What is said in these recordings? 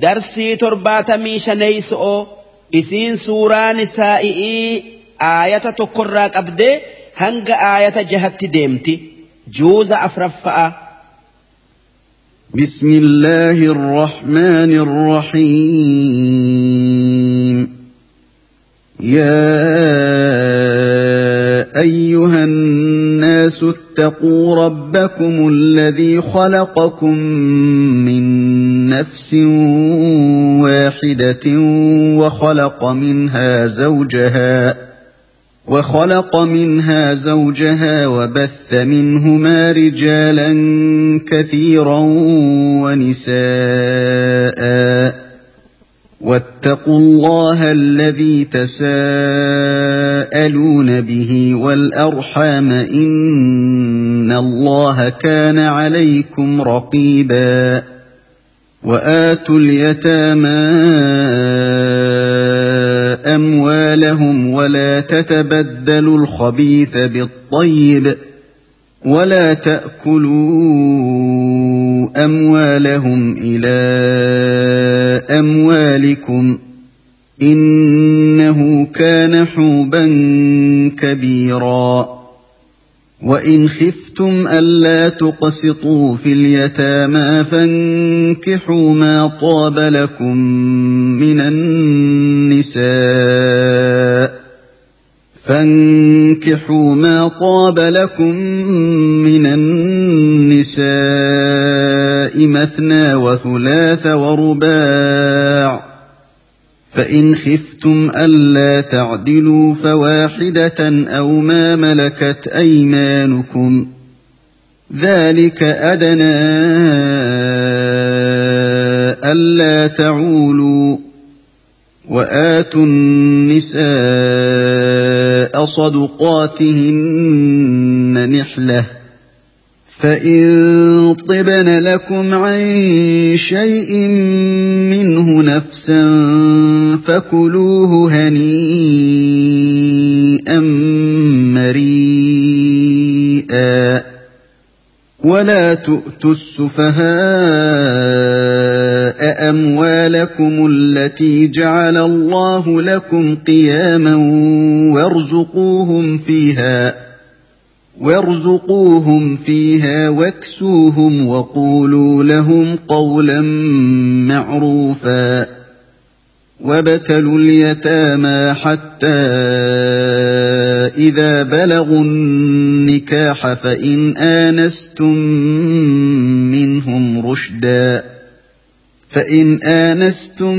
darsii torbaatamii shaneeyso'oo isiin suuraa nisaa'i'ii aayata tokkorraa qabdee hanga aayata jahatti deemti juuza afraffa'a. بسم الله الرحمن الرحيم يا ايها الناس اتقوا ربكم الذي خلقكم من نفس واحدة وخلق منها زوجها وخلق منها زوجها وبث منهما رجالا كثيرا ونساء. واتقوا الله الذي تساءلون به والأرحام إن الله كان عليكم رقيبا. وآتوا اليتامى أموالهم ولا تتبدلوا الخبيث بالطيب ولا تأكلوا أموالهم إلى أموالكم إنه كان حوبا كبيرا وان خفتم الا تقسطوا في اليتامى فانكحوا ما طاب لكم من النساء فانكحوا ما طاب لكم من النساء مثنى وثلاث ورباع فان خفتم الا تعدلوا فواحده أو ما ملكت ايمانكم ذلك ادنى الا تعولوا واتوا النساء صدقاتهن نحله فان طبن لكم عن شيء منه نفسا فكلوه هنيئا مريئا. ولا تؤتوا السفهاء أموالكم التي جعل الله لكم قياما وارزقوهم فيها. وارزقوهم فيها واكسوهم وقولوا لهم قولا معروفا وابتلوا اليتامى حتى اذا بلغوا النكاح فان انستم منهم رشدا فان انستم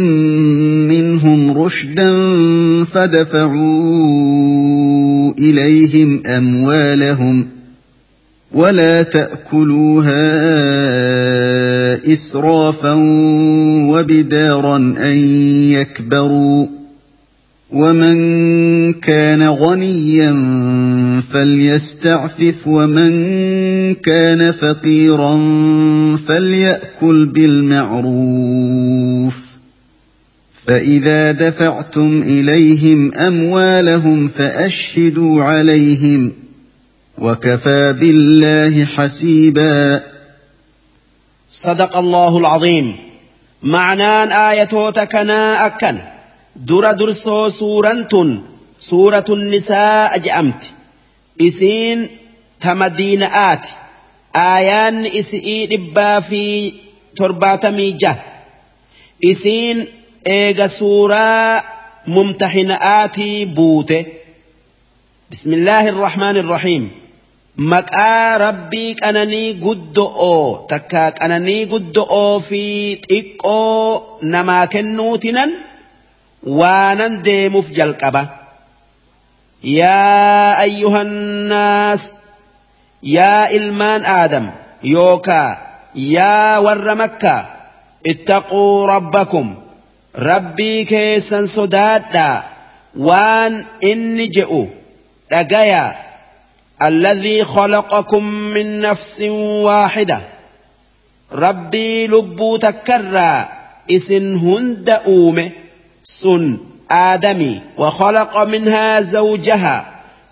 منهم رشدا فدفعوا إليهم أموالهم ولا تأكلوها إسرافا وبدارا أن يكبروا ومن كان غنيا فليستعفف ومن كان فقيرا فليأكل بالمعروف فإذا دفعتم إليهم أموالهم فأشهدوا عليهم وكفى بالله حسيبا. صدق الله العظيم. معنان آياتوتكنا أكن. در درسو سورة سورة النساء أجأمت. إسين تمدين آت. آيان إسئي ربا في ترباتمي جه. إسين سورة ممتحنآتي بوته بسم الله الرحمن الرحيم maqaa rabbii qananii guddo'oo takka qananii guddo'oo fi xiqqoo namaa kennuutinan waanan deemuuf jalqaba yaa ayyuhannaas yaa ilmaan aadam yookaa yaa warra makkaa ittaquu rabbakum rabbii keessan sodaadhaa waan inni je'u dhagayaa الذي خلقكم من نفس واحدة ربي لبو تكرى اسن هند أومه سن آدمي وخلق منها زوجها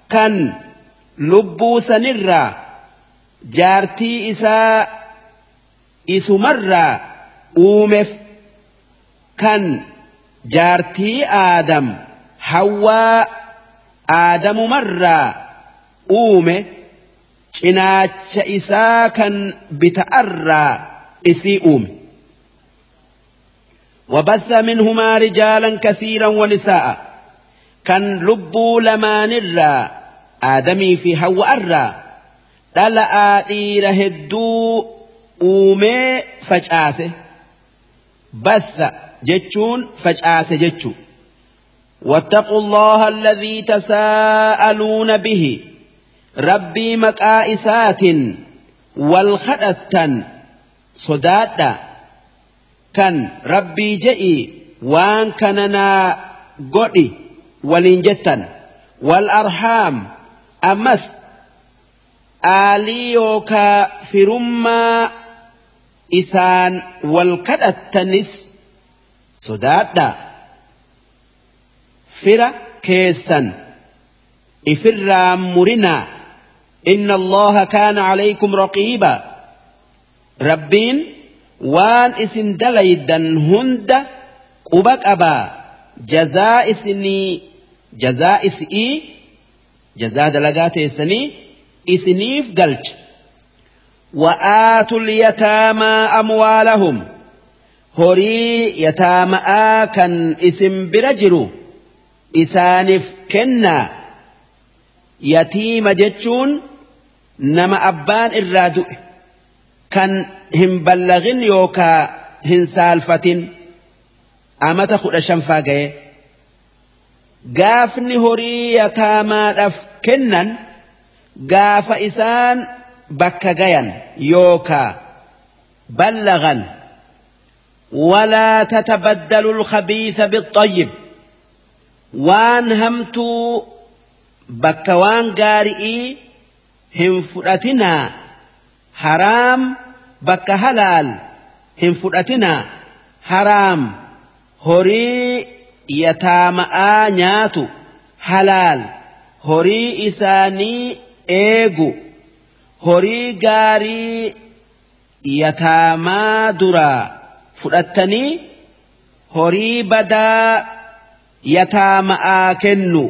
كان لبو سنرى جارتي إساء إسمرى أومف kan jaartii aadam hawwaa aadamumarraa uume cinaacha isaa kan bita'arraa isii uume. وبث منهما رجالا كثيرا ونساء كان لبوا لمانرا آدمي في هو أرى دلأ إيره الدو أومي فجآسه بث جتشون فجآسه جتشو واتقوا الله الذي تساءلون به ربي مكائسات والخدتا صدادا كان ربي جئي وان كاننا قدي ولنجتا والأرحام أمس يوكا فرما إسان والكدتنس صدادا فر كيسا إفرا مرنا إن الله كان عليكم رقيبا ربين وان اسن دليدا هند قبك أبا جزاء سني جزاء سئي جزاء دلقات سني إسنيف قلج وآتوا horii yataama'aa kan isin bira jiru isaaniif kennaa. Yatiima jechuun nama abbaan irraa du'e kan hin ballagin yookaa hin saalfatin. Amata kudha shanfaa ga'e gaafni horii yataamaadhaaf kennan gaafa isaan bakka gayan yookaa ballagan. ولا تتبدلوا الخبيث بالطيب. وان همتو بكوان قارئي هم فرأتنا حرام بك هلال هم فرأتنا حرام. هري يتامآ نياتو حلال. هري إساني إيغو. هري قاري يتاما درا. Fudhattanii horii badaa yataama'aa kennu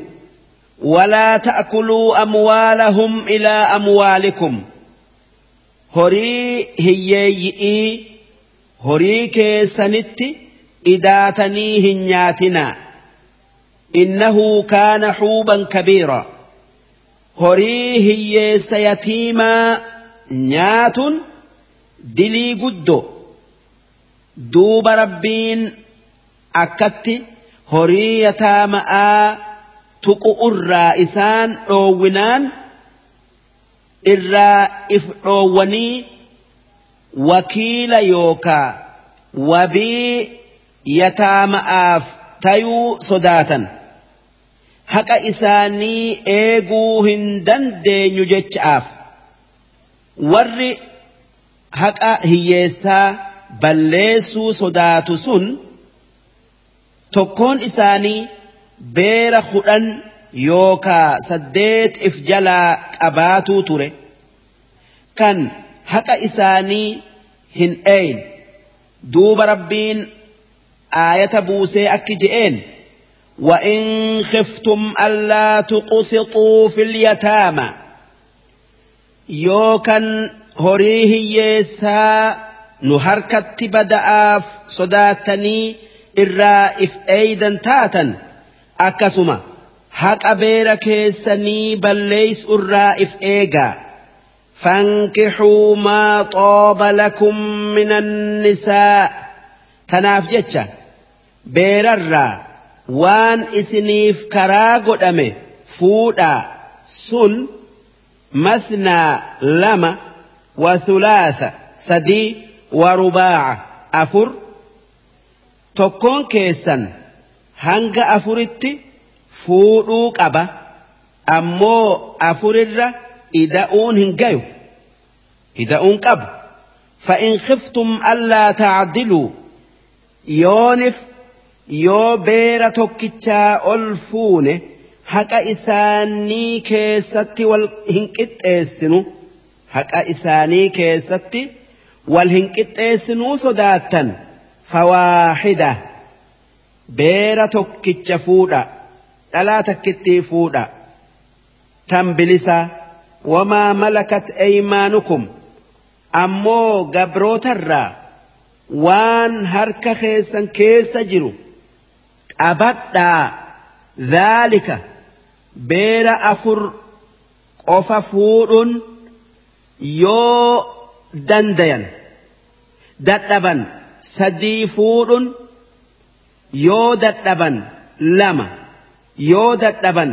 walaa ta'kuluu amwaalahum ilaa amwaalikum horii hiyyeeyyi'ii horii keessanitti idaatanii hin nyaatinaa kaana xuuban kabiira horii hiyyeessa yatiimaa nyaatun dilii guddo duuba rabbiin akkatti horii yataama'aa tuqu irraa isaan dhoowwinaan irraa if dhoowwanii wakiila yookaa wabii yataama'aaf tayuu sodaatan. Haqa isaanii eeguu hin dandeenyu jecha'aaf. Warri haqa hiyyeessaa balleessuu sodaatu sun tokkoon isaanii beera kudhan yookaa saddeet if jalaa qabaatuu ture kan haqa isaanii hin dheeyin duuba rabbiin aayata buusee akki je'een وإن خفتم ألا تقسطوا في اليتامى يوكن هريه يسا nu harkatti bada'aaf sodaatanii irraa if eeydan taatan akkasuma haqa beera keessanii balleeysu irraa if eegaa fankixuu maa xooba lakum min annisaa tanaaf jecha beerarraa waan isiniif karaa godhame fuudhaa sun masnaa lama wa thulaatha sadii ورباعة أفر تكون كيسا هنغ أفرت فودوك أبا أمو أفر إداؤون هنغيو إداؤون قب فإن خفتم ألا تعدلوا يونف yoo beera tokkichaa ol fuune haqa isaanii keessatti wal hin qixxeessinu haqa isaanii keessatti wal hin qixxeessinuu sodaattan fawaahida beera tokkicha fuudha dhalaa takkittii fuudha tan bilisaa wamaa malakat eeymaanukum ammoo gabrootarraa waan harka keessan keessa jiru qabadhaa dhaalika beera afur qofa fuudhuun yoo dandayan dadhaban sadii fuudhuun yoo dadhaban lama yoo dadhaban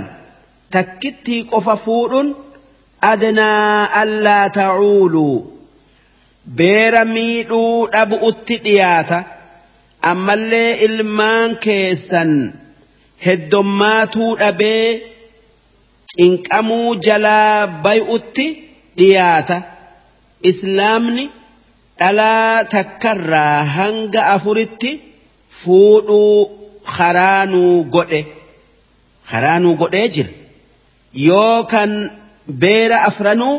takkittii qofa fuudhuun adnaa allaa ta'uuluu beera miidhuu dhabu'utti dhiyaata ammallee ilmaan keessan heddommaatuu dhabee cinqamuu jalaa bay'utti dhiyaata islaamni dhalaa takkarraa hanga afuritti fuudhuu haraanuu godhe. Haraanuu godhee jira. Yoo kan beera afranuu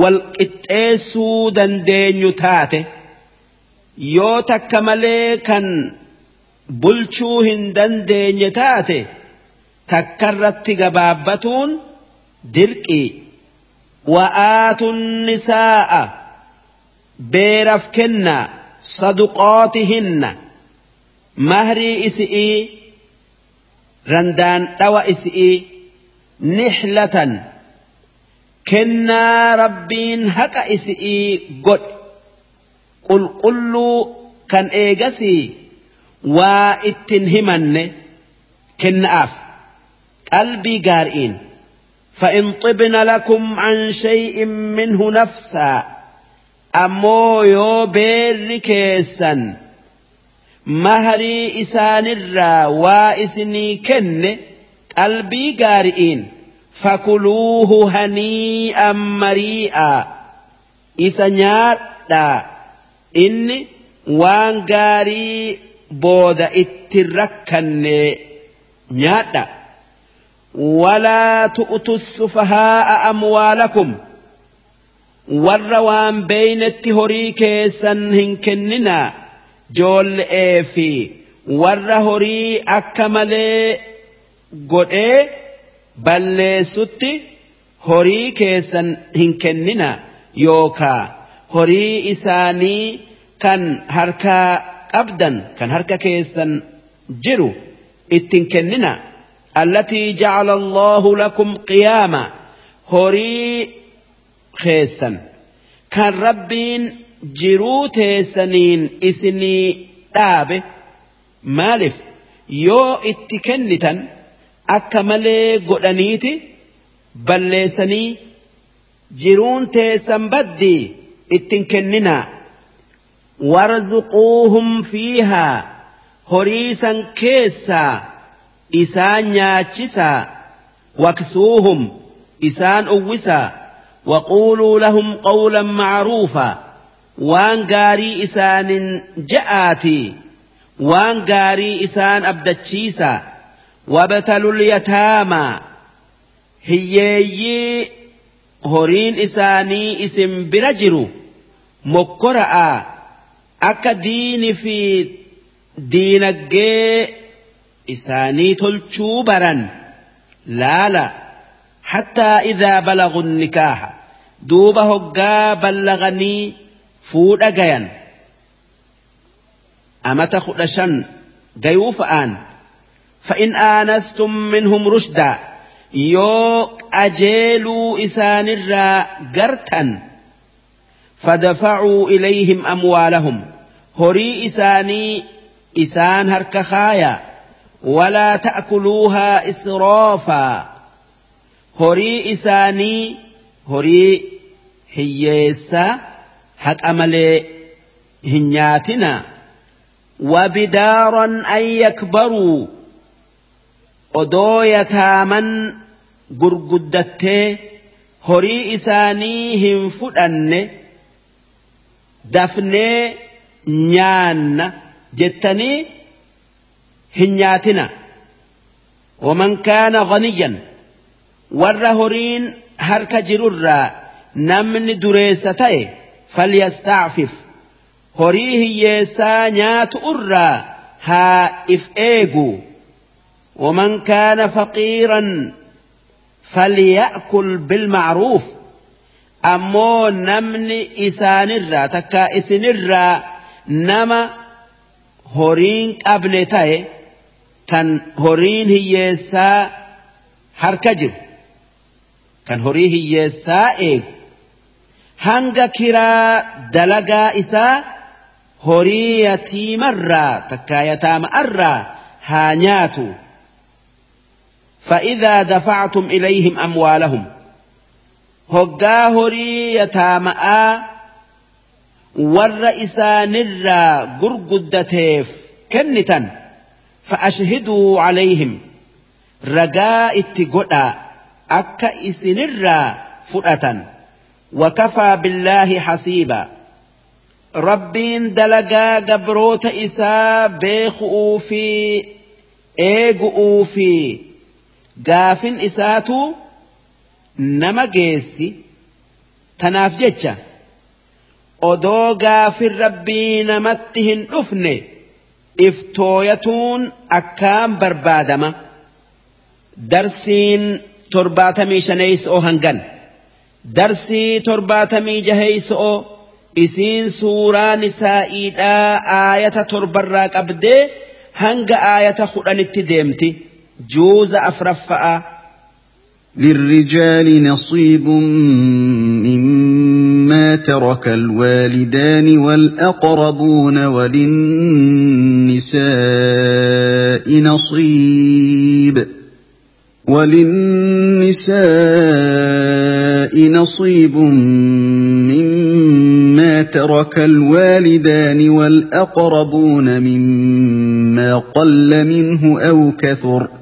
wal qixxeessuu dandeenyu taate yoo takka malee kan bulchuu hin dandeenye taate takkarratti gabaabbatuun dirqii وآتوا النساء بيرفكن صدقاتهن مهري إسئي رندان روى إسئي نحلة كنا ربين هكا إسئي قد قل قلوا كان إيجسي وإتن همن كناف قلبي قارئين فإن طبن لكم عن شيء منه نفسا أمو يو بير كيسا مهري إسان الرا وإسني كن قلبي قارئين فكلوه هنيئا مريئا إسا إني وان قاري بودا اتركن نيادا ولا تؤتوا السفهاء أموالكم warra waan beeynetti horii keessan hin kennina joolle'ee fi warra horii akka malee godhee balleessutti horii keessan hin kennina yookaa horii isaanii kan harkaa qabdan kan harka keessan jiru ittin kennina التي جعل الله لكم قياما. هوري خيسا كان ربين جرو تيسنين إسني دابه مالف. يو اتكنتا أكملي قدنيتي. بلسني جرون تيسن بدي اتنكننا. وارزقوهم فيها. هريسا كيسا. Isaan nyaachisaa waksuuhum. Isaan uwwisaa waquuluu lahum qawlan macruufaa waan gaarii isaanin ja'aatii. Waan gaarii isaan abdachiisaa wabtalul yataamaa hiyyeeyyii horiin isaanii isin bira jiru. Mokkora'aa akka diini fi diinaggee إساني تلتشوبرا لا لا حتى إذا بلغوا النكاح دوبه قا بلغني فود أجايا أما تخدشا جيوف آن فإن آنستم منهم رشدا يوك أجيلوا إسان الراء قرتا فدفعوا إليهم أموالهم هري إساني إسان هرك ولا تأكلوها إسرافا هري إساني هري هيسا حق أملي هنياتنا وبدارا أن يكبروا odoo yataaman gurguddattee horii isaanii hin fudhanne dafnee nyaanna jettanii هنياتنا ومن كان غنيا ورهورين هرك جرورا نمن دريستي فليستعفف هريه يسانيات أرى ها إف ومن كان فقيرا فليأكل بالمعروف. أمو نمن إسانرا تكا إسنرا نما هورين أبنتاي هورين هي سا هركجب كان هوري هي سا إيجو hanga kiraa dalagaa isaa horii yatiimarraa takkaa yataama'arraa haa nyaatu فإذا دفعتم إليهم أموالهم. هقا هري يتامآ ور إسانرا قرقدتيف كنتا فأشهدوا عليهم. رجاء اتقدا أكا إسنرا فرأة وكفى بالله حسيبا. ربين دلقا قبروت إسا بيخؤوا في إيقؤوا في. nama geessi tanaaf jecha odoo gaafin rabbii namatti hin dhufne iftooyatuun akkaan barbaadama darsiin torbaatamii shaneeysa oo hangan. Darsii torbaatamii jaheeysa oo isiin suuraan isaa'iidhaa aayata torbarraa qabdee hanga aayata kudhanitti deemti. Juuza afraffa'a للرجال نصيب مما ترك الوالدان والأقربون وللنساء نصيب. وللنساء نصيب مما ترك الوالدان والأقربون مما قل منه أو كثر ۖ.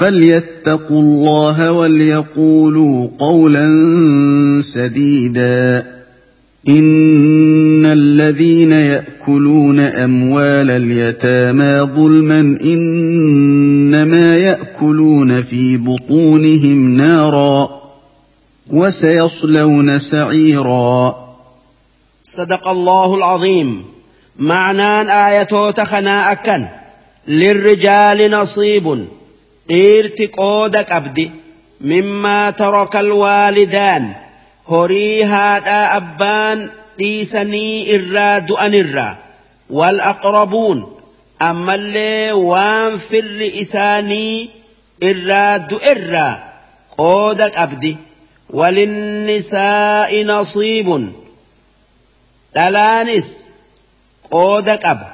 فليتقوا الله وليقولوا قولا سديدا ان الذين ياكلون اموال اليتامى ظلما انما ياكلون في بطونهم نارا وسيصلون سعيرا صدق الله العظيم. معنى آية تخنا أكن. للرجال نصيب. Dhiirti qooda qabdi mimmaa taraka alwaalidaan horii haadhaa abbaan dhiisanii irraa du'anirraa wal aqrabuun ammallee waan firri isaanii irraa du'erraa qooda qabdi walinnisaa'i nasiibun dhalaanis qooda qaba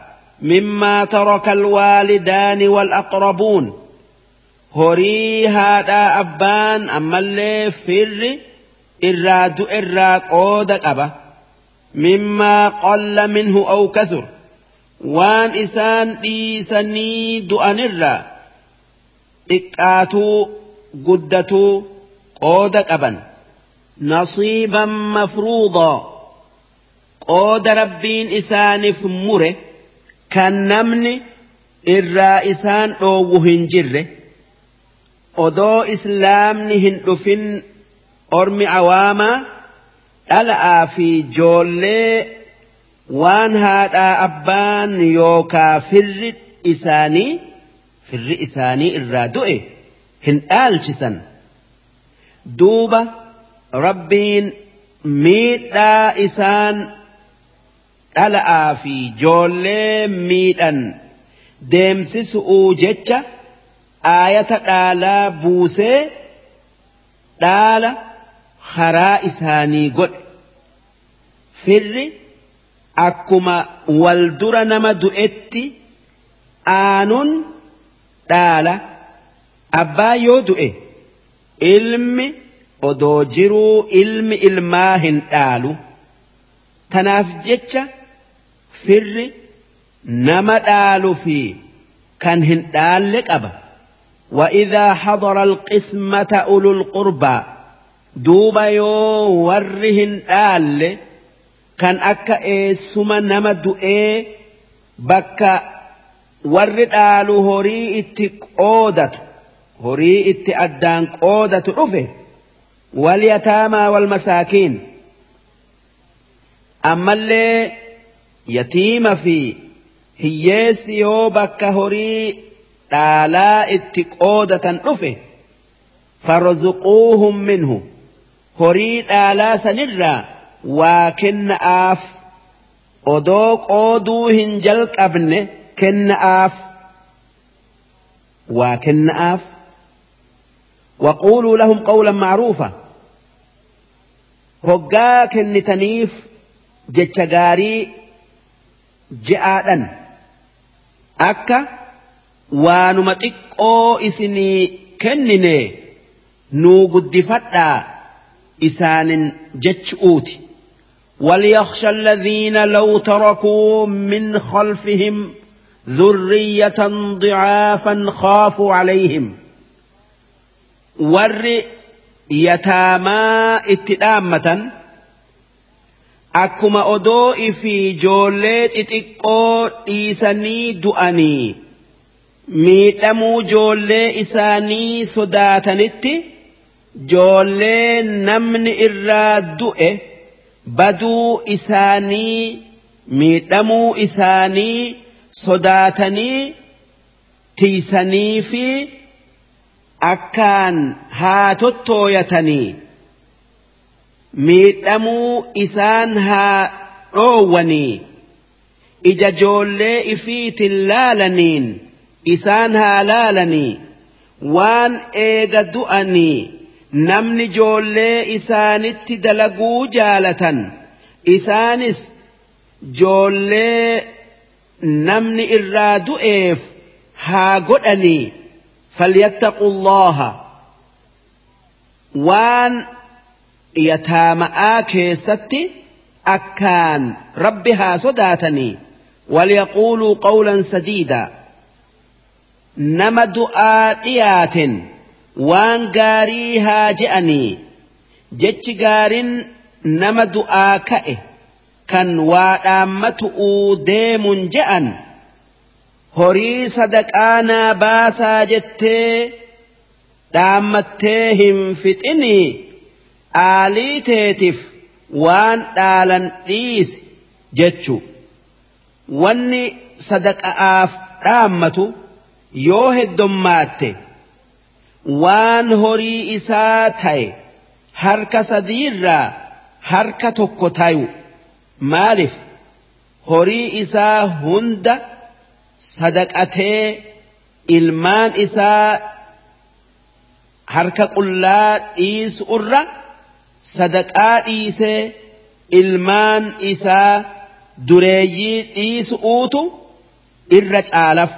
mimmaa taraka alwaalidaani wal aqrabuun horii haadhaa abbaan ammallee firri irraa du'erraa qooda qaba mimmaa qalla minhu aw kathur waan isaan dhiisanii du'anirraa xiqqaatuu guddatuu qooda qaban nasiiban mafruudaa qooda rabbiin isaaniif mure kan namni irraa isaan dhoowwu hin jirre odoo islaamni hin dhufin ormi awaamaa dhala'aa fi joollee waan haadhaa abbaan yookaa firri isaanii firri isaanii irraa du'e hin dhaalchisan duuba rabbiin miidhaa isaan dhala'aa fi joollee miidhan deemsisu'uu jecha aayata dhaalaa buusee dhaala karaa isaanii godhe. Firri akkuma wal dura nama du'etti aanuun dhaala. Abbaa yoo du'e ilmi odoo jiruu ilmi ilmaa hin dhaalu. Tanaaf jecha firri nama dhaalu fi kan hin dhaalle qaba وإذا حضر القسمة أولو القربى دوبا يو ورهن آل كان أكا إيسما نما دوئي بكا ورد آل هوري اتقودة هوري اتأدان قودة رفه واليتامى والمساكين. أما اللي يتيم في hiyyeessi yoo bakka horii دالا اتقودة نفه فرزقوهم منه هريد آلا سنرى وكن آف ودوك أودو هنجل قبن كن آف وكن آف وقولوا لهم قولا معروفا هقا كن تنيف جتشقاري جآدا أكا waanuma xiqqoo isinii kennine nuu guddifadhaa isaanin jechuuti وليخشى الذين لو تركوا من خلفهم ذرية ضعافا خافوا عليهم. ور يتاما اتئامة أكما أدوء في جوليت اتقو إيساني دؤني miidhamuu ijoollee isaanii sodaatanitti ijoollee namni irraa du'e baduu isaanii miidhamuu isaanii sodaatanii tiisanii fi akkaan haa tottooyatanii. miidhamuu isaan haa dhoowwanii ija joollee ifiitin laalaniin isaan haa laalanii waan eega du'anii namni joollee isaanitti dalaguu jaalatan isaanis joollee namni irraa du'eef haa godhanii falyattaqu allaha waan yataama'aa keessatti akkaan rabbi haa sodaatanii walyaquuluu qawlan sadiida nama du'aa dhiyaaten waan gaarii haa je'anii jechi gaariin nama du'aa ka'e kan waa dhaammatu'uu deemun je'an horii sadaqaa naa baasaa jettee dhaammattee hin fixinii aalii teetiif waan dhaalan dhiisi jechu. Wanni sadaqa'aaf dhaammatu yoo heddommaatte waan horii isaa ta'e harka sadiirraa harka tokko tayu maaliif horii isaa hunda sadaqatee ilmaan isaa harka qullaa dhiisu irra sadaqaa dhiisee ilmaan isaa dureeyyii dhiisu'uutu irra caalaf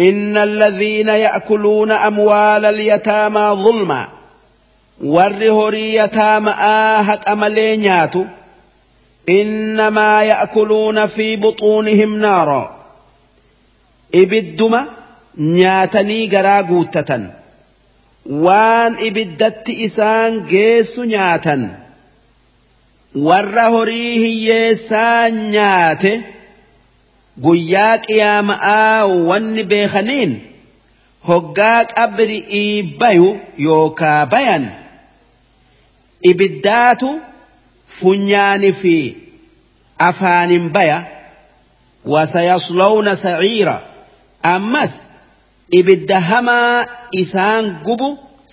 إن الذين يأكلون أموال اليتامى ظلما والرهري يتامى آهك أملينيات إنما يأكلون في بطونهم نارا إبدما نياتني waan ibiddatti isaan geessu nyaatan warra horii hiyyeessaa nyaate guyyaa qiyaama'aa wanni beekaniin hoggaa qabri'ii bayu yookaa bayan ibiddaatu funyaani fi afaanin baya wasayaslawna saciira. Ammas ibidda hamaa isaan gubu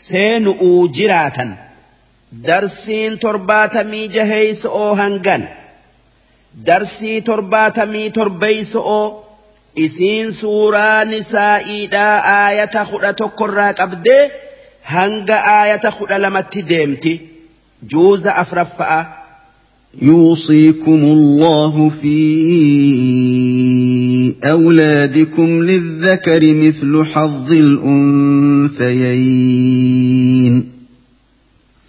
seenu'uu jiraatan. Darsiin torbaatamii jaheeyso'oo hangan darsii torbaatamii torbeeyso'oo isiin suuraa nisaa'iidhaa aayata kudha tokkorraa qabdee hanga aayata kudha lamatti deemti juuza afraffa'a يوصيكم الله في أولادكم للذكر مثل حظ الأنثيين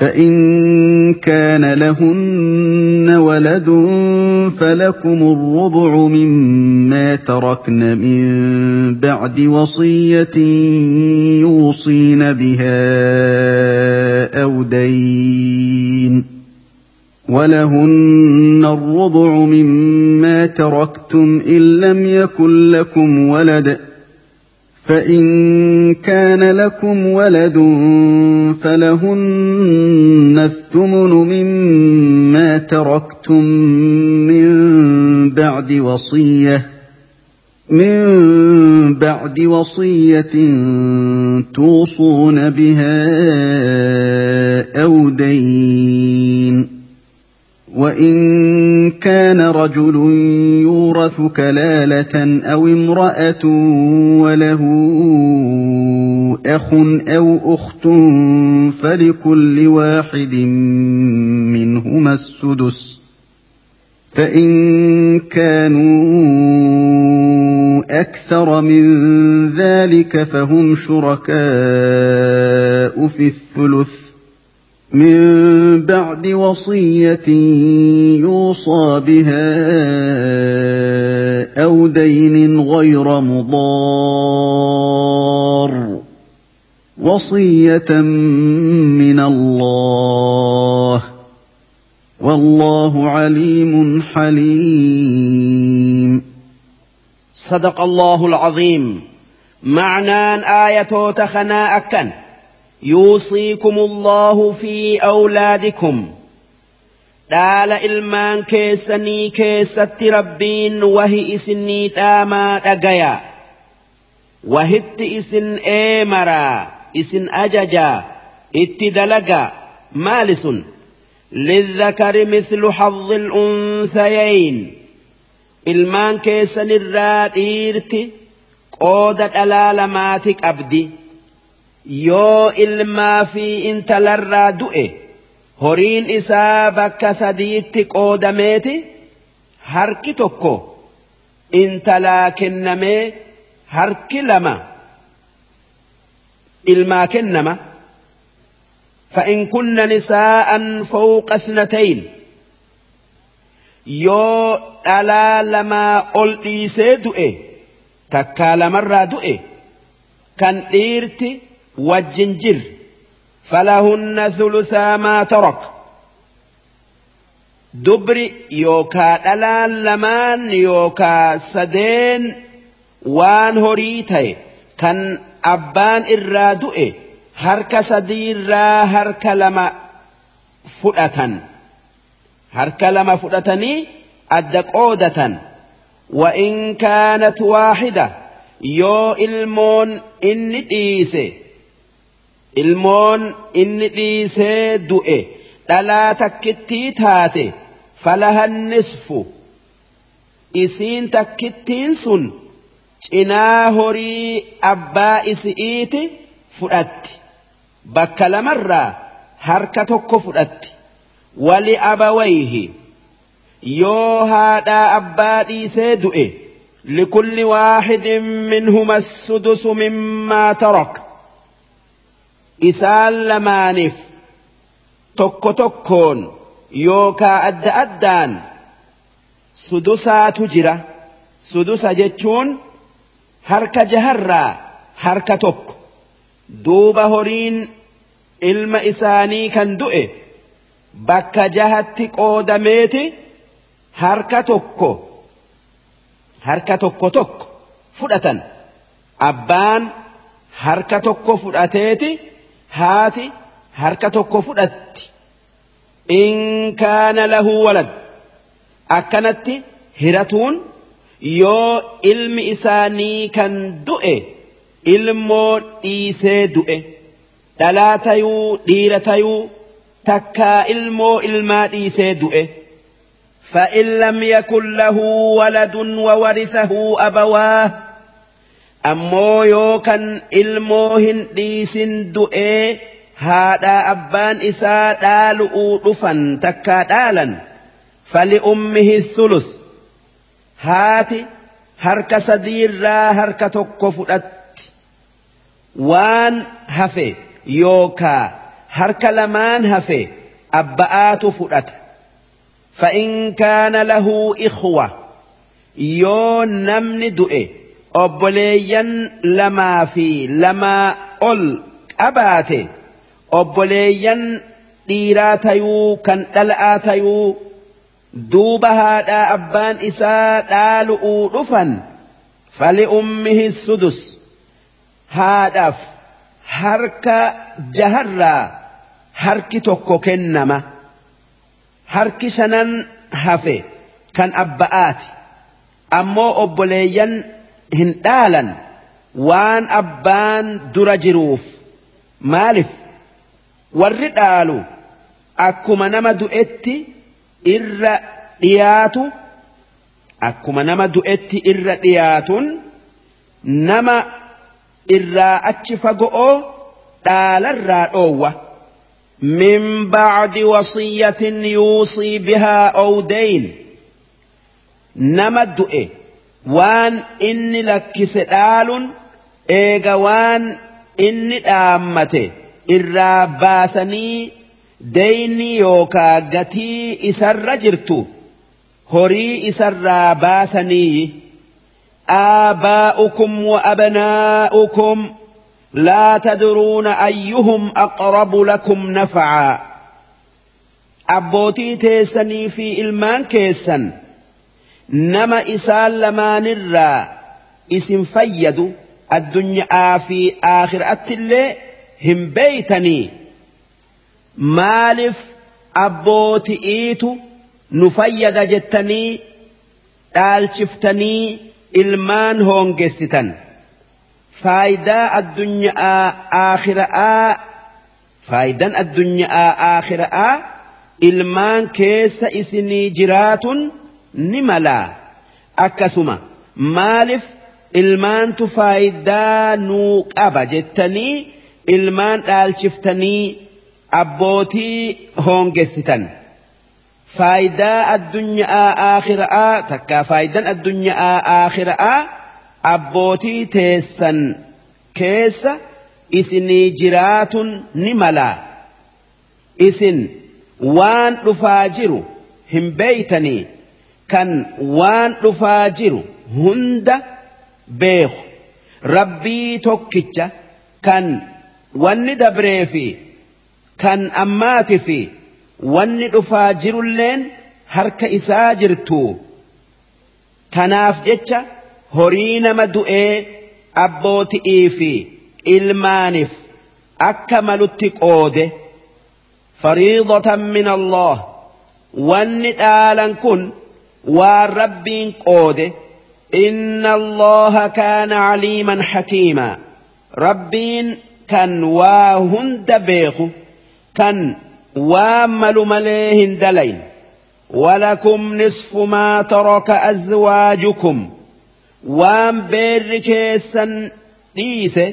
فان كان لهن ولد فلكم الربع مما تركن من بعد وصيه يوصين بها أو دين ولهن الربع مما تركتم ان لم يكن لكم ولد فان كان لكم ولد فلهن الثمن مما تركتم من بعد وصيه من بعد وصيه توصون بها أو دين وان كان رجل يورث كلالة أو امرأة وله أخ أو أخت فلكل واحد منهما السدس فإن كانوا أكثر من ذلك فهم شركاء في الثلث من بعد وصية يوصى بها أو دين غير مضار وصية من الله والله عليم حليم. صدق الله العظيم. معنى آية تخنا أكن. يوصيكم الله في أولادكم. دال إلمان كيسني كيست ربين وهي إسني تاما تقيا وهت إسن إيمرا إسن أججا اتدلقا مالس للذكر مثل حظ الأنثيين. إلمان كيسن الرائيرت قودت ألال ماتك أبدي. yoo ilmaa fi intalarraa du'e horiin isaa bakka sadiitti qoodameeti harki tokko intalaa kennamee harki lama ilmaa kennama فإن كن نساء فوق اثنتين yoo dhalaa lamaa ol dhiisee du'e takkaa lamarraa du'e kan dhiirti والجنجر فلهن ثلثا ما ترك. دبر يوكا ألان لمان يوكا سدين وان هريتي كان أبان الرادؤ هرك سدير را هرك لما فؤتا هرك لما فؤتني الدقودة وإن كانت واحدة يو إلمون إن إيسي ilmoon inni dhiisee du'e dhalaa takkittii taate falahannisfu isiin takkittiin sun cinaa horii abbaa isi'iiti fudhatti. Bakka lamarraa harka tokko fudhatti. Wali abawayhi yoo haadhaa abbaa dhiisee du'e likulli waaxidin minhuma sudusu mimmaa taraka. Isaan lamaaniif tokko tokkoon yookaa adda addaan sudusaatu jira sudusa jechuun harka jaharraa harka tokko duuba horiin ilma isaanii kan du'e bakka jahatti qoodameeti harka tokko harka tokko tokko fudhatan abbaan harka tokko fudhateeti haati harka tokko fudhatti in kaana lahu walad akkanatti hiratuun yoo ilmi isaanii kan du'e ilmoo dhiisee du'e dhalaa tayuu dhiira tayuu takkaa ilmoo ilmaa dhiisee du'e فإن لم يكن له ولد وورثه أبواه ammoo yoo kan ilmoo hin dhiisin du'ee haadhaa abbaan isaa dhaalu'uu dhufan takkaa dhaalan fali ummihi thuluth haati harka sadiirraa harka tokko fudhatti waan hafe yookaa harka lamaan hafe abba'aatu fudhata fa'in kaana lahuu ikhwa yoo namni du'e. obboleeyyan lamaa fi lamaa ol qabaate. Obboleeyyan dhiiraa tayuu kan dhal'aa tayuu duuba haadhaa abbaan isaa dhaalu'uu dhufan. Fali'ummihi sudus. Haadhaaf harka jaharraa harki tokko kennama. Harki shanan hafe kan abba'aati. Ammoo obboleeyyan hin dhaalan waan abbaan dura jiruuf maalif warri dhaalu akkuma nama du'etti irra dhiyaatu akkuma nama du'etti irra dhiyaatuun nama irraa achi fago'oo dhaalarraa dhoowwa. من بعد وصية يوصي بها أو دين نما الدؤي وان إني لك سدال إيغا وان إني دامته إرا باسني ديني يوكا غتي إسر جرتو هري إسر باسني آباؤكم وأبناؤكم لا تدرون أيهم أقرب لكم نفعا أبوتي تيسني في إلمان كيسن لما نرى اسم فيد الدنيا في آخر أتلي هم بيتني مالف أبوتي إيتو نفيد جتني قال شفتني إلمان هونجستن faayidaa addunyaa aakhiraa faayidaan addunyaa aakhiraa ilmaan keessa isinii jiraatun ni malaa akkasuma maaliif ilmaantu faayidaa nuu qaba jettanii ilmaan dhaalchiftanii abbootii hoongessitan. Faayidaa addunyaa aakhiraa takkaa faayidaan addunyaa aakhiraa abbootii teessan keessa isinii jiraatun ni malaa isin waan dhufaa jiru hin beeytanii kan waan dhufaa jiru hunda beeku rabbii tokkicha kan wanni dabree fi kan ammaati fi wanni dhufaa jirulleen harka isaa jirtu tanaaf jecha horii nama du'ee abbooti'ii fi ilmaaniif akka malutti qoode fariidatan min Allah wanni dhaalan kun waan rabbiin qoode inna allaha kaana caliiman hakiimaa rabbiin kan waa hunda beeku kan waan malu malee hin dalayn ولكم نصف ما ترك أزواجكم beerri keessan dhiise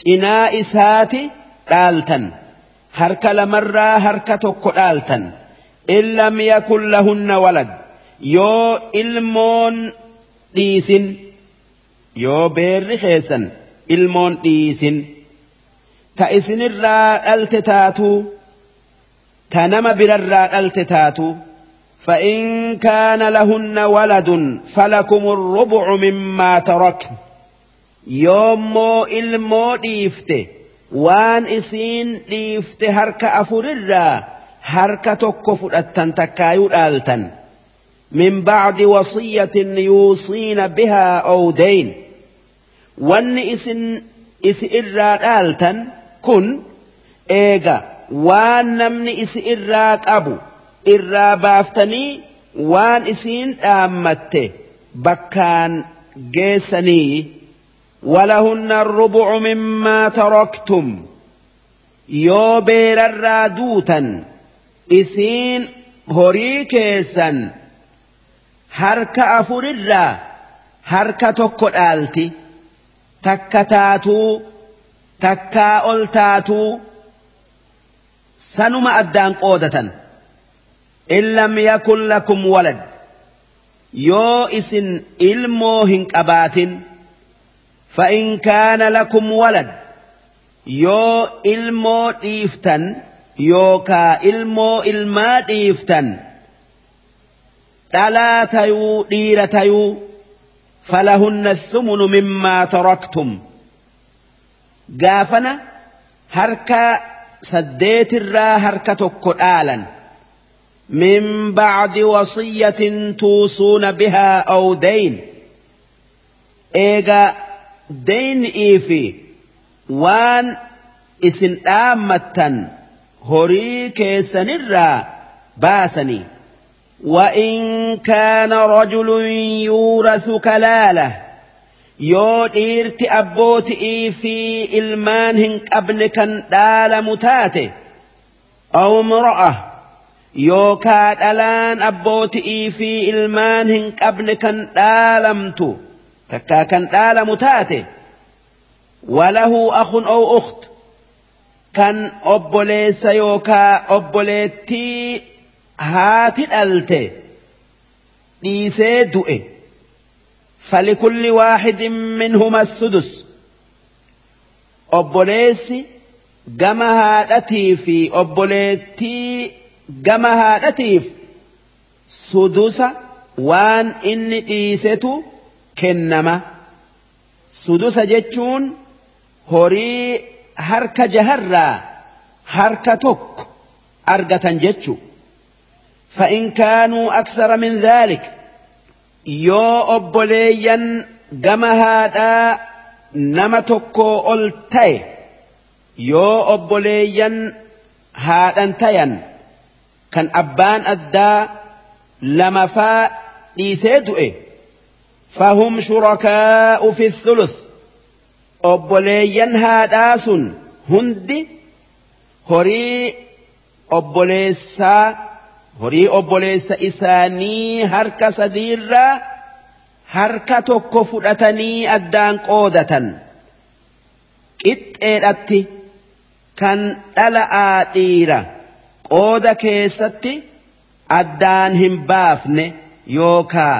cinaa isaati dhaaltan harka lamarraa harka tokko dhaaltan in lam yakun lahunna walad yoo ilmoon dhiisin yoo beerri keessan ilmoon dhiisin ta isinirraa dhalte taatuu ta nama birarraa dhalte taatuu فإن كان لهن ولد فلكم الربع مما تركن يوم إلمو ديفته وان إسين ديفته هركا أفرر هركا تكفر التنتكايو الالتن من بعد وصية يوصين بها أو دين وان إسن إسئرات الالتن كن إيغا وان نمن إسئرات أبو irraa baaftanii waan isiin dhaammatte bakkaan geessanii ولهن الربع مما تركتم yoo beerarraa duutan isiin horii keessan harka afurirraa harka tokko dhaalti takka taatuu takkaa ol taatuu sanuma addaan qoodatan إن لم يكن لكم ولد يو إسن إلمو هنقبات فإن كان لكم ولد يو إلمو ديفتن يوكا إلمو إلما ديفتن ألا تيو دير تيو فلهن الثمن مما تركتم. قافنا هركا سديت الرا هركا تكو من بعد وصية توصون بها أو دين. إيغا دين إيفي وان إسن آمتا هوري كيسنرا باسني. وإن كان رجل يورث كلاله يو إيرت إي في إلمانهن قبل كان دال متاته أو امرأة يو كاد ألان أبوت في إلمانهن قبل كان دالمتو تكا كان دال متاته. وله أخ أو أخت كان أبوليس يوكا أبوليتي haati dhalte dhiisee du'e. Falikulli waaxidin minhuma sudus obboleessi gama haadhatii fi obboleettii gama haadhatiif sudusa waan inni dhiisetu kennama. Sudusa jechuun horii harka jaharraa harka tokko argatan jechuudha. فإن كانوا أكثر من ذلك يو أبليا قم هذا نمتك ألتي يو أبليا هذا انتيا كان أبان أدى لما فا فهم شركاء في الثلث أبليا هذا سن هندي هري أبليسا horii obboleessa isaanii harka sadiirraa harka tokko fudhatanii addaan qoodatan qixxeedhatti kan dhala'aa dhiira qooda keessatti addaan hin baafne yookaa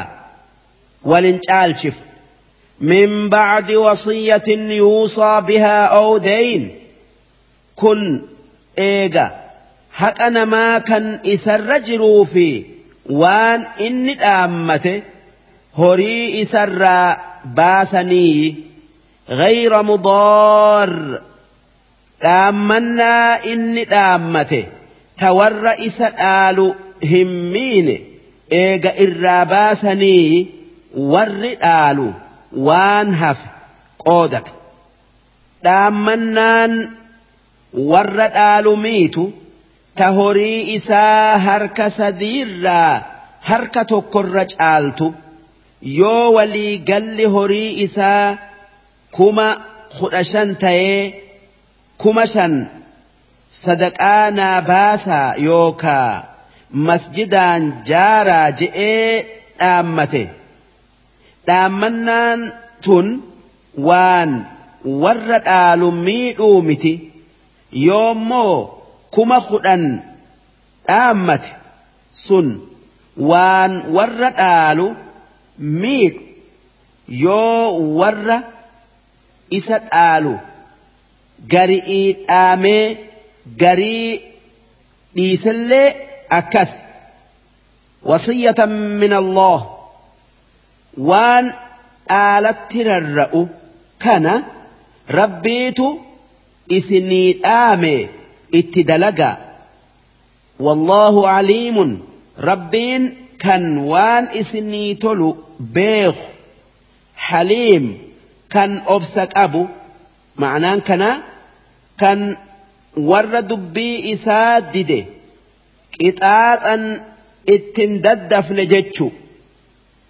walin caalchifne من بعد وصية يوصى بها أو دين كن إيجا haqa namaa kan isarra jiruu fi waan inni dhaammate horii isarraa baasanii غير مضار dhaammannaa inni dhaammate tawarra isa dhaalu hin miine eega irraa baasanii warri dhaalu waan hafe qoodata dhaammannaan warra dhaalu miitu ta horii isaa harka sadiirraa harka tokkorra caaltu. Yoo walii galli horii isaa kuma kudha shan ta'ee kuma shan sadaqaa naa baasaa yookaa masjidaan jaaraa je'ee dhaammate. Dhaammannaan tun waan warra dhaalu miidhuu miti. Yoommoo kuma kudhan dhaammate sun waan warra dhaalu miidhu yoo warra isa dhaalu garii dhaamee garii dhiisellee akkas wasiyatan min Allah waan dhaalatti rarra'u kana rabbiitu isinii dhaame dalagaa والله عليم ربين كان وان اسني تلو بيخ حليم كان أبسك أبو معناه كان كان ور دبي إساد ديده قطاطا اتن ددفن جتشو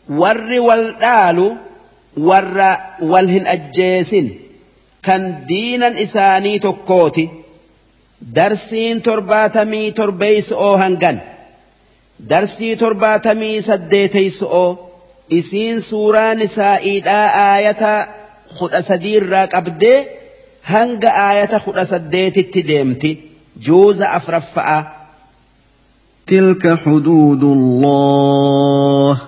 ور والدالو ور والهن أجيسن كان دينا إساني تكوتي darsiin torbaatamii torbeeysu'oo hangan darsii torbaatamii saddeeteysu'oo isiin suuraa nisaa'iidhaa aayata kudha sadiirraa qabdee hanga aayata kudha saddeetitti deemti juuza afraffa'a. تلك حدود الله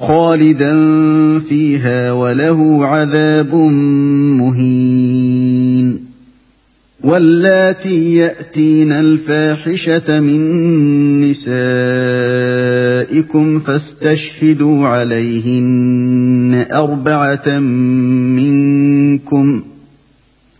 خالدا فيها وله عذاب مهين واللاتي ياتين الفاحشه من نسائكم فاستشهدوا عليهن اربعه منكم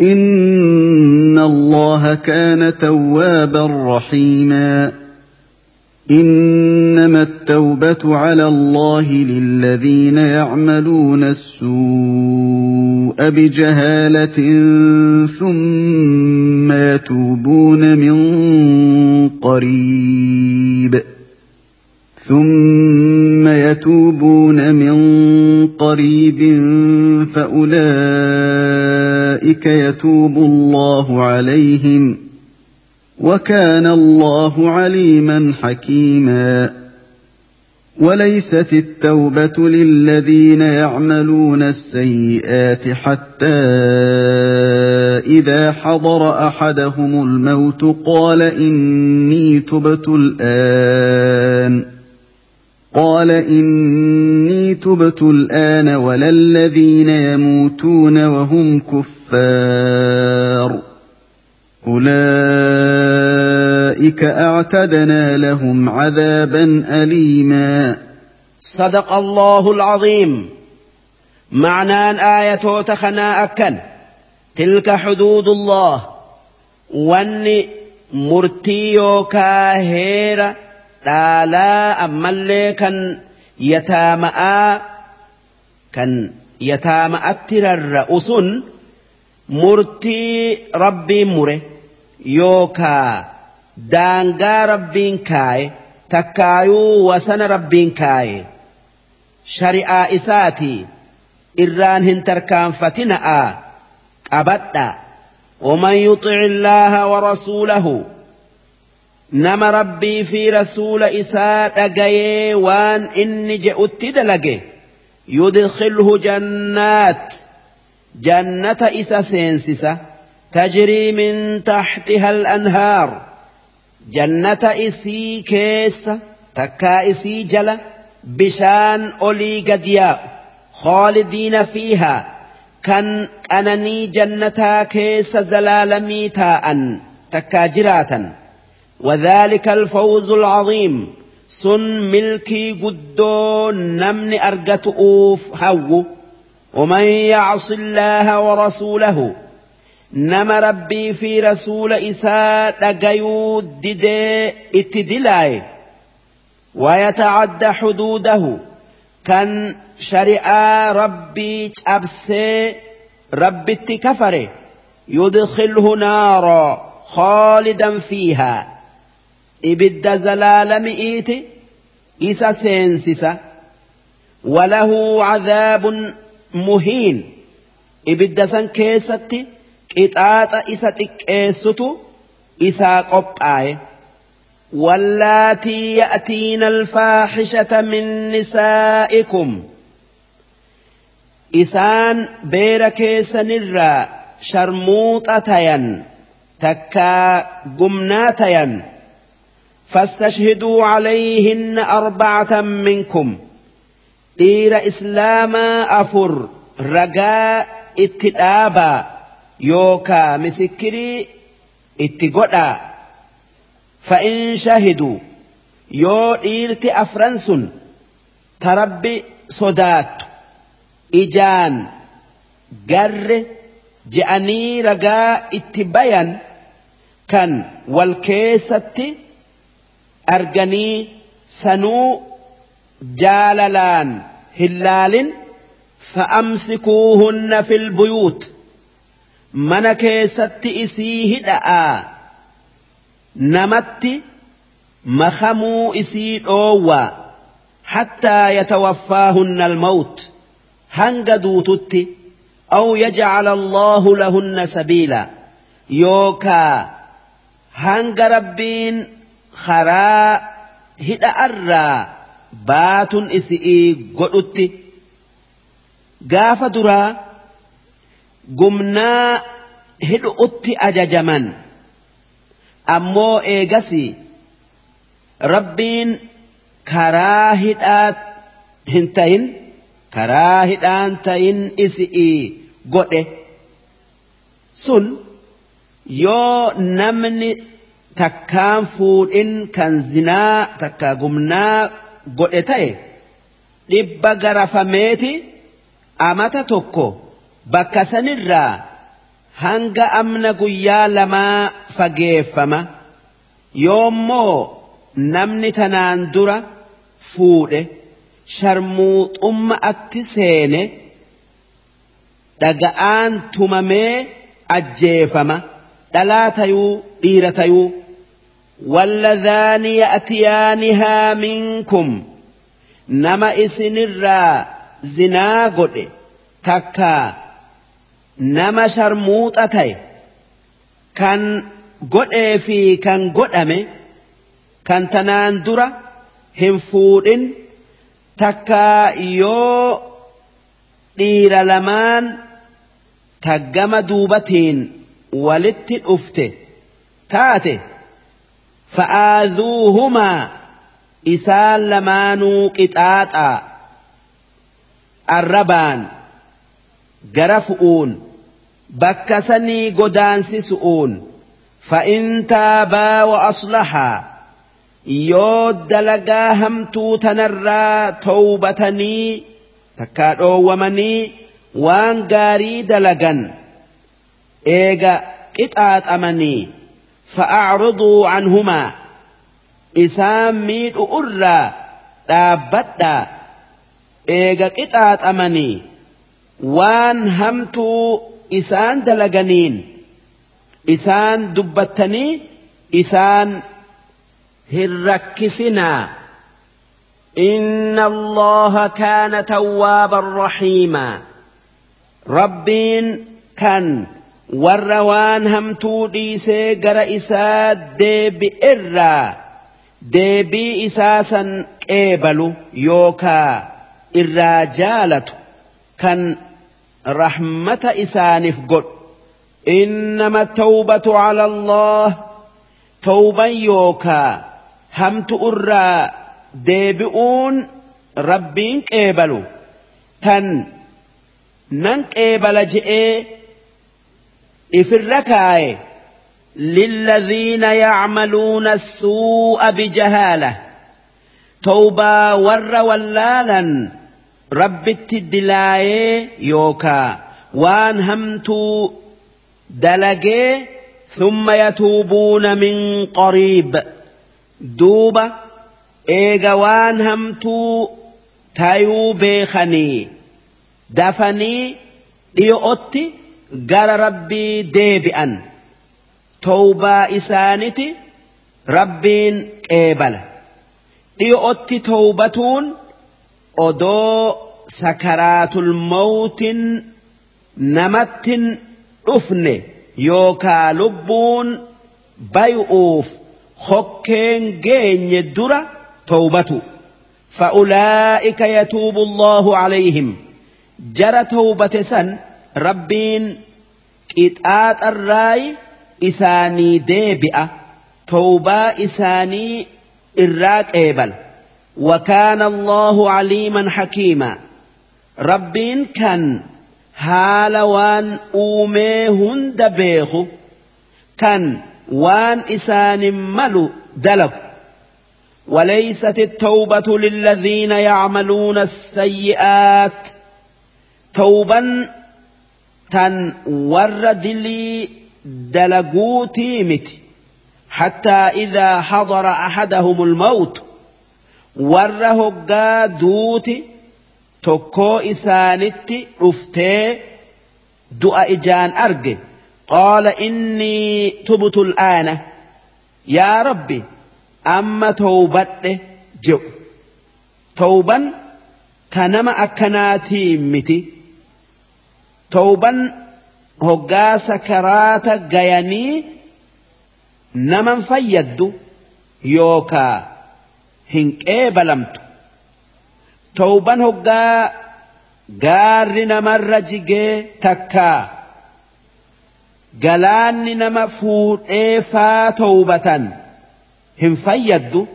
إن الله كان توابا رحيما إنما التوبة على الله للذين يعملون السوء بجهالة ثم يتوبون من قريب ثم يتوبون من قريب فأولئك يتوب الله عليهم وكان الله عليما حكيما. وليست التوبة للذين يعملون السيئات حتى إذا حضر أحدهم الموت قال إني تبت الآن. قال إني تبت الآن ولا الذين يموتون وهم كفار. أولئك أعتدنا لهم عذابا أليما. صدق الله العظيم. معنى آية تخنا أكن تلك حدود الله. واني مرتيو كاهيره dhaalaa ammallee kan yataama'aa kan yataama'atti rarra'u sun murtii rabbiin mure yookaa daangaa rabbiin kaaye takkaayuu wasana rabbiin kaaye shari'aa isaatii irraan hin tarkaanfatina'a qabadha ومن يطع الله ورسوله nama rabbii fi rasuula isaa dhagayee waan inni je'utti dalage yudkhilhu jannaat jannata isa seensisa tajrii min taxtiha alanhaar jannata isii keessa takkaa isii jala bishaan olii gad yaa'u khaalidiina fiihaa kan qananii jannataa keessa zalaalamii taa'an takkaa jiraatan وذلك الفوز العظيم. سن ملكي قدو نمن أرقتؤوف هو ومن يعص الله ورسوله. نما ربي في رسول إساء دقيو ددي اتدلاي. ويتعد حدوده. كان شريعة ربي أبسي ربي اتكفره. يدخله نارا خالدا فيها. زلال مئيت إسا سينسسا وله عذاب مهين إبد سن كيستي qixaaxa isa xiqqeessutu isaa qophaa'e alfaaxishata min nisaa'ikum isaan beera keessanirraa sharmuuxa tayan takkaa gumnaa tayan فاستشهدوا عليهن أربعة منكم. إير إسلاما أفر رجاء اتتابا يوكا مسكري اتقدا فإن شهدوا يو إيرت أفرنسن تربي صدات إجان جر جأني رجاء اتبايا كان والكيسة arganii sanuu jaalalaan hin laalin fa'amsikuuhunna fil buyuut mana keessatti isii hidha'aa namatti makamuu isii dhoowwaa hattaa yatawaffaahunna almawt hanga duututti aw yajcala allaahu lahunna sabiila yookaa hanga rabbiin karaa hidha'arraa baatun isi'ii godhutti gaafa duraa gumnaa hidhuutti ajajaman ammoo eegasi rabbiin karaa hidhaa hin tahin karaa hidhaan tahin isi'ii godhe sun yoo namni takkaan fuudhin kan zinaa takkaa gumnaa godhe ta'e dhibba garafameeti amata tokko. bakka sanirraa hanga amna guyyaa lamaa fageeffama yoommoo namni tanaan dura fuudhe sharmuuxumma atti seene dhaga'aan tumamee ajjeefama dhalaa tayuu dhiira tayuu واللذان يأتيانها منكم نما إسنرا زنا قد تكا nama sharmuuxa ta'e kan godhee fi kan godhame kan tanaan dura hin fuudhin takka yoo dhiira lamaan taggama duubatiin walitti dhufte taate fa'aazuuhumaa isaan lamaanuu qixaaxaa arrabaan gara fu'uun bakka sanii godaansisu'uun fa'in taabaa wa aslahaa yoo dalagaa hamtuu tanarraa towbatanii takkaa dhoowwamanii waan gaarii dalagan فأعرضوا عنهما. إسام ميت أرى تابتا إيغا قطعت أمني. وان همتو إسان دلغنين. إسان دبتني إسان هركسنا. إن الله كان توابا رحيما. ربين كان warrawaan hamtuu dhiisee gara isaa deebi'irraa deebii isaa san qeebalu yookaa irraa jaalatu kan rahmata isaaniif godhu. Innama tawbatu cala allah tawban yookaa hamtu irraa deebi'uun rabbiin qeebalu. Tan nan qeebala je'ee kaaye للذين يعملون السوء بجهالة. توبا ور ولالا. rabbitti dilaayee yookaa waan hamtuu dalagee ثم يتوبون من قريب. دوبة. إيغوان همتو تايو بيخني دفني إيوتي قال ربي ديبئا. توبة إسانتي ربين قيبل. إيوتي توبتون أدو سكرات الموت نمت أفني. yookaa lubbuun bay'uuf hokkeen geenye dura tawbatu فأولئك يتوب الله عليهم. جرى توبة سن ربين إتآت الراي إساني ديبئة توبة إساني إراك إيبل وكان الله عليما حكيما ربين كان uumee hunda beeku kan waan isaanin malu dalagu. وليست التوبة للذين يعملون السيئات توبا تن ورد لي دلقوتي مت حتى إذا حضر أحدهم الموت وره قادوتي tokkoo isaanitti dhuftee du'a ijaan arge qaala innii tubtu al'aana yaa rabbi amma towbadhe jedhu towban ka nama akkanaatii miti towban hoggaa sakaraata gayanii naman fayyaddu yookaa hin qeebalamtu towban hoggaa gaarri namarra jigee takkaa galaanni nama fuudhee faa towbatan hin fayyaddu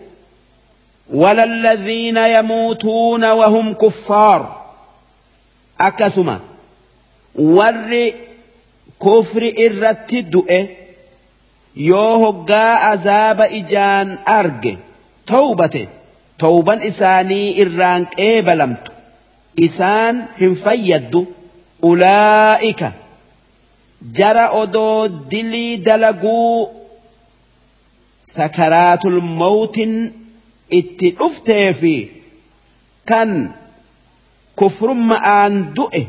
ولا الذين يموتون وهم كفار warri kufri irratti du'e yoo hoggaa azaaba ijaan arge towbate towban isaanii irraan qeebalamtu isaan hin fayyaddu ulaa'ika jara odoo dilii dalaguu sakaraatul mawtin itti dhuftee fi kan kufrumma aan du'e.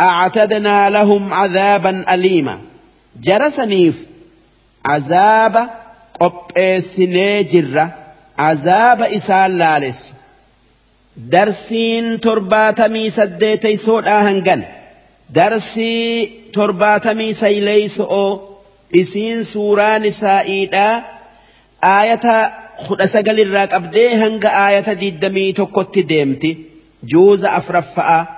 أعتدنا لهم عذابا أليما. جرسنيف. عذاب قبئسني جرة. عذاب إسان لالس. درسين ترباتمي سديتي سودا هنغن درسي ترباتمي سيليس أو إسين سورة نسائيدا. آية الراك أبدي هنغ آية ديدمي تكوت ديمتي. جوز أفرفأ.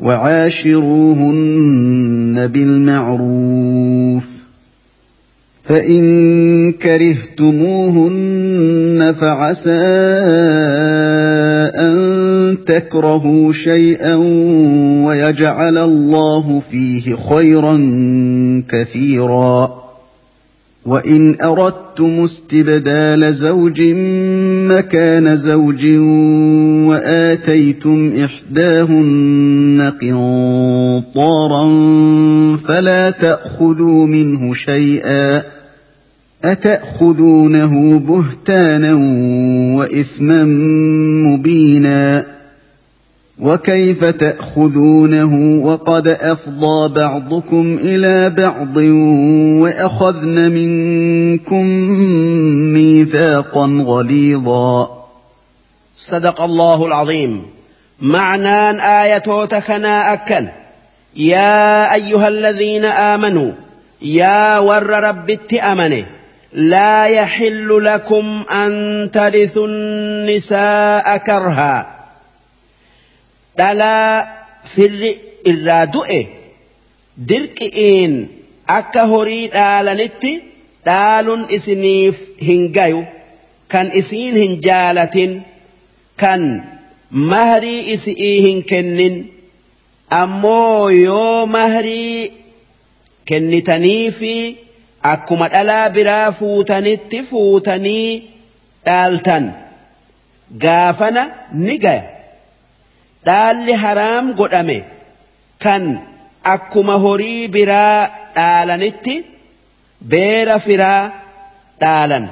وعاشروهن بالمعروف فإن كرهتموهن فعسى أن تكرهوا شيئا ويجعل الله فيه خيرا كثيرا. وإن أردتم استبدال زوج مكان زوج وآتيتم إحداهن قنطارا فلا تأخذوا منه شيئا أتأخذونه بهتانا وإثما مبينا وكيف تأخذونه وقد أفضى بعضكم إلى بعض وأخذن منكم ميثاقا غليظا. صدق الله العظيم. معنى آية تكنا أكن يا أيها الذين آمنوا يا ور رب أمنه لا يحل لكم أن ترثوا النساء كرها. Dhalaa firri irraa du'e dirqi'iin akka horii dhaalanitti dhaaluun isiniif hin gayu kan isiin hin jaalatin kan mahrii isii hin kennin ammoo yoo mahrii kennitanii fi akkuma dhalaa biraa fuutanitti fuutanii dhaaltan gaafana ni gaya dhaalli haraam godhame kan akkuma horii biraa dhaalanitti beera firaa dhaalan.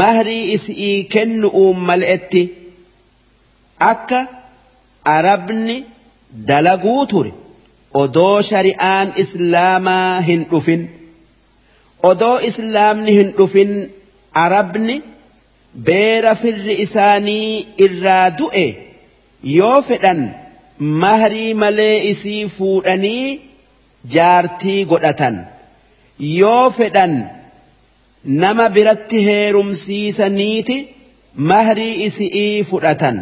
Mahrii isii kennu'uun mal'etti akka arabni dalaguu ture odoo shari'aan islaamaa hin dhufin. Odoo islaamni hin dhufin arabni beera firri isaanii irraa du'e yoo fedhan mahrii malee isii fuudhanii jaartii godhatan. Yoo fedhan nama biratti heerumsiisaniiti mahrii isii fudhatan.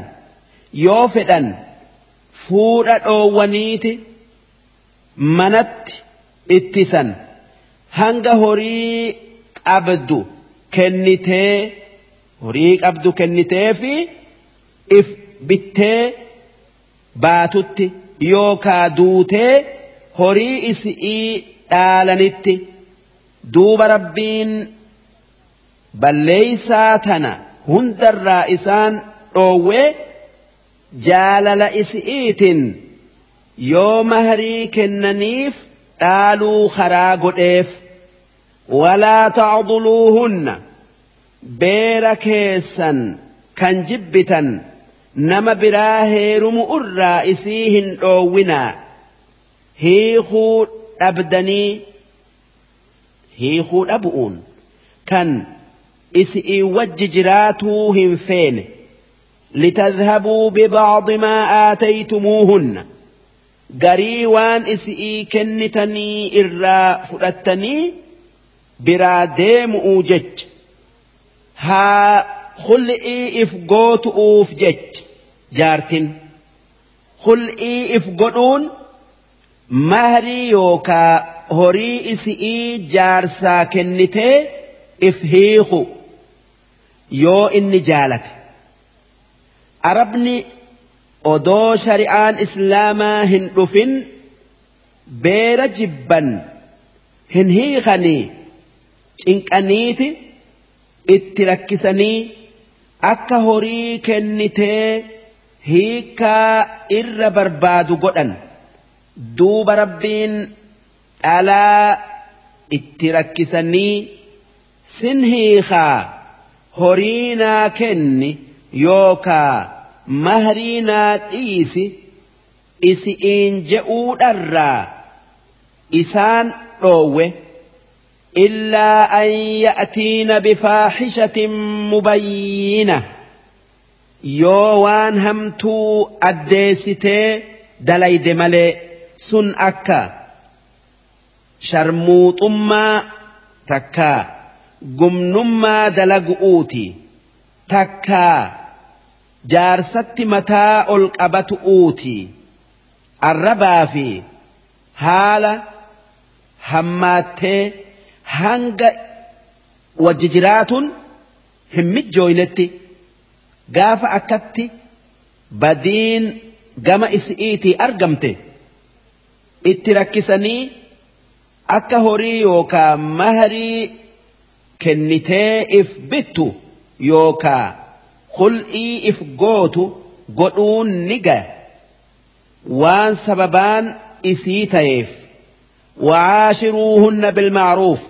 Yoo fedhan fuudha dhoowwaniiti manatti ittisan. Hanga horii qabdu kennitee horii qabdu kennitee fi if bittee baatutti yookaa duutee horii isii dhaalanitti duuba rabbiin balleeysaa tana hundarraa isaan dhoowwee jaalala isi'iitin yoo mahrii kennaniif dhaaluu karaa godheef walaa tacduluuhunna beera keessan kan jibbitan nama biraa heerumu irraa isii hin dhoowwinaa hiikuu dhabdanii hiikuu dhabu'uun kan isi'ii wajji jiraatuu hin feene لتذهبوا ببعض ما آتيتموهن garii waan isi'ii kennitanii irraa fudhattanii biraa deemu'uu jecha haa hul'ii if gootu'uuf jecha jaartin hul'ii if godhuun mahrii yookaa horii isi'ii jaarsaa kennitee if hiiku yoo inni jaalate arabni odoo shari'aan islaamaa hin dhufin beera jibban hin hiikanii cinqaniiti itti rakkisanii akka horii kennitee hiikaa irra barbaadu godhan. Duuba rabbiin dhalaa itti rakkisanii sin hiikaa horii naa kenni yookaa mahrii naa dhiisi isi'iin je'uudharraa isaan dhoowwe illaa an ya'tiina bifaaxishatin mubayyina yoo waan hamtuu addeessitee dalayde malee sun akka sharmuuxummaa takkaa gumnummaa dalagu'uuti takkaa jaarsatti mataa ol qabatu'uuti arrabaa fi haala hammaattee hanga wajji jiraatuun hin mijjooynetti gaafa akkatti badiin gama isi'iitii argamte itti rakkisanii akka horii yookaa maharii kennitee if bittu yookaa hul'ii if gootu godhuun ni gaya waan sababaan isii ta'eef وعاشروهن بالمعروف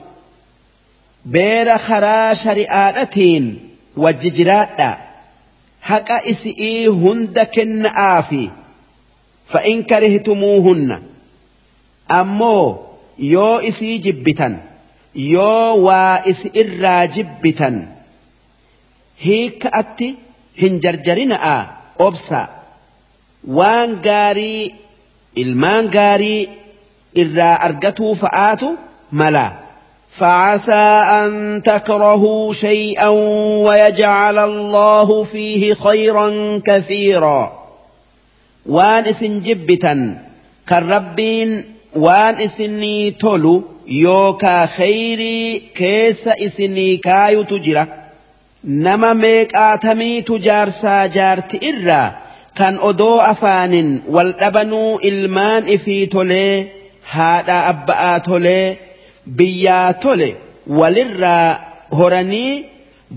بير خرا شريعاتين وججراتا حق إسئي هند كن آفي فإن كرهتموهن أمو يو إسي جبتا يو وإس إرا جبتا هيك أتي هنجرجرنا أبسا وان غاري المان غاري irraa argatuu fa'aatu mala. فعسى أن تكرهوا شيئا ويجعل الله فيه خيرا كثيرا. وانس جبتا كالربين وانس تولو يوكا خيري كيس اسني كايو تجرا. نما ميك آتمي تجار ساجار تئرا كان أدو أفان والأبنو إلمان إفي تولي هذا أبا تولي biyyaa tole walirraa horanii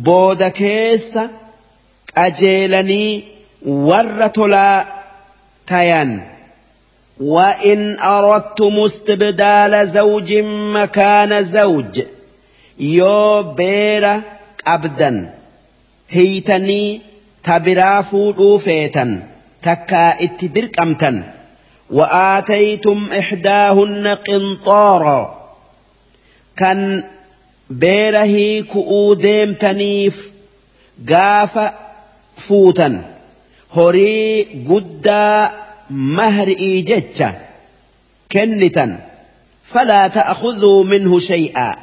booda keessa qajeelanii warra tolaa tayan. وإن أردتم استبدال زوج مكان زوج يو بيرا أبدا هيتني تبرافو روفيتا تكا اتبرك أمتا وآتيتم إحداهن قنطارا كان بيره كؤو ديمتنيف قاف فوتا هري قدا مهرئي جتشا كنتا فلا تأخذوا منه شيئا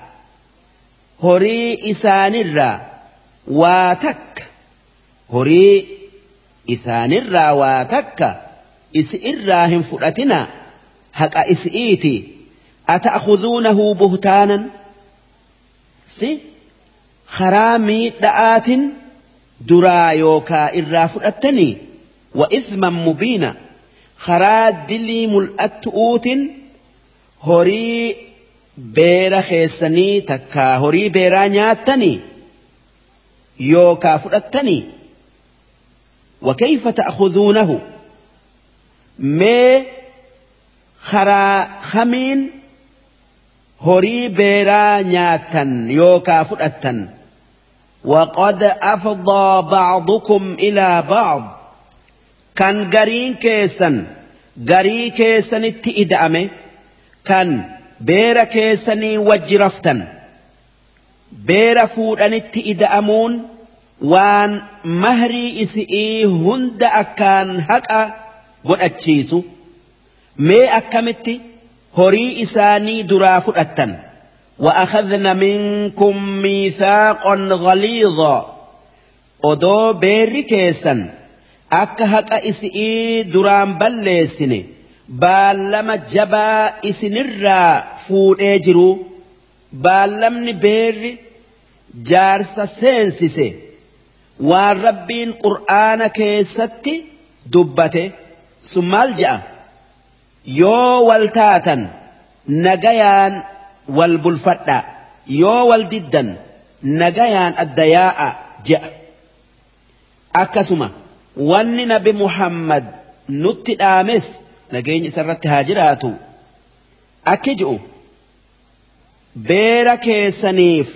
هري إسان الرا واتك هري إسان الرا واتك إسئراهم فرأتنا هك إسئيتي أتأخذونه بهتانا؟ سي؟ خرامي دآت درا يوكا إرافر التني وإثما مبينا. خرا دلي ملأت هري بير خيسني تكا هري بيرانياتني يوكا فرأتني وكيف تأخذونه؟ مي خرا خمين horii beeraa nyaattan yookaa fudhattan. وقد أفضى بعضكم إلى بعض. كان قرين كيسا قري كيسا اتئدأمه كان بير كيسني وجرفتا بير فوران اتئدأمون وان مهري إسئي هند أكان حقا قد أتشيسو مي أكمتي هري إساني درافو أتن وأخذن منكم ميثاقا غليظا odoo beerri keessan akka haqa isii duraan balleessine baallama jabaa isinirraa fuudhee jiru baallamni beerri jaarsa seensise waan rabbiin qur'aana keessatti dubbate sun maal je'a Yoo wal taatan nagayaan wal bulfadha. Yoo wal diddan nagayaan adda yaa'a je'a. Akkasuma wanni nabi muhammad nutti dhaames nageenya isarratti haa jiraatu. Akki ji'u beera keessaniif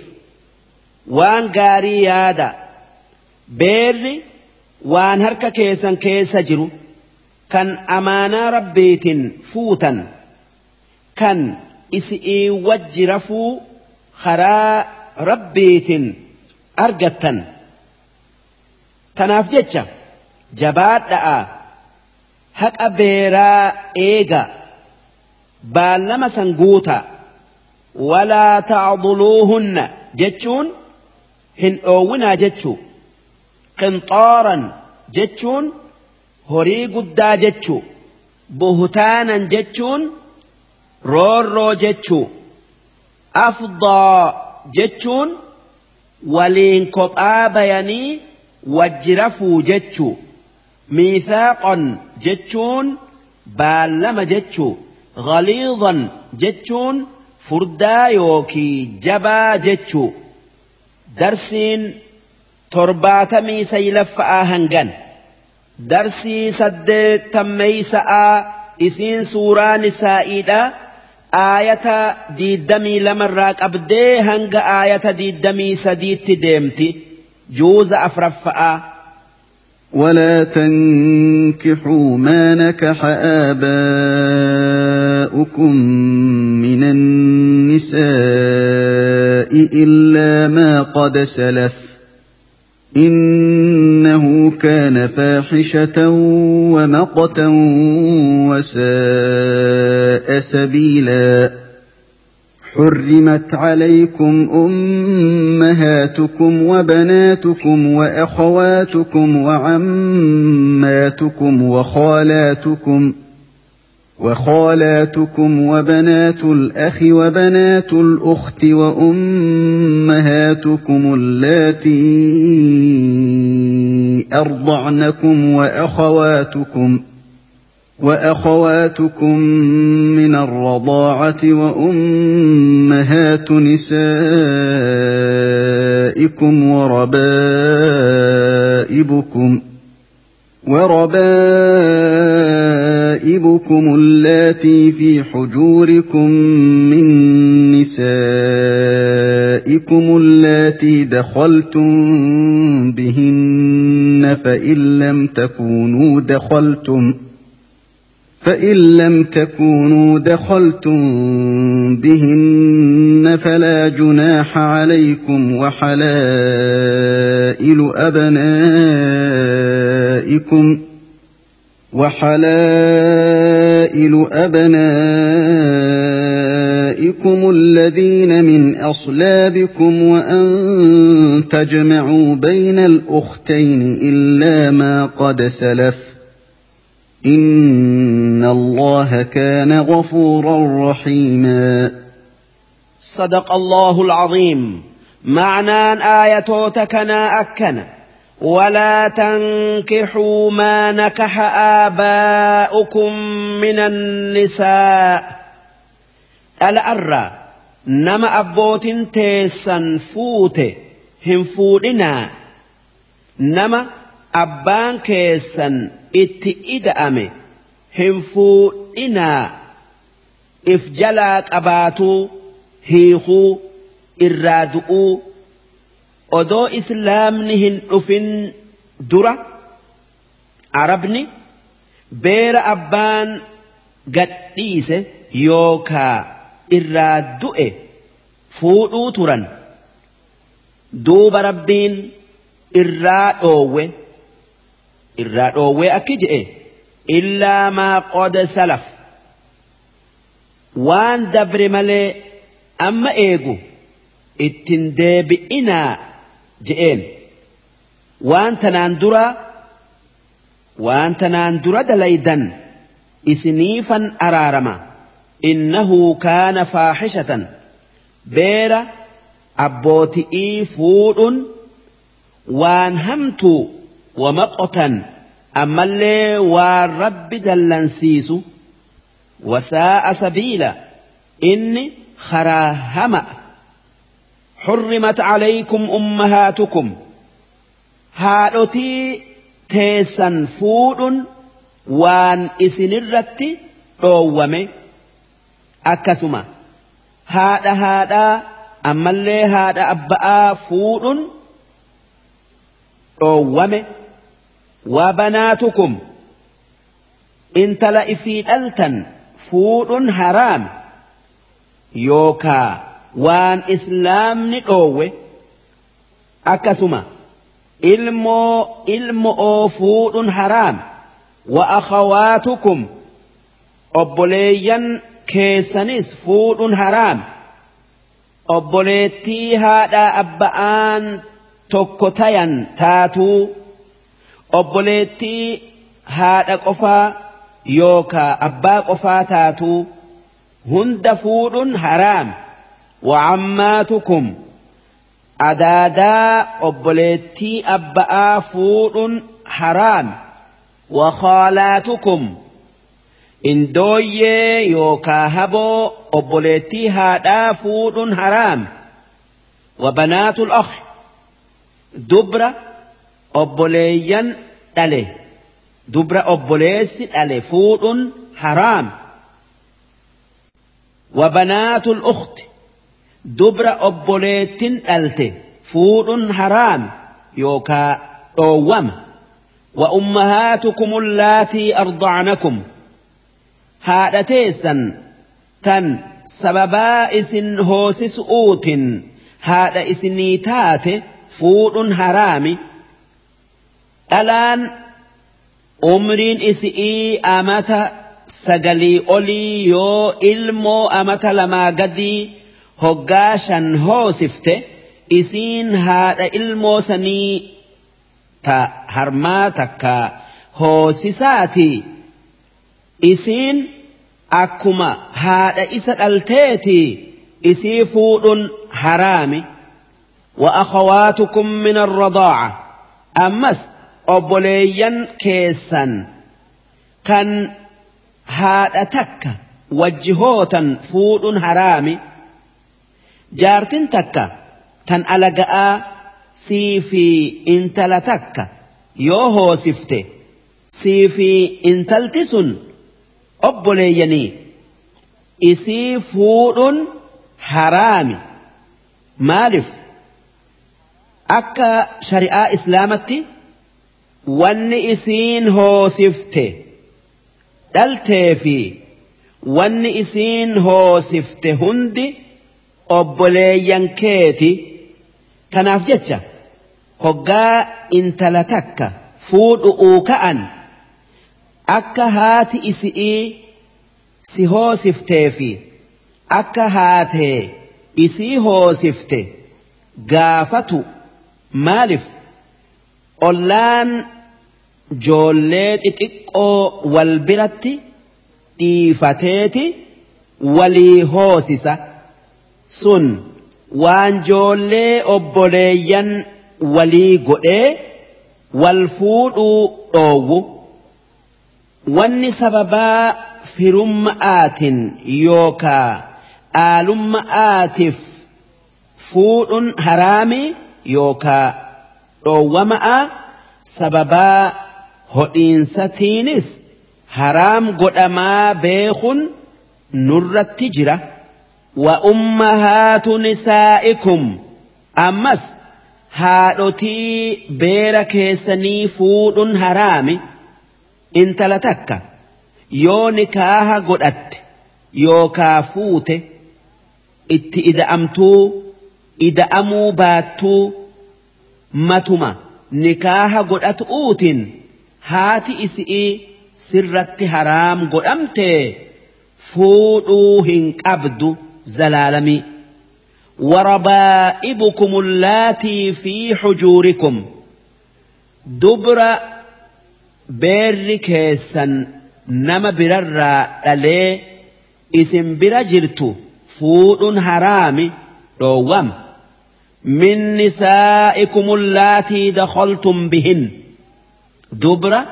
waan gaarii yaada. Beerri waan harka keessan keessa jiru kan amaanaa rabbiitiin fuutan kan isi'ii wajji rafuu karaa rabbiitiin argattan tanaaf jecha jabaadha'a haqa beeraa eega baallama san guuta walaa tacduluuhunna jechuun hin dhoowwinaa jechuu qinxaaran jechuun horii guddaa jechuu buhtaanan jechuun roorroo jechuu afdaa jechuun waliin kophaa bayanii wajji rafuu jechuu miithaaqan jechuun baallama jechuu ghaliidan jechuun furdaa yookii jabaa jechuu darsiin torbaatamii saylaffa'aa hangan darsii saddeettameeysa'aa isiin suuraa nisaa'iidha aayata diiddamii lamarraa qabdee hanga aayata diiddamii sadiitti deemti juuza afraffa'aa ولا تنكحوا ما نكح آباؤكم من النساء إلا ما قد سلف إنه كان فاحشة ومقتا وساء سبيلا. حرمت عليكم أمهاتكم وبناتكم وأخواتكم وعماتكم وخالاتكم وخالاتكم وبنات الأخ وبنات الأخت وأمهاتكم اللاتي أرضعنكم وأخواتكم وأخواتكم من الرضاعة وأمهات نسائكم وربائبكم وربائبكم اللاتي في حجوركم من نسائكم اللاتي دخلتم بهن فإن لم تكونوا دخلتم بهن فلا جناح عليكم وحلائل أبنائكم وحلائل أبنائكم الذين من أصلابكم وأن تجمعوا بين الأختين إلا ما قد سلف إن الله كان غفورا رحيما. صدق الله العظيم. معنى آية تكنا أكنا. ولا تنكحوا ما نكح آباؤكم من النساء الأرى نما أبوت تيسا فوت هم فودنا نما أبان كيسا itti ida'ame hin fuudhinaa if jalaa qabaatuu hiikuu irraa du'uu odoo islaamni hin dhufin dura arabni beera abbaan gadhiise yookaa irraa du'e fuudhuu turan duuba rabbiin irraa dhoowwe. irraa dhoowwee akki je'e illaa maa qoda salaf waan dabre malee amma eegu ittin deebi'inaa je'een waan tanaan dura waan tanaan dura dalaydan isiniifan araarama innahu kaana faaxishatan beera abbooti'ii fuudhun waan hamtuu ومقتا أما اللي والرب دلنسيس وساء سبيلا إني خراهما حرمت عليكم أمهاتكم. هالوتي تيسا فود وان إسنرت رومي أكسما. هذا هذا أما اللي هذا أبقى فود رومي وبناتكم. إن تلئفي ألتن فود حرام. يوكا. وان إسلام نقوه أكسما إلمو إلمو فود حرام وأخواتكم أبوليا كيسنس فود حرام obboleettii haadha abba'aan tokko tayan taatuu obboleettii haadha qofaa yookaa abbaa qofaa taatuu hunda fuudhuun haraam وعماتكم. أدادا أبليتي أبأ فور حرام. وخالاتكم. إن دوية يوكاهبو أبليتي هادا فور حرام. وبنات الأخ. دبرة أبليا تلي دبرة أبليس تلي فور حرام. وبنات الأخت. Dubra obboleettin dhalte fuudhuun haraam yookaa dhoowwama wa ummahaatukum allaatii ardacnakum haadha teessan tan sababaa isin hoosisu'uutin haadha isinii taate fuudhuun haraami dhalaan umriin isi'ii amata sagalii olii yoo ilmoo amata lamaa gadii hoggaa shan hoosifte isiin haadha ilmoo sanii ta harmaa takka hoosisaati isiin akkuma haadha isa dhalteeti isii fuudhun haraami min arradaaca ammas obboleeyyan keessan kan haadha takka wajji hootan fuudhun haraami جارتين تكا تن ألقاء سيفي انتل تكا يوهو سفته سيفي انتل تسن أبولي يني إسي حرامي مالف أكا شريعة إسلامتي واني إسين هو سفته دلتي في واني إسين هو سفته هندي obboleeyyan keeti kanaaf jecha hoggaa intala takka fuudhu'uu ka'an akka haati isi'ii si hoosiftee fi akka haatee isii hoosifte gaafatu maaliif? Ollaan joollee xixiqqoo wal biratti dhiifateeti walii hoosisa sun waan joollee obboleeyyan walii godhee wal fuudhuu dhoowwu wanni sababaa firumma'aatiin yookaa aalumma'aatiif fuudhuun haraami yookaa dhoowwama'a sababaa hodhiinsatiinis haraam godhamaa beekun nurratti jira ummahaatu nisaa'ikum. Ammas haadhotii beera keessanii fuudhuun haraami intala takka yoo nikaaha godhatte yookaa fuute itti ida'amtuu ida'amuu baattuu matuma nikaaha godhatu'uutiin haati isi'ii sirratti haraam godhamtee fuudhuu hin qabdu zalaalamii. وربائبكم اللاتي في حجوركم. دبر بير كيسا نما بررا دلي اسم برجرت فود حرام روام من نسائكم اللاتي دخلتم بهن. دبر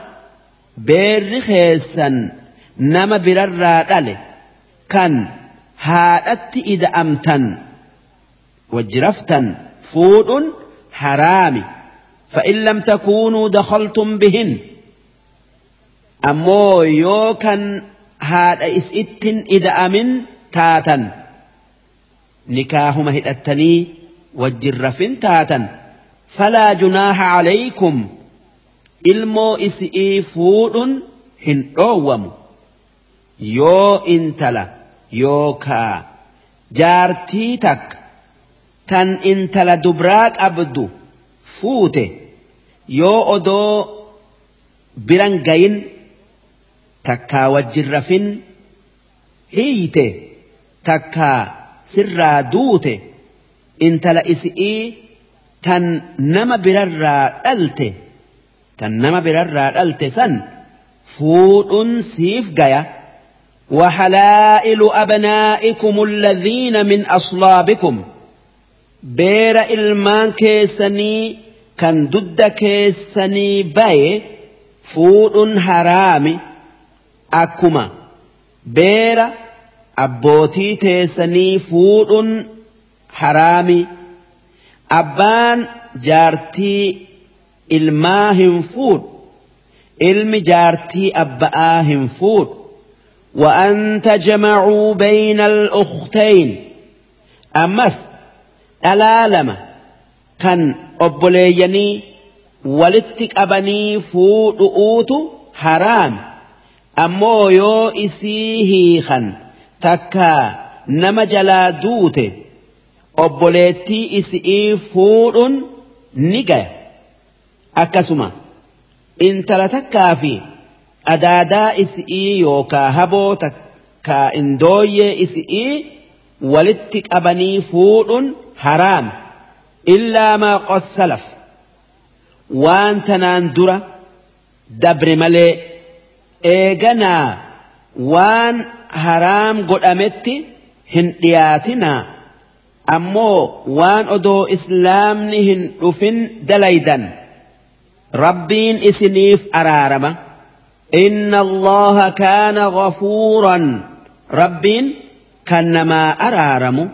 بير كيسا نما بررا دلي كان إذا أمتن وجرفتا فود حرام فإن لم تكونوا دخلتم بهن أمو يوكا هذا إسئت إذا أمن تاتا نكاهما هدأتني وجرف تاتا فلا جناح عليكم ilmoo isii fuudhuun hin dhoowwamu. Yoo intala yookaa jaartii takka tan intala dubraa qabdu fuute yoo odoo biran gayin takkaa wajjin rafin hiite takkaa sirraa duute intala isi'ii tan nama birarraa dhalte tan nama birarraa dhalte san fuudhuun siif gaya وحلائل أبنائكم الذين من أصلابكم. بير إلمان كيسني كان ضد كيسني باي فور حرام أكما. بير أبوتي تيسني فور حرام أبان جارتي الماهم فور إلم جارتي أبآهم فور وأن تجمعوا بين الأختين. أمس ألالم كان أبليني ولتك أبني فوت أوت حرام. أمو يو إسيهيخا تكا نما جلا دوت. أبليتي إسئي فوت نجا أكسما إن تلتكا فيه adaadaa isii yookaa haboo takkaa indooyyee isii walitti qabanii fuudhuun haraam. Illaa maa qossalaf. Waan tanaan dura dabre malee eeganaa waan haraam godhametti hin dhiyaatinaa. Ammoo waan odoo islaamni hin dhufin dalaydan. Rabbiin isiniif araarama إن الله كان غفورا. رب كنما أرارم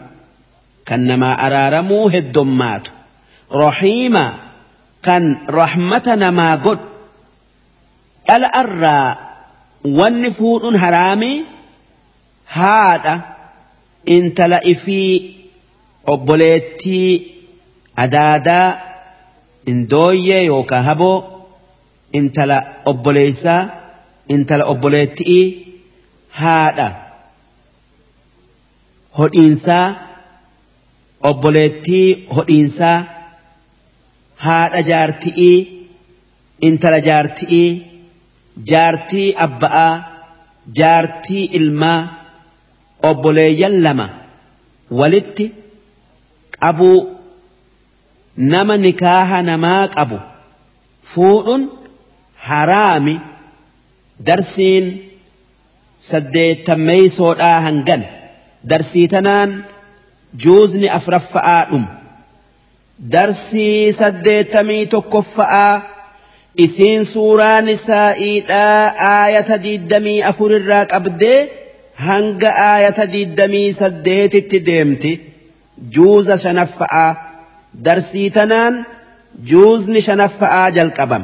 كنما أرارم هدمات. رحيما كان رحمتنا ما قد الأرى والنفور هرامي هذا إن تلأ في عبليتي أدادا إن دوية يوكهبو إن تلأ عبليسا intala obboleettii haadha hodhiinsaa obboleettii hodhiinsaa haadha jaarti'ii intala jaarti'ii jaartii abba'aa jaartii ilmaa obboleeyyan lama walitti qabuu nama nikaaha namaa qabu fuudhuun haraami darsiin saddeettameeysoodhaa hangan. Darsii tanaan juuzni afraffa'aa dhumu darsii saddeettamii tokkoffa'aa isiin suuraa nisaa'iidhaa aayata diiddamii afurirraa qabdee hanga aayata diiddamii saddeetitti deemti. Juuza shanaffa'aa. Darsii tanaan juuzni shanaffa'aa jalqabam.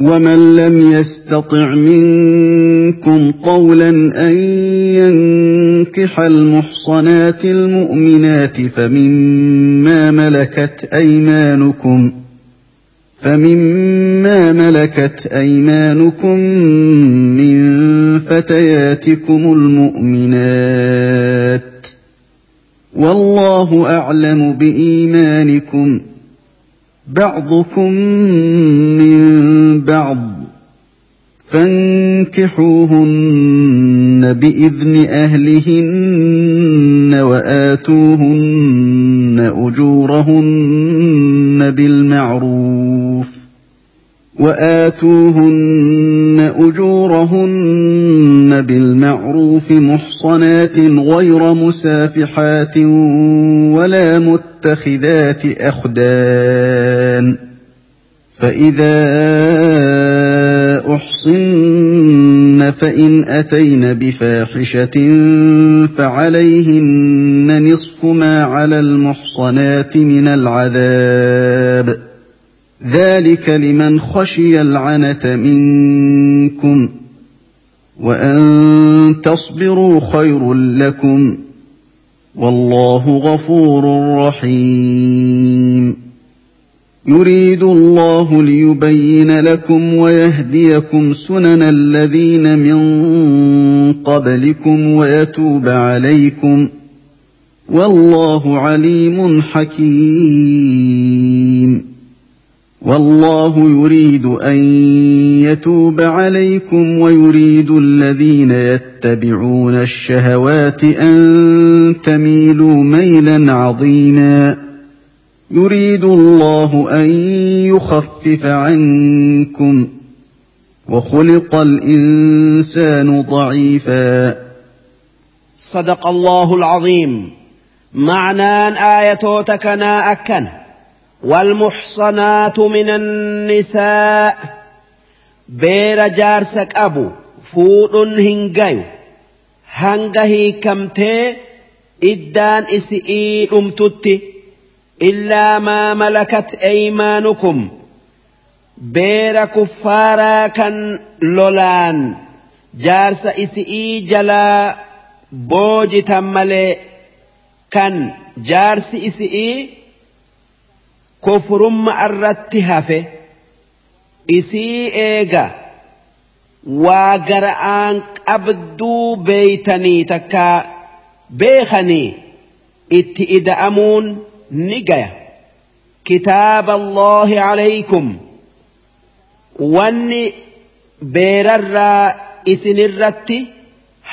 ومن لم يستطع منكم طولا ان ينكح المحصنات المؤمنات فمما ملكت ايمانكم فمما ملكت ايمانكم من فتياتكم المؤمنات والله اعلم بايمانكم بعضكم من بعض فانكحوهن بإذن أهلهن وآتوهن أجورهن بالمعروف وآتوهن أجورهن بالمعروف محصنات غير مسافحات ولا متخذات أخدان فإذا أحصن فإن أتين بفاحشة فعليهن نصف ما على المحصنات من العذاب ذلك لمن خشي العنت منكم وأن تصبروا خير لكم والله غفور رحيم. يريد الله ليبين لكم ويهديكم سنن الذين من قبلكم ويتوب عليكم والله عليم حكيم. والله يريد أن يتوب عليكم ويريد الذين يتبعون الشهوات أن تميلوا ميلا عظيما. يريد الله أن يخفف عنكم وخلق الإنسان ضعيفا. صدق الله العظيم. معنى آية تكنا أكن. والمحصنات من النساء beera jaarsa qabu fuudhuun hin gayu hanga hiikamtee iddaan isi'ii dhumtutti illaa maa malakat eeymaanukum beera kuffaaraa kan lolaan jaarsa isi'ii jalaa boojitan malee kan jaarsi isi'ii kufrumma irratti hafe isii eega waa gara'aan qabduu beeytanii takkaa beekanii itti ida'amuun ni gaya kitaaba Allaahi alaykum wanni beerarraa isinirratti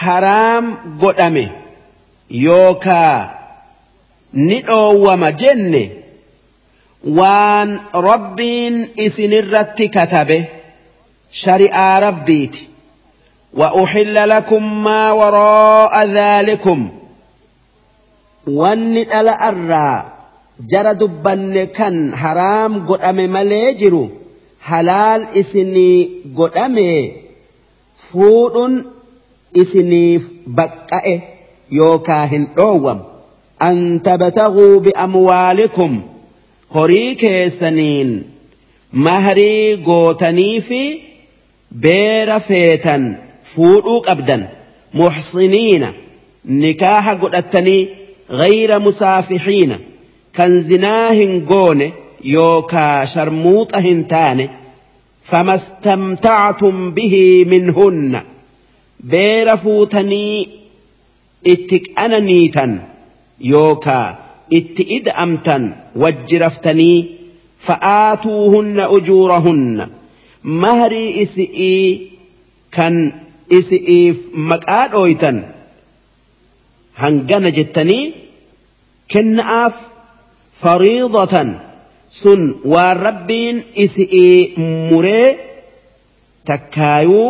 haraam godhame yookaa ni dhoowwama jenne waan rabbiin isinirratti katabe shari'aa rabbiiti وأحل لكم ما وراء ذلكم wanni dhala irraa jara dubbanne kan haraam godhame malee jiru halaal isinii godhame fuudhuun isiniif baqqa'e yookaa hin dhoowwam an tabtaguu bi'amwaalikum horii keessaniin mahrii gootanii fi beera feetan fuudhuu qabdan muxsiniina nikaaha godhattanii غير مسافحين كان زناه قون يوكا شرموط هنتان فما استمتعتم به منهن بير فوتني اتك أنا نيتا يوكا اتئد أمتا وجرفتني فآتوهن أجورهن مهري إسئي كان إسئيف مكاد أويتا hangana jettanii kenna'aaf fariidatan sun waan rabbiin isi'ii muree takkaayuu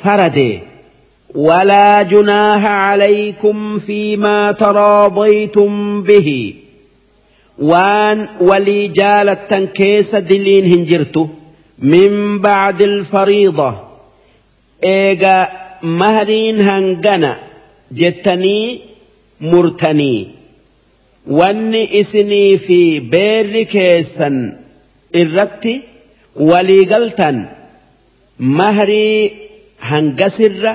faradee ولا جناح عليكم فيما تراضيتم به وان ولي جالة كيس دلين هنجرتو من بعد الفريضة إيجا مهرين هنجنا jettanii murtanii wanni isinii fi beerri keessan irratti waliigaltan mahrii hangasirra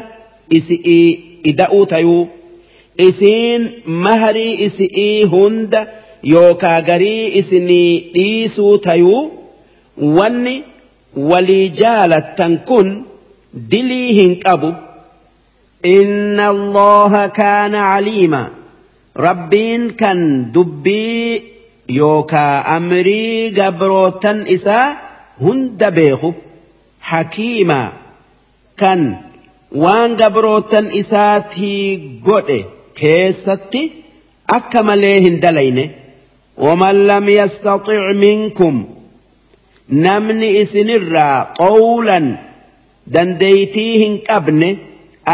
isi'ii ida'uu tayuu isiin maharii isi'ii hunda yookaa garii isinii dhiisuu tayuu wanni walii jaalattan kun dilii hin qabu. Inna allaha kaana caliima rabbiin kan dubbii yookaa amrii gabrootan isaa hunda beeku. Hakiimaa kan waan dabarootan isaati godhe keessatti akka malee hin dalayne. waman lam yastaxic minkum namni isinirraa qowlan dandeeytii hin qabne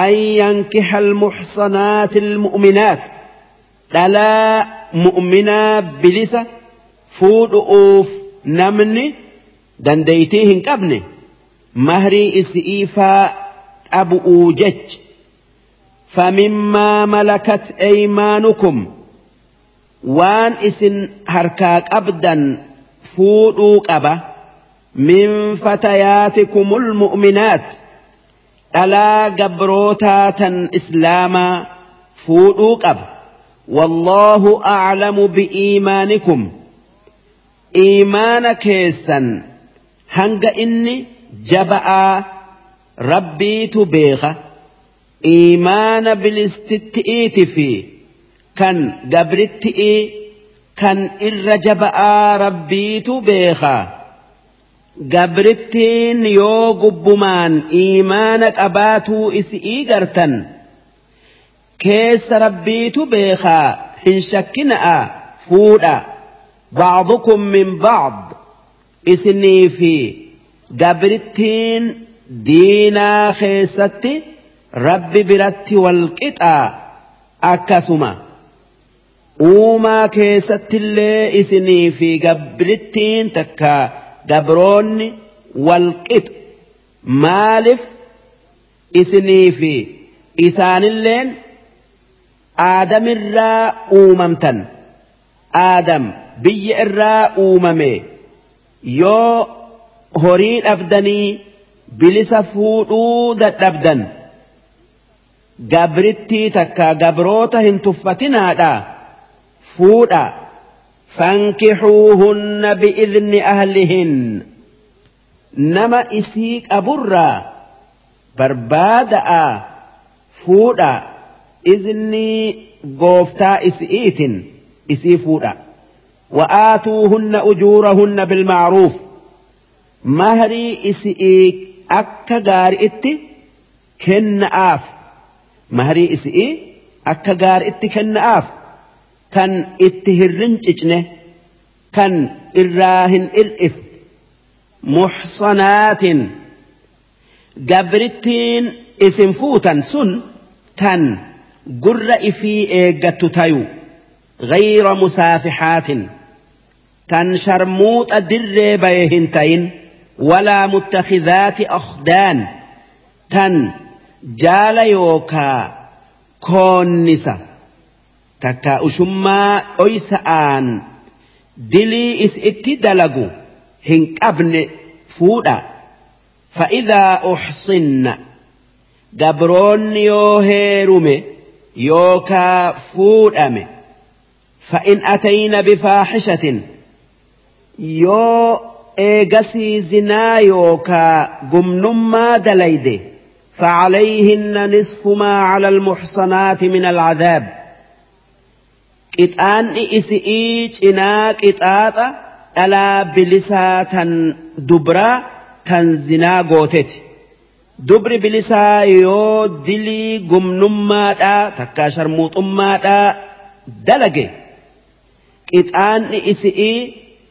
an yankixa almuxsanaati almu'minaat dhalaa mu'minaa bilisa fuudhu'uuf namni dandeeytii hin qabne mahrii isi'iifaa أبو جج فمما ملكت أيمانكم وان إسن هركاك أبدا فوتوك أبا من فتياتكم المؤمنات ألا قبروتاتا إسلاما فوتوك أبا والله أعلم بإيمانكم. إيمان كيسا هنگ إني جبأ ربيتو بيغا إيمان بالاستتئيت في كان قبرتئي كان إرجب ربيتو بيغا قبرتين يو قبمان. إيمانك أباتو إس قرتن كيس ربيتو بيخا إن شكنا فودا بعضكم من بعض. إسني في قبرتين diinaa keessatti rabbi biratti walqixaa akkasuma. Uumaa keessattillee isinii fi gabrittiin takkaa gabroonni walqixu maaliif isinii fi isaanilleen aadamirraa uumamtan. Aadam biyya irraa uumame. Yoo horii dhabdanii bilisa fuudhuu dadhabdan gabrittii takka gabroota hin tuffatinaadha fuudha fankixuuhunna bi'idni ahlihin nama isii qaburraa barbaada'a fuudha iznii gooftaa isi'iitin isii fuudha وآتوهن أجورهن بالمعروف مهري إسئي أكا غارئتي كن آف مهري إسئي أكا غارئتي كن آف كان اتهرن ججنه كان إراهن إرئف محصنات قبرتين اسم فوتا سن تن قر في إيقت تيو غير مسافحات تن شرموط در بيهنتين ولا متخذات أخدان. تن جال يوكا كونسة تكا أشما أيسآن دلي إس اتدلقو هنك أبن فودا. فإذا أحصن. قبرون يوهيرمي يوكا فودأمي. فإن أتينا بفاحشة. يو إيغسي زنا يوكا قمنما دليده فعليهن نصف ما على المحصنات من العذاب قطان إسئي جنا قطاطا ألا بلساتا دبرا تنزنا قوتت دبر بلسا يو دلي قمنما دا تكا شرموط دا دلقه qixaanni isi'ii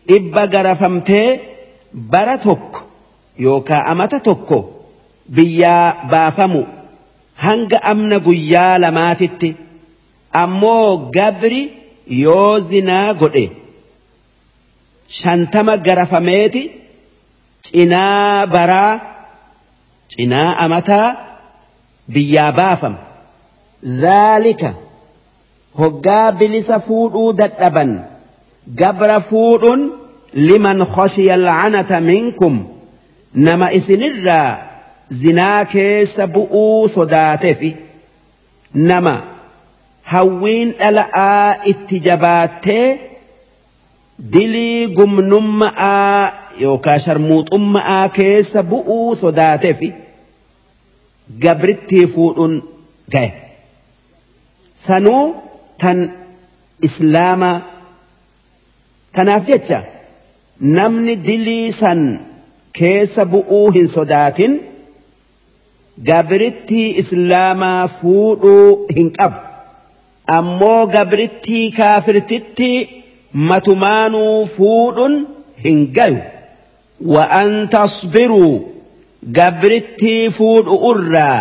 dhibba garafamtee bara tokko yookaa amata tokko biyyaa baafamu hanga amna guyyaa lamaatitti ammoo gabri yoo zinaa godhe shantama garafameeti cinaa baraa cinaa amataa biyyaa baafama. Zaalika hoggaa bilisa fuudhuu dadhaban gabra fuudhuun liman khashiya alcanata minkum nama isinirraa zinaa keessa bu'uu sodaatefi nama hawwiin dhala'aa itti jabaattee dilii gumnumma'aa yookaa sharmuuxumma'aa keessa bu'uu sodaatefi gabrittii fuudhuun ga'e sanuu tan islaamaa kanaaf jecha namni dilii san keessa bu'uu hin sodaatin gabrittii islaamaa fuudhuu hin qabu ammoo gabrittii kaafirtitti matumaanuu fuudhuun hin gayu wa'an tasbiruu gabrittii fuudhu irraa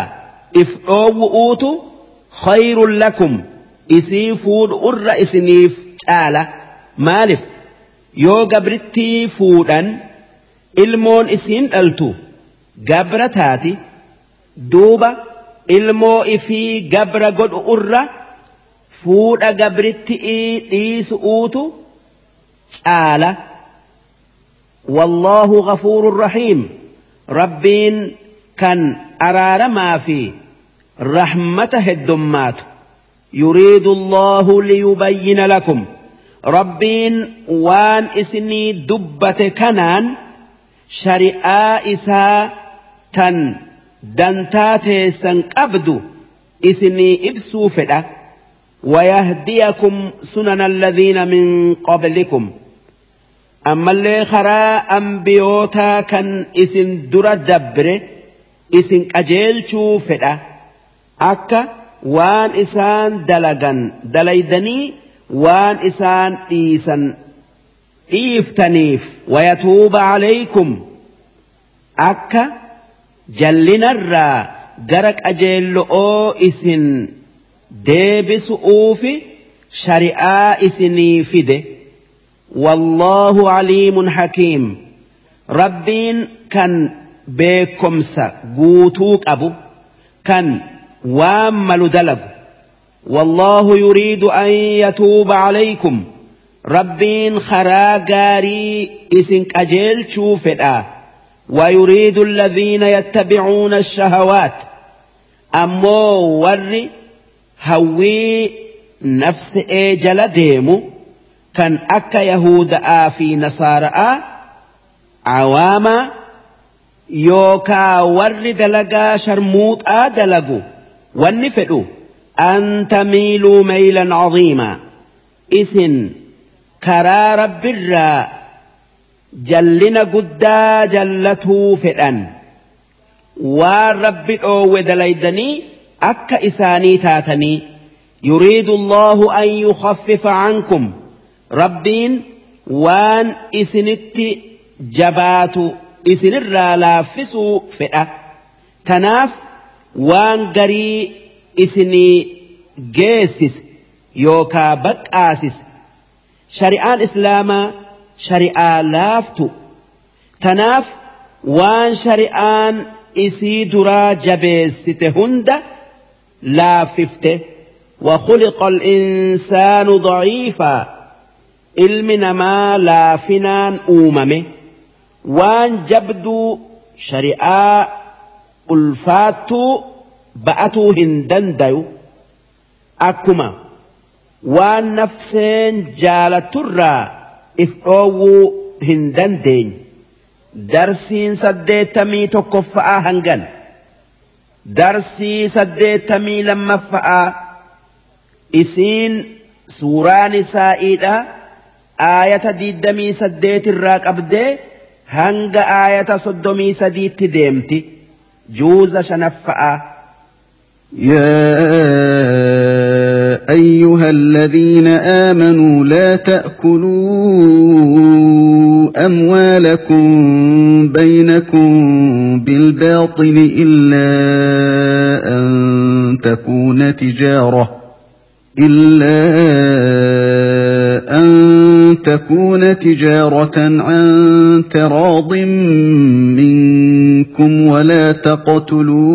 if dhoowwu'uutu khayrun lakum isii fuudhu irra isiniif caala maalif yoo gabrittii fuudhan ilmoon isiin dhaltu gabra taati duuba ilmoo ifii gabra godhu irra fuudha gabrittii dhiisu'uutu caala والله غفور رحيم ربين كان أرار ما في رحمته الدمات يريد الله ليبين ربين وان إسني دبة كنان شريعة إسا تن دنتات سنقبد إسني إبسو فدا ويهديكم سنن الذين من قبلكم. أما اللي خرا أنبيوتا كان إسن در دبر إسن أجيل فدا. أكا وان إسان دلغن دليدني وان اسان ايسان ايفتنيف ويتوب عليكم اكا جلنا الرا جرك أجل أو اسن ديبس اوفي شرئا اسني فده والله عليم حكيم ربين كان بكمسا قوتوك ابو كان وامل دلقو والله يريد أن يتوب عليكم. ربين خرا غاري إسن أجيل شوفدا ويريد الذين يتبعون الشهوات. أمو ور هوي نفس إيجل ديمو. كان أكا يهود آفي نصارى عواما يوكا ور دلقا شرموط آدلقو والنفدو أن تميلوا ميلا عظيما. إسن كرا رب الراء جلنا قدا جلته فئا والرب أو دليدني أك إساني تاتني. يريد الله أن يخفف عنكم. ربين وان إسنت جبات إسن الرالافسوا فئة. تناف وان قري isinii geessise yookaa baqqaasise shari'aan islaamaa shari'aa laaftu tanaaf waan shari'aan isii duraa jabeessite hunda laaffifte وخلق الإنسان ضعيفا ilmi namaa laafinaan uumame waan jabduu shari'aa ulfaattuu ba'atuu hin dandayu akkuma waan nafseen jaalatturraa if dhoowwuu hin dandeenye. Darsiin saddeettamii tokkoffa'aa hangan. Darsii saddeettamii lammaffa'aa. Isiin suuraan isaa'iidha aayata diddamii saddeetirraa qabdee hanga aayata soddomii sadiitti deemti. Juuza shanaffa'aa. يا ايها الذين امنوا لا تاكلوا اموالكم بينكم بالباطل الا ان تكون تجاره الا ان تكون تجاره عن تراض منكم ولا تقتلوا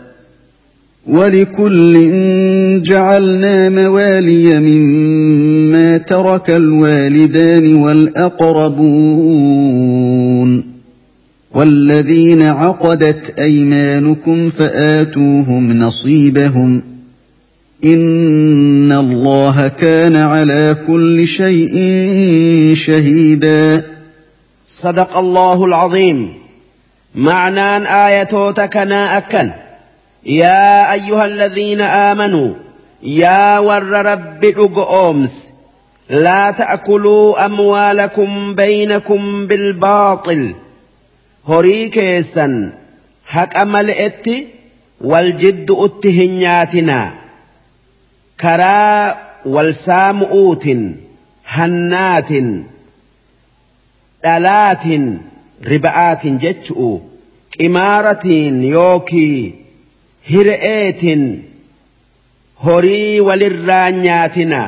ولكل جعلنا موالي مما ترك الوالدان والأقربون والذين عقدت أيمانكم فآتوهم نصيبهم إن الله كان على كل شيء شهيدا. صدق الله العظيم. معنى ايتوتك أكن. يا أيها الذين آمنوا يا ور رب أمس لا تأكلوا أموالكم بينكم بالباطل هريكيسا حق أملئت والجد أتهنياتنا كرا والسامؤوت هنات دلات ربعات جتشؤ إمارة يوكي hir'eetin horii walirraa nyaatina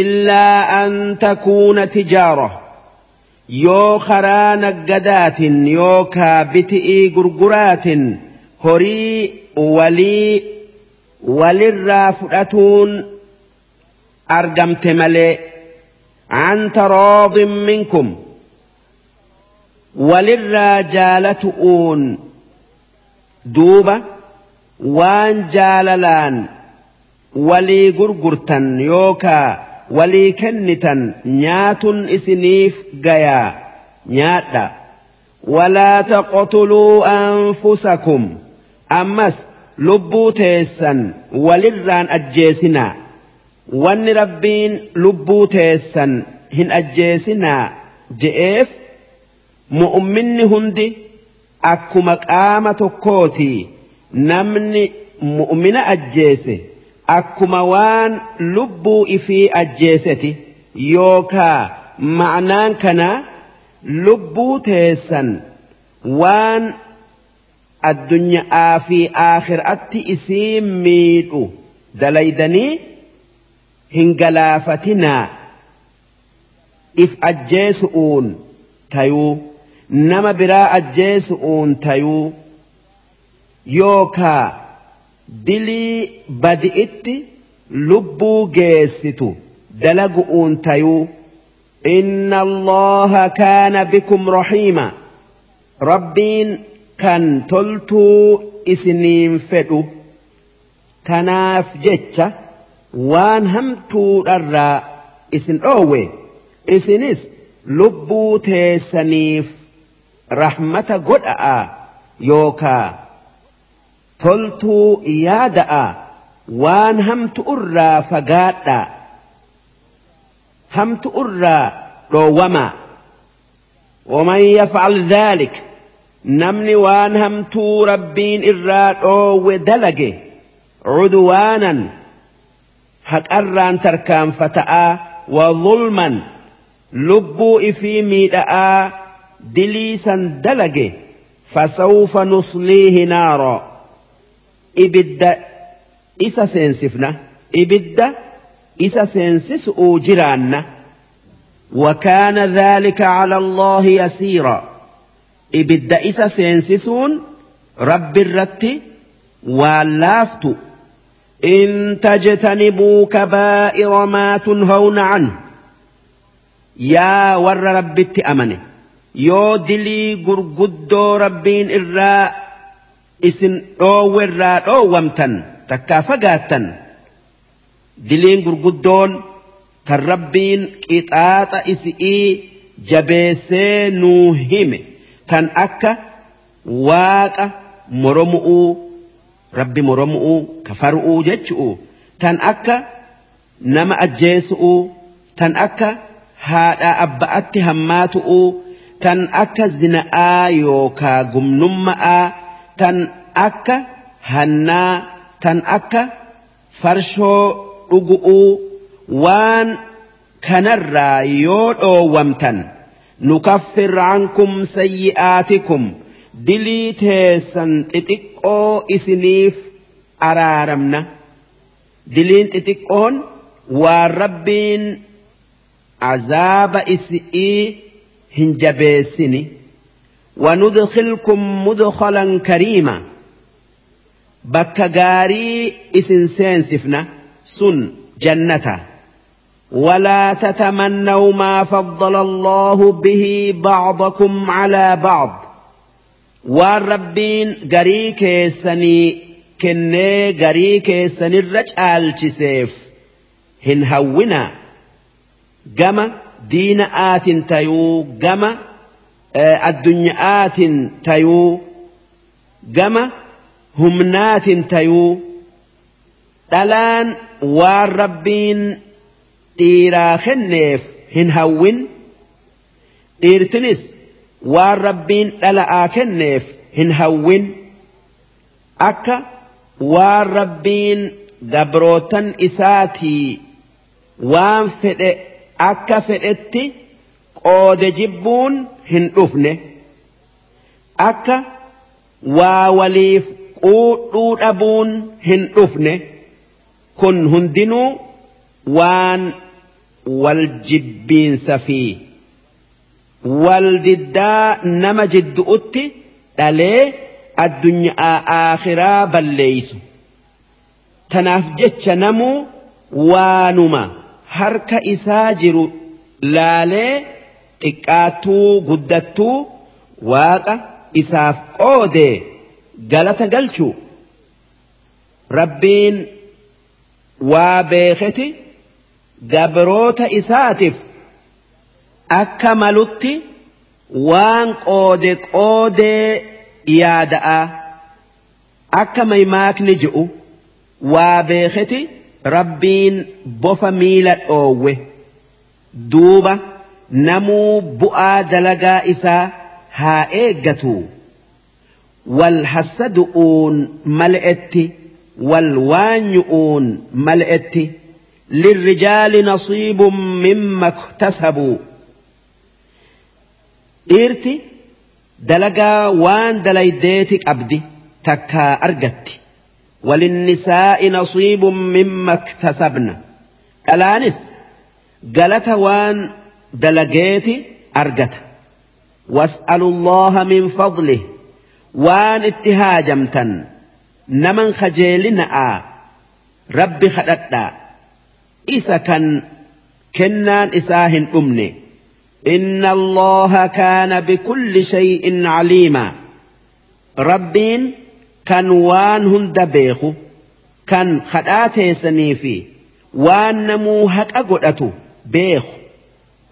illaa an takuuna tijaara yoo karaa naggadaatin yookaa biti'ii gurguraatin horii walii walirraa fudhatuun argamte malee an taraadin minkum walirraa jaalatu'uun duuba waan jaalalaan walii gurgurtan yookaa walii kennitan nyaatun isiniif gayaa. Nyaadha. Walaa taqtuluu anfusakum. Ammas lubbuu teessan walirraan ajjeesinaa. Wanni rabbiin lubbuu teessan hin ajjeesinaa je'eef mu'umminni hundi akkuma qaama tokkooti namni mu'mina ajjeese akkuma waan lubbuu ifii ajjeeseti yookaa ma'anaan kanaa lubbuu teessan waan addunyaa fi aakhiraatti isii miidhu dalaydanii hin galaafatinaa. If ajjeesu'uun tayuu nama biraa ajjeesu'uun tayuu yookaa dilii badi'itti lubbuu geessitu dalagu'uun tayuu inna allaha kaana bikum rahiima. Rabbiin kan toltuu isiniin fedhu. Tanaaf jecha waan hamtuudharraa isin dhoowwe. Isinis lubbuu teessaniif rahmata godha'a yookaa toltuu yaada'a waan hamtu irraa fagaadha hamtu irraa dhoowwama ومن يفعل ذلك نمني وان همتو ربين إرا أو دلقه عدوانا حقران تركان فتاة وظلما. لبو إفي ميداء دليسا دلقه فسوف نصليه نارا. Ibidda isa seensifna ibidda isa seensisu'uu jiraanna. وكان ذلك على الله يسيرا إبدا إسا سينسسون رب الرت واللافت إن تجتنبوا كبائر ما تنهون عنه يا ور رب أمنه يو دلي قرقدو ربين إراء isin dhoowwerraa dhoowwamtan takkaa fagaattan diliin gurguddoon kan rabbiin qixaaxa isi'ii jabeessee nuu hime tan akka waaqa moromu'uu rabbi moromu'uu kafaru'uu jechu'u tan akka nama ajjeesu'uu tan akka haadhaa abba'atti hammaatu'uu tan akka zina'aa yookaa gumnumma'aa tan akka hannaa tan akka farshoo dhugu'uu waan kanarraa yoo dhoowwamtan nukaffir cankum sayyi'aatikum dilii teessan xixiqqoo isiniif araaramna. Diliin xixiqqoon waan rabbiin azaaba isi'ii hin jabeessini وندخلكم مدخلا كريما. بك غاري اسن سينسفنا سن جنة. ولا تتمنوا ما فضل الله به بعضكم على بعض. والربين غري كيسني كني غري كيسني الرجال تسيف هن هونا. جما دين آت تيو جما addunyaatin tayuu gama humnaatin tayuu dhalaan waan rabbiin dhiiraa kenneef hin hawwin. Dhiirtinis waan rabbiin dhala'aa kenneef hin hawwin. Akka waan rabbiin gabrootan isaatii waan fedhe akka fedhetti qoode jibbuun hin dhufne akka waa waliif quudhuu dhabuun hin dhufne kun hundinuu waan wal jibbiinsa fi wal diddaa nama jiddu'utti dhalee addunyaa aakhiraa balleeysu. Tanaaf jecha namuu waanuma. Harka isaa jiru laalee xiqqaattuu guddattuu waaqa isaaf qoodee galata galchuu rabbiin waa beeketi gabroota isaatiif akka malutti waan qoode qoodee yaada'a. Akka maymaakni je'u waa beeketi rabbiin bofa miila dhoowwe. Duuba namuu bu'aa dalagaa isaa haa eeggatu. Wal hassadu'uun mal'etti wal waanyu'uun mal'etti lirrijaali nasiibun mimma tasabuu dhiirti dalagaa waan dalaydeeti qabdi takkaa argatti. Walinnisaa'i nasiibun mimma iktasabna dhalaanis galata waan وان دلقيتي أرقت واسألوا الله من فضله وان اتهاجمتا نمن خجيلنا رب خدتا إسا كان كنان إساهن أمني إن الله كان بكل شيء عليما kan waan hunda beeku kan kadhaa teessanii fi waan namuu haqa godhatu beeku.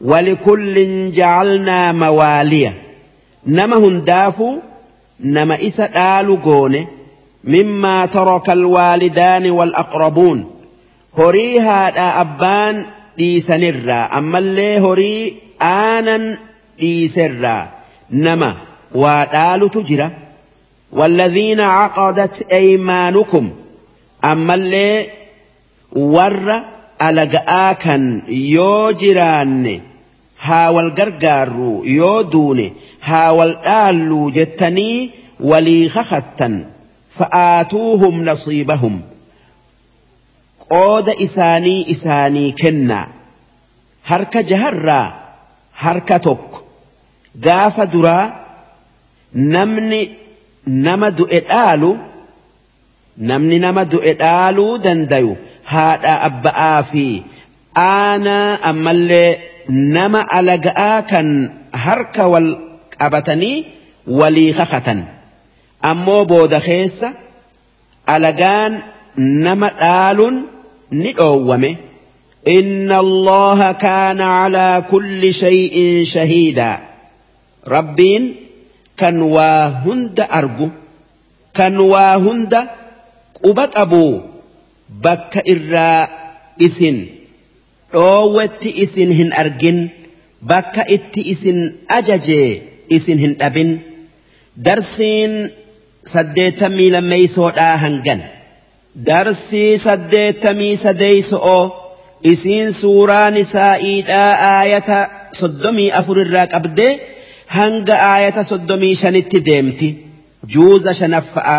ولكل جعلنا مواليا. نما هندافو نما إسا آلو مما ترك الوالدان والأقربون. هري هذا أبان دي سنرا أما اللي هري آنا دي سرا نما وآلو تجرا. والذين عقدت أيمانكم. أما اللي ور ألقاكا يوجراني. هاول قرقارو يودون هاول آلو جتني ولي خختا فآتوهم نصيبهم قود إساني إساني كنا هرك جهرا هرك تك قاف درا نمني nama du'e dhaalu namni nama du'e dhaaluu dandayu haadha abba'aa fi aanaa ammallee nama alaga'aa kan harka wal qabatanii walii kakatan ammoo booda keessa alagaan nama dhaaluun ni dhoowwame إن الله كان على كل شيء شهيدا ربين hunda argu kan waa hunda quba qabu bakka irraa isin dhoowwetti isin hin argin bakka itti isin ajajee isin hin dhabin. Darsiin saddeettamii lammeeysoodhaa hangan. Darsii saddeettamii sadeeyso'oo isiin suuraa nisaa'iidhaa aayata soddomii afur irraa qabdee hanga aayata soddomii shanitti deemti. Juuza shanaffa'a.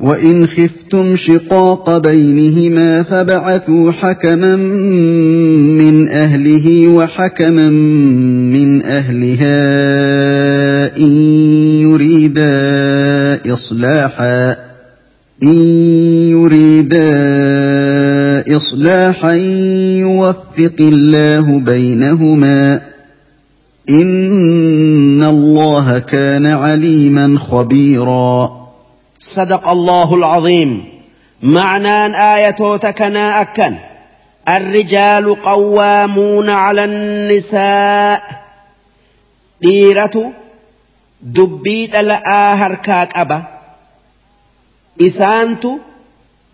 وإن خفتم شقاق بينهما فبعثوا حكما من أهله وحكما من أهلها إن يريدا إصلاحا إن يريدا إصلاحا يوفق الله بينهما إن الله كان عليما خبيرا صدق الله العظيم. معنى آية تكنا أكن. الرجال قوامون على النساء. ديرة دبيت الآهر كاك أبا. إسانت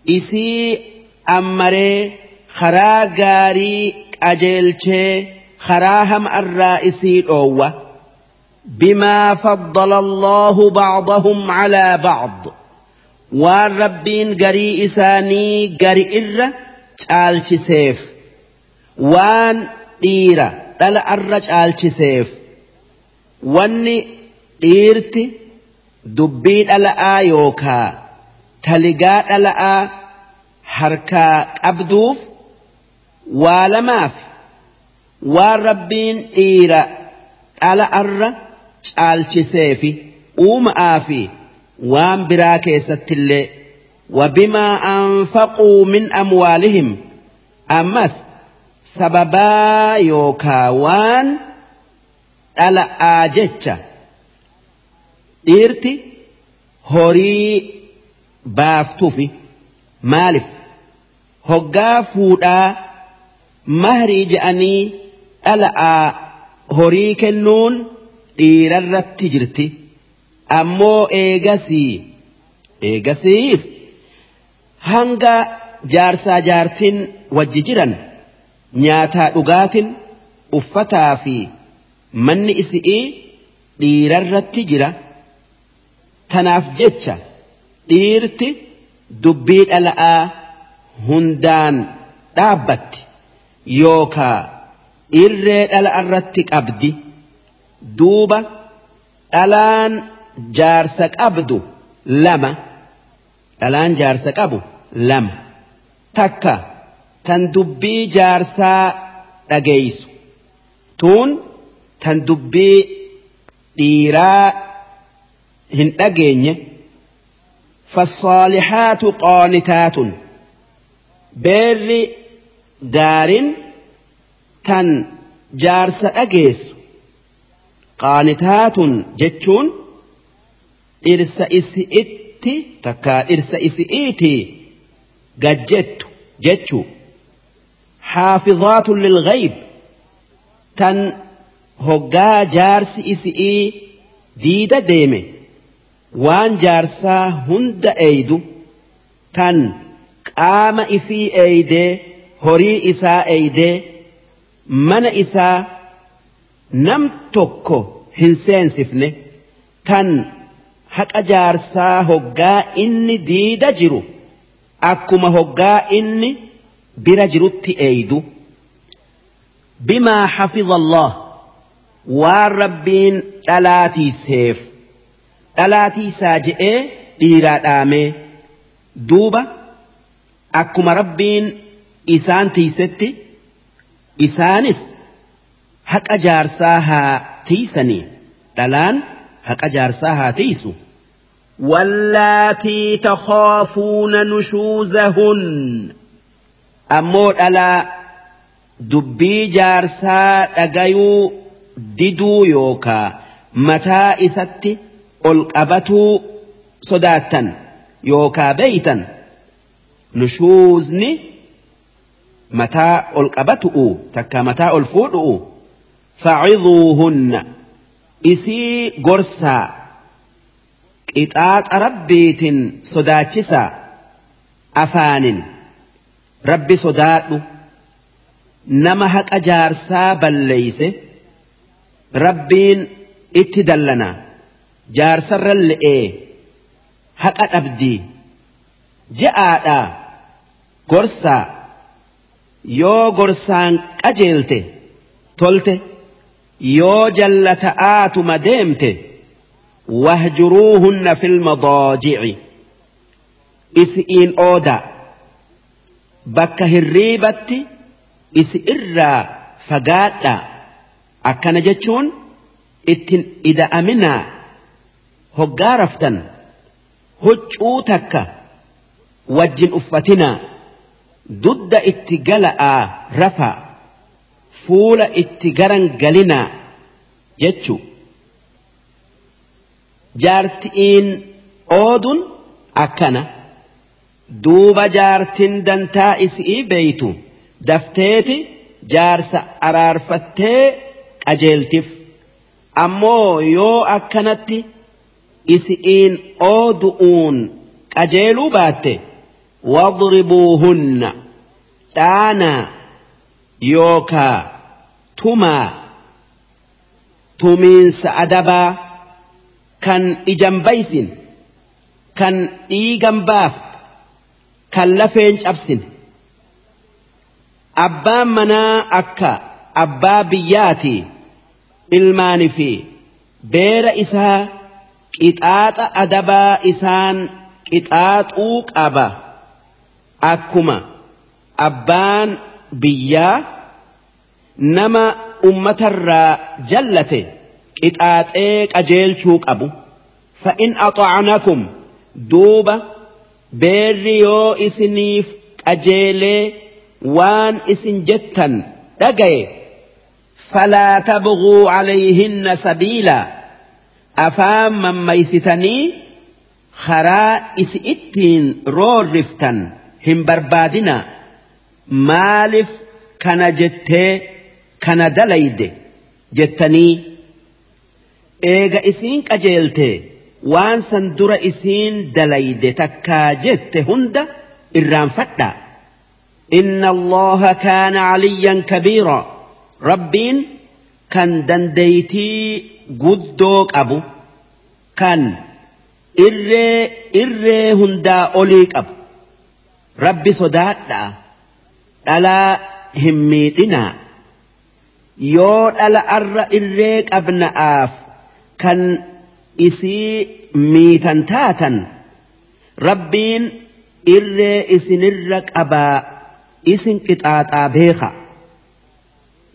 إسي أمري خرا غاري أجلشي خراهم الرائسي أوه. بما فضل الله بعضهم على بعض. Waan rabbiin garii isaanii gari irra caalchiseef waan dhiira dhala arra caalchiseef wanni dhiirti dubbii dhala'aa yookaa taligaa dhala'aa harkaa qabduuf waa lamaaf waan rabbiin dhiira dhala arra caalchiseefi uuma'aa fi waan biraa keessattillee wabimaa anfaquu min amwaalihim ammas sababaa yookaa waan dhala'aa jecha dhiirti horii baaftuufi maaliif hoggaa fuudhaa mahrii je'anii dhala'aa horii kennuun dhiirarratti jirti. Ammoo eegasii eegasiis hanga jaarsaa jaartiin wajji jiran. nyaataa dhugaatin uffataa fi manni isi'ii dhiirarratti jira tanaaf jecha dhiirti dubbii dhala'aa hundaan dhaabbatti yookaa irree dhala'arratti qabdi duuba dhalaan jaarsa qabdu lama. Dhalaan jaarsa qabu lama. Takka tan dubbii jaarsaa dhageeysu. Tuun tan dubbii dhiiraa hin dhageenye. Fassaalixaatu qoonitaatun beerri gaarin tan jaarsa dhageessu. Qaanitaatun jechuun dhirsa isi'itti takkaa dhirsa isi'iitii gajjettu jechuu. حافظات للغيب تن هقا جارس إسئي ديدا ديمي وان جارسا هند أيدو تن قام إفي أيدي هري إسا أيدي من إسا نم توكو هنسين سفني تن حق جارسا هقا إني ديدا جرو أكما هقا إني bira jirutti eeydu bimaa hafiza Allah waan rabbiin dhalaatiiseef dhalaatiisaa je'ee dhiiraa dhaamee duuba akkuma rabbiin isaan tiisetti isaanis haqa jaarsaa haa tiisanii dhalaan haqa jaarsaa haa tiisu واللاتي تخافون نشوزهن. أمور ألا دبي جارسا أغيو ددو يوكا. متى إستي ألقبتو صداتا يوكا بيتا نشوزني. متى ألقبتو تكا متى ألفوتو فعظوهن. إسي قرسا qixaaxa rabbiitin sodaachisaa afaanin. Rabbi sodaadhu nama haqa jaarsaa balleeyse rabbiin itti dallana jaarsarra le'ee haqa dhabdii je'aadha gorsaa yoo gorsaan qajeelte tolte yoo jallata'aatuma deemte fil madaaji'i isi'iin oodaa bakka hirriibatti isi irraa fagaadhaa akkana jechuun ittin ida'aminaa hoggaa raftan huccuu takka wajjin uffatinaa dudda itti gala'aa rafaa fuula itti jaarti'iin oodun akkana. duuba jaartin dantaa isii beeytu dafteeti jaarsa araarfattee qajeeltif ammoo yoo akkanatti isi'iin oodu'uun qajeeluu baatte wadribuuhunna dhaanaa yookaa tumaa tumiinsa adabaa kan ijan baysin kan dhiigan baaf kan lafeen cabsin abbaan manaa akka abbaa biyyaati ilmaanii fi beera isaa qixaaxa adabaa isaan qixaaxuu qaba akkuma abbaan biyyaa nama ummatarraa jallate qixaaxee qajeelchuu qabu fa'in axa'anakum duuba beerri yoo isiniif qajeelee waan isin jettan dhagaye falaa tabghuu calayhinna sabiilaa afaan mammaysitanii karaa isi ittiin roorriftan hin barbaadina maalif kana jettee kana dalayde jettanii eega isiin qajeelte waan san dura isiin dalayde takkaa jette hunda irraanfadha inna allaha kaana caliyyan kabiira rabbiin kan dandeeytii guddoo qabu kan irree irree hundaa olii qabu rabbi sodaadhaa dhalaa hin miidhinaa yoo dhala arra irree qabna'aaf kan isii miitan taatan rabbiin irree isinirra qabaa isin qixaaxaa beeka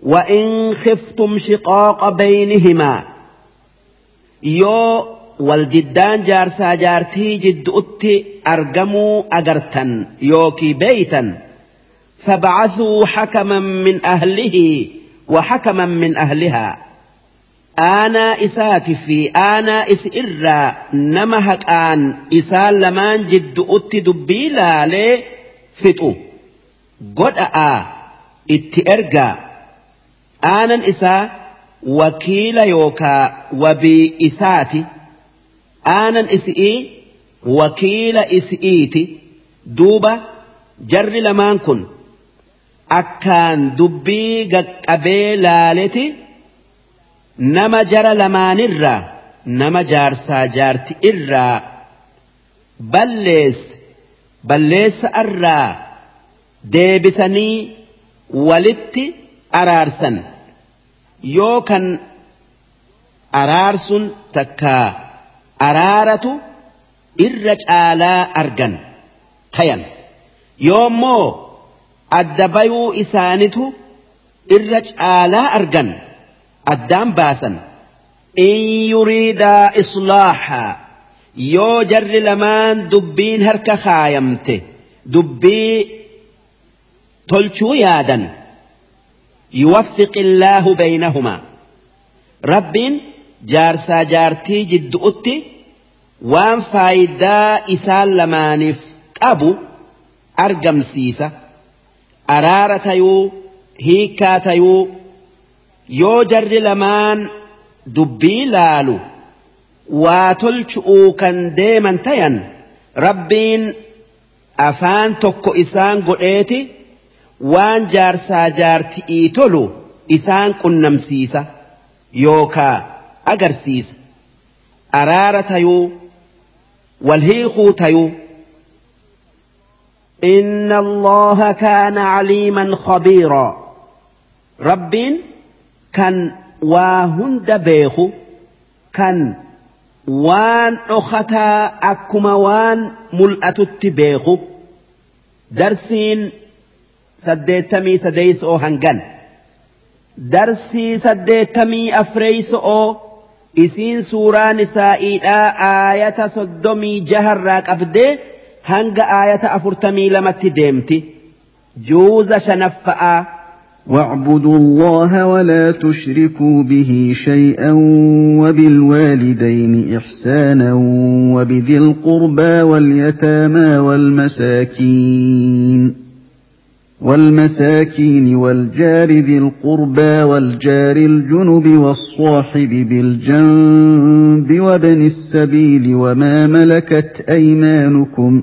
وإن خفتم شقاق بينهما. يو والجدان جارسا جارتي جد أتي أرجموا أجرتا يوكي بيتا. فبعثوا حكما من أهله وحكما من أهلها. aanaa isaati fi aanaa isi irraa nama haqaan isaa lamaan jiddu'utti dubbii laalee fixu. Godha'aa itti ergaa aanan isaa wakiila yookaa wabii isaati. Aanan isii wakiila isi'iiti duuba jarri lamaan kun. Akkaan dubbii gaqqabee laaleti nama jara lamaanirraa nama jaarsaa jaarti irraa balleesse balleessa irraa deebisanii walitti araarsan. Yoo kan araarsun takka araaratu irra caalaa argan tayan. Yoommoo adda bayuu isaanitu irra caalaa argan addaan baasan in yuriidaa islaaxaa yoo jarri lamaan dubbiin harka kaayamte dubbii tolchuu yaadan يوفق الله بينهما رب جارسا جارتي جد أتي وان فايدا إسال لمانف أبو أرقم سيسة أرارة يو يو يو جر لمان دبي لالو واتلشؤو كان ديما تين ربين أفان تكو إسان قريتي waan jaarsaa jaarti'ii tolu isaan qunnamsiisa yookaa agarsiisa. Araara tayuu wal hiikuu tayuu إن الله كان عليما خبيرا ربين kan waa hunda beeku kan waan dhokataa akkuma waan mul'atutti beeku darsiin saddeettamii sadeeysa'oo hangan darsii saddeettamii afreeysa'oo isiin suuraan isaa iidhaa aayata soddomii jaharraa qabdee hanga aayata afurtamii lamatti deemti juuza shanaffa'aa. واعبدوا الله ولا تشركوا به شيئا وبالوالدين إحسانا وبذي القربى واليتامى والمساكين والمساكين والجار ذي القربى والجار الجنب والصاحب بالجنب وابن السبيل وما ملكت أيمانكم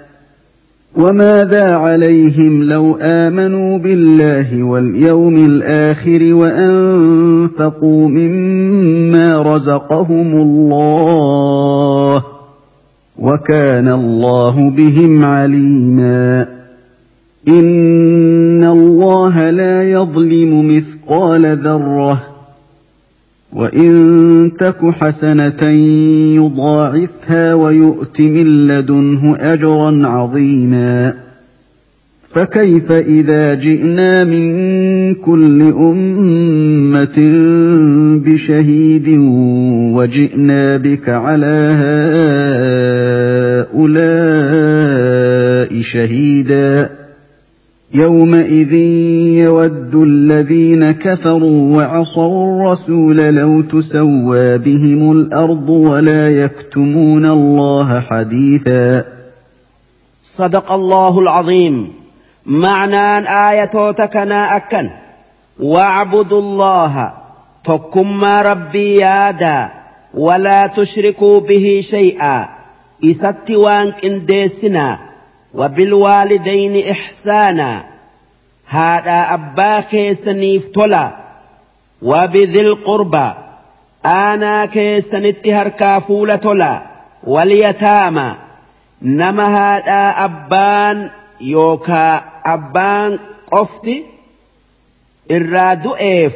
وماذا عليهم لو آمنوا بالله واليوم الآخر وأنفقوا مما رزقهم الله وكان الله بهم عليما إن الله لا يظلم مثقال ذرة وان تك حسنه يضاعفها ويؤت من لدنه اجرا عظيما فكيف اذا جئنا من كل امه بشهيد وجئنا بك على هؤلاء شهيدا يومئذ يود الذين كفروا وعصوا الرسول لو تسوى بهم الأرض ولا يكتمون الله حديثا. صدق الله العظيم. معنى آية تكنا أكن واعبدوا الله. تكما ربي يادا. ولا تشركوا به شيئا. إسات وانك انديسنا وبالوالدين إحسانا. هذا أبا كيسنيف تولا. وبذي القربى. آنا كيسنت هركا فول تولا. واليتامى. نما هذا أبان يوكا أبان قفتي. إرادو إيف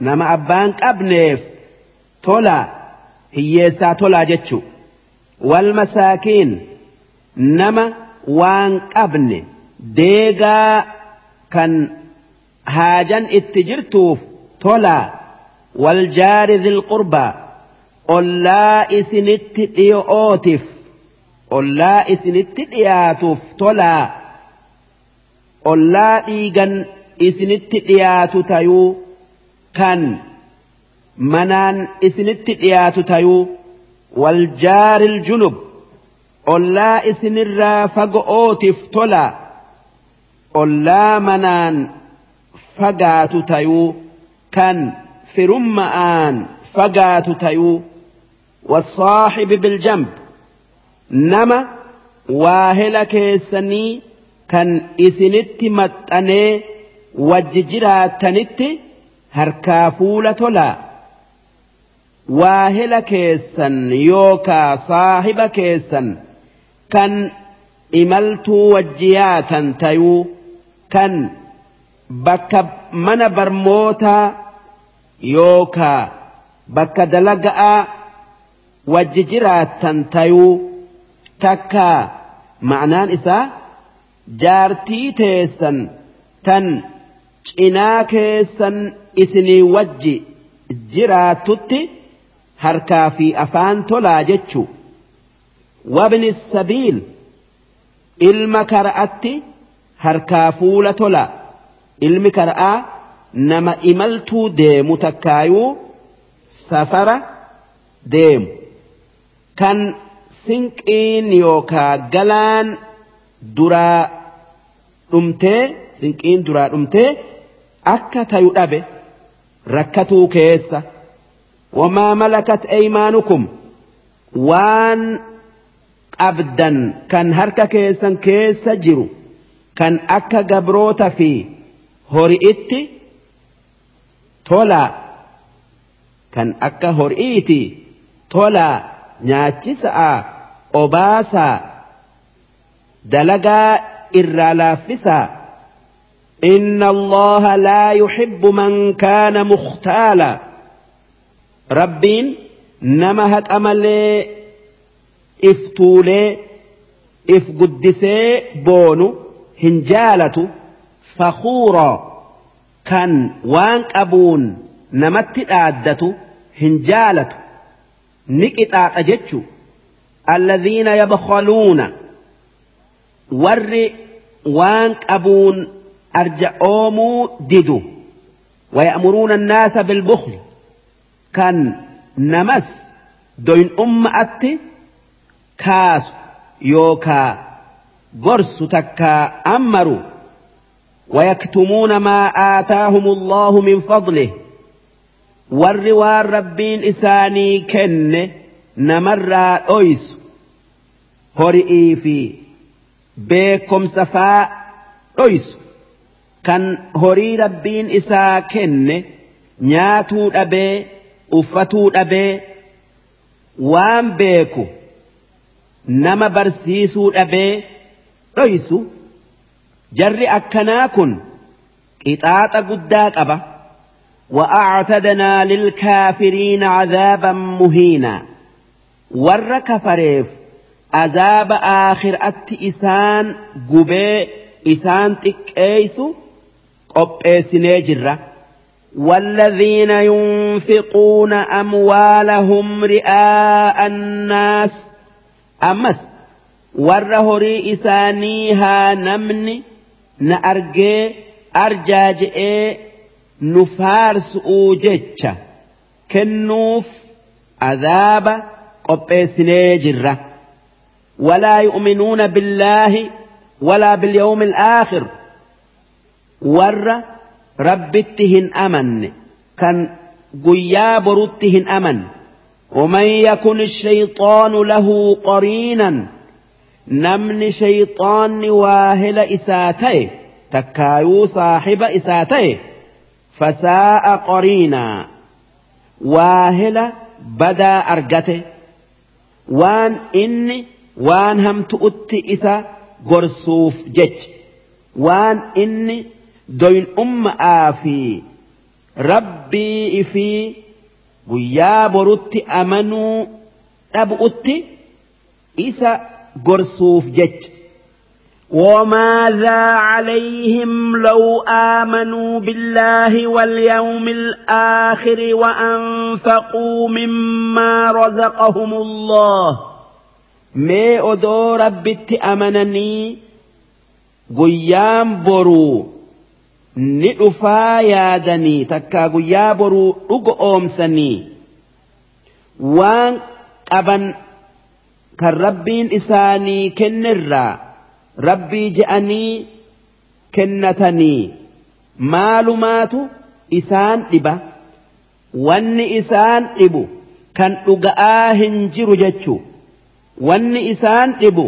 نما أبان قبنيف. تولا. هيسا تولا جتشو. والمساكين. Nama waan qabne deegaa kan haajan itti jirtuuf tolaa waljaari dhilqurbaa ollaa isinitti dhiyo'ootiif ollaa isinitti dhiyaatuuf tolaa ollaa dhiigan isinitti dhiyaatu tayuu kan manaan isinitti dhiyaatu tayuu waljaari junub ollaa isinirraa faga'ootiif tola ollaa manaan fagaatu tayuu kan firumma'aan fagaatu tayuu والصاحب بالجنب waahela keessanii kan isinitti maxxanee wajji jiraatanitti harkaa fuula tolaa waahela keessan yookaa saahiba keessan kan imaltuu wajjiyaatan tayuu kan bakka mana barmootaa yookaa bakka dalaga'aa wajji jiraattan tayuu takka ma'anaan isaa jaartii teessan tan cinaa keessan isinii wajji jiraattutti harkaa fi afaan tolaa jechuu wabni sabiil ilma kara'atti harkaa fuula tola ilmi kara'aa nama imaltuu deemu takkaayuu safara deemu kan sinqiin yookaa galaan duraa dhumtee sinqiin duraa dhumtee akka tayu dhabe rakkatuu keessa wamaa malakat eymaanukum waan qabdan kan harka keessan keessa jiru kan akka gabroota fi hori'itti tolaa kan akka hori'iiti tolaa nyaachisaa obaasaa dalagaa irraa laaffisaa إن الله لا يحب من كان مختالا ربين نما أملي إفتولي إف قدسي بونو هنجالة فخورا كان وان أبون نمت الآدة هنجالة نكت أجتشو الذين يبخلون ور وان أبون أرجعوموا ددو ويأمرون الناس بالبخل كان نمس دوين أم أتي كاس يوكا غرس تكا أمروا ويكتمون ما آتاهم الله من فضله والروار ربين إساني كن نمر أويس هرئي في بكم سفاء أويس kan horii rabbiin isaa kenne nyaatuu dhabee uffatuu dhabee waan beeku nama barsiisuu dhabee dhoysu. Jarri akkanaa kun qixaaxa guddaa qaba. للكافرين عذابا مهينا ور كفريف عذاب آخر أت إسان قبي إسان تكيسو qopheessinee jirra. والذين ينفقون أموالهم رئاء الناس أمس ور هري إسانيها نمني نأرجي أرجاجئ نفارس أوجتش كنوف عذاب قبسني جرة ولا يؤمنون بالله ولا باليوم الآخر hin amanne kan guyyaa borutti hin aman ومن يكن الشيطان له قرينا نمن شيطان واهل إساته تكايو صاحب إساته فساء قرينا. واهل بدا أرجته وان إني وان هم تؤتي إسا قرصوف جج وان إني doyin umma'aa fi rabbii fi guyyaa borutti amanuu dhabu'utti isa gorsuuf jecha. وماذا عليهم لو آمنوا بالله واليوم الآخر وأنفقوا مما رزقهم الله ما أدو ربت أمنني قيام برو ni dhufaa yaadanii takkaa guyyaa boruu dhugo oomsanii. Waan qaban kan rabbiin isaanii kennirraa rabbii je'anii kennatanii. Maalumaatu isaan dhiba wanni isaan dhibu kan dhuga'aa hin jiru jechuu wanni isaan dhibu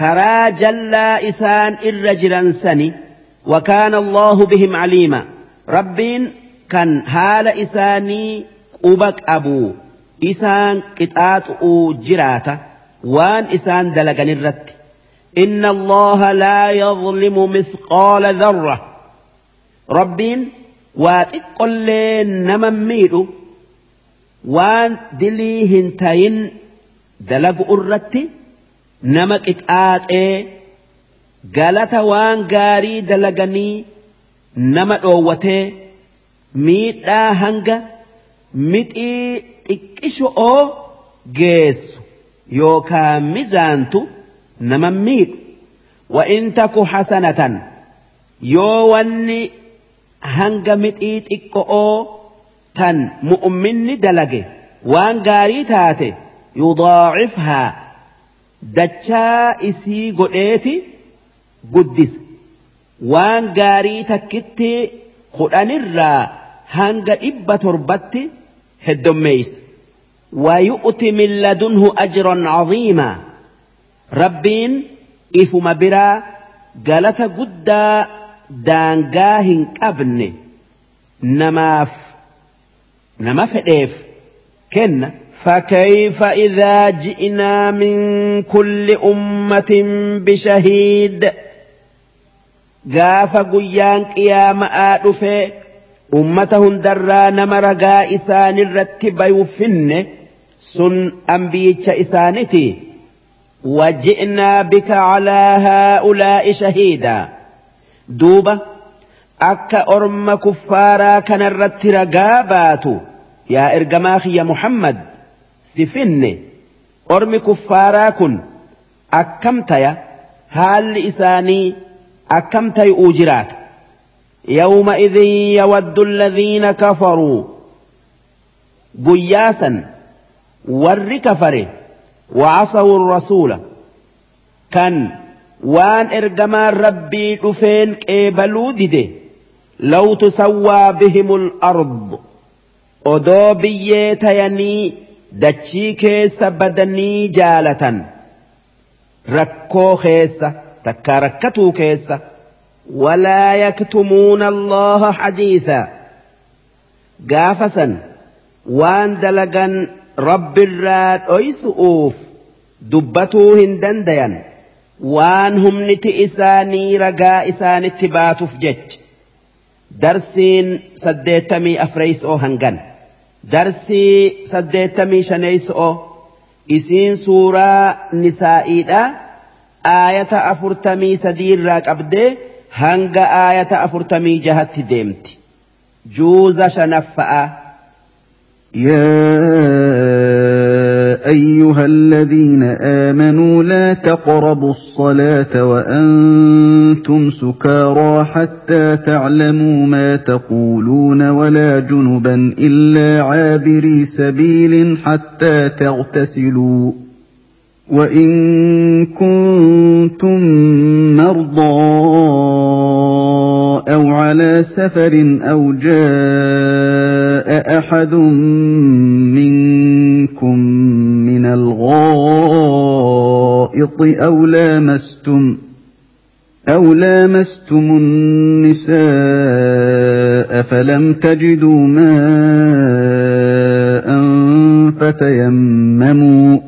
karaa jallaa isaan irra jiran sani. وكان الله بهم عليما. ربين كان هال إساني قبك أبو. إسان قطعات جراتا. وان إسان دلقن الرت. إن الله لا يظلم مثقال ذرة. ربين واتقل نمميد وان دليهن تين دلق الرت. نمك إتآت إيه galata waan gaarii dalaganii nama dhoowwatee miidhaa hanga mixii xiqqisho'oo geessu yookaa mizaantu nama miidhu. Wa'in taku hasanatan yoo wanni hanga mixii xiqqo'oo tan mu'minni dalage waan gaarii taate yudaacifhaa dachaa isii godheeti guddisa waan gaarii takkitti kudhanirraa hanga dhibba torbatti heddommeeysa ويؤتي من لدنه أجرا عظيما ربين إفما برا قالت قدا دانقاه قبن نماف نما فديف كن فكيف إذا جئنا من كل أمة بشهيد gaafa guyyaan qiyaama'aa dhufee ummata hundarraa nama ragaa isaanirratti bayufinne sun ambiicha isaaniti waji'naa bika calaa haa'ulaa'i shahiidaa duuba akka orma kuffaaraa kanarratti ragaa baatu yaa ergamaa kiyya muhammad si finne. Ormi kuffaaraa kun akkam taya? Haalli isaanii إساني أكمت أوجرات. يومئذ يود الذين كفروا قياسا ور كفره وعصوا الرسول. كان وان إرجما ربي دفين قبلوا دده لو تسوى بهم الأرض. tayanii dachii keessa badanii jaalatan rakkoo keessa rakkatuu keessa ولا يكتمون الله حديثا. قافسا. وان دلقا رب الراد أيسؤوف دبتوه دنديا وان هم نتي إساني رقا إسان اتباتف جج. درسين سديتمي أفريس أو هنغن درسي سديتمي شنيس أو. إسين آية أفرتمي سدير راك أبدي hanga aayata afurtamii jahatti deemti. Juuza shanaffa'a. يا أيها الذين آمنوا لا تقربوا الصلاة وأنتم سكارى حتى تعلموا ما تقولون ولا جنبا إلا عابري سبيل حتى تغتسلوا وإن كنتم مرضى أو على سفر أو جاء أحد منكم من الغائط أو لامستم أو لامستم النساء فلم تجدوا ماء فتيمموا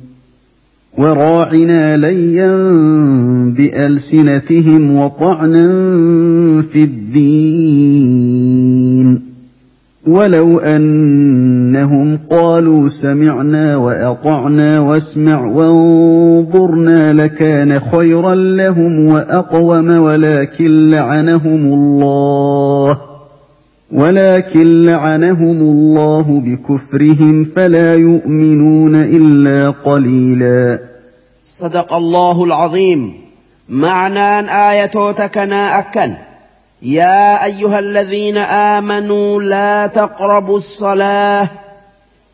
وراعنا ليا بألسنتهم وطعنا في الدين. ولو أنهم قالوا سمعنا وأطعنا واسمع وانظرنا لكان خيرا لهم وأقوم ولكن لعنهم الله. ولكن لعنهم الله بكفرهم فلا يؤمنون إلا قليلا. صدق الله العظيم. معنى ايتوتكنا اكن يا أيها الذين آمنوا لا تقربوا الصلاة.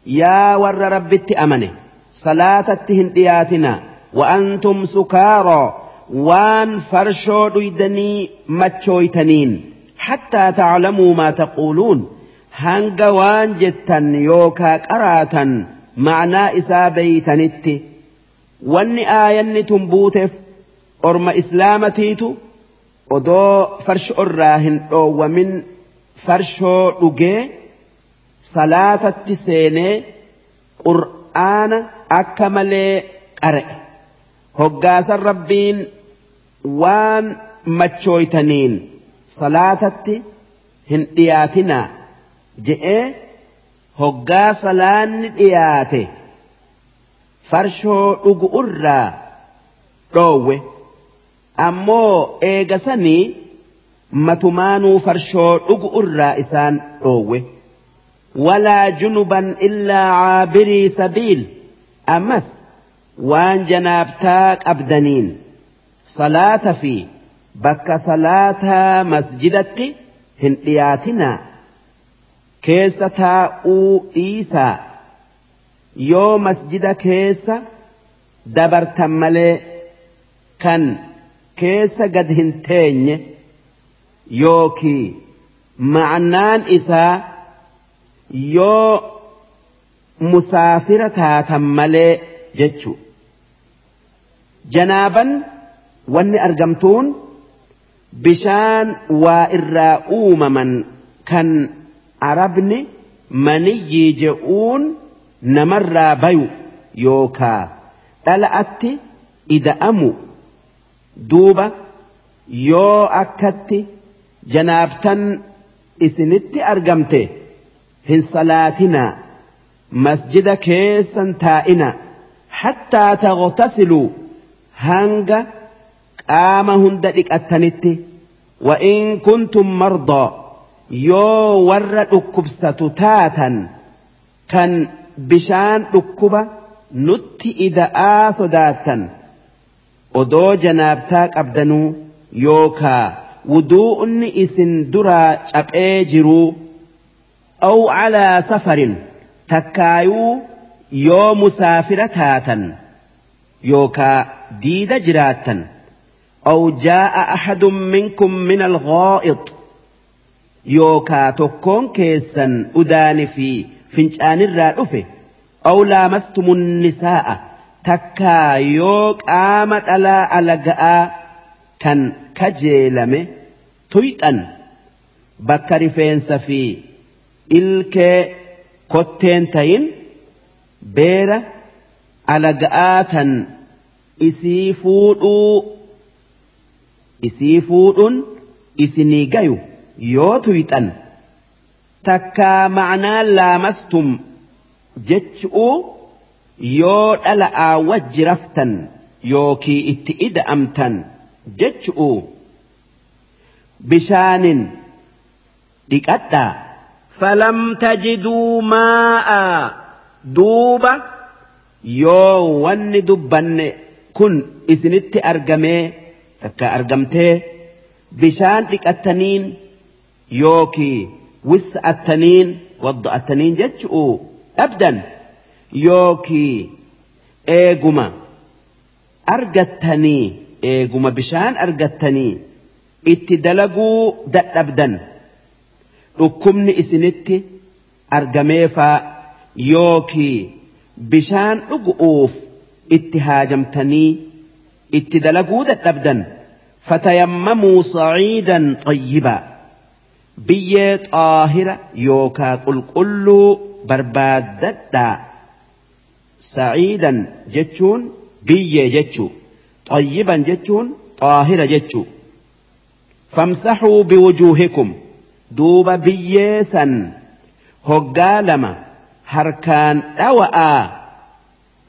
يا ور ربت أمنه. صلاة التهندياتنا وأنتم سكارى. وان فرشو ديدني مچويتنين. حتى تعلموا ما تقولون. هنگا وان جتن يوكا قراتا معنى إسا wanni aayanni tun buuteef orma islaamatiitu odoo farshoo irraa hin dhoowwamin farshoo dhugee salaatatti seenee qur'aana akka malee qara'e hoggaasan rabbiin waan machooytaniin salaatatti hin dhiyaatinaa je'ee hoggaa salaanni dhiyaate. Farshoo dhugu irraa dhoowwe ammoo eegasanii matumaanuu farshoo dhugu irraa isaan dhoowwe walaa junuban illaa caabirii sabiil ammas waan janaabtaa qabdaniin salaata fi bakka salaataa masjidatti hin dhiyaatinaa keessa taa'uu dhiisaa yoo masjida keessa dabartan malee kan keessa gad hin teenye yookii ma'annaan isaa yoo musaafira taatan malee jechu. Janaaban wanni argamtuun bishaan waa irraa uumaman kan arabni maniyyii je'uun namarraa bayu yookaa dhala'atti ida'amu duuba yoo akkatti janaabtan isinitti argamte hin salaatinaa masjida keessan taa'ina hattaa taghtasiluu hanga qaama hunda dhiqattanitti وإن كنتم مرضى yoo warra dhukkubsatu taatan kan bishaan dhukkuba nutti ida'aa sodaattan odoo janaabtaa qabdanuu yookaa wuduu'unni isin duraa caphee jiruu aw calaa safarin takkaayuu yoo musaafira taatan yookaa diida jiraattan aw jaa'a axadun minkum min alghaa'id yookaa tokkoon keessan udaani fi fincaanirraa dhufe aw laamastumun nisaa'a takkaa yoo qaama dhalaa alaga'aa kan kajeelame tuyxan bakka rifeensa fi ilkee kotteen tayin beera alaga'aa tan isii fuudhuu isii fuudhuun isinii gayu yoo tuyxan takkaa ma'anaa laamastum jechu'uu yoo dhala'aa wajji raftan yookii itti ida'amtan jechu'uu bishaanin dhiqadhaa falam tajiduu maa'a duuba yoo wanni dubbanne kun isinitti argamee takka argamtee bishaan dhiqattaniin yookii وس التنين وضع التنين جتش أو. ابدا. يوكي. ايقما ارقتني ايقما بشان ارقتني اتدلقوا دا ابدا. ركمني إسنتي. ارقميفا يوكي. بشان اقوف اتهاجمتني اتدلقوا دا ابدا. فتيمموا صعيدا طيبا. Biyyee xaahira yookaa qulqulluu barbaaddadhaa saciidan jechuun biyyee jechuu xayyiban jechuun xaahira jechuu famsaxuu biwujuuhikum duuba biyyee san hoggaa lama harkaan dhawa'aa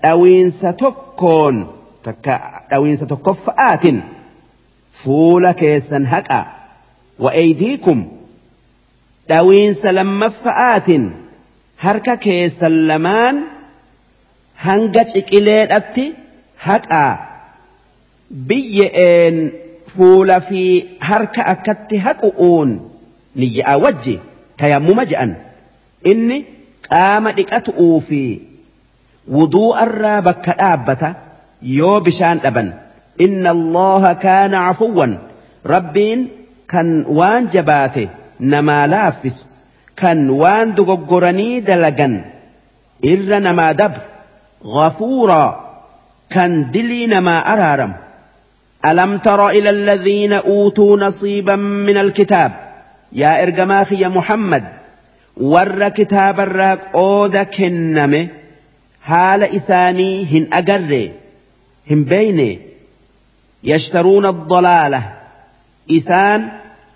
dhawiinsa tokkoon takka dhawiinsa tokkoffa'aatin fuula keessan haqa wa eeydiikum dhawiinsa lammaffa'aatin harka keessan lamaan hanga ciqileedhatti haqaa biyyeen fuula fi harka akkatti haqu'uun niyya'a wajji tayammuma je'an inni qaama dhiqatu'uu fi wuduu'arraa bakka dhaabbata yoo bishaan dhaban inna allaha kaana cafuwwan rabbiin kan waan jabaate namaa laaffisu kan waan dogoggoranii dalagan. Irra namaa dabru. Ghafuuraa. Kan dilii namaa araaramu. ألم تر إلى الذين أوتوا نصيبا من الكتاب يا إرجماخي يا محمد ور كتاب الراك أودا كنمه حال إساني هن أجر هن بيني يشترون الضلالة إسان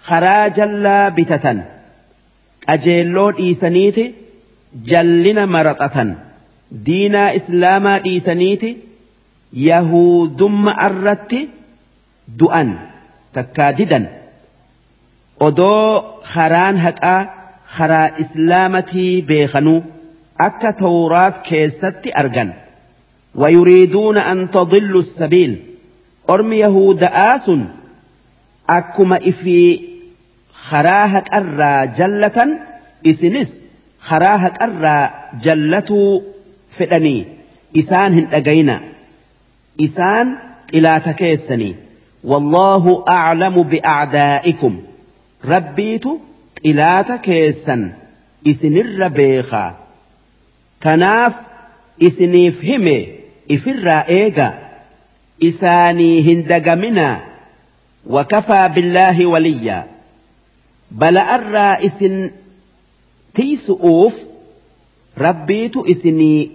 خراجا لا بتة أجيلون إيسانيتي جلنا مرقة diinaa islaamaa dhiisaniiti yahudumma irratti du'an takkaa didan odoo haraan haqaa karaa islaamatii beekanuu akka tawraat keessatti argan ويريدون أن تضلوا السبيل أرمي يهود آس أكما إفي خراهك أرى جلة إسنس خراهك أرى جلة فدني. إسان هن أجينا إسان إلى تكيسني. والله أعلم بأعدائكم. ربيت إلى تكيسن إسنر بيخا. تناف إسنيف همي إفر إيغا إساني هندقمنا وكفى بالله وليا. أرى إسن تيسؤوف ربيت إسني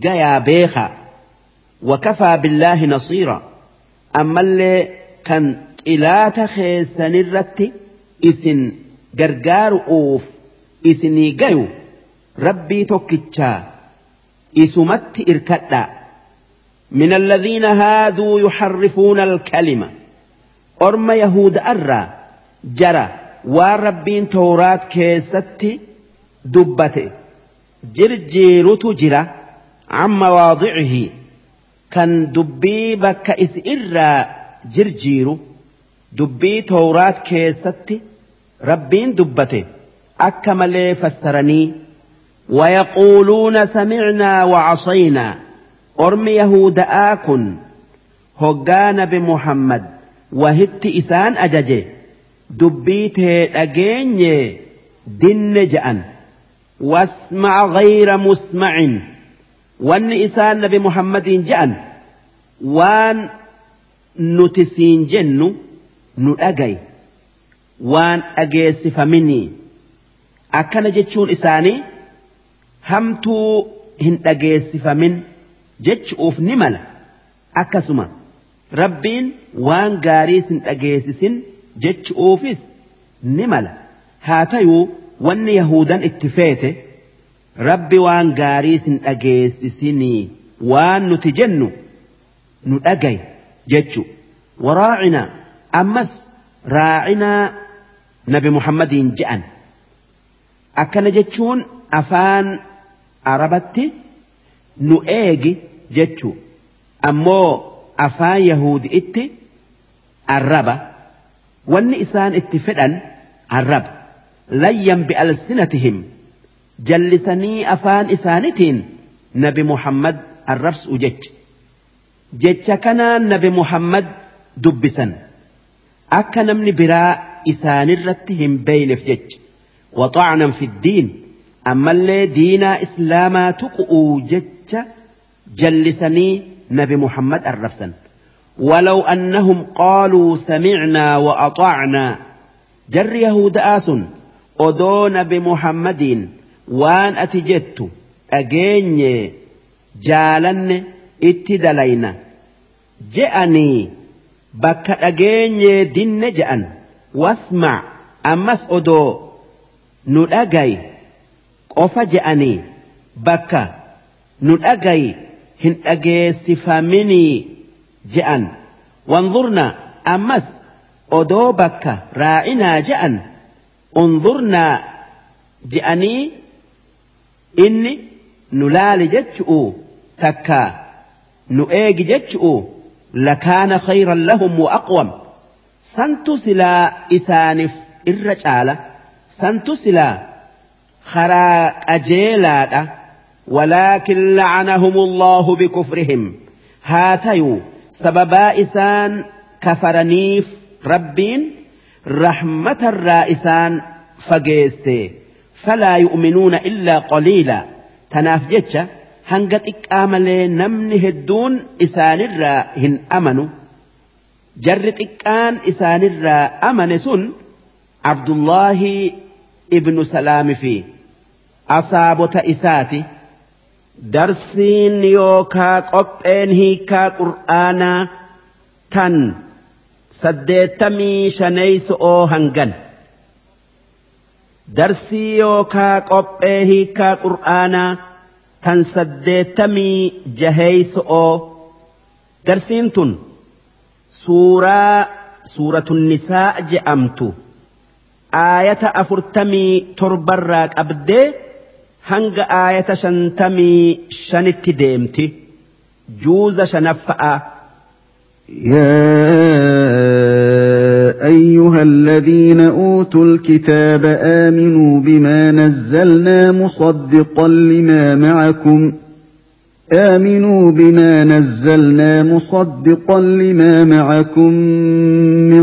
جيا بيخا وكفى بالله نصيرا. أما اللي كان إلاتا خيسان الرت إسن gargaaru uuf isinii gayu rabbii tokkichaa isumatti irkadhaa من الذين هادوا يحرفون الكلمة. أرم يهود أرى جرى والربين تورات كيستي دبته جرجير تجرى عن مواضعه كان دبي بك إسئر جرجير دبي تورات كيستي ربين دبته أكمل فسرني ويقولون سمعنا وعصينا أرم يهود آكن هقان بمحمد وهت إسان dubbii tee dhageenye dinne ja'an. Wasma'a ghayra musma'in. Wanni isaan nabi muhammadiin ja'an waan nuti siin jennu nu dhagay waan dhageessifaminii. Akkana jechuun isaanii hamtuu hin dhageessifamin jechuuf ni mala. Akkasuma rabbiin waan gaarii sin dhageessisin jechuufis ni mala. Haa tayuu wanni yahudan itti feete rabbi waan gaariis hin dhageessisinii waan nuti jennu nu dhagay jechu waraacinaa ammas raacinaa nabi muhammadiin je'an. Akkana jechuun afaan arabatti nu eegi jechuu. Ammoo afaan yahudi'itti arraba wanni isaan itti fedhan arraba layyan bi'alsinatihim jallisanii afaan isaanitiin nabi muhammad arrabsu jecha jecha kanaan nabi muhammad dubbisan akka namni biraa isaanirratti hin beeyneef jecha waxaanan fiddiin ammallee diinaa islaamaa tuqu'uu jecha jallisanii nabi muhammad arrabsan ولو أنهم قالوا سمعنا وأطعنا جر يهود آس أدون بمحمد وان أتجت أجيني جالن اتدلينا جأني بك أجيني دن جأن واسمع أمس أدو ندأجي قف جأني بك ندأجي هن أجيسفمني جأن وانظرنا أمس أدو بك رائنا جأن انظرنا جأني إني نلال جتشؤ تكا نؤيج جتشؤ لكان خيرا لهم وأقوم. santu silaa isaaniif irra caala santu silaa karaa qajeelaadha ولكن لعنهم الله بكفرهم. سببا إسان كفرنيف ربين رحمة الرائسان فقيسي فلا يؤمنون إلا قليلا. تناف جتشا هنقت إكامل نمني هدون إسان الراهن أمنوا jarri xiqqaan isaanirraa amane sun abdullaahi ibnu salaami fi asaabota isaati darsiin yookaa qopheen hiikaa qur'aanaa tan saddeettamii shaneeyso'oo hangan. Darsii yookaa qophee hiikaa qur'aanaa tan saddeettamii jaheeyso'oo darsiin tun suuraa suuratun nisaa je'amtu. Aayata afurtamii torbarraa qabdee hanga aayata shantamii shanitti deemti juuza shanaffa'a. أيها الذين أوتوا الكتاب آمنوا بما نزلنا مصدقا لما معكم آمنوا بما نزلنا مصدقا لما معكم من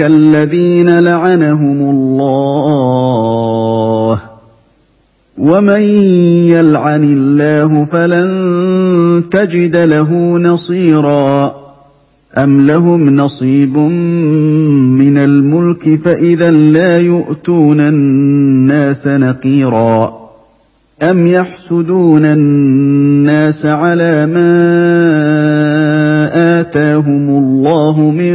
الذين لعنهم الله ومن يلعن الله فلن تجد له نصيرا أَمْ لَهُمْ نَصِيبٌ مِّنَ الْمُلْكِ فَإِذًا لَّا يُؤْتُونَ النَّاسَ نَقِيرًا أَمْ يَحْسُدُونَ النَّاسَ عَلَىٰ مَا آتَاهُمُ اللَّهُ مِن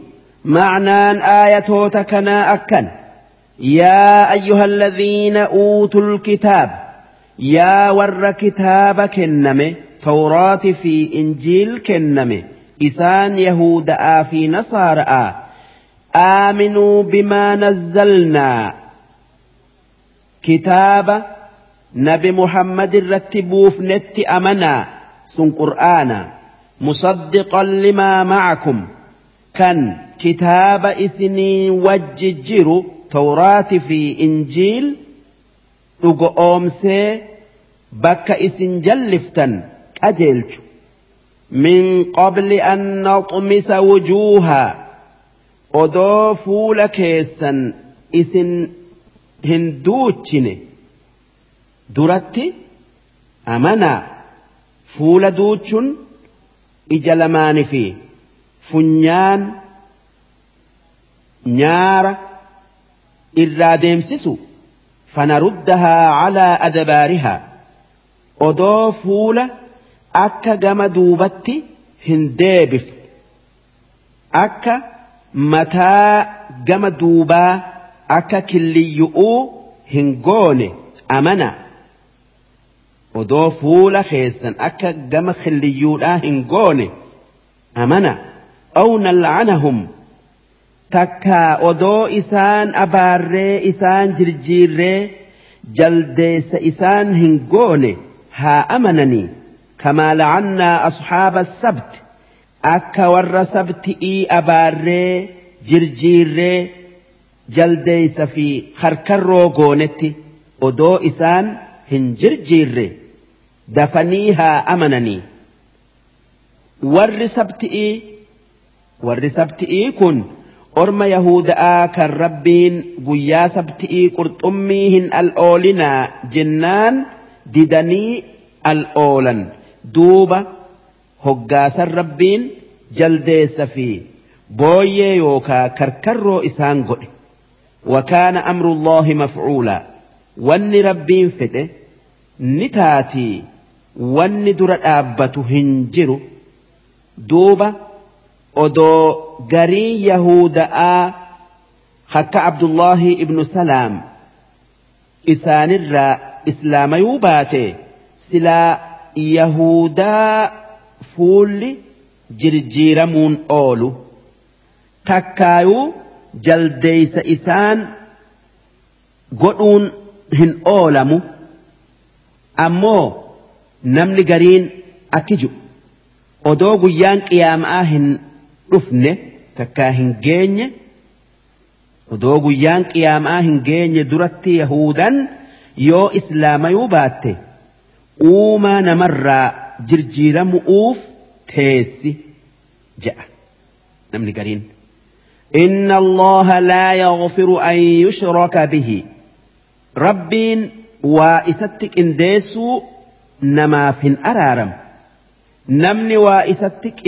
معنى آية تكنا أكن. يا أيها الذين أوتوا الكتاب يا ور كتاب كنمه توراة في إنجيل كنمه إسان يهودا في نصارى آمنوا بما نزلنا. كتاب نبي محمد رتبوف نت أمنا سن قرآنا مصدقا لما معكم. كان kitaaba isinii wajji jiru tawraatii fi injiil dhugo oomsee bakka isin jalliftan qajeelchu min qabli an naxmisa wujuuhaa odoo fuula keessan isin hin duuchine duratti amanaa fuula duuchuun ija lamaanii fi funyaan نار إرادم سسو فنردها على أدبارها. أدو فولة أكا جما دوبتي هندابف أكا متى جما دوبا أكا كلي يؤو هنغوني أمنا. أدو فولة خيسا أكا جما خلي يؤو هنغوني أمنا. أو نلعنهم. Takkaa odoo isaan abaarree isaan jirjiirree jaldeessa isaan hin goone haa amananii كما لعنا أصحاب السبت akka warra sabti'ii abaarree jirjiirree jaldeeysa fi harkarroo goonetti odoo isaan hin jirjiirre dafanii haa amananii warri sabti'ii warri sabti'ii kun orma yahuda'aa kan rabbiin guyyaa sabti'ii qurxummii hin al'oolinaa jennaan didanii al'oolan duuba hoggaasan rabbiin jaldeessa fi booyyee yookaa karkarroo isaan godhe wakaana amrullaahi mafcuulaa wanni rabbiin fedhe ni taatii wanni dura dhaabbatu hin jiru duuba odoo garii yahuda'aa akka abdullaahi ibnu salaam isaanirraa islaamayuu baate silaa yahudaa fuulli jirjiiramuun oolu takkaayuu jaldeeysa isaan godhuun hin oolamu ammoo namni gariin akki jiru odoo guyyaan qiyaamaa hin dhufne takkaa hin geenye odoo guyyaan qiyaamaa hin geenye duratti yahudan yoo islaamayuu baatte uumaa namarraa jirjiiramu'uuf teessi je'a namni gariin. إن الله لا يغفر أن يشرك به ربين وإستك إنديسو نما في أرارم نمني وإستك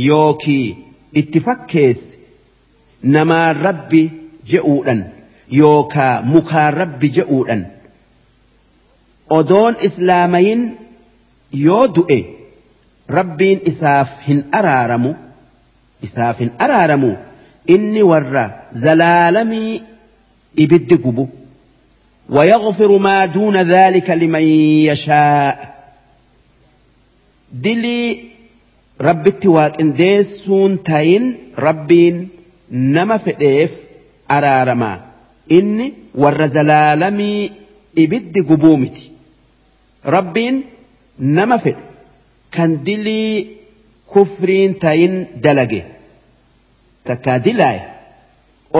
إنديس يوكي اتفكيس نما ربي جئودا يوكا مكا ربي جئودا أدون إسلامين يودئ ربين إساف هن أرارمو isaaf hin araaramu inni warra zalaalamii ibiddi gubu. ويغفر ما دون ذلك لمن يشاء دلي rabbitti waaqindeessuun tayin rabbiin nama fedheef araaramaa inni warra zalaalamii ibiddi gubuu miti. Rabbiin nama fedhe kan dilii kufriin tayin dalage. Takkaa dilaaye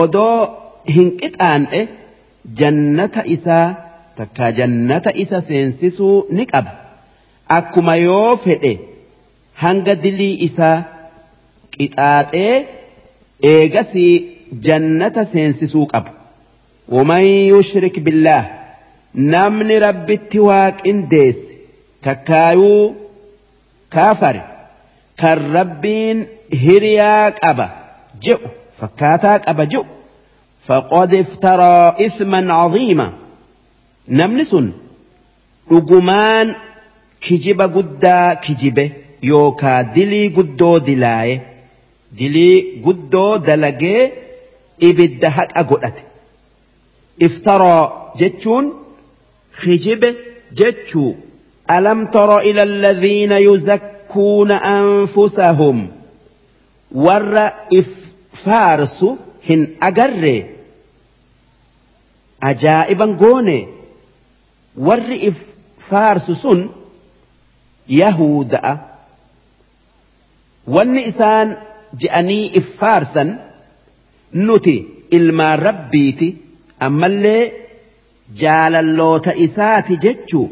odoo hin qixaan'e jannata isaa takkaa jannata isa seensisuu ni qaba. Akkuma yoo fedhe hanga dilii isaa qixaaxee eegasii jannata seensisuu qaba ومن يشرك بالله نمن ربتي واقنديس تكايو كافر kan rabbiin hiriyaa qaba jedhu fakkaataa qaba jedhu faqad iftaraa isman caziima namni sun dhugumaan kijiba guddaa kijibe yookaa dilii guddoo dilaaye dilii guddoo dalagee ibidda haqa godhate iftaraa jechuun kijibe jechuu tara ila alladhiina yuzakka يزكون أنفسهم ور إف فارس هن أجر أجائبا قوني ور إف فارس سن يهودا إف فارسا نتي إلما ربيتي أما اللي جال اللوت إساتي جتشو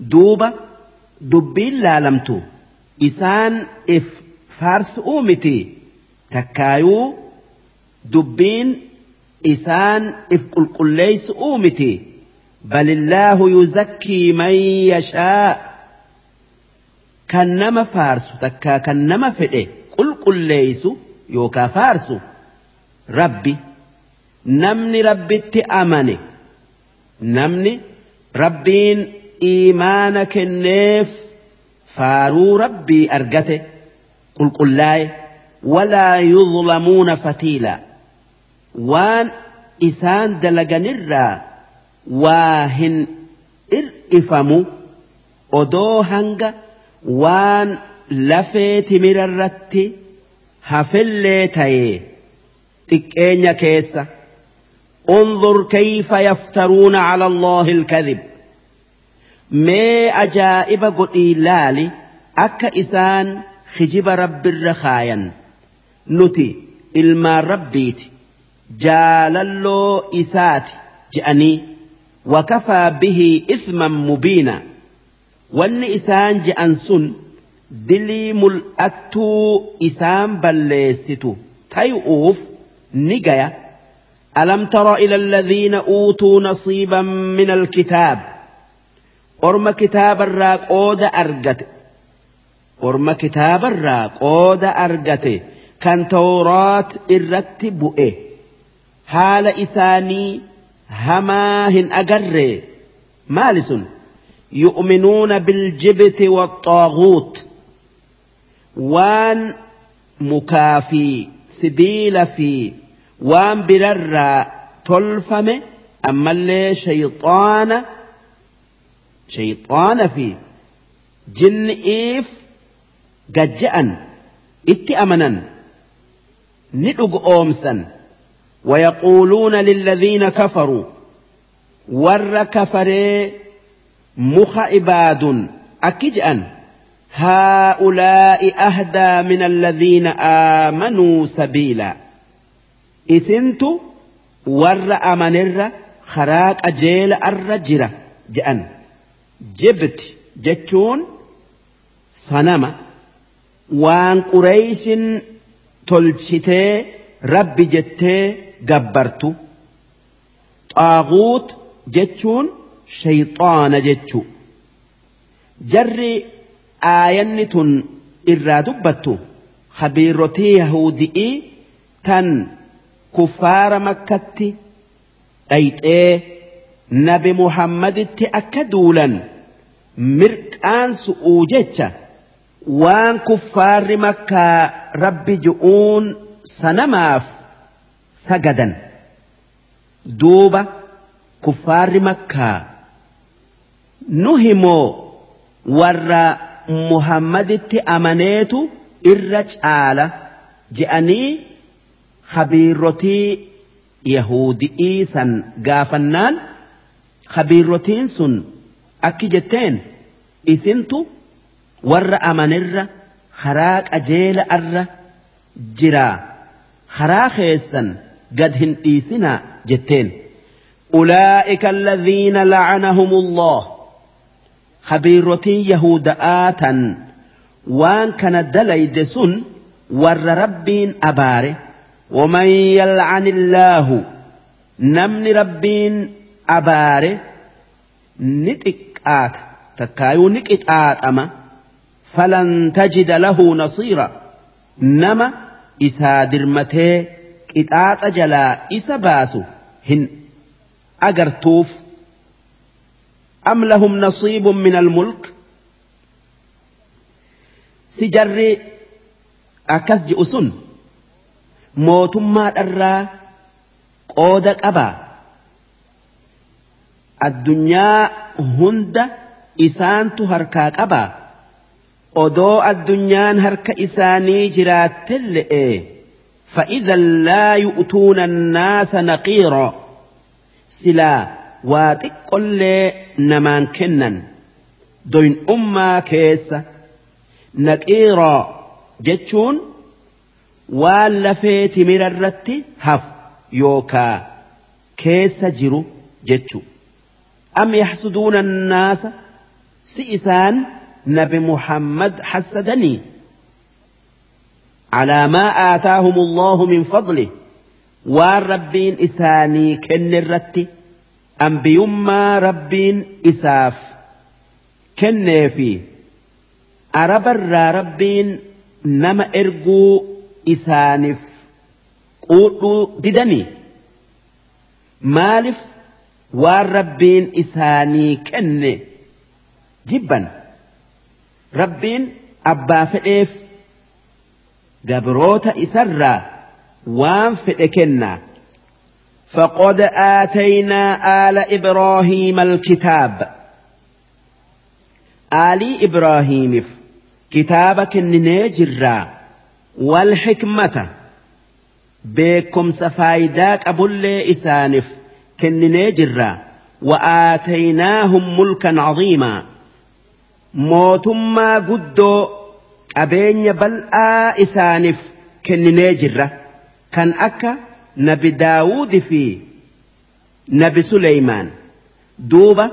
دوبا دبين لالمتو isaan if faarsuu miti takkaayuu dubbiin isaan if qulqulleeysuu miti balillaahu yuzakkii man yashaa kan nama faarsu takkaa kan nama fedhe qulqulleeysu yookaa faarsu rabbi namni rabbitti amane namni rabbiin iimaana kenneef faaruu rabbii argate qulqullaaye walaa yuzlamuuna fatiila waan isaan dalaganirraa waa hin ir'ifamu odoo hanga waan lafee timirarratti hafellee tayee xiqqeenya keessa انظر كيف يفترون على الله الكذب mee ajaa'iba godhii laali akka isaan khijiba rabbirra kaayan nuti ilmaan rabbiiti jaalalloo isaati je'anii wakafaa bihii ithman mubiina wanni isaan je'an sun dilii mul'attuu isaan balleessitu. Tayu'uuf ni gaya. ألم تر إلى الذين أوتوا نصيبا من الكتاب أرم كتاب الراق أود أرقت أرم كتاب الراق أود أرقت كان توراة الرتب إيه حال إساني هماهن أقر مالس يؤمنون بالجبت والطاغوت. وان مكافي سبيل في. وان برر تلفم أما اللي شيطان شيطان في. جن إيف قجأن اتأمنا ندق أومسا ويقولون للذين كفروا ور كفري مخ عباد أكجأن هؤلاء أهدى من الذين آمنوا سبيلا. إسنت ور أمنر خراك أجيل الرجرة جأن. جبت جتون صنم. وان قريش تلشت رب جت جبرت طاغوت جتون shayxaana jechuu jarri aayanni tun irraa dubbattu habiirotii yahudi'ii tan kuffaara makkatti dhayxee nabi muhammaditti akka duulan mirqaan su'uu jecha waan kuffaarri makkaa rabbi ju'uun sanamaaf sagadan. Duuba kuffaarri makkaa نهمو ورى محمد التأمانات إرج آلة جأني خبيرتي يهودي إيسان غافنان خبيرتين سن أكجتين إسنتو ورى أمانر خراك أجيل أر جرا خراخيسا قد هن إيسنا جتين أولئك الذين لعنهم الله خبيرتين يهودآتا وان كان دليد سن ور ربين أباره ومن يلعن الله نمن ربين أباره نتقات تكايو نكتات أما. فلن تجد له نصيرا. نما إسا درمته قطاط جلا إسا باسو. هن أجرتوف أم لهم نصيب من الملك؟ سجر أكس جئسون موتم ما أرى قودك أبا الدنيا هند إسان تهركاك أبا أدو الدنيا هرك إساني جرات تلئ فإذا لا يؤتون الناس نقيرا سلا واتق نمان كنن دوين أما كيس نقيرا جتشون waan lafee timira irratti hafu yookaa keessa jiru jechu am yaxsuduuna annaasa si isaan nabi muhammad hassadanii على ما آتاهم الله من فضله والربين إساني كن الرتي Anbiyummaa rabbiin isaaf kennee fi arabarraa rabbiin nama erguu isaaniif quudhuu didanii? Maaliif waan rabbiin isaanii kenne? Jibban. Rabbiin abbaa fedheef gabroota isarraa waan fedhe kennaa. فقد آتينا آل إبراهيم الكتاب. آل إبراهيم كتابك النجرا والحكمة. بكم سفايداك أبولي إسانف كنني جرا وآتيناهم ملكا عظيما. موتما قدو bal'aa isaaniif kenninee jirra kan akka نبي داوود في نبي سليمان. دوبا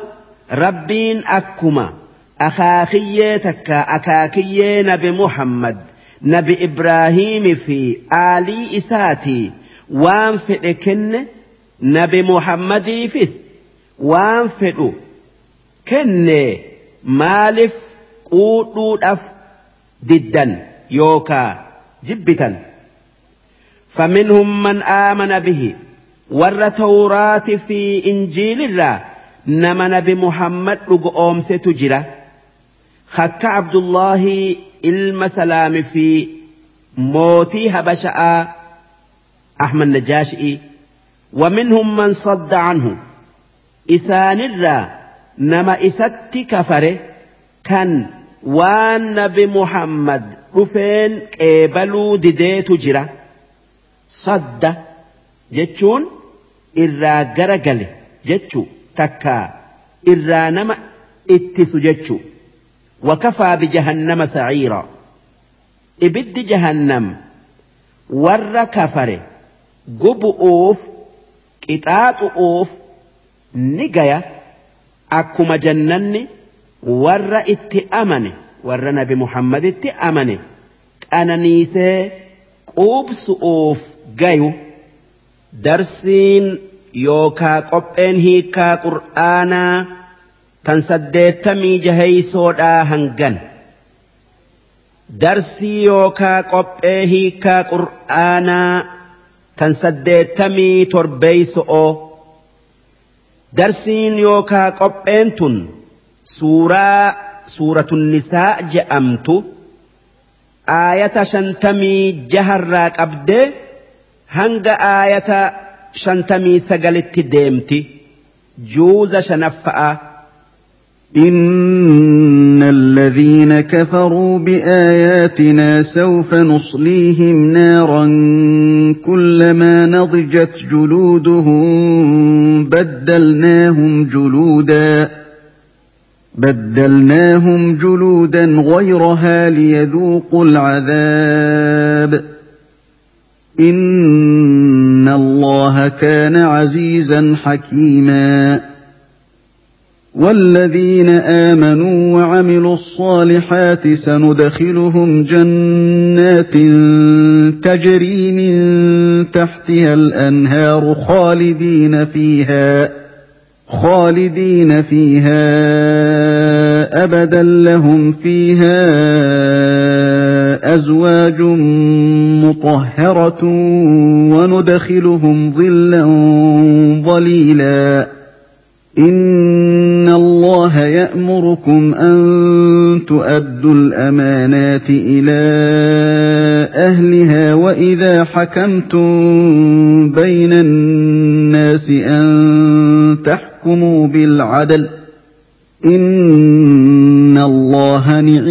ربين أكما. أخاخية تكا أكاكية نبي محمد. نبي إبراهيم في آلي إساتي. وان كن نبي محمد فيس. وان كن مالف قوتو أف ددا يوكا جبتا فمنهم من آمن به. ور توراة في إنجيل الرا نما نبي محمد لقوم ستجرى خك عبد الله المسلام في موتي هبشاء أحمد نجاشئي ومنهم من صد عنه. إسان الرا نما إست كفره كان وان نبي محمد رفين قبلوا ديديت sadda jechuun irraa gara gale jechuu takka irraa nama ittisu jechuu. Wakafaa bijahannama saciira ibiddi jahannam warra kafare gubu'uuf qixaaxu'uuf ni gaya. Akkuma jannanni warra itti amane warra nabi muhammaditti amane qananiisee quubsu'uuf gayu darsiin yookaa qopheen hiikaa qur'aanaa tan saddeettamii jaheysoodhaa hangan. Darsii yookaa qophee hiikaa qur'aanaa tan saddeettamii torbeeyso'oo darsiin yookaa qopheen tun suuraa suuratun nisaa je'amtu aayata shantamii jaharraa qabdee hanga aayata shantamii sagalitti deemti. Juuza shanaffa'a. إن الذين كفروا بآياتنا سوف نصليهم نارا كلما نضجت جلودهم بدلناهم جلودا بدلناهم جلودا غيرها ليذوقوا العذاب إن الله كان عزيزا حكيما. والذين آمنوا وعملوا الصالحات سندخلهم جنات تجري من تحتها الأنهار خالدين فيها خالدين فيها أبدا لهم فيها أزواج مطهرة وندخلهم ظلا ظليلا. إن الله يأمركم أن تؤدوا الأمانات إلى أهلها وإذا حكمتم بين الناس أن تحكموا بالعدل. إن الله نعم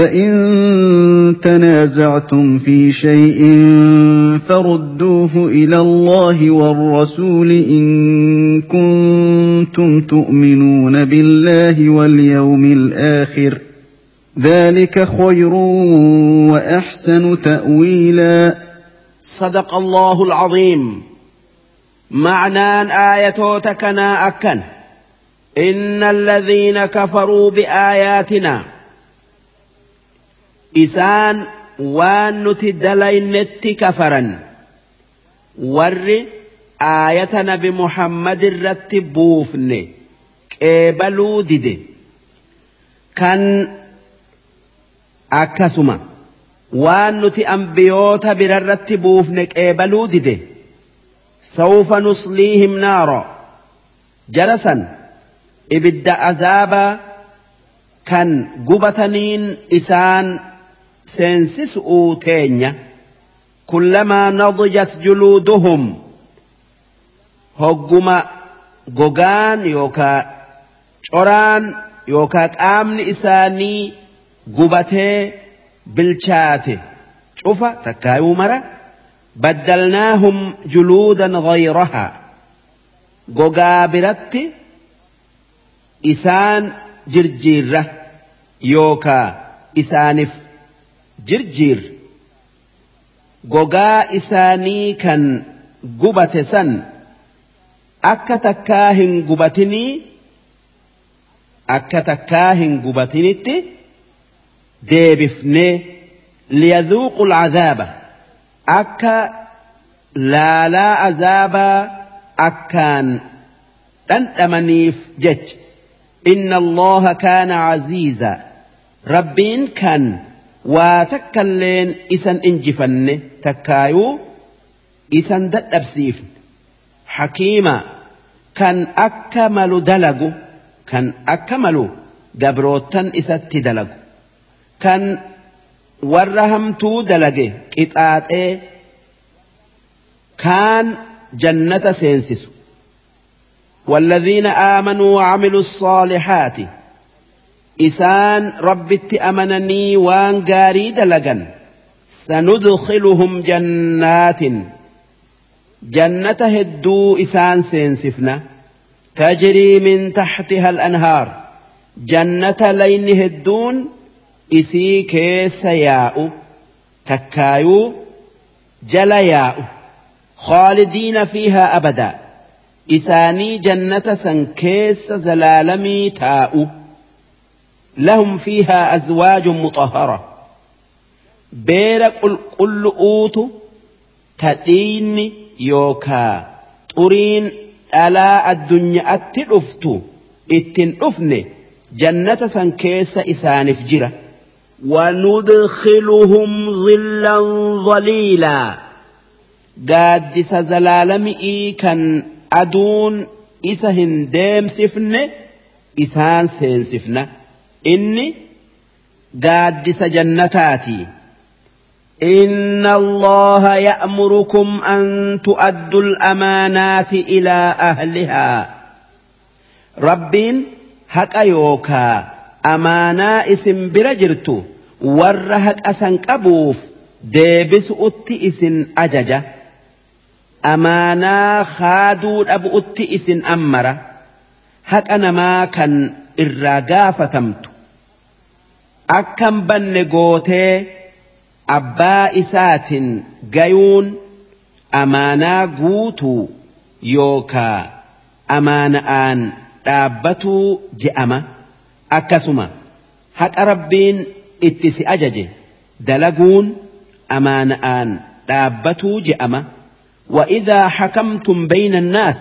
فإن تنازعتم في شيء فردوه إلى الله والرسول إن كنتم تؤمنون بالله واليوم الآخر ۖ ذلك خير وأحسن تأويلا. صدق الله العظيم. معنى آيتوتكنا أكن. إن الذين كفروا بآياتنا isaan waan nuti dalaynetti kafaran. Warri aayata nabi muhammad irratti buufne qeebaluu dide. Kan akkasuma waan nuti ambiyoota bira irratti buufne qeebaluu dide. Sawfa nusliihim naaro jara san ibidda azaaba kan gubataniin isaan seensisu'uu teenya kullamaa nadijat juluuduhum hogguma gogaan yookaa coraan yookaa qaamni isaanii gubatee bilchaate cufa takkaayuu mara baddalnaahum juluudan ghayrahaa gogaa biratti isaan jirjiirra yookaa isaaniif jirjiir gogaa isaanii kan gubate san akka takkaa hin gubatinii akka takkaa hin gubatinitti deebifnee liyadhuuqu alcadaaba akka laalaa azaabaa akkaan dhandhamaniif jecha inna allaha kaana caziiza rabbiin kan waa takkalleen isan injifanne takkaayuu isan dadhabsiifne hakiima kan akka malu dalagu kan akka malu gabrootan isatti dalagu kan warra hamtuu dalage qixaaxee kaan jannata seensisu والذين آمنوا وعملوا الصالحات إسان ربتي أمنني وان غاري دلغن. سندخلهم جنات. جنة هدو إسان سينسفنا تجري من تحتها الأنهار. جنة لين هدون. إسي كيس ياؤ تكايو. جلياء. خالدين فيها أبدا. إساني جنة سنكيس زلالمي تاؤ لهم فيها أزواج مطهرة. بير قل قل أوت تدين يوكا. طرين ألا الدنيا أتلفت إتن أفن جنة سنكيس إسان فجرة وندخلهم ظلا ظليلا. قادس زلالمئي كان أدون إسهن ديم سفن إسان سين سفنه inni gaaddisa jannataati. إن الله يأمركم أن تؤدوا الأمانات إلى أهلها ربين هكا يوكا أمانا اسم برجرتو ورهك أسنك أبوف ديبس أتي اسن أججة أمانا خادود أبو أتي أمرة هك أنا ما كان إراغافة تمت akkan banne gootee abbaa isaatiin gayuun amaanaa guutuu yookaa amaana'aan dhaabbatuu je'ama akkasuma haqa rabbiin itti si ajaje dalaguun amaana'aan dhaabbatuu je'ama وإذا حكمتم بين الناس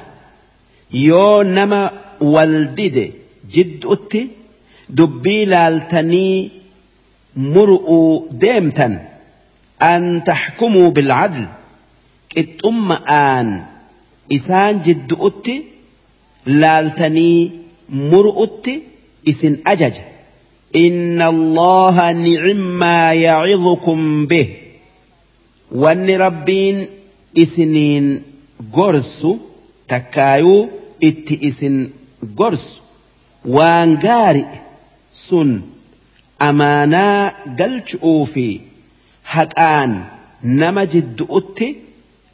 يو نما والدد جد أتي دبي مرؤوا ديمتا أن تحكموا بالعدل. كت أم آن إسان جد أتي لالتني مرؤت إسن أجج. إن الله نعم ما يعظكم به. وأن ربين إسنين قرس تكايو إت إسن قرس وان قارئ سن amaanaa galchuu fi haqaan نمجد jidduutti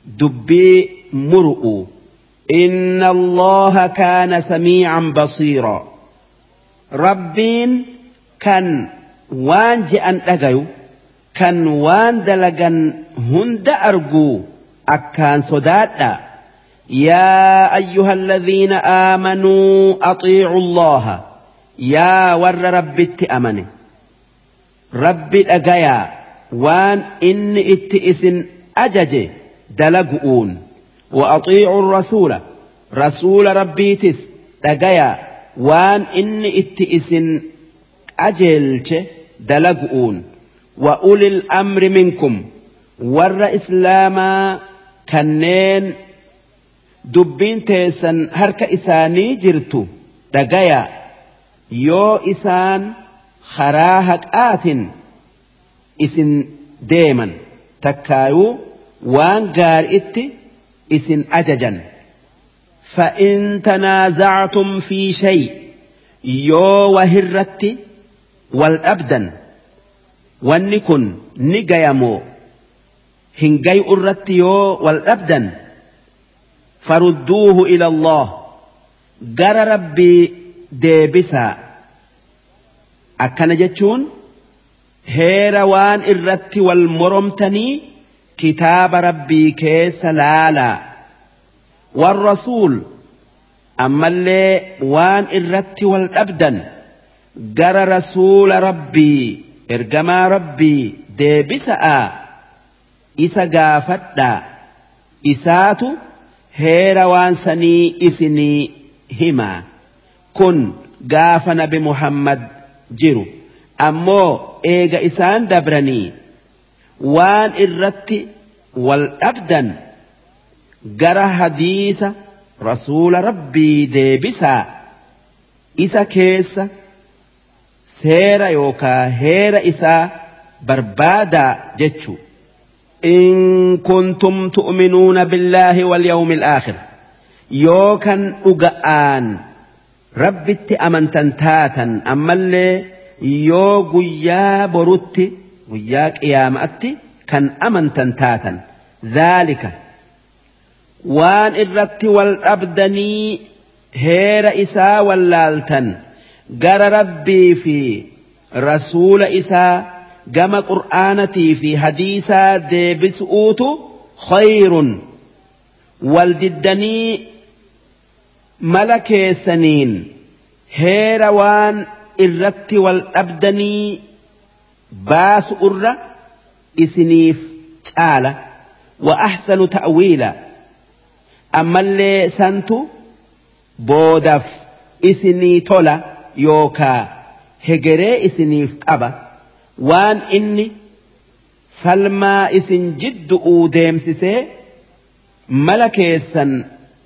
دبي muru'u. إن الله كان سميعا بصيرا. ربين كان وانج أن أغيو كان وان دلقا هند أرجو أكان صداتا يا أيها الذين آمنوا أطيعوا الله. يا ور رب التأمني rabbi dhagayaa waan inni itti isin ajaje dalagu'uun وأطيعوا الرسول رسول ربيتس dhagayaa waan inni itti isin qajeelche dalagu'uun وأولي الأمر منكم ور إسلاما كنين دبين تيسن هرك إساني جرتو dhagayaa yoo isaan karaa haqaatin isin deeman takkaayuu waan gaari'itti isin ajajan فإن تنازعتم في شيء يو وهرت والأبدا ونكن نجيمو. هنجي أرت يو والأبدا فردوه إلى الله. جرى ربي ديبسا. أكن جتشون heera waan irratti wal moromtanii kitaaba rabbii keessa laalaa warrasuul ammallee waan irratti wal dhabdan gara rasuula rabbii ergamaa rabbii deebisa'a isa gaafadhaa isaatu heera waan sanii isinii himaa kun gaafa nabi muhammad jiru ammoo eega isaan dabranii waan irratti wal dhabdan gara hadiisa rasuula rabbii deebisaa isa keessa seera yookaa heera isaa barbaadaa jechuu إن كنتم تؤمنون بالله واليوم الآخر يوكا أجآن أمنتن تاتا أما اللي yoo guyyaa borutti guyyaa qiyaama'atti kan amantan taatan dhaalika waan irratti wal dhabdanii heera isaa wallaaltan gara rabbii fi rasuula isaa gama qur'aanatii fi hadiisaa deebisuutu khayrun wal diddanii mala keessaniin heera waan irratti wal dhabdanii baasu irra isiniif caala. Wa ahsanu ta'wiila. Ammallee santu boodaaf isinii tola yookaa hegeree isiniif qaba. Waan inni falmaa isin jiddu'uu deemsisee mala keessan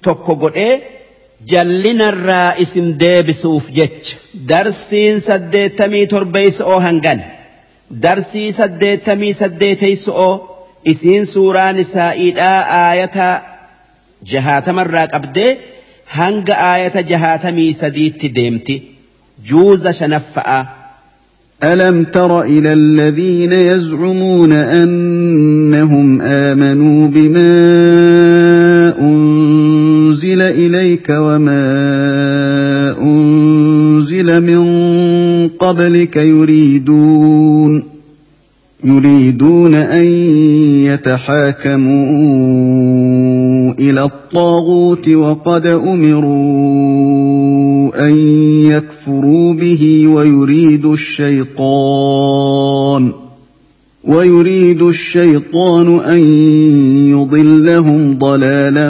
tokko godhee جلنا الرائس ديبسوف جتش. درسين سديتمي تربيس أو هنقل درسي سديتمي سديتيس أو. إسين سورة نساء آية جهات مراك أبدي. هنق آية جهات مي سديت ديمتي جوز شنفأ. ألم تر إلى الذين يزعمون أنهم آمنوا بما أنزل إليك وما أنزل من قبلك يريدون يريدون أن يتحاكموا إلى الطاغوت وقد أمروا أن يكفروا به ويريد الشيطان ويريد الشيطان أن يضلهم ضلالا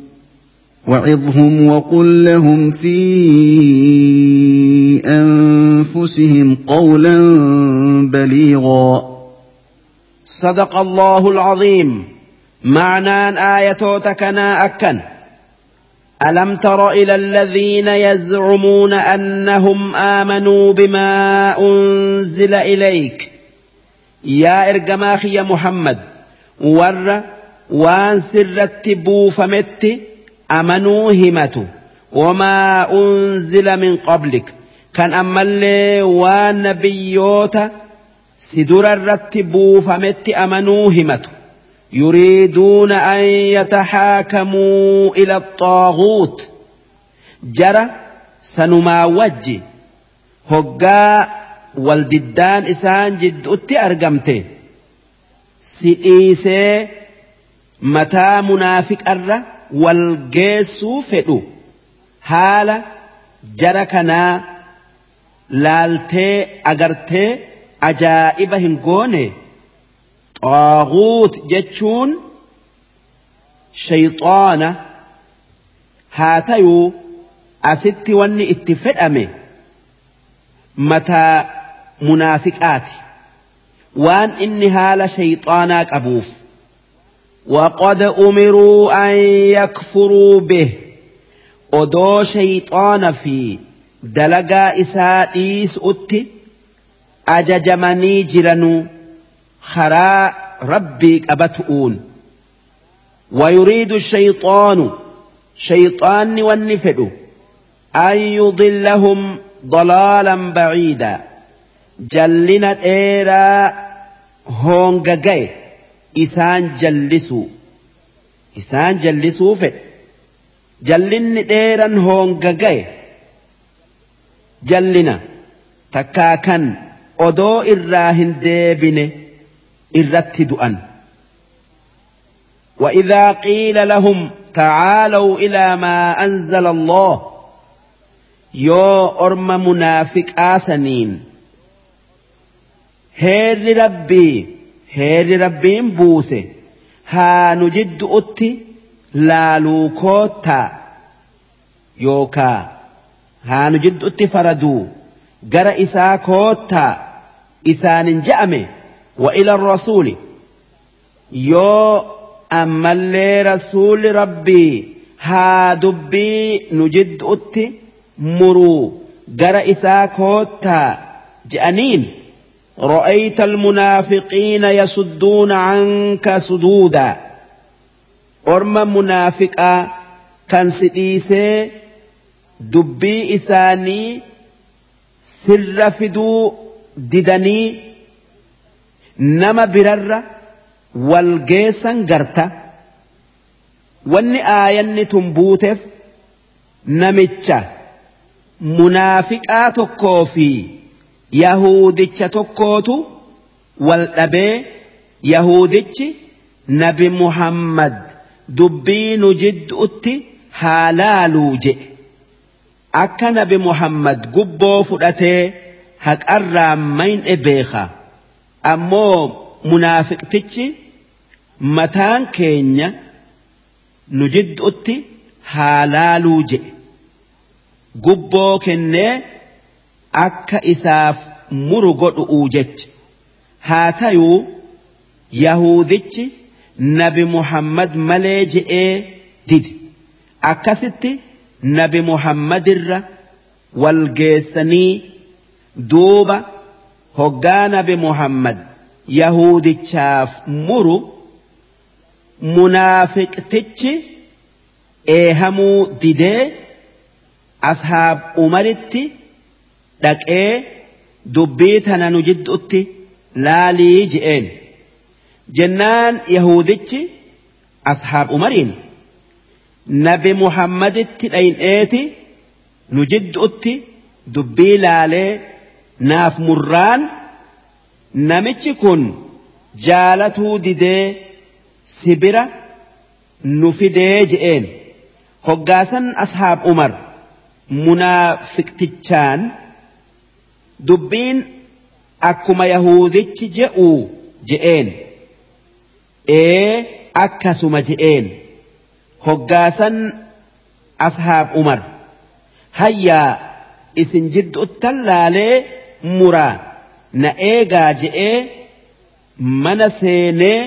وعظهم وقل لهم في أنفسهم قولا بليغا. صدق الله العظيم. معنى آيتوتكنا أكن. ألم تر إلى الذين يزعمون أنهم آمنوا بما أنزل إليك؟ يا إرجماخي يا محمد ور وان سرت بوفمت أمنوا همته وما أنزل من قبلك. كان وان نبيوت سدر الرتبوا فمت أمنوا همته يريدون أن يتحاكموا إلى الطاغوت. جرى sanumaa wajji hoggaa waldiddaan isaan jidduutti argamte si dhiisee mataa munaafiqarra wal geessuu fedhu haala jara kanaa laaltee agartee ajaa'iba hin goone xaaguut jechuun shayxaana haa tayuu asitti wanni itti fedhame mataa munaafiqaati waan inni haala shayxaanaa qabuuf وقد أمروا أن يكفروا به. أدو شيطان في دلقا إسائيس أتي. أججمني جلنو. خراء ربي أبتؤون. ويريد الشيطان شيطان والنفد أن يضلهم ضلالا بعيدا. جلنا إيرا هونغاغيه isaan jallisuu isaan jallisuu fedhe jallinni dheeran hoonga gaye jallina takkaa kan odoo irraa hin deebine irratti du'an وإذا قيل لهم تعالوا إلى ما أنزل الله yoo orma munaafiqaa saniin heerri rabbii heerri rabbiin buuse. Haa nu jiddu'utti laaluu koottaa yookaa haa nu jiddu'utti faraduu. Gara isaa koottaa isaanin je'ame. Wa ila rasuuli. Yoo ammallee rasuuli rabbii haa dubbii nu jiddu'utti muruu. Gara isaa koottaa je'aniin رأيت المنافقين يسدون عنك سدودا. أرمى منافقا كان سئيسي دبي إساني سر فدو ددني نما برر والجيسا قرتا واني آيان تنبوتف نمتشا منافقات كوفي. Yahudicha tokkootu wal dhabee yahudichi nabi muhammad dubbii nu jidduutti haa laaluu jedhe akka nabi muhammad gubboo fudhatee haqarraa mayne beeka ammoo munaafiqtichi mataan keenya nu jidduutti haa laaluu jedhe gubboo kennee akka isaaf muru godhu'uu jecha. Haa tayuu yahudichi nabi muhammad malee je'ee didi akkasitti nabi muhammadirra wal geessanii duuba hoggaa nabi muhammad yahudichaaf muru munaafiqtichi eehamuu didee ashaab umaritti dhaqee dubbii tana nu jidduutti laalii je'een. Jennaan yahudichi ashaab umariin nabi muhammaditti dhayin'eeti nu jidduutti dubbii laalee naaf murraan namichi kun jaalatuu didee sibira nu fidee je'een. Hoggaasan ashaab umar munaafiqtichaan dubbiin akkuma yahudichi je'uu je'een ee akkasuma je'een hoggaasan ashaab umar hayyaa isin jidduuttan laalee muraa na eegaa je'ee mana seenee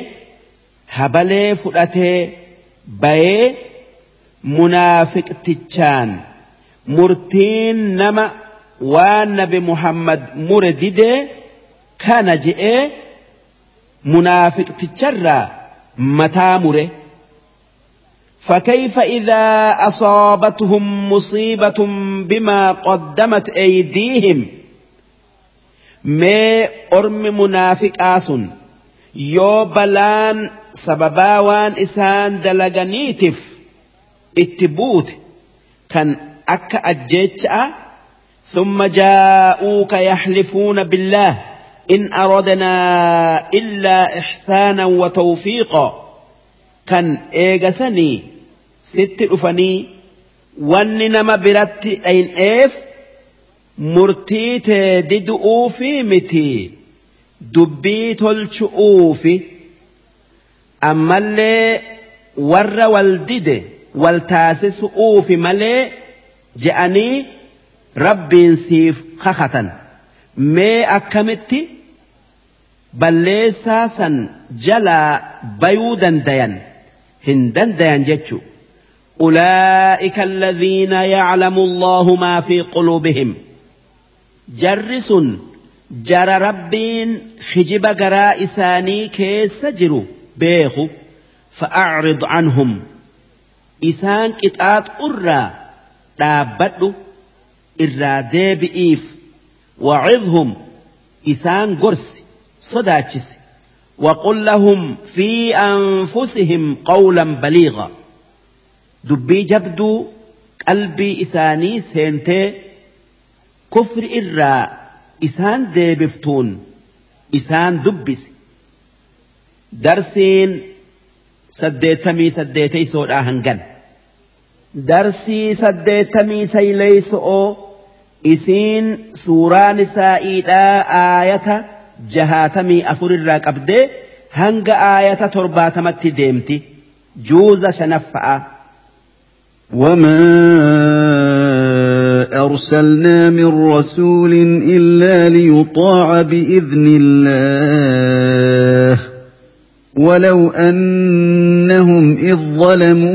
habalee fudhatee bayee munaafiqtichaan murtiin nama waan nabi muhammad mure dide kana je'e munaafiqticharraa mataa فكيف إذا أصابتهم مصيبة بما قدمت أيديهم ما أرم منافق آسن يو بلان سببا إسان دلغنيتف اتبوت كان أكا أجيتش ثم جاءوك يحلفون بالله إن أردنا إلا إحسانا وتوفيقا كان إيغسني ست أفني wanni nama biratti dhayn'eef murtii tee didu'uufi miti dubbii tolchu'uufi ammallee warra wal dide wal taasisu'uufi malee je'anii rabbiin siif kakatan mee akkamitti balleessaa san jalaa bayuu dandayan hin dandayan jechu أولئك الذين يعلم الله ما في قلوبهم. جرس جر ربين خجب قراء إساني كيس جرو. بيخو. فأعرض عنهم. إسان كتات أرى. دابدو إرى ديبئيف وعظهم إسان قرس صداتشس وقل لهم في أنفسهم قولا بليغا dubbii jabduu qalbii isaanii seentee kufri irraa isaan deebiftuun isaan dubbisi darsiin saddeettamii saddeeteysoodhaa hangan darsii saddeettamii sayleeyso'oo isiin suuraa nisaa'iidhaa aayata jahaatamii afur irraa qabdee hanga aayata torbaatamatti deemti juuza shanaffa'a. وما أرسلنا من رسول إلا ليطاع بإذن الله ولو أنهم إذ ظلموا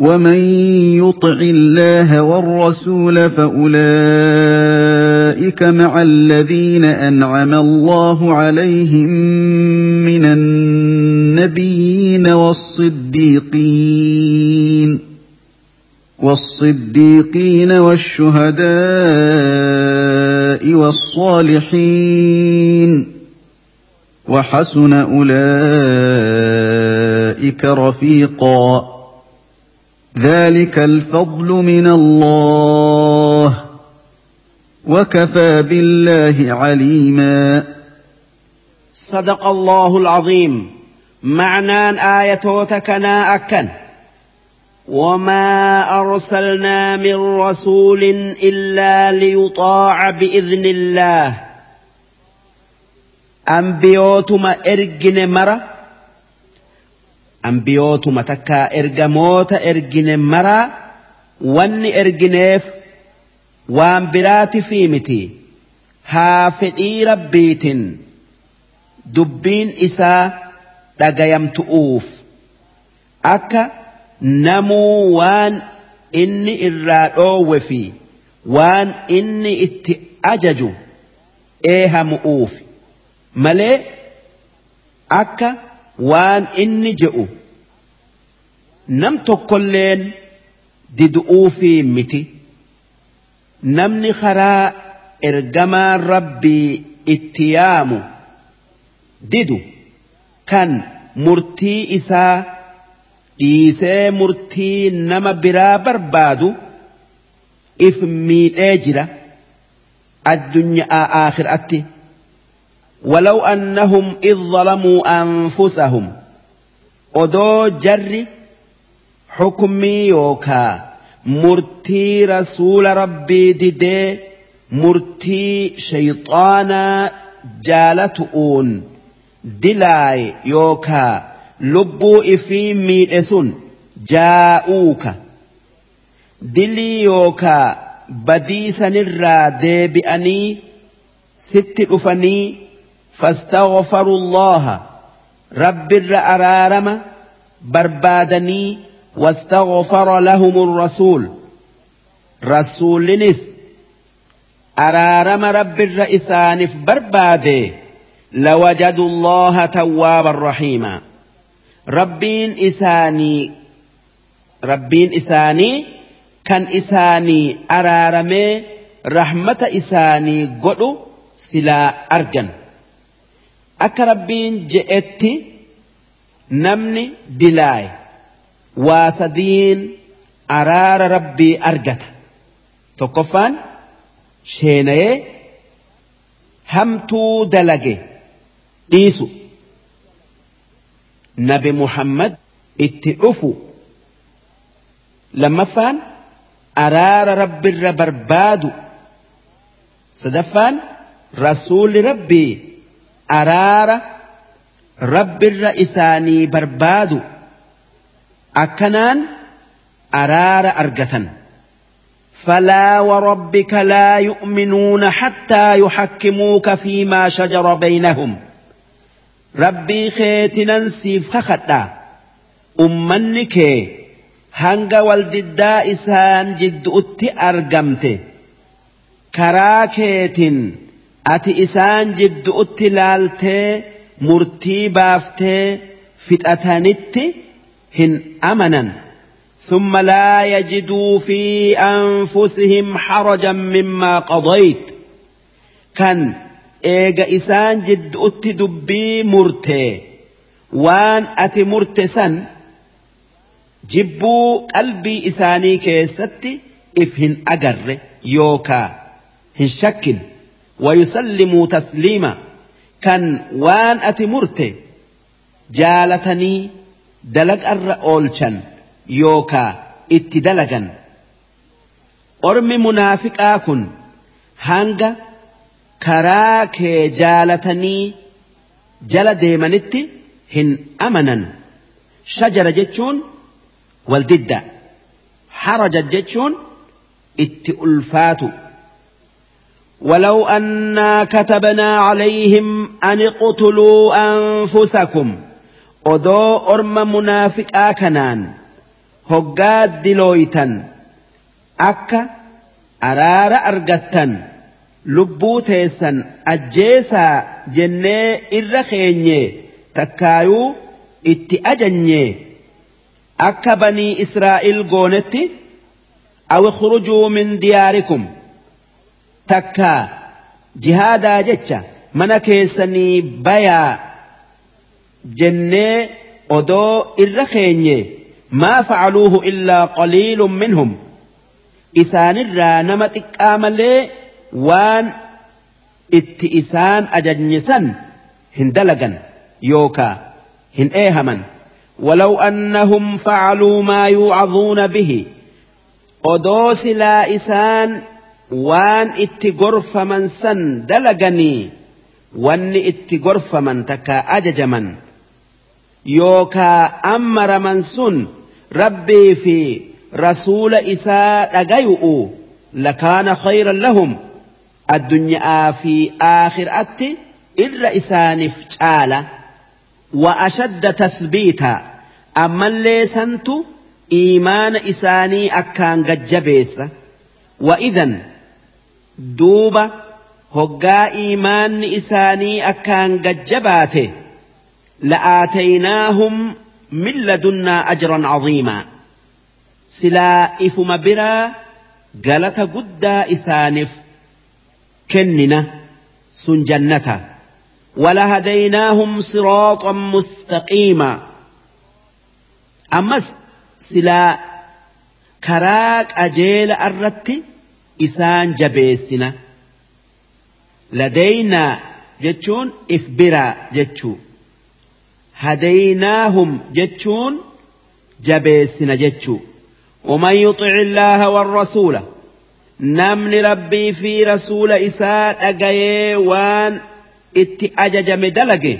ومن يطع الله والرسول فأولئك مع الذين أنعم الله عليهم من النبيين والصديقين والصديقين والشهداء والصالحين وحسن أولئك رفيقا ذلك الفضل من الله وكفى بالله عليما صدق الله العظيم. معنان آيتوتكنا أكن. وما أرسلنا من رسول إلا ليطاع بإذن الله. أنبيوتما إرجن مرة Ambiyootuma takkaa ergamoota ergine maraa wanni ergineef waan biraati fi miti haa fedhii rabbiitiin dubbiin isaa dhagayamtu'uuf akka namuu waan inni irraa dhoowwe fi waan inni itti ajaju eehamu'uuf malee akka. Waan inni je'u nam tokkolleen didu'uufii miti namni karaa ergamaan rabbii itti yaamu didu kan murtii isaa dhiisee murtii nama biraa barbaadu if miidhee jira addunyaa aakhiraatti. ولو أنهم إذ ظلموا أنفسهم أدو جر حكمي يوكا مرتي رسول ربي ددي مرتي شيطانا جالتؤون دلاي يوكا لبو إفي ميئسون جاءوك دلي يوكا بديسا نرى ديبئني ست أفني فاستغفروا الله. رب الرأرارم بربادني واستغفر لهم الرسول. رسول نس أرارم رب الرئسان برباده لوجدوا الله توابا رحيما. ربين إساني ربين إساني كان إساني أرارمي رحمة إساني قلو سلا أرجن. Akka rabbiin je'etti namni dilaaye waa sadiin araara rabbii argata. Tokkoffaan sheenayee hamtuu dalage dhiisu. Nabi muhammad itti dhufu. Lammaffaan araara rabbirra barbaadu. Sadaffaan rasuulli rabbii araara rabbirra isaanii barbaadu akkanaan araara argatan فلا وربك لا يؤمنون حتى يحكموك فيما شجر بينهم ربي خيتنا سيف خخدا أمنك هنگ والددا إسان جد أتي أرقمت كراكيت ati isaan jidduutti laaltee murtii baaftee fixatanitti hin amanan. ثم لا يجدوا في أنفسهم حرجا مما قضيت كان إيجا إسان جد أتي دبي مرتي وان أتي مرتسا جبوا قلبي إساني كيستي إفهن أجر يوكا هن شكل ويسلموا تسليما كان وان أتي مرتي جالتني دلق الرأولشن يوكا اتدلقا أرمي منافقا كن هانغا كراك جالتني جل ديمانتي هن أمنا شجر جتشون والددة حرجت جتشون ات ألفاتو ولو أنا كتبنا عليهم أن اقتلوا أنفسكم odoo orma munaafiqaa kanaan hoggaa dilooytan akka araara argattan lubbuu teessan ajjeesaa jennee irra keenye takkaayuu itti ajanye akka banii israa'il goonetti aw ikhrujuu min diyaarikum takka jihaadaa jecha mana keessanii bayaa jennee odoo irra keenye maa facaluuhu illaa qaliilun minhum isaanirraa nama xiqqaa malee waan itti isaan ajajne san hin dalagan yookaa hin eehaman ولو أنهم فعلوا ما يوعظون به أدوس لا إسان وان اتقرف من سن دلقني وان اتقرف من تكا أججمن yookaa ammaraman sun rabbii fi rasuula isaa dhagayu'u lakaana khayran lahum addunyaa fi aakhiraatti irra isaaniif caala wa ashadda tathbiita ammallee santu iimaana isaanii akkaan gajjabeessa wa idan duuba hoggaa iimaanni isaanii akkaan gajjabaate. لآتيناهم من لدنا أجرا عظيما سلا إفم برا قالت قد إسانف كننا سن جنة ولهديناهم صراطا مستقيما أمس سلا كراك أجيل أردت إسان جبيسنا لدينا جتشون إفبرا جتشو هديناهم جتشون جبيسنا جتشو ومن يطع الله والرسول نمن ربي في رسول إساء أجي وان ات أججم دلقه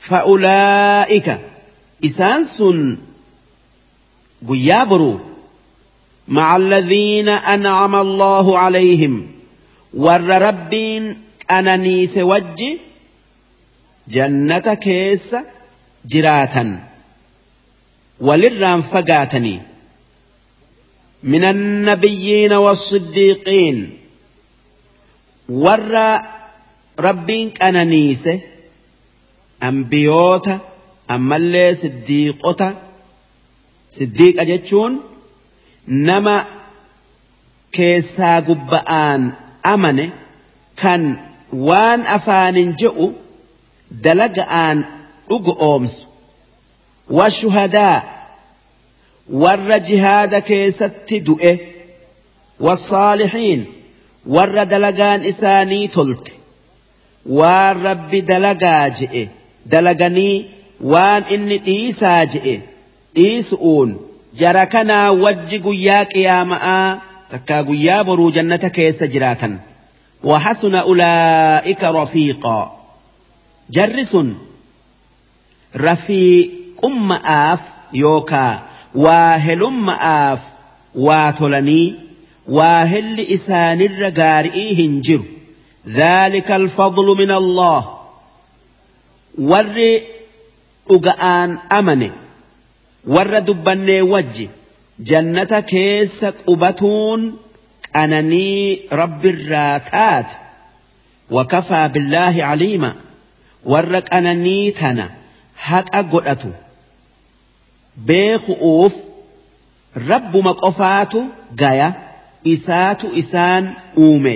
فأولئك إسان سن قيابرو مع الذين أنعم الله عليهم. ور ربين أنانيس وجه جنة كيس جراتا. وللرام فقاتني. من النبيين والصديقين. ور ربين أنانيس أنبيوتا أما اللي صديقوتا. صديق أجتشون. Nama keessaa gubba'aan amane kan waan afaanin je'u dalaga'aan dhugu oomsu washuhadaa warra jihaada keessatti du'e wasaalihiin warra dalagaan isaanii tolte waan rabbi dalagaa je'e dalaganii waan inni dhiisaa je'e dhiisu'uun jara kanaa wajji guyyaa qiyaama'aa takkaa guyyaa boruu jannata keessa jiraatan. وحسن أولئك رفيقا جرس رفيق أم آف يوكا واهل أم آف واتلني واهل إسان الرقارئي هنجر ذلك الفضل من الله ور أقآن أمنه warra dubbannee wajji jannata keessa qubatuun qananii rabbirraa taate wakafaa billaahi caliima warra qananii tana haqa godhatu beeku'uuf rabbuma qofaatu gaya isaatu isaan uume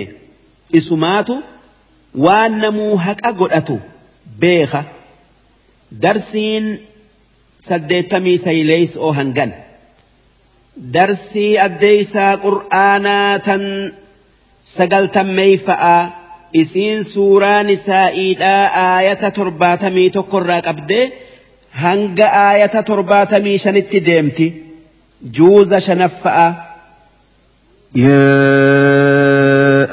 isumaatu waan namuu haqa godhatu beeka darsiin saddeettamii sayleeys oo hangan. Darsii addeeysaa qur'aanaa tan sagaltammeeyfa'a isiin suuraa nisaa'iidhaa aayata torbaatamii tokkorraa qabdee hanga aayata torbaatamii shanitti deemti. Juuza shanaffa'a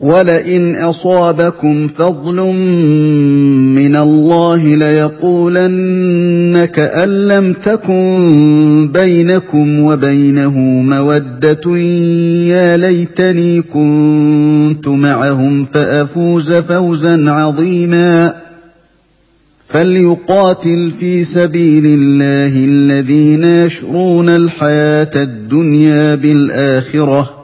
ولئن أصابكم فضل من الله ليقولن كأن لم تكن بينكم وبينه مودة يا ليتني كنت معهم فأفوز فوزا عظيما فليقاتل في سبيل الله الذين يشرون الحياة الدنيا بالآخرة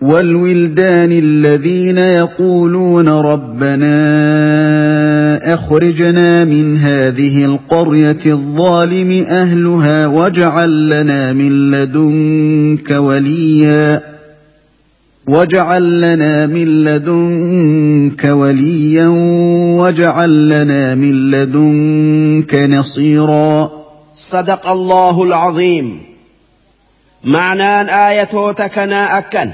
والولدان الذين يقولون ربنا أخرجنا من هذه القرية الظالم أهلها واجعل لنا من لدنك وليا واجعل لنا من لدنك وليا واجعل لنا من لدنك نصيرا صدق الله العظيم. معنى آية تكنا أكن.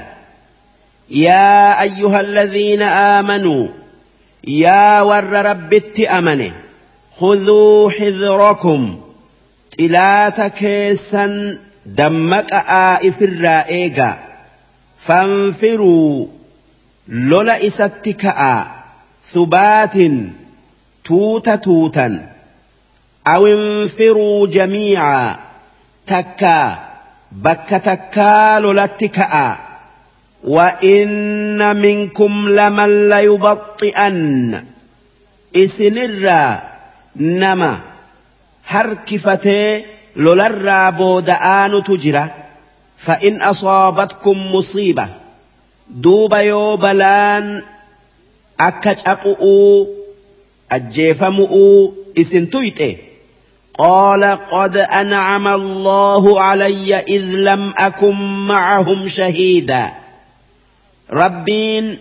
يا أيها الذين آمنوا يا ور رب التأمن خذوا حذركم. إلا تكيسا دمك آئف الرائق فانفروا لولا إستكاء ثبات توت توتا. أو انفروا جميعا تكا بك تكا لولا اتكأ وإن منكم لمن ليبطئن. إسنرا نما هركفتي لولرا بودآن تجرا فإن أصابتكم مصيبة دوب يوبلان أكج أقؤو إسن تويتي قال قد أنعم الله علي إذ لم أكن معهم شهيداً. ربين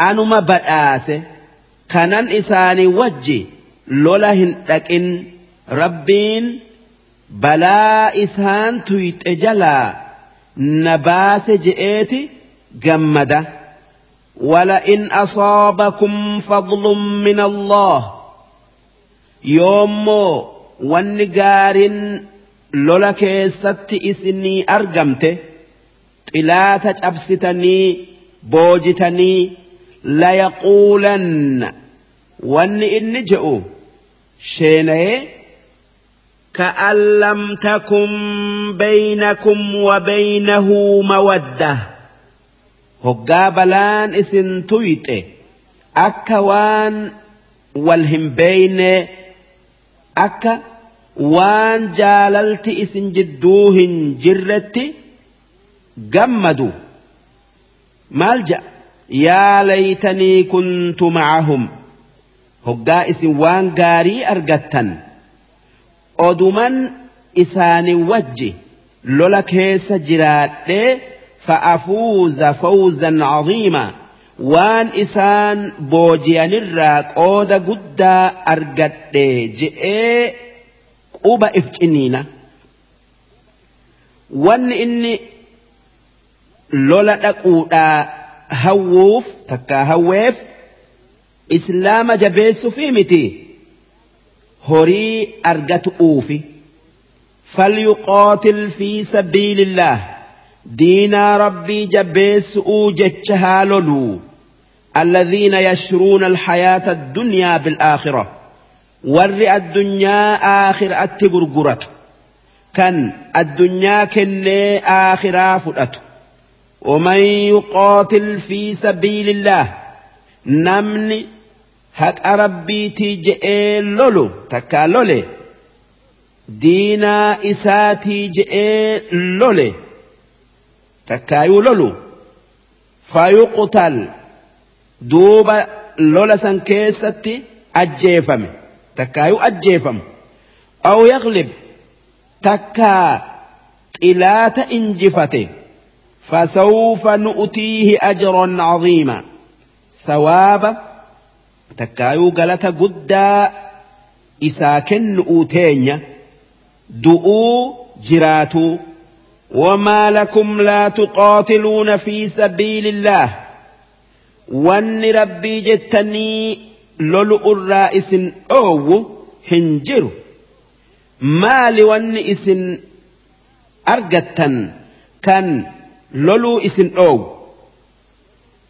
أنما بدآسه كانن إساني وجي lola hin dhaqin. Rabbiin balaa isaan tuyxe jalaa na baase je'eeti gammada. ولئن أصابكم فضل من الله يومو والنقار لولا كيست إسني xilaata cabsitanii boojitanii layaquulan wanni inni je'u sheenayee ka'an lam takum baynakum wa baynahu mawadda. Hoggaa balaan isin tuyxe akka waan wal hin beeyne akka waan jaalalti isin jidduu hin jirretti جمدوا. مالجأ. يا ليتني كنت معهم. هجا وان غاري ارغتن أدمن اساني وجه. لولا كيس جراد فأفوز فوزا عظيما. وان إسان بوجيا نراك أودا قدا ارغت جئ قوبا افتنينا وان إني lola dhaquudhaa hawwuuf takkaa hawweef islaama jabeessu fi miti horii argatu'uufi falyuqaatil fi sabiilillah diinaa rabbii jabeessu'uu jecha haa loluu الذين يشرون الحياة الدنيا بالآخرة ور الدنيا آخر أتقرقرت كان الدنيا كن آخرة فلت ومن يقاتل في سبيل الله نمني haqa rabbiitii je'ee lolu takkaa lole diinaa isaatii je'ee lole takkaayuu lolu fayuqtal duuba lola san keessatti ajjeefame takkaayuu ajjeefamu aw yaglib takkaa xilaata injifate فسوف نؤتيه أجرا عظيما. سواب تكايو غلطة قدا إساكن نؤتين دؤو جراتو. وما لكم لا تقاتلون في سبيل الله. وان ربي جتني لولو الرائس أو هنجر. ما لون إسن أرجتن كان لولو اسن أو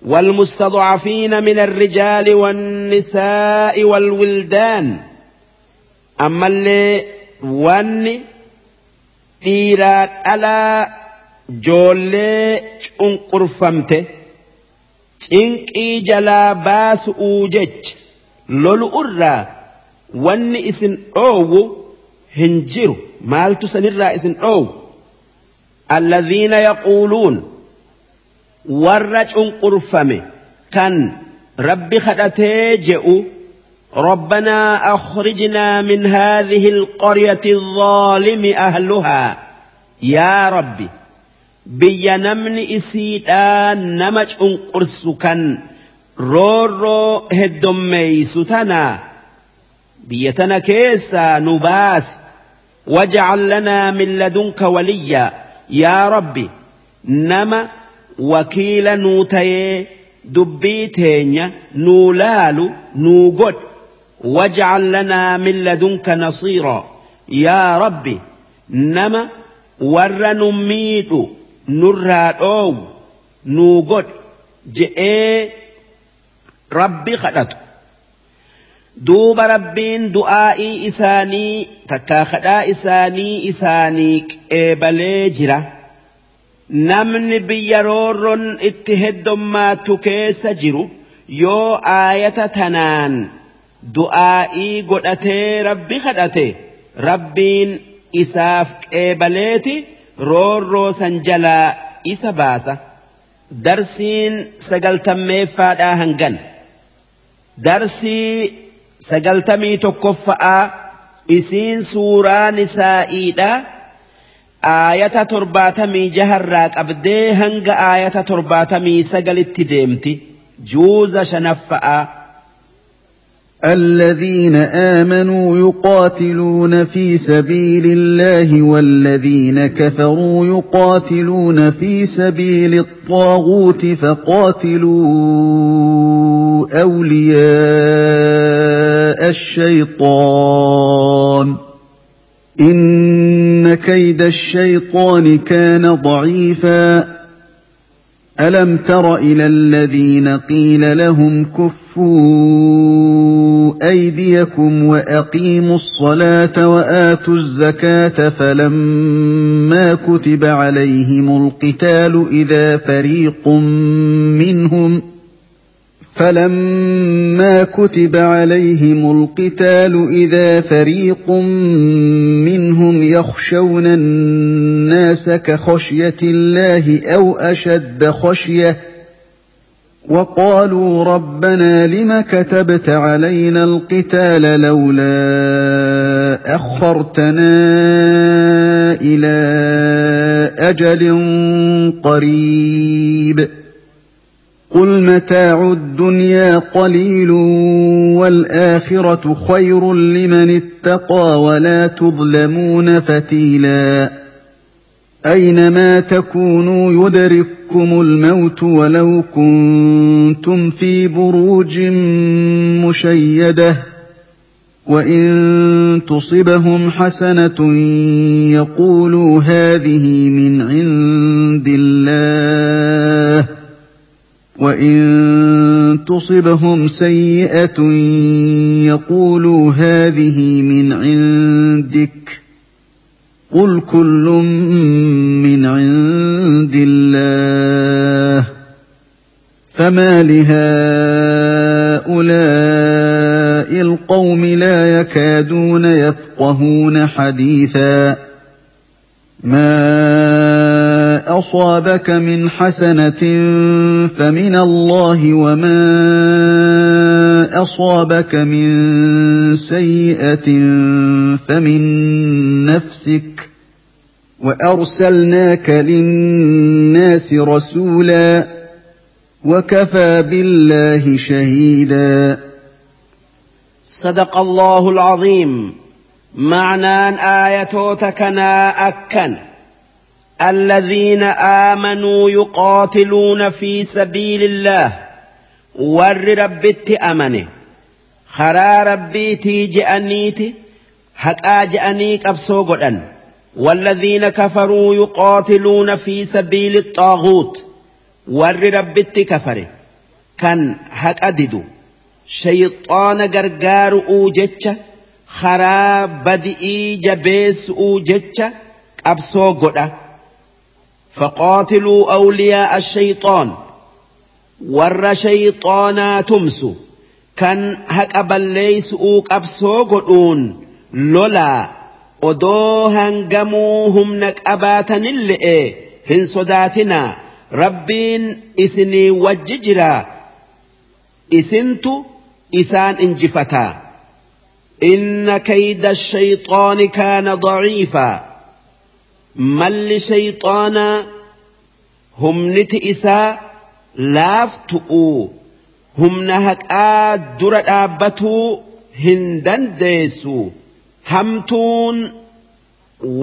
والمستضعفين من الرجال والنساء والولدان أما اللي واني dhiiraat alaa joollee cunqurfamte cinqii jalaa baasu'uu jecha lolu irraa wanni isin dhoowwu hin jiru maaltu sanirraa isin dhoowwu yaquuluun warra cunqurfame kan rabbi kadhatee je'u ربنا أخرجنا من هذه القرية الظالم أهلها. يا ربي بيا نمن إسيدا نمج أنقرسكا رورو هدمي ستنا بيتنا كيسا نباس. yaa rabbi nama wakiila nuu tayee dubbii teenya nuu laalu nuu godh. Waj'al lanaa min ladunka nasiiraa yaa rabbi nama warra nu miidhu nurraa dhoowwu nuu godh je'ee rabbi kadhatu. Duuba rabbiin du'aa'ii isaanii takkaa kadhaa isaanii isaanii qeebalee jira. Namni biyya roorron itti heddommaatu keessa jiru yoo aayata tanaan du'aa'ii godhatee rabbi kadhate rabbiin isaaf qeebaleeti roorroo san jalaa isa baasa. Darsiin sagaltammeeffaadhaa hangan. Darsii sagaltamii tokkoffa'aa isiin suuraa nisaa'iidha aayata torbaatamii jaharraa qabdee hanga aayata torbaatamii sagalitti deemti juuza shanaffa'aa الذين آمنوا يقاتلون في سبيل الله والذين كفروا يقاتلون في سبيل الطاغوت فقاتلوا أولياء الشيطان. إن كيد الشيطان كان ضعيفاً. ألم تر إلى الذين قيل لهم كفوا أيديكم وأقيموا الصلاة وآتوا الزكاة فلما كتب عليهم القتال إذا فريق منهم ۖ فلما كتب عليهم القتال اذا فريق منهم يخشون الناس كخشيه الله أو اشد خشيه وقالوا ربنا لم كتبت علينا القتال لولا اخرتنا إلى أجل قريب قل متاع الدنيا قليل والاخره خير لمن اتقى ولا تظلمون فتيلا اينما تكونوا يدرككم الموت ولو كنتم في بروج مشيده وان تصبهم حسنه يقولوا هذه من عند الله وان تصبهم سيئه يقولوا هذه من عندك قل كل من عند الله فما لهؤلاء القوم لا يكادون يفقهون حديثا ما أصابك من حسنة فمن الله وما أصابك من سيئة فمن نفسك وأرسلناك للناس رسولا وكفى بالله شهيدا. صدق الله العظيم. معنى آيتوتكنا أكن. الذين آمنوا يقاتلون في سبيل الله. ور ربت أمنه خرا ربيتي جأنيتي حقا جأنيك أبسو والذين كفروا يقاتلون في سبيل الطاغوت. ور ربت كفره كان حق أددو شيطان غرغار أوجتش خرا بدئي جبيس أوجتش أبسو قدن. فقاتلوا أولياء الشيطان. ور شيطانا تمسو. كان هك أبل ليس أوك أبسوغون لولا ودوها قموهم نك أباتا اللئ هن صداتنا. ربين إسني وججرا. إسنتو إسان إنجفتا. إن كيد الشيطان كان ضعيفاً. Malli shayxaanaa humniti isaa laaftu'uu humna haqaa dura dhaabbatuu hin dandeessu hamtuun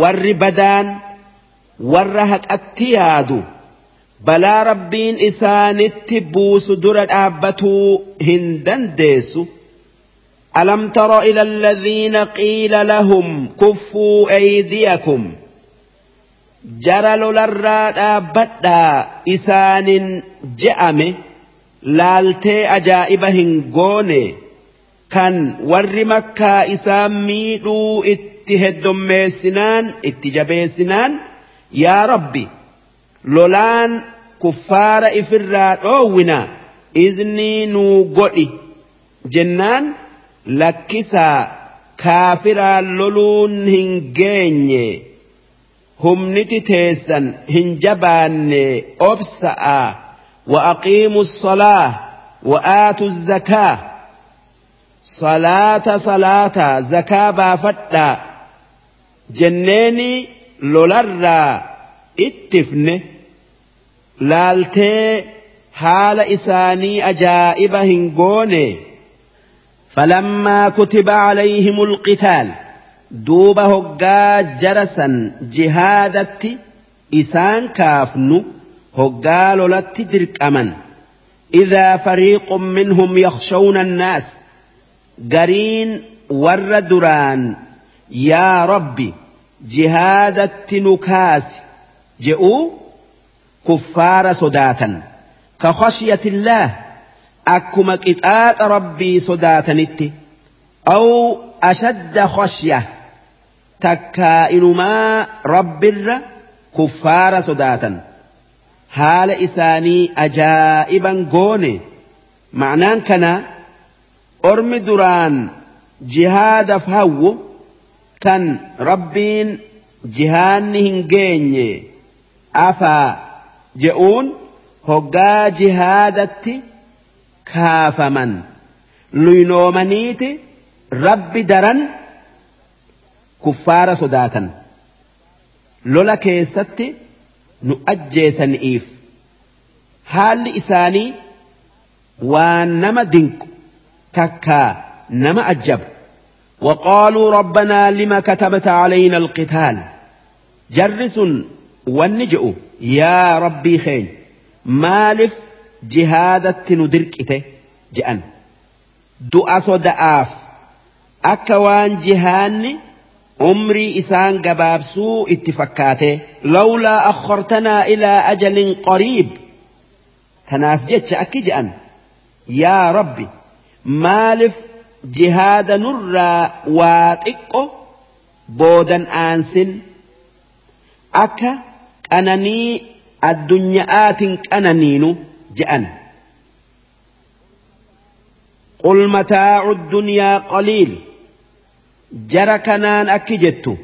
warri badaan warra haqatti yaadu balaa rabbiin isaanitti buusu dura dhaabbatuu hin dandeessu ألم تر إلى الذين قيل لهم كفوا أيديكم جرى للرا بدا إسان جأمه laaltee ajaa'iba hin goone kan warri makkaa isaan miidhuu itti heddommeessinaan itti jabeessinaan yaa rabbi lolaan kuffaara ifirraa dhoowwina iznii nuu godhi jennaan lakkisaa kaafiraan loluun hin geenye humniti teessan hin jabaanne obsa'a وأقيموا الصلاة وآتوا الزكاة صلاة صلاة زكاة بافتا جنيني لولرا اتفنه لالتي حال إساني أجائب هنقوني فلما كتب عليهم القتال دوب هقا جرسا جهادت إسان كافنو هقا لولت درقمن إذا فريق منهم يخشون الناس قرين ور دران يا ربي جهادت نكاس جئوا كفار صداتا كخشية الله أكما كتات ربي صداتنت أو ashadda khashya takkaa inumaa rabbirra kuffaara sodaatan haala isaanii ajaa'iban goone ma'anaan kana ormi duraan jihaadaf hawwu tan rabbiin jihaanni hin geenye afaa je'uun hoggaa jihaadatti kaafaman luynoomaniiti rabbi daran kuffaara sodaatan lola keessatti nu ajjeesaniif haalli isaanii waan nama dinqu takkaa nama ajjabu وقالوا ربنا لما كتبت علينا القتال جرس yaa rabbii keenya maaliif jihaadatti nu dirqite je'an du'a soda'aaf akka waan jihaanni umrii isaan gabaabsuu itti fakkaate lawlaa akhartanaa ilaa ajalin qariib tanaaf jecha akki je'an yaa rabbi maaliif jihaada nurraa waa xiqqo boodan aansin akka qananii addunya'aatiin qananiinu je'an. قل متاع الدنيا قليل كنان أكجت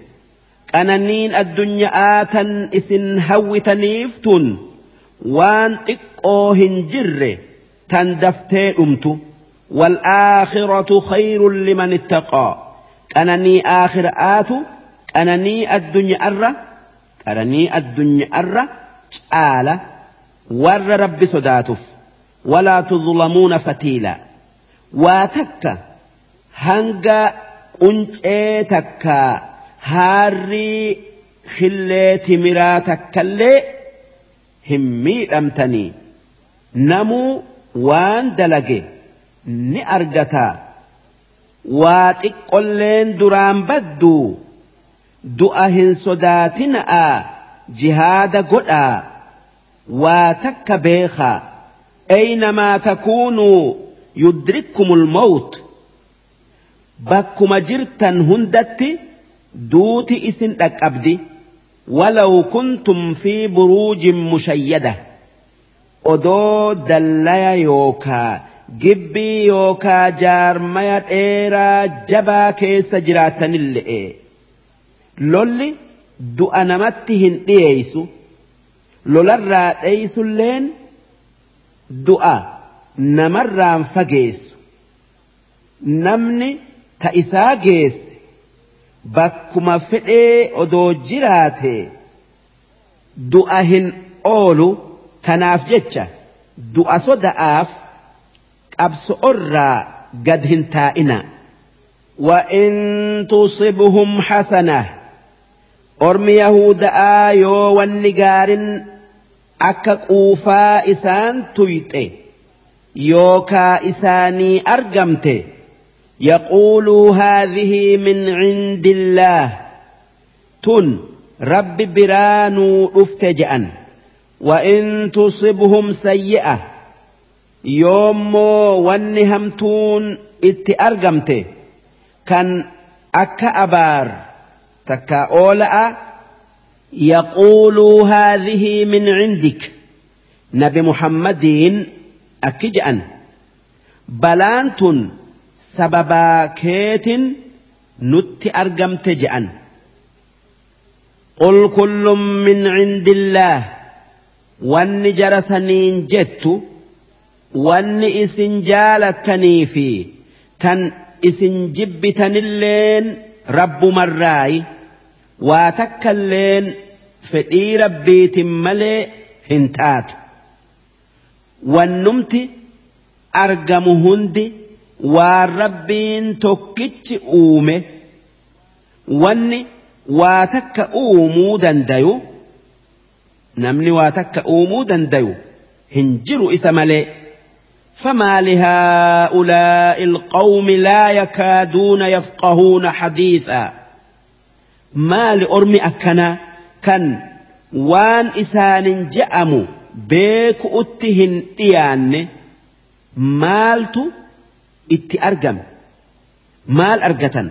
قنانين الدنيا آتا إسن هوتنيفتن وان تقوهن جر تندفتي أمت والآخرة خير لمن اتقى قناني آخر آت قناني الدنيا أرى qaranii addunyaarra caala. Warra rabbi sodaatuuf. Walaa tuzlamuuna fatiila. Waa takka hanga quncee takka haarrii khillee timiraa takkallee hin miidhamtanii. Namuu waan dalage ni argataa waa xiqqolleen duraan badduu du'a hin sodaatina'a jihaada godhaa. Waa takka beekaa aynamaa takuunuu yudrikkumul mawt bakkuma jirtan hundatti duuti isin dhaqqabdi walaw kuntum fi buruujin mushayyada. Odoo dallaya yookaa gibbii yookaa jaarmaya dheeraa jabaa keessa jiraatanille'e lolli du'a namatti hin dhiyeeysu. Lolarraa dheeysulleen du'a namarraan fageessu. Namni ta isaa geesse bakkuma fedhee odoo jiraate du'a hin oolu tanaaf jecha du'a soda'aaf qabso'orraa gad hin taa'ina. وإن تصبهم حسنة أرم يهودا يو والنجار أكا قوفا إسان تيته يوكا إساني أرجمته يقولوا هذه من عند الله. تن رب برانو افتجأن. وإن تصبهم سيئة يوم ونهمتون اتأرقمته كان أكا أبار تكا أولاء يقولوا هذه من عندك. نبي محمد أكجأن. بلانتن sababaa keetin nutti argamte je'an. Qul kullum min cindillaah wanni jara saniin jettu wanni isin jaalattanii fi tan isin jibbitanilleen rabbumarraayi waa takkalleen fedhii rabbiitin malee hin taatu. Wannumti argamu hundi waan rabbiin tokkichi uume wanni waa takka uumuu dandayu namni waa takka uumuu dandayu hin jiru isa malee فما لهؤلاء القوم لا يكادون يفقهون حديثا ما لأرمي أكنا كان وان إسان جأموا بيك أتهن إيان مالتو itti argame maal argatan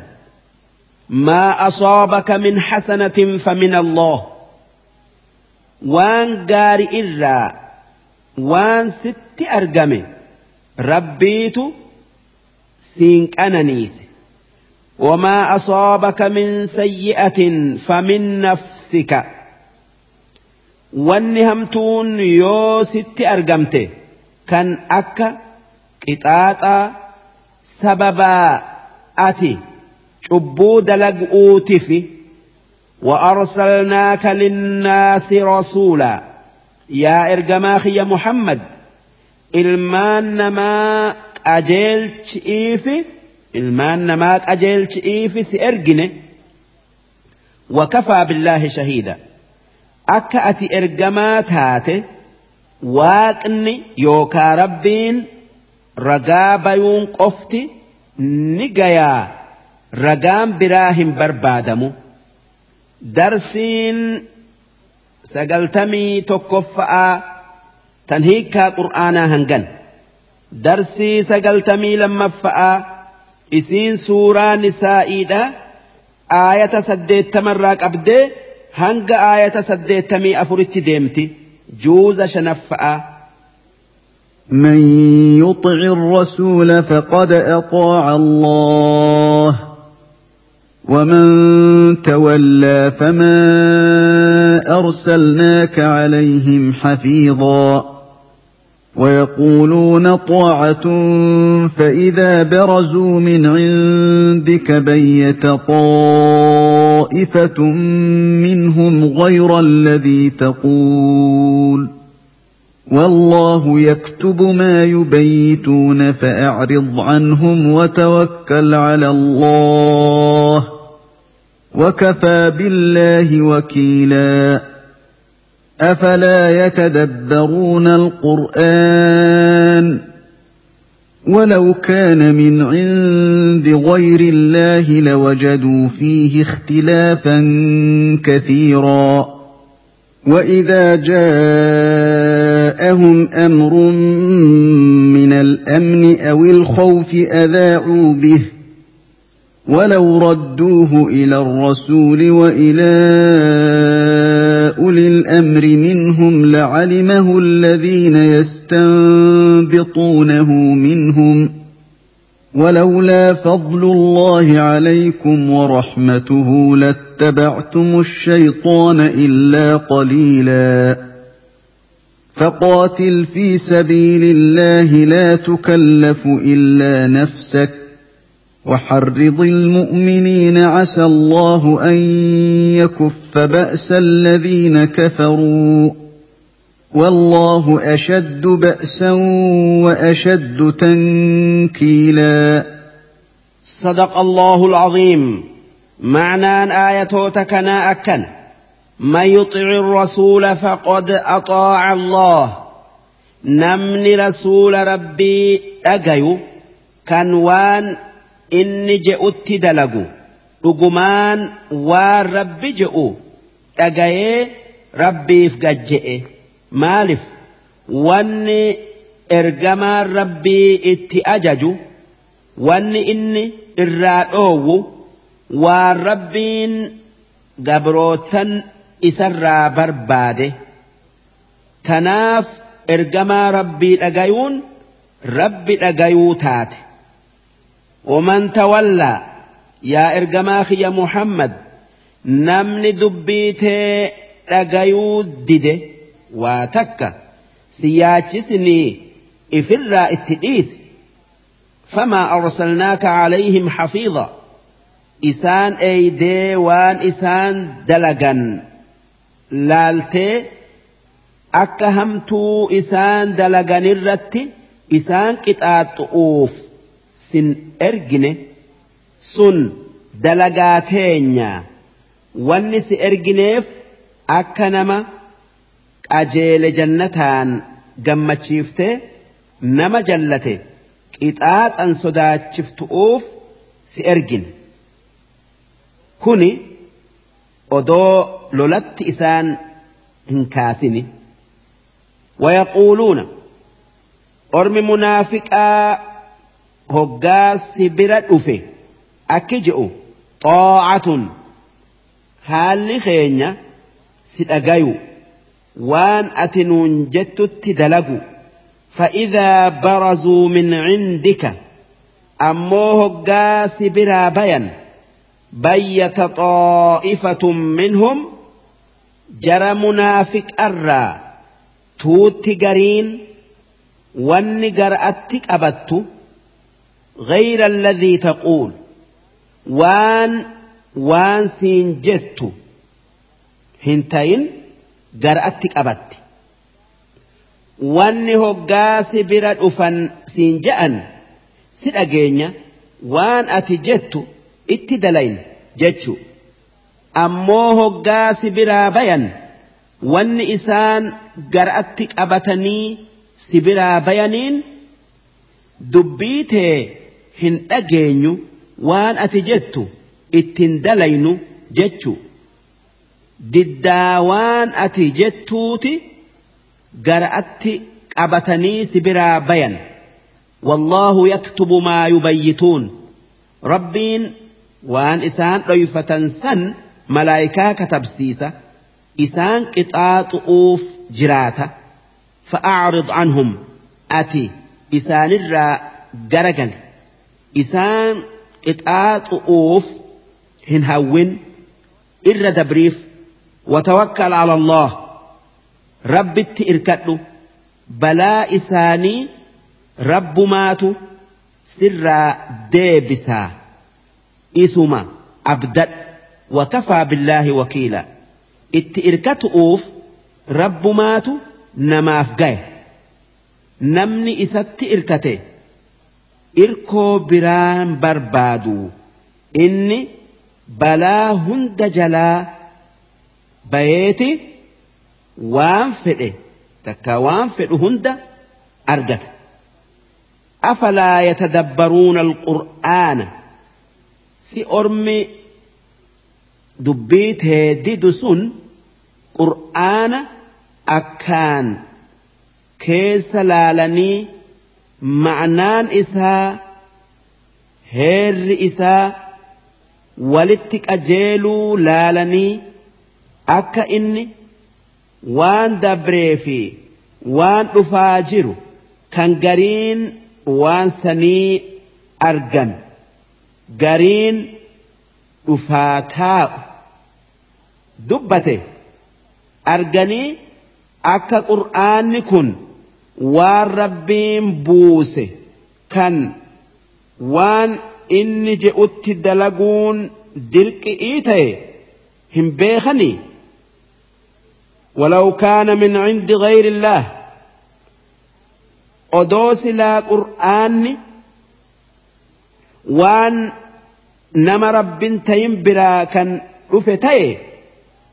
maa asaabaka min xasanatin famin allah waan gaari irraa waan sitti argame rabbiitu siin qananiise وما أصابك من سيئة فمن نفسك wanni hamtuun yoo sitti argamte kan akka qixaaxaa sababaa ati cubbuu dalag'uutifi وأرسلناك للناس رسولا. يا إرجماخ يا محمد. إلمان ما أجيل إيفي إلمان ما أجيل إيفي سإرجني وكفى بالله شهيدا. أكأتي إرجمات هاتي واقني يوكا ربين. Ragaa bayuun qofti ni gayaa. Ragaan biraa hin barbaadamu. Darsiin sagaltamii tokkoffa'aa tan hiikkaa qur'aanaa hangan. Darsii sagaltamii lammaffa'aa isiin suuraa nisaa'iidha. Aayata saddeettamarraa qabdee hanga aayata saddeettamii afuritti deemti. Juuza shanaffa'aa من يطع الرسول فقد أطاع الله ومن تولى فما أرسلناك عليهم حفيظا. ويقولون طاعة فإذا برزوا من عندك بيت طائفة منهم غير الذي تقول. والله يكتب ما يبيتون فأعرض عنهم وتوكل على الله وكفى بالله وكيلا أفلا يتدبرون القرآن ولو كان من عند غير الله لوجدوا فيه اختلافا كثيرا وإذا جاءهم أمر من الأمن أو الخوف أذاعوا به ولو ردوه إلى الرسول وإلى أولي الأمر منهم لعلمه الذين يستنبطونه منهم ولولا فضل الله عليكم ورحمته لاتبعتم الشيطان إلا قليلا فقاتل في سبيل الله لا تكلف الا نفسك وحرض المؤمنين عسى الله ان يكف باس الذين كفروا والله اشد باسا واشد تنكيلا صدق الله العظيم. معنى ايتوتك اكن من يطع الرسول فقد اطاع الله نمن رسول ربي اجيو كان وان inni je'utti dalagu dhugumaan waan rabbi je'u dhagayee rabbiif gajje'e maalif wanni ergamaan rabbii itti ajaju wanni inni irraa dhoowwu waan rabbiin gabrootan isarraa barbaade. Tanaaf ergamaa rabbii dhagayuun rabbi dhagayuu taate. ومن تولى يا إرجما خي محمد نمني دبيته رجيو دده واتك سياتشسني إفرا اتئيس فما أرسلناك عليهم حفيظا إسان أيدي وان إسان دلقا laaltee akka hamtuu isaan dalaganirratti isaan qixaaxu'uuf sin ergine sun dalagaa teenya wanni si ergineef akka nama qajeele jannataan gammachiifte nama jallate qixaaxan sodaachiftu'uuf si ergine kuni. Odoo lolatti isaan hin kaasini. ويقولون أرم منافقا هقا سبرا أفي أكجئ طاعة هال خينيا سدقايو وان أتنون جت تدلقوا فإذا برزوا من عندك أمو هقا سبرا بيا بيت طائفة منهم جرى منافق أرّا tuutti gariin wanni gar'atti qabattu غير الذي تقول وان وان سين جتو هنتين قرأتك أبت واني هقاس برد أفن سين جأن سيد أجينيا وان أتي جتو اتدلين جتشو أمو هقاس برا بيان wanni isaan gar'atti qabatanii si biraa bayaniin dubbii hin dhageenyu waan ati jettu ittiin dalaynu jechu diddaa waan ati jettuuti gar'atti qabatanii si biraa bayan والله يكتب ما يبيتون ربين وان إسان ريفة سن ملايكا كتبسيسة isaan qixaaxu'uuf jiraata fa'aarid anhum ati isaanirraa garagal isaan qixaaxu'uuf hin hawwin irra dabriif watawakkal ala Allah rabbitti irkadhu balaa isaanii rabbumaatu sirraa deebisaa إسما عبدت وكفى بالله وكيلا. اتئركت أوف رب مات نما فقه نمني إسات إركته. إركو بران بربادو. إني بلا هند جلا بيتي وانفئ تكا وانفئ هند أرجت أفلا يتدبرون القرآن؟ Si ormi dubbii teeddidu sun qur'aana akkaan keessa laalanii ma'anaan isaa heerri isaa walitti qajeeluu laalanii akka inni waan dabree fi waan dhufaa jiru kan gariin waan sanii argan gariin dhufaa taa'u dubbate arganii akka qur'aanni kun waan rabbiin buuse kan waan inni je'utti dalaguun dirqi'ii ta'e hin beekanii ولو كان من عند غير الله أدوس لا قرآن وان نما رب تيم برا كان رفتيه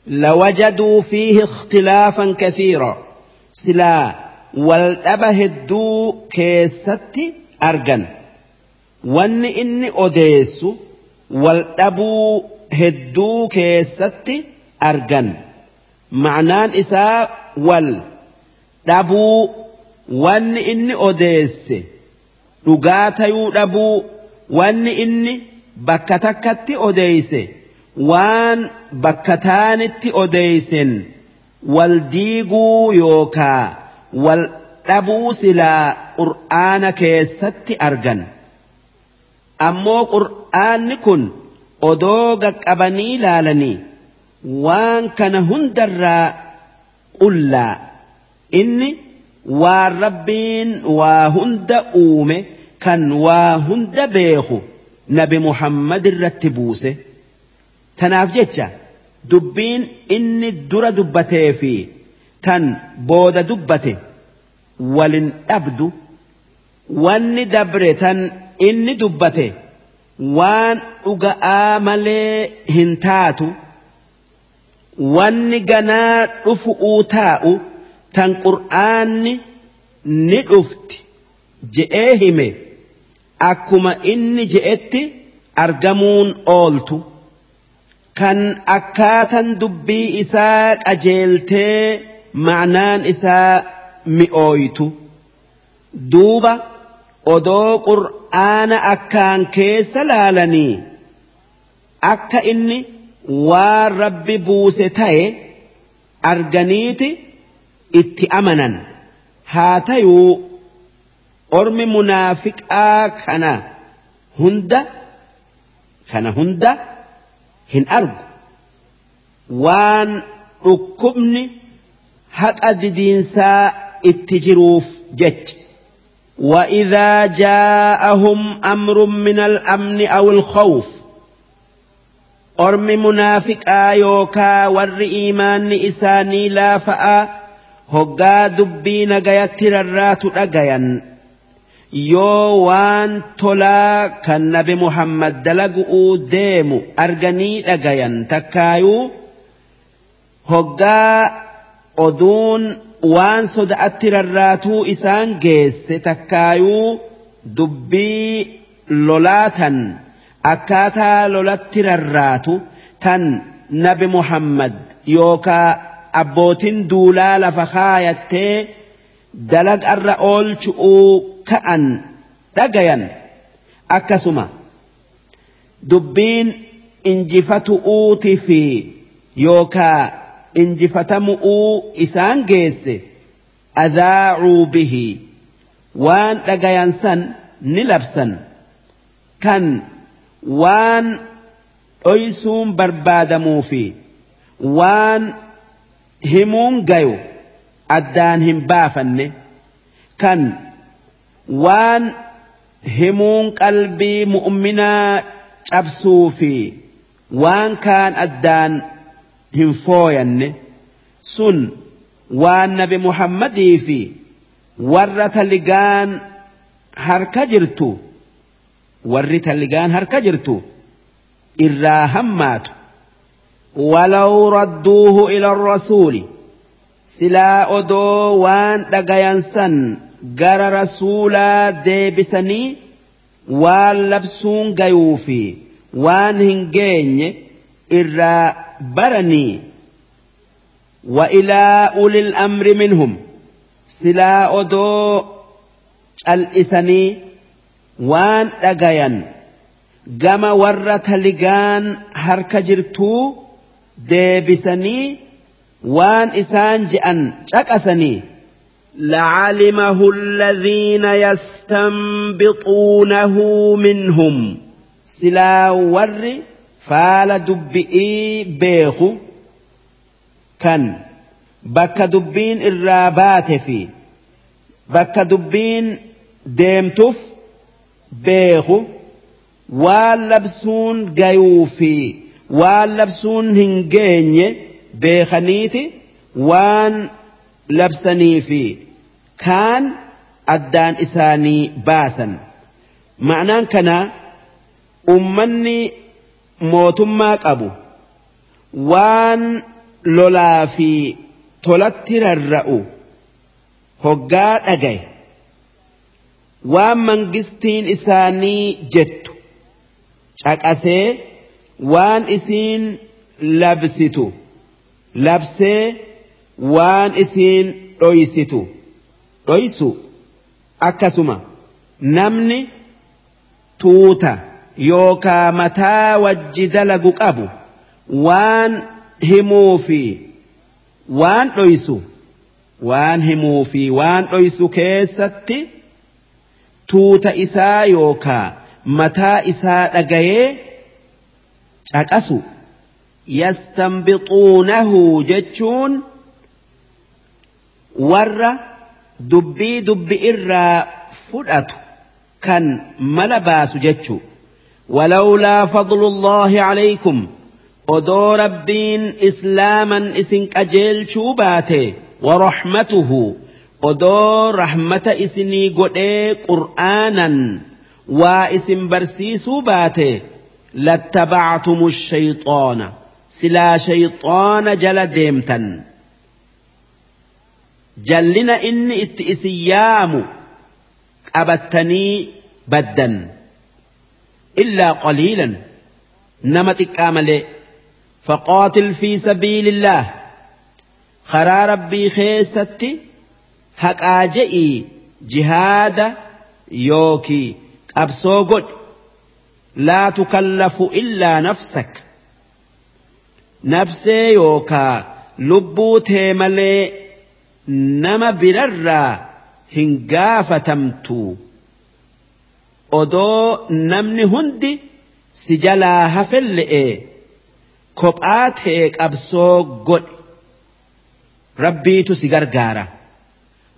لوجدوا فيه اختلافا كثيرا سلا والأبه الدو كيست أرجن wanni inni odeessu wal dhabuu hedduu keessatti argan ma'anaan isaa wal dhabuu wanni inni odeesse dhugaa tayuu dhabuu wanni inni bakka takkatti odeeyse waan bakka taanitti odeeysen wal diiguu yookaa wal dhabuu silaa qur'aana keessatti argan. Ammoo qur'aanni kun odoo qaqqabanii laalanii waan kana hundarraa qullaa. Inni waan rabbiin waa hunda uume kan waa hunda beeku nabi muhammad irratti buuse. Tanaaf jecha dubbiin inni dura dubbatee fi tan booda dubbate walin dhabdu wanni dabre tan inni dubbate waan dhuga'aa malee hin taatu wanni ganaa dhufu'uu taa'u tan qur'aanni ni dhufti. Je'ee hime akkuma inni je'etti argamuun ooltu. Kan akkaatan dubbii isaa qajeeltee ma'naan isaa mi'ooytu. Duuba odoo qur'aana akkaan keessa laalanii akka inni waan rabbi buuse ta'e arganiiti itti amanan. Haa tayuu أرمي منافق آكنا هندا كان هندا هن أرق وان ركبني حق أددينسا اتجروف جت وإذا جاءهم أمر من الأمن أو الخوف أرمي منافق آيوكا ور إيمان إساني لا فأ هقا دبين غيتر الرات أغيان yoo waan tolaa kan nabi muhammad dalagu'uu deemu arganii dhagayan takkaayuu hoggaa oduun waan soda'atti rarraatuu isaan geesse takkaayuu dubbii lolaatan akkaataa lolatti rarraatu tan nabi muhammad yookaa abbootiin duulaa lafa kaayattee dalagarra oolchu'uu ka'an dhagayan akkasuma dubbiin injifatu'uuti fi yookaa injifatamu'uu isaan geesse adhaa'uu bihi waan dhagayan san ni labsan kan waan dhoysuun barbaadamuu fi waan himuun gayu addaan hin baafanne kan waan himuun qalbii mu'minaa cabsuu fi waan kaan addaan hin fooyanne sun waan nabi muhammadii fi warra taligaan harka jirtu warri taligaan harka jirtu irraa hammaatu ولو ردوه إلى الرسول سلا أدو وان دقيانسا gara rasuulaa deebisanii waan labsuun gayuu fi waan hin geenye irraa baranii wa ilaa ulil amri minhum silaa odoo cal'isanii waan dhagayan gama warra taligaan harka jirtuu deebisanii waan isaan je'an caqasanii لعلمه الذين يستنبطونه منهم. سلا ور فال دبئي بيخو. كان بك دبين الرابات في. بك دبين ديمتف بيخو. واللبسون جيوفي واللبسون هنجيني بيخنيتي. وان labsanii fi kaan addaan isaanii baasan. Ma'anaan kanaa ummanni mootummaa qabu waan lolaa fi tolatti rarra'u hoggaa dhagaye waan mangistiin isaanii jettu caqasee waan isiin labsitu labsee waan isiin dhoysitu dhoysu akkasuma namni tuuta yookaa mataa wajji dalagu qabu waan himuu fi waan dhoysu waan himuu fi waan dhoysu keessatti tuuta isaa yookaa mataa isaa dhagayee caqasu. Yastanbixuunahu jechuun warra dubbii dubbi irraa fudhatu kan mala baasu jechu فضل الله عليكم odoo rabbiin islaaman isin qajeelchuu baate warahmatuhu odoo rahmata isinii godhee qur'aanan waa isin barsiisuu baate lattabactumu shayxaana silaa shayxaana jala deemtan isin yaamu qabattanii baddan. Illaa qaliilan. Nama xiqqaa malee. فقاتل في سبيل الله خرا ربي خيستي هقاجئي جهاد يوكي أبسو قد لا تكلف إلا نفسك نفسي يوكا لبو تيملي نما بررا هنقافتمتو odoo namni hundi si jalaa hafelle kophaa ta'e qabsoo godhe rabbiitu si gargaara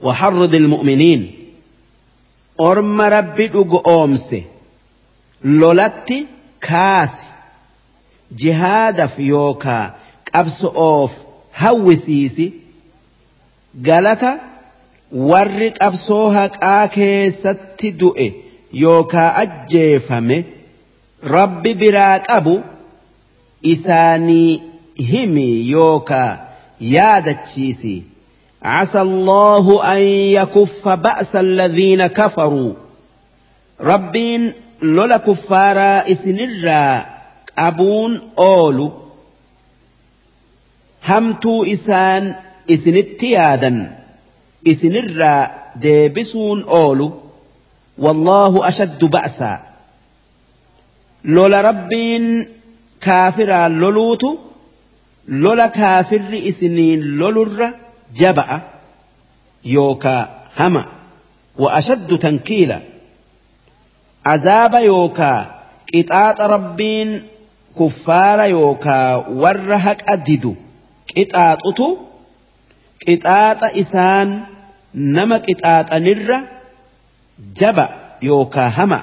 وحرض المؤمنين orma rabbi dhugo oomse lolatti kaasi jihaadaf yookaa qabso'oof hawwisiisi galata warri qabsoo haqaa keessatti du'e yookaa ajjeefame rabbi biraa qabu isaanii himi yookaa yaadachiisi عسى الله أن يكف بأس الذين كفروا ربين لولا كفارا إسنرا أبون أولو همتو إسان إسنتيادا إسنرا ديبسون أولو والله أشد بأسا لولا ربين kaafiraan loluutu lola kaafirri isiniin lolurra jaba'a yookaa hama wa ashaddu tankiila azaaba yookaa qixaaxa rabbiin kuffaara yookaa warra haqa didu qixaaxutu qixaaxa isaan nama qixaaxanirra jaba yookaa hama.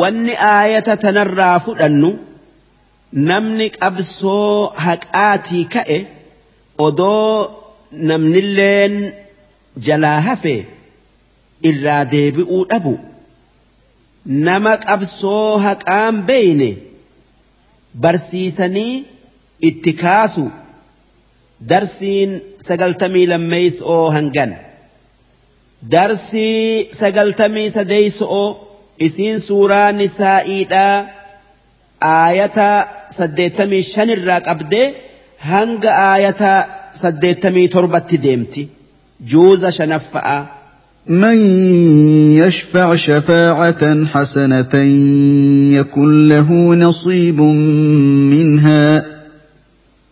Wanni aayata tanarraa fudhannu namni qabsoo haqaatii ka'e odoo namnilleen jalaa hafe irraa deebi'uu dhabu. Nama qabsoo haqaan beeyne barsiisanii itti kaasu darsiin sagaltamii lammeeysoo hangan darsii sagaltamii sadeeysoo isiin suuraa nisaa'iidhaa aayata saddeettamii shanirraa qabdee hanga aayata saddeettamii torbatti deemti juuza shanaffa'a. من يشفع شفاعة حسنة يكن له نصيب منها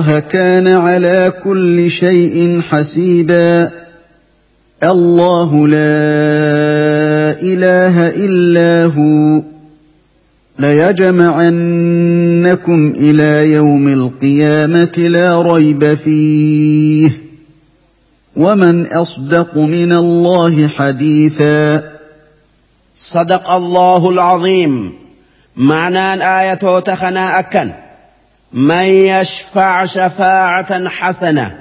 الله كان على كل شيء حسيبا. الله لا إله إلا هو. ليجمعنكم إلى يوم القيامة لا ريب فيه. ومن أصدق من الله حديثا. صدق الله العظيم. معنى آية تخنا أكن. من يشفع شفاعة حسنة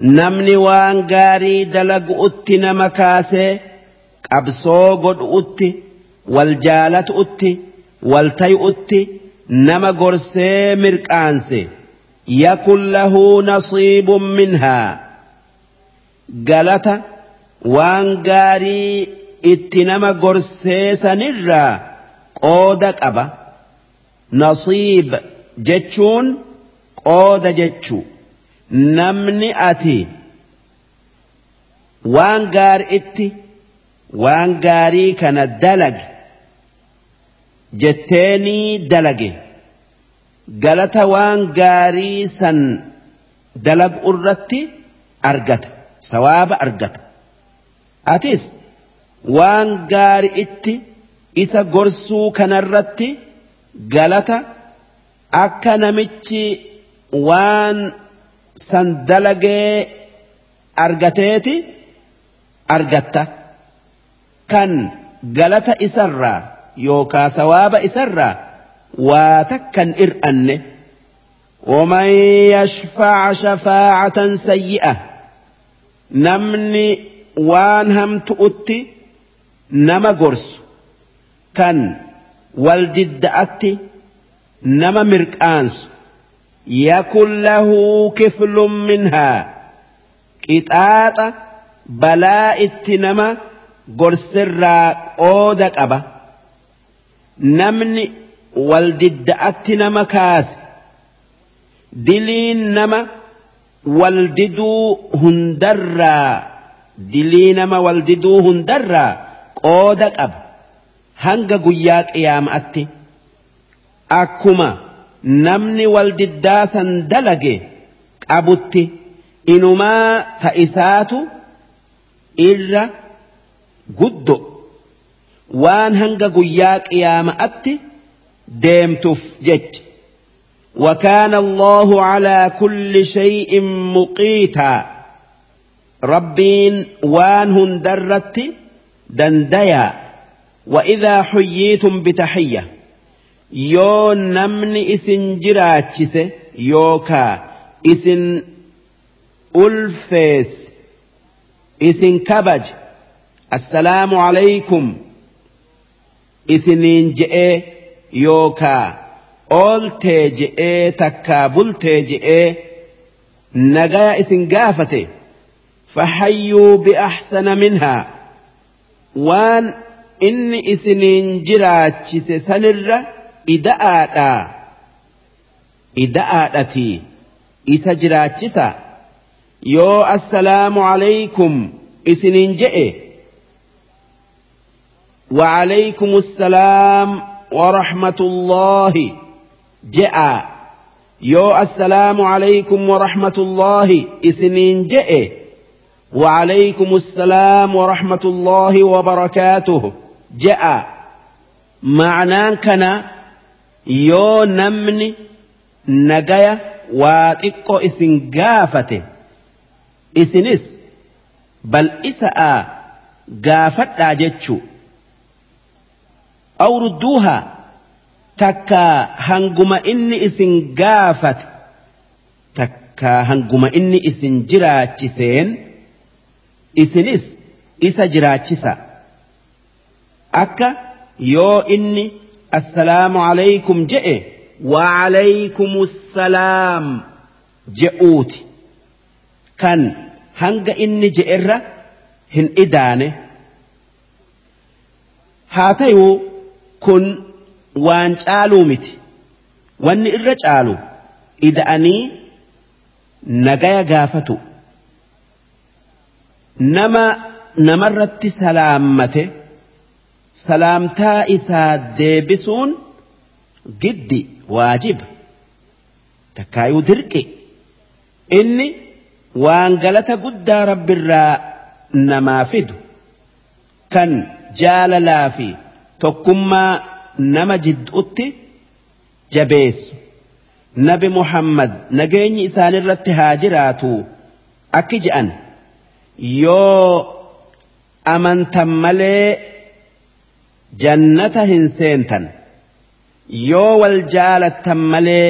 نمني وان غاري دلق أتي نمكاسي qabsoo godhu'utti wal jaalatu'utti wal tayu'utti nama gorsee mirqaanse yakun lahu nasiibun minhaa galata waan gaarii itti nama gorsee sanirraa qooda qaba nasiib jechuun qooda jechuu namni ati waan gaarii itti waan gaarii kana dalage jetteenii dalage galata waan gaarii san dalagu irratti argata sawaaba argata. Atis waan gaarii itti isa gorsuu kanarratti galata akka namichi waan san dalagee argateeti argatta. kan galata isarraa yookaa sawaaba isarraa waa takkan ir'anne ومن يشفع شفاعة سيئة نمني وان هم تؤتي نما قرس كان والدد أتي nama mirqaansu. Yakun lahu kiflun minhaa qixaaxa balaa itti nama gorsirraa qooda qaba. Namni waldidda'atti nama kaase. Diliin nama waldiduu hundarraa. Dilii nama waldiduu hundarraa qooda qaba. Hanga guyyaa qiyaama'atti akkuma namni wal diddaasan dalage qabutti inumaa ta'isaatu irra. guddo waan hanga guyyaa qiyaama'atti deemtuuf jecha وكان الله على كل شيء مقيتا ربين وان هندرت دنديا وإذا حييتم بتحية yoo namni isin jiraachise yookaa isin ulfees isin kabaj assalaamu alaykum isiniin je'ee yookaa ooltee je'ee takkaa bultee je'ee nagaya isin gaafate fahayyuu bi'axsana minhaa waan inni isiniin jiraachise sanirra ida'aadhaa ida'aadhatii isa jiraachisa. Yoo assalaamu alaykum isiniin وعليكم السلام ورحمة الله جاء يو السلام عليكم ورحمة الله اسنين جاء وعليكم السلام ورحمة الله وبركاته جاء معنى كان yoo namni nagaya waa xiqqoo isin gaafate isinis bal'isa'a gaafadhaa jechuu aw rudduuhaa takka hanguma inni isin gaafate takka hanguma inni isin jiraachiseen isinis isa jiraachisa. Akka yoo inni assalaamu alaykum je'e. Waalaykumu salaam je'uuti kan hanga inni je'erra hin idaane. Haa ta'uu kun waan caaluu miti. Wanni irra caalu ida'anii nagaya gaafatu. Nama namarratti salaammate. Salaamtaa isaa deebisuun giddi waajiba takkaayuu dirqi. Inni waan galata guddaa rabbirraa namaa fidu kan jaalalaa fi tokkummaa nama jidduutti jabeessu. Nabi muhammad nageenyi isaanirratti haa jiraatu. Akki je'an yoo amantan malee jannata hin seentan yoo wal jaalattan malee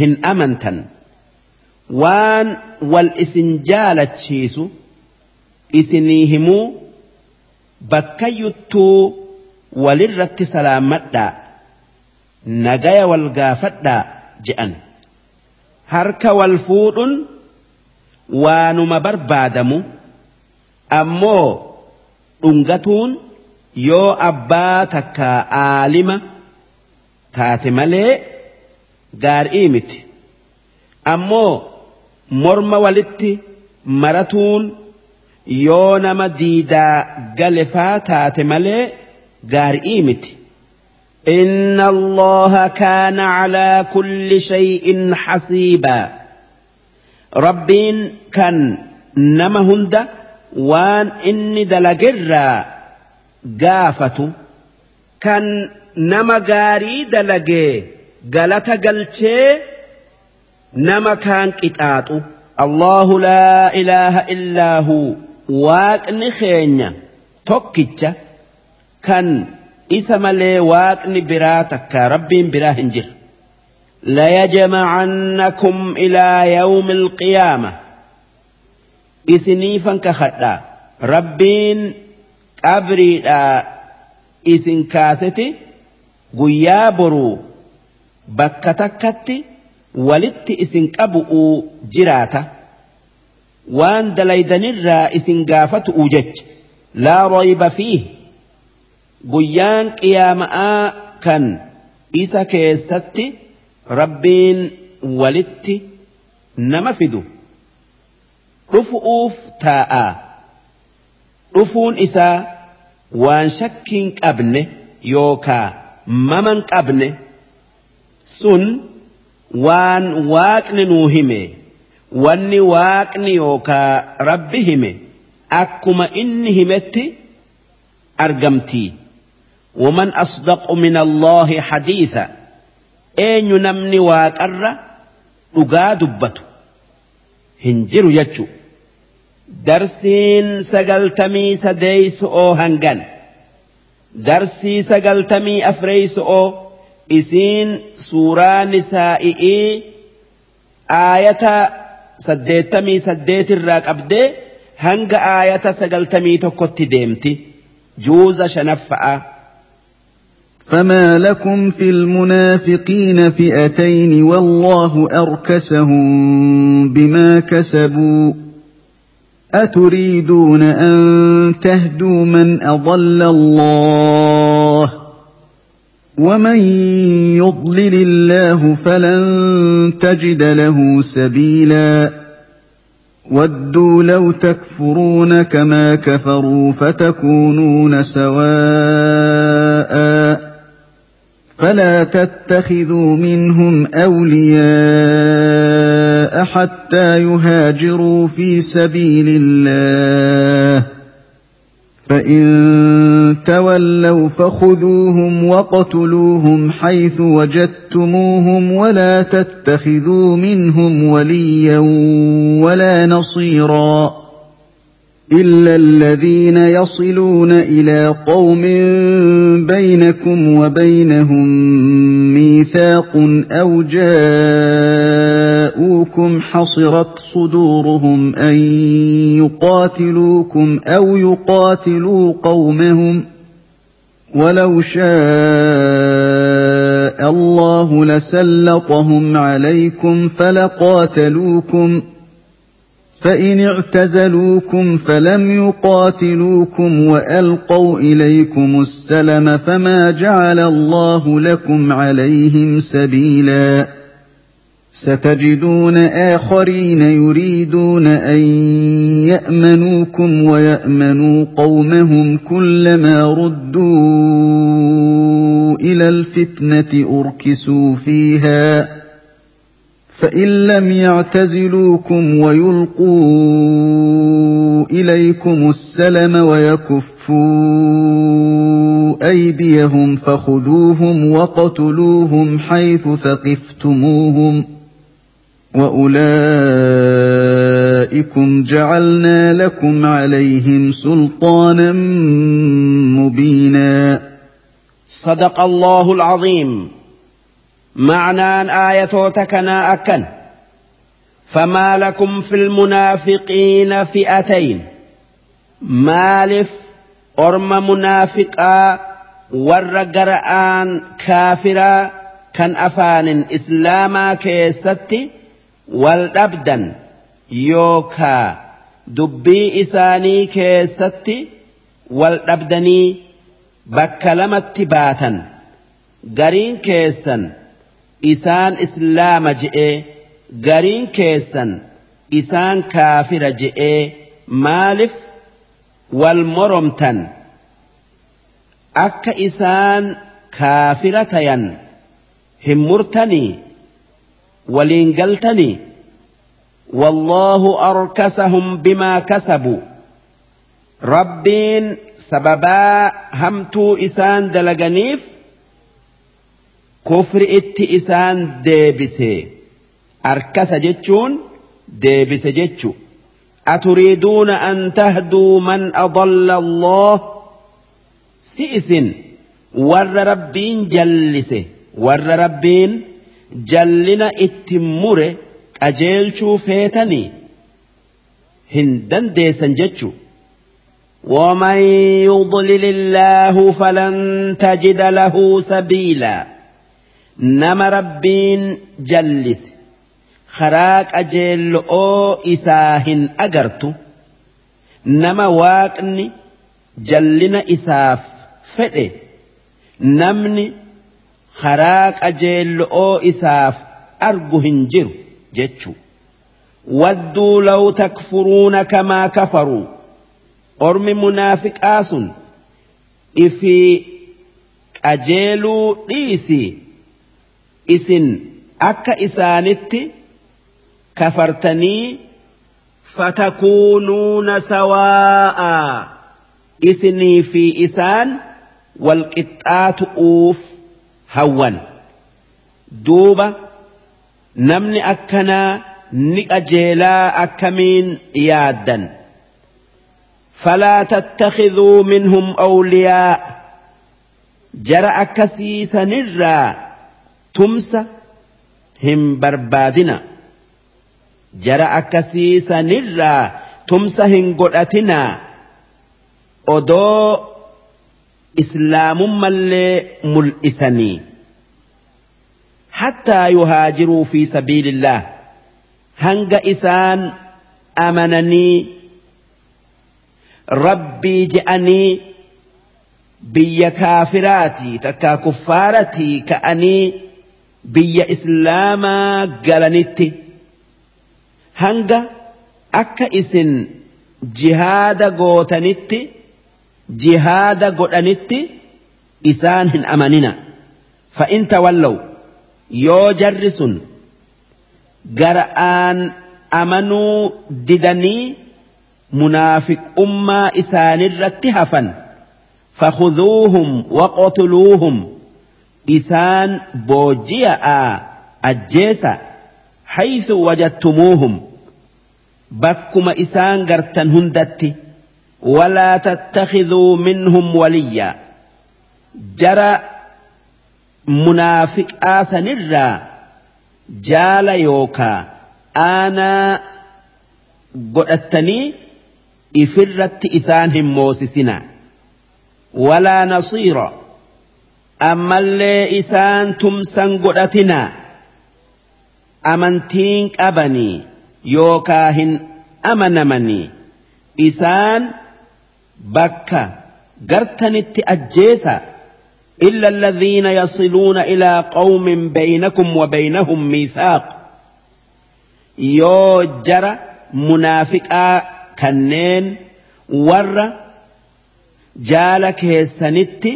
hin amantan waan wal isin jaalachiisu isinii himuu bakkayyuttuu walirratti salaamadhaa nagaya wal gaafadhaa je'an harka wal fuudhun waanuma barbaadamu ammoo dhungatuun yoo abbaa takka aalima taate malee gaarii miti ammoo morma walitti maratuun yoo nama diidaa galefaa taate malee gaarii miti. إن الله كان على كل شيء حسيبا ربين كان نما وان إني دلقرا gaafatu kan nama gaarii dalagee galata galchee nama kaan qixaaxu allahu laa ilaaha illaahu waaqni keenya tokkicha kan isa malee waaqni biraa takka rabbiin biraa hin jirre ليجمعنكم إلى يوم القيامة إسنيفا كخدا ربين qabriidhaa isin kaaseti guyyaa boruu bakka takkatti walitti isin qabu'uu jiraata. Waan dalaydanirraa isin gaafatu'u jecha. Laa rayba fiih. Guyyaan qiyaama'aa kan isa keessatti rabbiin walitti nama fidu. Dhufu'uuf taa'aa dhufuun isaa waan shakkiin qabne yookaa maman qabne sun waan waaqni nuu hime wanni waaqni yookaa rabbi hime akkuma inni himetti argamtii ومن أصدق من الله حديثا أين نمني واقر dubbatu hin jiru jechu درسين سجلتمي سديس أو هنجن درسي سجلتمي أفريس أو إسين سورة نسائي آية سديتمي سديت الراك أبدي هنج آية سجلتمي تكوتي ديمتي جوز شنفع فما لكم في المنافقين فئتين والله أركسهم بما كسبوا أتريدون أن تهدوا من أضل الله ومن يضلل الله فلن تجد له سبيلا ودوا لو تكفرون كما كفروا فتكونون سواء فلا تتخذوا منهم حتى يهاجروا في سبيل الله. فإن تولوا فخذوهم وقتلوهم حيث وجدتموهم ولا تتخذوا منهم وليا ولا نصيرا إلا الذين يصلون إلى قوم بينكم وبينهم ميثاق أو جاءوكم حصرت صدورهم أن يقاتلوكم أو يقاتلوا قومهم ولو شاء الله لسلطهم عليكم فلقاتلوكم ۖ فإن اعتزلوكم فلم يقاتلوكم وألقوا إليكم السلم فما جعل الله لكم عليهم سبيلا ستجدون آخرين يريدون أن يأمنوكم ويأمنوا قومهم كلما ردوا إلى الفتنة أركسوا فيها فإن لم يعتزلوكم ويلقوا إليكم السلم ويكفوا أيديهم فخذوهم وقتلوهم حيث ثقفتموهم وأولئكم جعلنا لكم عليهم سلطانا مبينا. صدق الله العظيم. معنى آية تكنا أكن فما لكم في المنافقين فئتين. مالف أرم منافقا ور كافرا كان أفان إسلاما كيستي wal dhabdan yookaa dubbii isaanii keessatti wal dhabdanii bakka lamatti baatan gariin keessan isaan islaama je'e gariin keessan isaan kaafira je'e maaliif? Wal moromtan akka isaan kaafira tayan hin murtanii? ولين قلتني والله أركسهم بما كسبوا. rabbiin sababaa hamtuu isaan dalaganiif kufritti isaan deebise. arkasa jechuun deebise jechuu. أتريدون أن تهدوا من أضل الله؟ سئس ور ربين جلسه. ور ربين جلسه jallina itti mure qajeelchuu feetanii hin dandeessan jechu ومن يضلل الله فلن تجد له سبيلا نما ربين جلس خراك أجل أو إساهن أجرت نما واقني جلنا إساف فئه نمني karaa qajeello'oo isaaf argu hin jiru jechu. Wadduu law takfuruuna kamaa kafaruu. Ormi munaafiqaa sun ifi qajeeluu dhiisi isin akka isaanitti kafartanii fatakuunuuna sawaa'a. Isinii fi isaan walqixxaatu'uuf hawwan. Duuba namni akkanaa ni qajeelaa akkamiin yaaddan فلا تتخذوا منهم أولياء جرى أكسيس نرى تمس هم بربادنا جرى أكسيس نرى تمس هم إسلام إسلامهم اللي ملئسني حتى يهاجروا في سبيل الله. هنق إسان أمنني. ربي جأني بي كافراتي تكا كفارتي كأني بي إسلاما قلنتي. هنق أكا إسن جهاد قوتنتي jihaada godhanitti isaan hin amanina. Fa'in tawallaw yoo jarri sun gara'aan amanuu didanii munaafiqummaa isaanirratti hafan fakhuduuhum waqtuluuhum isaan booji'aa ajjeesa haythu wajadtumuuhum. Bakkuma isaan gartan hundatti ولا تتخذوا منهم وليا. جرى منافق آسنرا. جال يوكا. أنا قلتني إفرت إسانهم موسسنا. ولا نصيرا أما اللي إسان تمسن قلتنا أمنتينك أبني. يوكاهن أمنمني. إسان bakka gartanitti ajjeesa إلا الذين يصلون إلى قوم بينكم وبينهم ميثاق يو جرى منافقا kanneen warra jaala keessanitti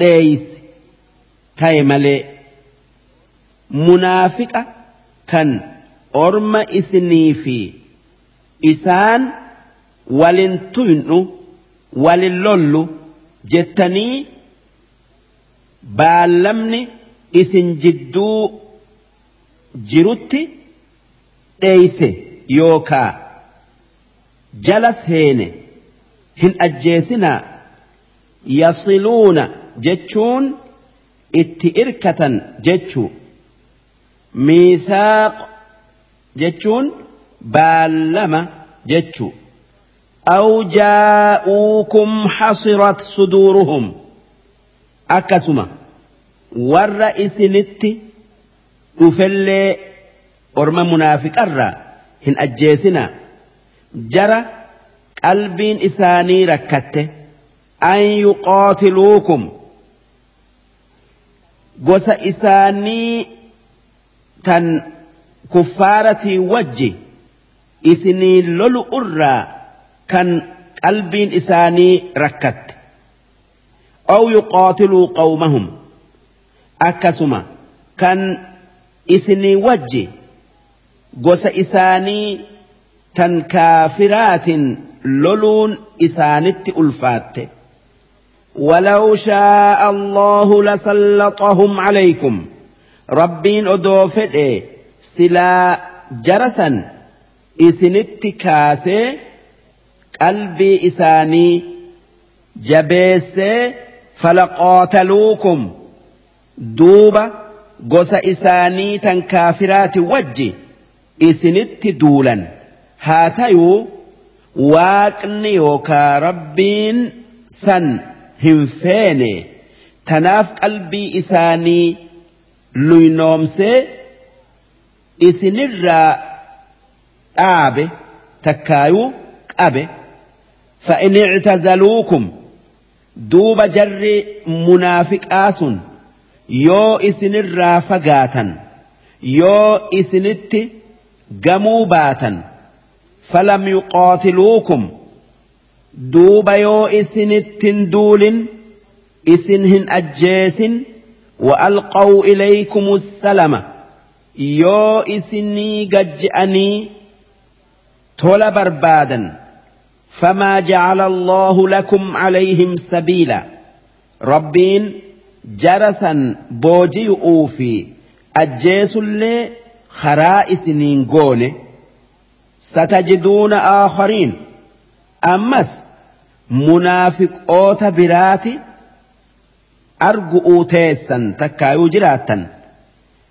dheeyse ta'e malee munaafiqa kan orma isinii fi isaan tuynu walin lollu jettanii baallamni isin jidduu jirutti dheeyse yookaa jala seene hin ajjeesinaa yasiluuna jechuun itti irkatan jechuu miithaaq jechuun baallama jechuu أو جاءوكم حصرت صدورهم أكسما والرئيس نت أفل أرم منافق الرّ هن أجيسنا جرى قلب إساني ركته أن يقاتلوكم gosa isaanii tan kuffaaratii wajji isinii lolu irraa كان قلبين إساني ركت. أو يقاتلوا قومهم. أكسما كان إسني وجي قوس إساني كان كافرات لولون إسانت ألفات. ولو شاء الله لسلطهم عليكم. ربين أدوفت سلا جرسا إسنت كاسي qalbii isaanii jabeessee falaqootaluukum. Duuba gosa isaanii tan kaafiraati wajji isinitti duulan. Haa tayuu waaqni yookaa rabbiin san hin feene. Tanaaf qalbii isaanii luynoomsee isinirraa dhaabe takkaayuu qabe. فإن اعتزلوكم دوب جر منافقاس يو إسن الرافقاتا يو إسنت قموباتا فلم يقاتلوكم yoo isinittin duulin isin hin ajjeesin وألقوا إليكم السلام يو إسني قجأني تول بربادا فما جعل الله لكم عليهم سبيلا. ربين جرسا بوجي اوفي. الجيس اللي خرائس نينغون ستجدون اخرين. امس منافق اوت براتي ارجو تيسا تكايو جراتا.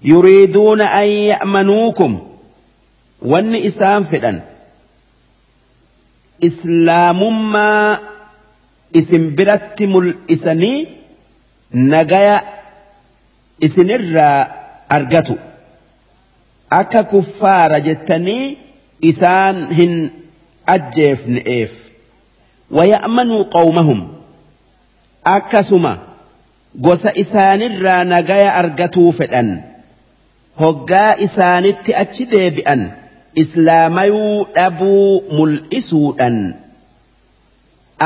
يريدون ان يامنوكم. واني اسام فِدَنَ. islaamummaa isin biratti mul'isanii nagaya isinirraa argatu. Akka kuffaara jettanii isaan hin ajjeefne'eef waya'manuu qawmahum? Akkasuma gosa isaanirraa nagaya argatuu fedhan. Hoggaa isaanitti achi deebi'an. Islaamayuu dhabuu mul'isuudhan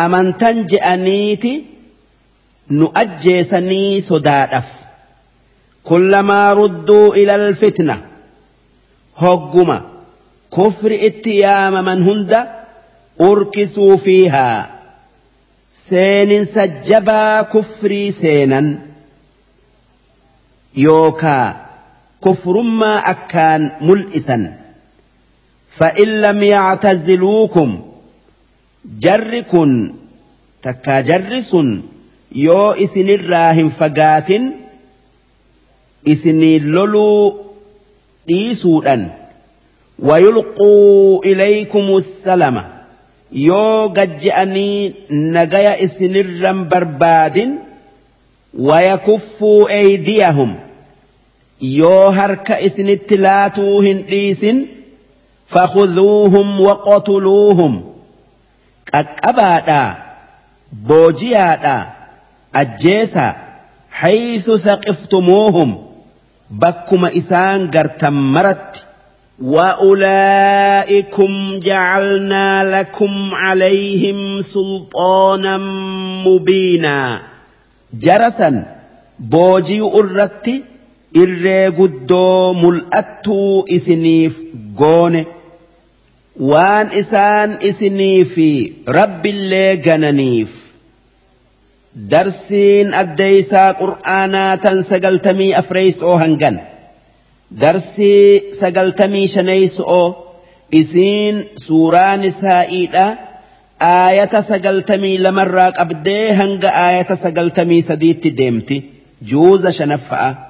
amantan je'aniiti nu ajjeesanii sodaadhaf kullamaa rudduu ilal fitna hogguma kufri itti yaamaman hunda urkisuu fiihaa seeninsa jabaa kufrii seenan yookaa kufrummaa akkaan mul'isan فإن لم يعتزلوكم جرك تكا جرس يو إسن الراهن فقات إسن اللولو إيسو ويلقوا إليكم السلام يو قجأني نقيا إسن الرم برباد ويكفوا أيديهم يو هرك إسن التلاتوهن إيسن إيسن fakhuduuhum waqotuluuhum qaqqabaadhaa boojiyaadhaa ajjeesaa حيث ثقفتموهم. بكما إسان قرتم مرت. وأولئكم جعلنا لكم عليهم سلطانا مبينا. جرسا بوجي أرت إرّي قدو ملأتو إسنيف waan isaan isinii fi rabbillee gananiif. Darsiin addeeysaa qur'aanaa tan sagaltamii afreeysoo hangan. Darsii sagaltamii shaneeysoo isiin suuraan isaa iidha. Aayata sagaltamii lamarraa qabdee hanga aayata sagaltamii sadiitti deemti. Juuza shanaffa'a.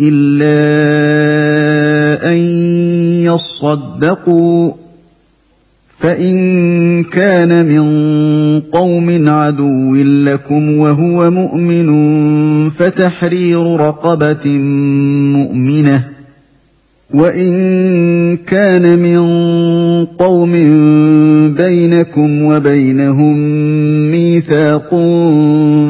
إلا أن يصدقوا فإن كان من قوم عدو لكم وهو مؤمن فتحرير رقبة مؤمنة وإن كان من قوم بينكم وبينهم ميثاق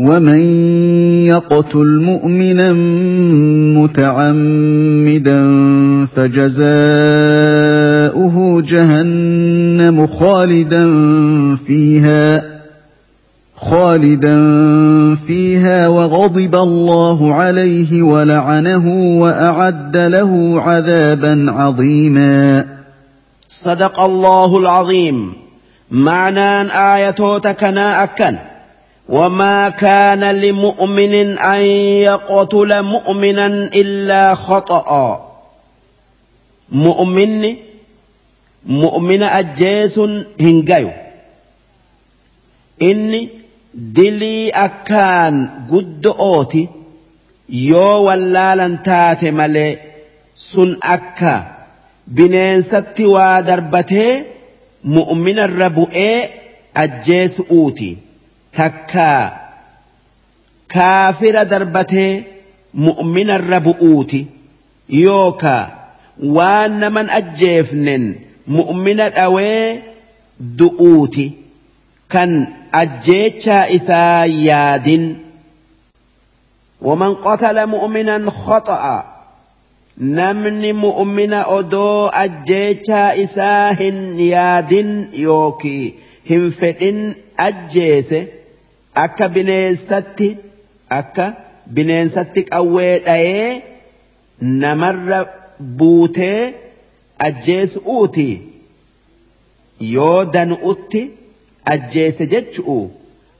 ومن يقتل مؤمنا متعمدا فجزاؤه جهنم خالدا فيها خالدا فيها وغضب الله عليه ولعنه واعد له عذابا عظيما. صدق الله العظيم. معنى ايتوتك أكن. وما كان لمؤمن ان يقتل مؤمنا الا خطا مؤمن مؤمن اجيس هنجايو إني dilii akkaan guddo'ooti yoo wallaalan taate malee sun akka bineensatti waa darbatee mu'minarra bu'ee ajjeesu'uuti takkaa kaafira darbatee mu'minarra bu'uuti yookaa waan naman ajjeefnen mu'mina dhawee du'uuti kan ajjeechaa isaa yaadin ومن قتل مؤمنا خطأ namni mu'mina odoo ajjeechaa isaa hin yaadin yookii hin fedhin ajjeese Akka bineensatti akka bineensatti qawwee dhayee namarra buutee ajjeesu'uuti yoo danu'utti ajjeese jechu'u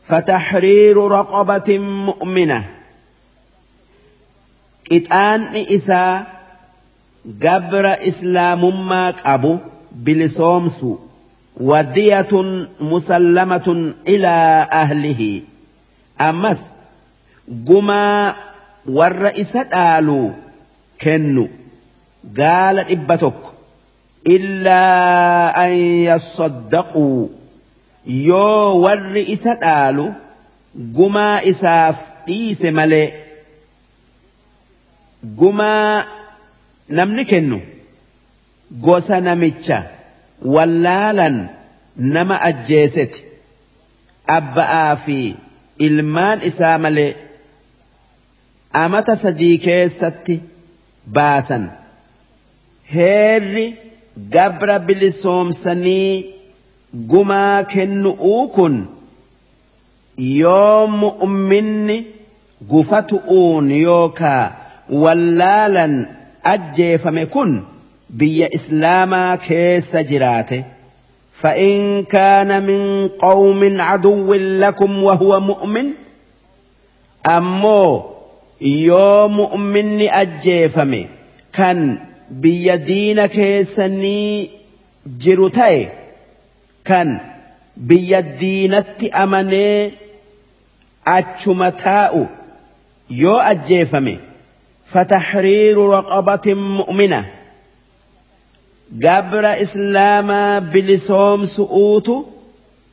fatahriiru raqabatin mu'mina. Qixaanni isaa gabra islaamummaa qabu bilisoomsu ودية مسلمة إلى أهله. أمس قما والرئيس آلو كنو. قال إبتك إلا أن يصدقوا. yoo warri isa dhaalu gumaa isaaf dhiise malee gumaa namni kennu gosa namicha. Wallaalan nama ajjeeseti abba'aa fi ilmaan isaa malee amata sadii keessatti baasan heerri gabra bilisoomsanii gumaa kennu'uu kun yoo mu'minni gufatu'uun yookaa wallaalan ajjeefame kun biyya islaamaa keessa jiraate فإن كان من قوم عدو لكم وهو مؤمن أمو يو مؤمن أجيفمي كان بيدين كيسني جرتي kan biyya diinatti amanee achuma taa'u yoo ajjeefame fatahriiru raqabatin mu'mina islaamaa bilisoomsu'uutu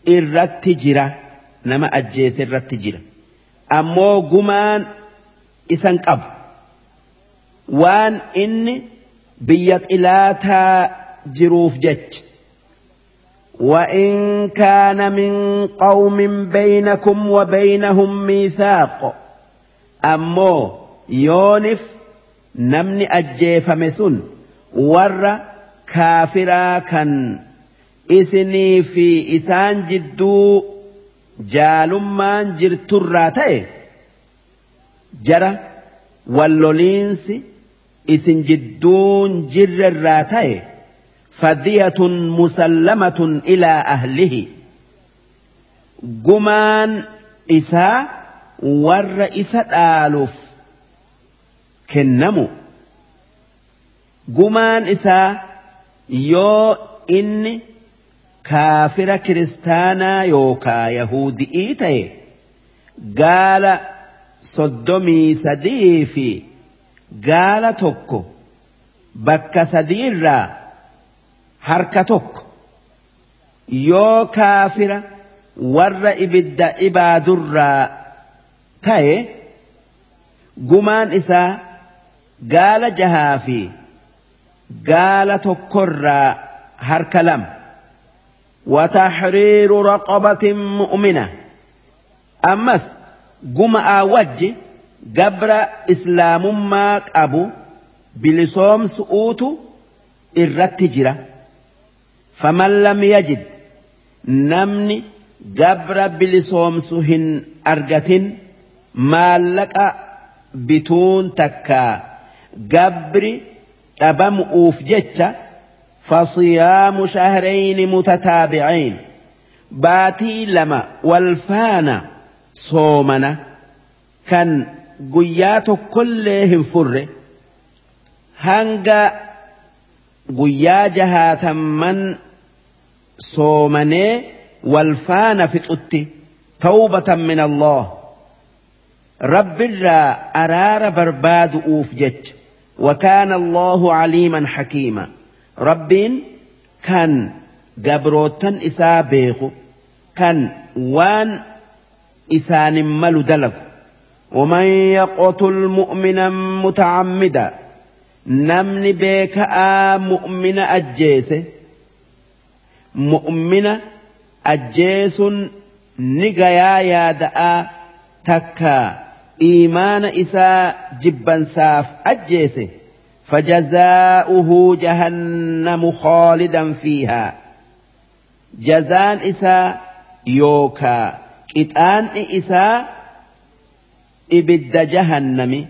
irratti jira nama ajjeese irratti jira ammoo gumaan isan qabu waan inni biyya xilaataa jiruuf jecha وإن كان من قوم بينكم وبينهم ميثاق أمو يونف نمني أجيفم سن ور كافرا كان إسني في إسان جدو جالمان جرتر جرى واللولينسي isin jidduun jirre irraa ta'e fadiyatun musallamatun ilaa ahlihi gumaan isaa warra isa dhaaluuf kennamu gumaan isaa yoo inni kaafira kiristaanaa yookaa yahudi'ii ta'e gaala soddomii sadii fi gaala tokko bakka sadiirraa harka tokko yoo kaafira warra ibidda ibaadurraa ta'e gumaan isaa gaala jahaa fi gaala tokkorraa harka lama وتحرير رقبة مؤمنة أمس جمع وجه gabra islaamummaa qabu bilisoomsu'uutu irratti jira faman lam yajid namni gabra bilisoomsu hin argatin maallaqa bituun takkaa gabri dhabamu'uuf jecha فصيام شهرين متتابعين باتي لما والفانا صومنا كان guyyaa tokkollee hin furre hanga guyyaa jahaatamman soomanee wal faana fixutti tawbatan min Allah rabbirraa araara barbaadu'uuf jecha وكان الله عليما حكيما. ربين كان جبروتن إسا بيخو. كان وان إسان ملو دلقو ومن يقتل مؤمنا متعمدا. نمن بيك آ مؤمن أجيس مؤمن أجيس نقيا يا دآ تكا. إيمان إساء جبا ساف أجيس فجزاؤه جهنم خالدا فيها. جزان إساء يوكا. كتان إساء ibidda jahannami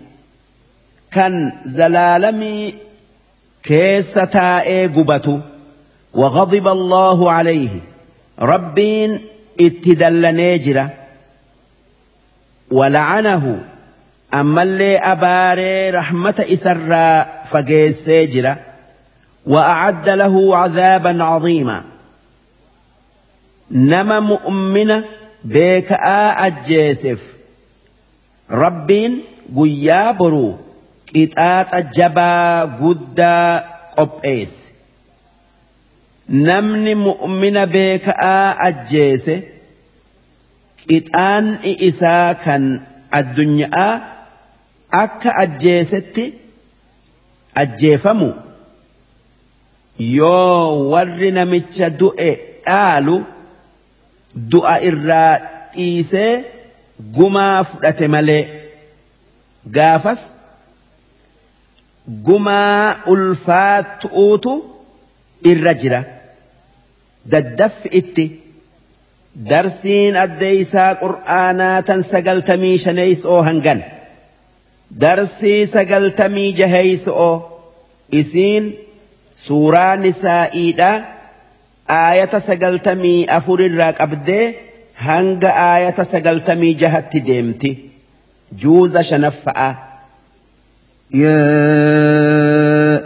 kan zalaalamii keessa taa'ee gubatu وغضب الله عليه. ربين اتدلني جرا. ولعنه. أما اللي أباري رحمة إسراء فقيس سيجرة وأعد له عذابا عظيما. نما مؤمنة بكاء الجيسف ربين قيا برو كتات الجبا قد قبئس نمني مؤمنة بكاء الجيسف qixaanni isaa kan addunyaa akka ajjeesetti ajjeefamu yoo warri namicha du'e dhaalu du'a irraa dhiisee. gumaa fudhate malee gaafas gumaa ulfaatu'uutu irra jira daddaffi itti darsiin addeeysaa qur'aanaa tan sagaltamii shaneeysoo hangan darsii sagaltamii jaheeysoo isiin suuraa nisaa'iidha aayata sagaltamii afurirraa qabdee hanga aayata sagaltamii jahatti deemti juuza shanaffa'a.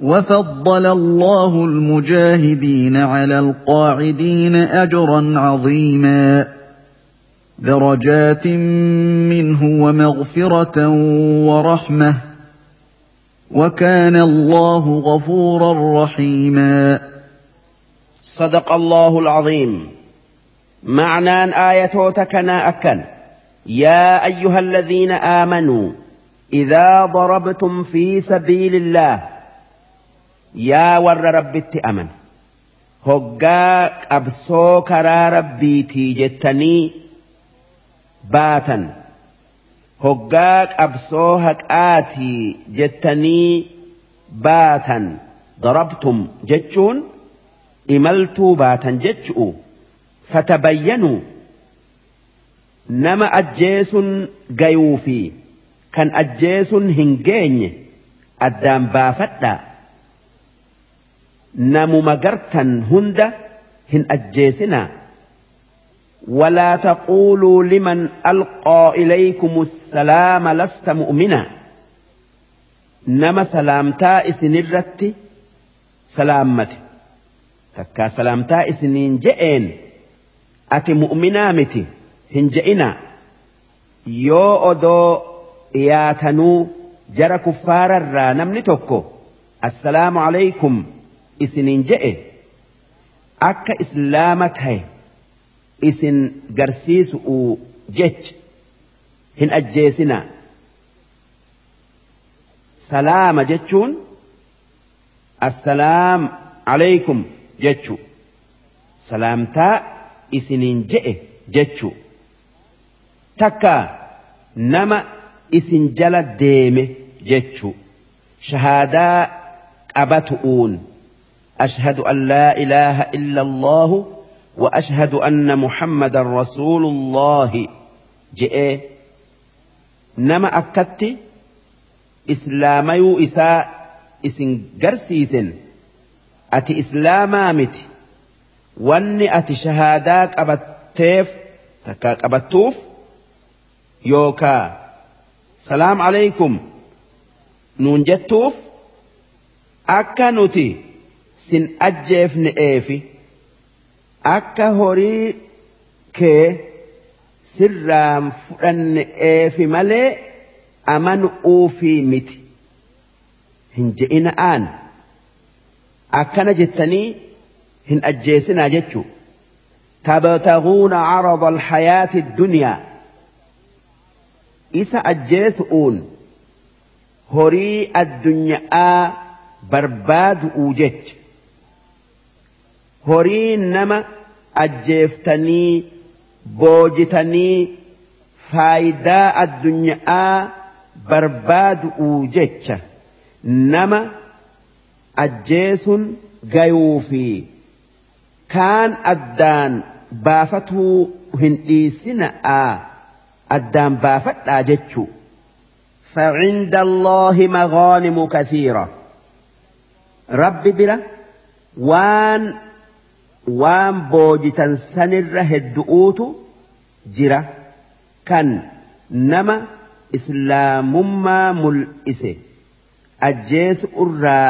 وفضل الله المجاهدين على القاعدين أجرا عظيما. درجات منه ومغفرة ورحمة. وكان الله غفورا رحيما. صدق الله العظيم. معنى آيتوتكنا أكن. يا أيها الذين آمنوا إذا ضربتم في سبيل الله yaa warra rabbitti aman hoggaa qabsoo karaa rabbiitii jettanii baatan hoggaa qabsoo haqaatii jettanii baatan darabtum jechuun imaltuu baatan jechu'u. Fatabayyanuu nama ajjeesun gayuu fi kan ajjeesun hin geenye addaan baafadhaa namuma gartan hunda hin ajjeesinaa ولا تقولوا لمن ألقى إليكم السلام لست مؤمنا. نما سلامتا إسنرت سلامتي تكا سلامتا إسنين جئين أتي مؤمنا متي هنجئنا. يو أدو ياتنو جرى كفار الرا نمني توكو السلام عليكم. Isiniin je'e. Akka islaama tahe isin garsiisu'u jecha hin ajjeesinaa. Salaama jechuun assalaam alaykum jechu. Salaamtaa isiniin je'e jechu. Takka nama isin jala deeme jechu. Shahaadaa qabatu'uun أشهد أن لا إله إلا الله وأشهد أن محمد رسول الله. جئ. نما أكدت إسلامي إساء إسن قرسيسن أتي إسلاما مت واني أتي شهادات أبتيف تكاك أبتوف يوكا. سلام عليكم. نون جتوف أكا نتي sin ajjeefne'eefi akka horii kee sirraan fudhanne'eefi malee amanu'uufii miti hin je'ina aan akkana jettanii hin ajjeesinaa jechuu تبتغون عرض الحياة الدنيا إسا أجيسؤون هري الدنيا برباد أوجج horiin nama ajjeeftanii boojitanii faayidaa addunyaa barbaadu'uu jecha nama ajjeesun gayuu fi kaan addaan baafatuu hin dhiisina'aa addaan baafadhaa jechuu فعند الله مغانم كثيرة رب بلا وان waan boojitan sanirra heddu'uutu jira kan nama islaamummaa mul'ise ajjeesu irraa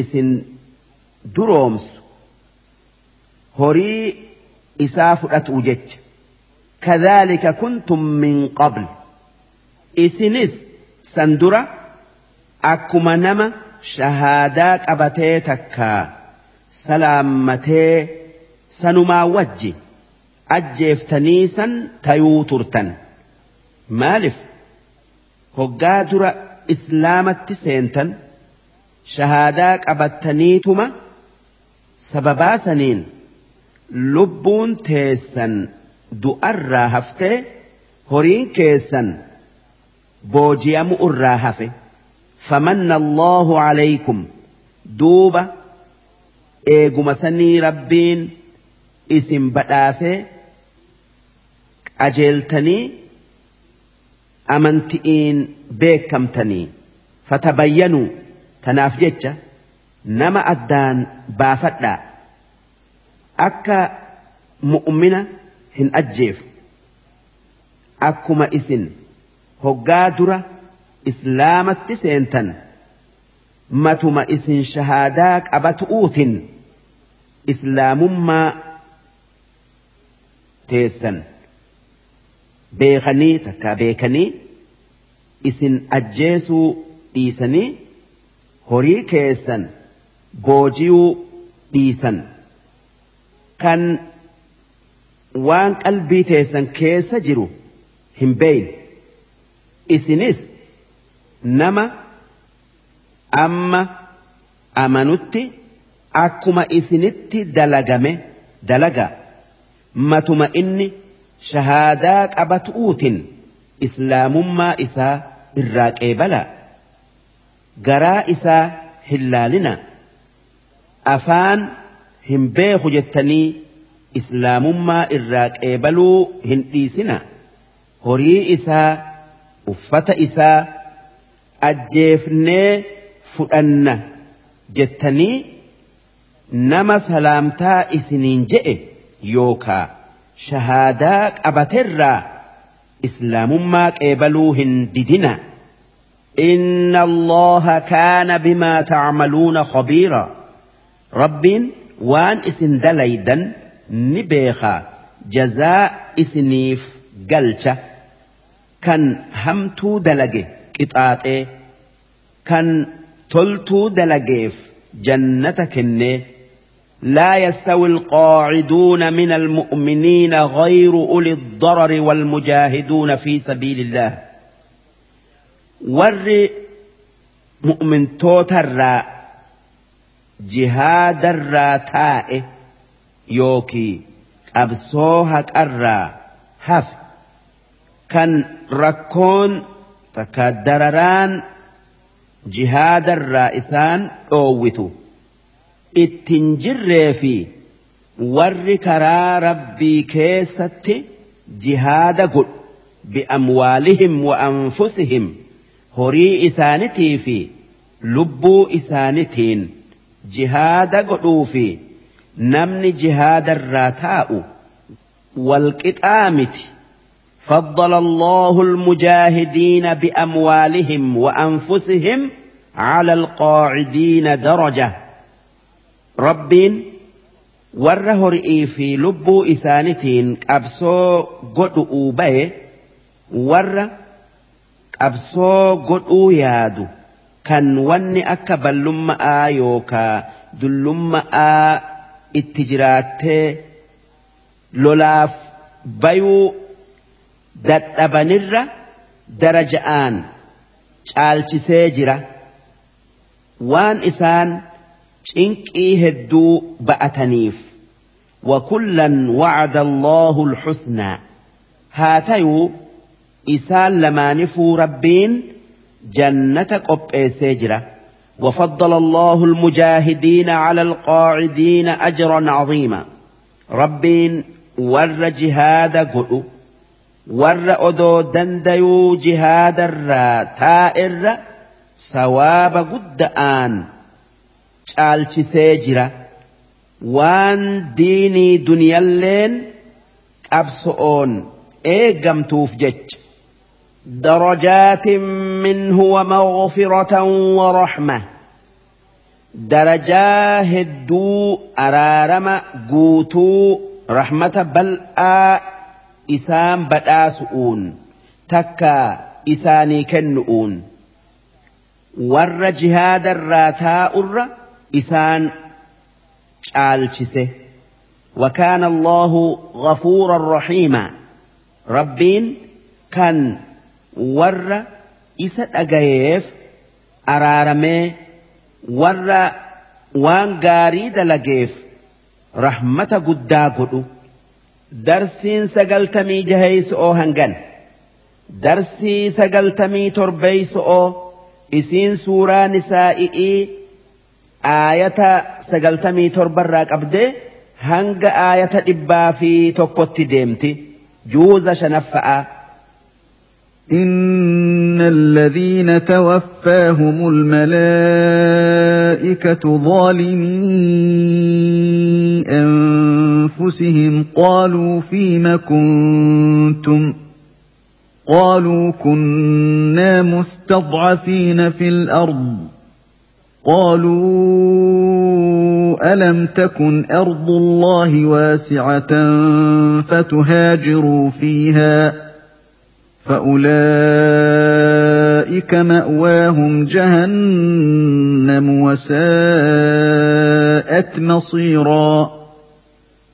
isin duroomsu horii isaa fudhatu jecha كذلك كنتم من قبل isinis san dura akkuma nama shahaadaa qabatee takkaa salaammatee sanumaa wajji ajjeeftanii san tayuu turtan maaliif hoggaa dura islaamatti seentan shahaadaa qabattaniituma sababaa saniin lubbuun teessan du'arraa haftee horiin keessan booji'amu irraa hafe famanna allahu calaykum duuba eeguma sanii rabbiin isin badhaasee qajeeltanii amanti'iin beekamtanii fatabayyanuu tanaaf jecha nama addaan baafadhaa akka mu'mina hin ajjeefu. Akkuma isin hoggaa dura islaamatti seentan matuma isin shahaadaa qabatu'uutin islaamummaa teessan beekanii takka beekanii isin ajjeesuu dhiisanii horii keessan boojiyuu dhiisan kan waan qalbii teessan keessa jiru hin beeyin isinis nama amma amanutti akkuma isinitti dalagame dalaga. Matuma inni shahaadaa qabatu'uutin islaamummaa isaa irraa qeebala. Garaa isaa hin laalina. Afaan hin beeku jettanii islaamummaa irraa qeebaluu hin dhiisina. Horii isaa uffata isaa ajjeefnee fudhanna jettanii nama salaamtaa isiniin je'e yookaa shahaadaa qabaterraa islaamummaa qeebaluu hin didina. إن الله كان بما تعملون خبيرا رب وان اسن دليدا نبيخا جزاء اسنيف قلشة كان همتو دلقه قطاطه كان تلتو دلقيف جنتك لا يستوي القاعدون من المؤمنين غير أولي الضرر والمجاهدون في سبيل الله warri mu'mintootarraa jihaadarraa taa'e yookii qabsoo haqarraa hafe kan rakkoon takka dararaan jihaadarraa isaan dhoowwitu. Ittin jirree fi warri karaa rabbii keessatti jihaada godhu. Bi'amwaalihim wa anfusihim horii isaanitii fi lubbuu isaanitiin jihaada godhuu fi namni jihaadarraa taa'u walqixaa miti فضل الله المجاهدين بأموالهم وأنفسهم على القاعدين درجة. رب ورهر رئي في لب إسانتين أبسو قدؤوا به ور أبسو قدؤوا يادو. كان ون أكبر لما آيوكا دل لما آ التجرات لولاف بيو dadhabanirra daraja'aan caalchisee jira waan isaan cinqii hedduu ba'ataniif وكلا وعد الله الحسنى هاتيو isaan lamaanifuu rabbiin jannata qopheessee jira وفضل الله المجاهدين على القاعدين أجرا عظيما ربين ور جهاد قلو جهاد الرا تائر سواب قد آن شالش سيجرة وان ديني دنيا اللين أبسؤون إيقمتوف جج درجات منه ومغفرة ورحمة درجاه الدو أرارم قوتو رحمة بل بداسؤون تكا إساني كنؤون ور جهاد الراتاء الر إسان شالشسه وكان الله غفورا رحيما ربين كان warra isa dhagayeef araaramee warra waan gaarii dalageef rahmata guddaa godhu. Darsiin sagaltamii jaheeyso'oo hangan darsii sagaltamii torbeeyso'oo isiin suuraa nisaa'i'ii aayata sagaltamii torbarraa qabdee hanga aayata dhibbaa fi tokkotti deemti juuza shanaffa'a. إن الذين توفاهم الملائكة ظالمي أنفسهم قالوا فيم كنتم قالوا كنا مستضعفين في الأرض قالوا ألم تكن أرض الله واسعة فتهاجروا فيها ۖ فأولئك مأواهم جهنم وساءت مصيرا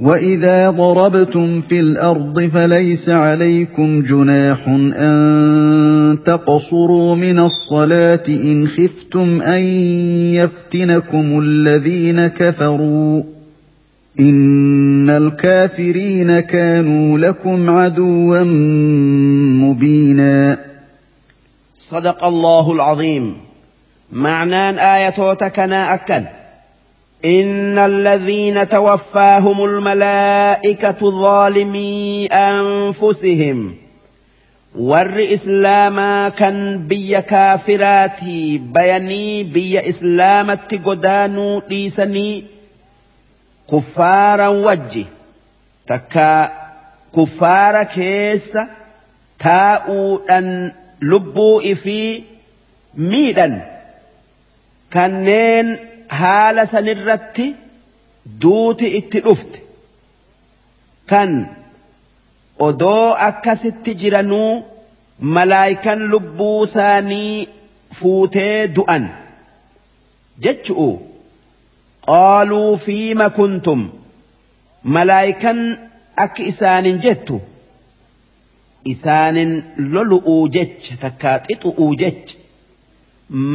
واذا ضربتم في الأرض فليس عليكم جناح ان تقصروا من الصلاه ان خفتم ان يفتنكم الذين كفروا ان الكافرين كانوا لكم عدوا مبينا صدق الله العظيم. معنان ايتوتكنا أكد. إن الذين توفاهم الملائكة ظالمي أنفسهم ور إسلاما كان بي كافراتي بيني بي إسلامة قدانو ليسني كفارا وجه تكا كفار كيس تاؤو أن لبو إفي ميدا كنين haala sanirratti duuti itti dhufte. Kan odoo akkasitti jiranuu malaayikan lubbuu isaanii fuutee du'an. Jechu'u qaaluu fiima kuntum. Malaayikan akka isaanin jettu. Isaanin lolu'uu jecha takkaa xixu'uu jecha.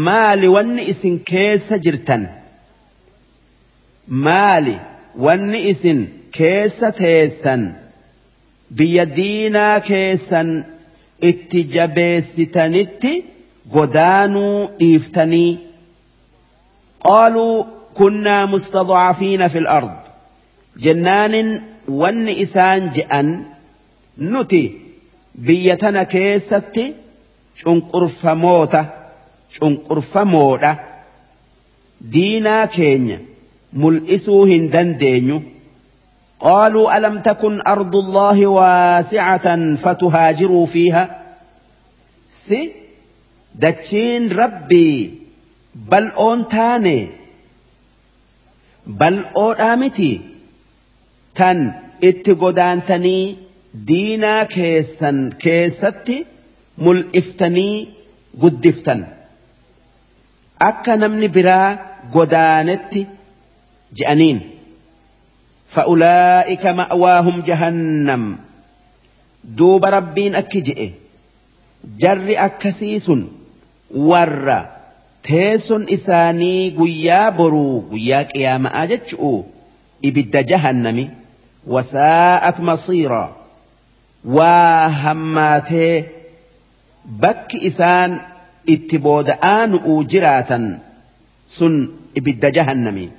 Maali wanni isin keessa jirtan maali wanni isin keessa teessan biyya diinaa keessan itti jabeessitanitti godaanuu dhiiftanii. Qaaluu kunnaa mustadcafiina fi ard. Jennaanin wanni isaan je'an nuti biyya tana keessatti cunqurfamoota cunqurfamoodha diinaa keenya hin dandeenyu قالوا ألم تكن أرض الله واسعة فتهاجروا فيها؟ سي دتشين ربي بل أون تاني. بل أون آمتي تن اتقودانتني دينا كيسا كيستي ملئفتني قدفتن. أكا نمني برا قدانتي. جأنين فأولئك مأواهم جهنم. دوب ربين أكجئ جر أكسيس ور. تيس إساني قيا برو. قيا قيام أجتشؤ. إبد جهنم. وساءت مصيرا. وهماته بك إسان. إتبود آن أوجراتا سن إبد جهنمي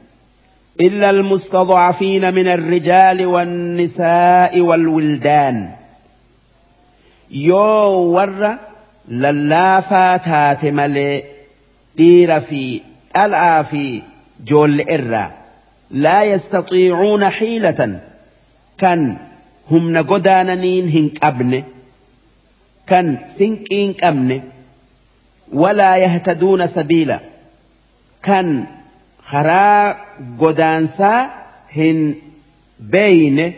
إلا المستضعفين من الرجال والنساء والولدان. يو ور للافا تاتملي دير في الآفي جول إرّا لا يستطيعون حيلة. كان هم نقداننين هنك أبن. كان سنكين أبن ولا يهتدون سبيلا. كان خرا قدانسا هن بين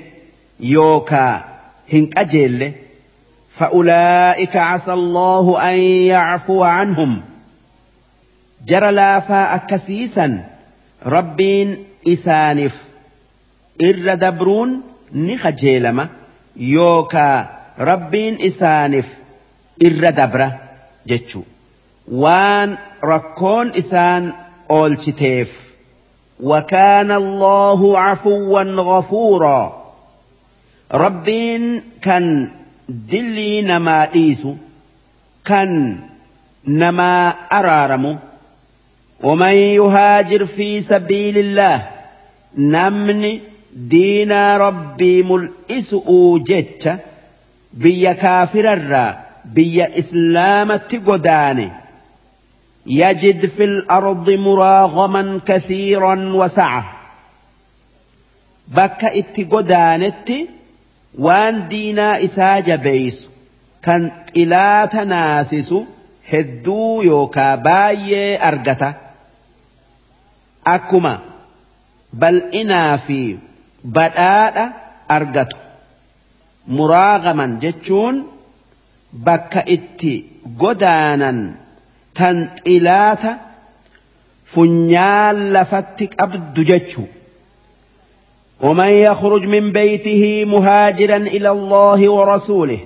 يوكا هنك أجل فأولئك عسى الله أن يعفو عنهم جرى لافا أكسيسا ربين irra dabruun ni kajeelama yookaa rabbiin isaaniif irra dabra jechuu waan rakkoon isaan oolchiteef وكان الله عفوا غفورا. ربين كان دلي نما إيسو كان نما أرارمو. ومن يهاجر في سبيل الله نمني دين ربي ملئس أوجتش بيا كافر الرا بيا إسلام تقداني. يجد في الأرض مراغما كثيرا وسعة بك اتقدانت وان دينا إساج بيس كان إلا تناسس هدو يوكا باي أرقته akkuma bal'inaa fi badhaadha argatu muraagaman jechuun bakka itti godaanan tan xilaata funyaan lafatti qabdu jechuu. ومن يخرج من بيته مهاجرا إلى الله ورسوله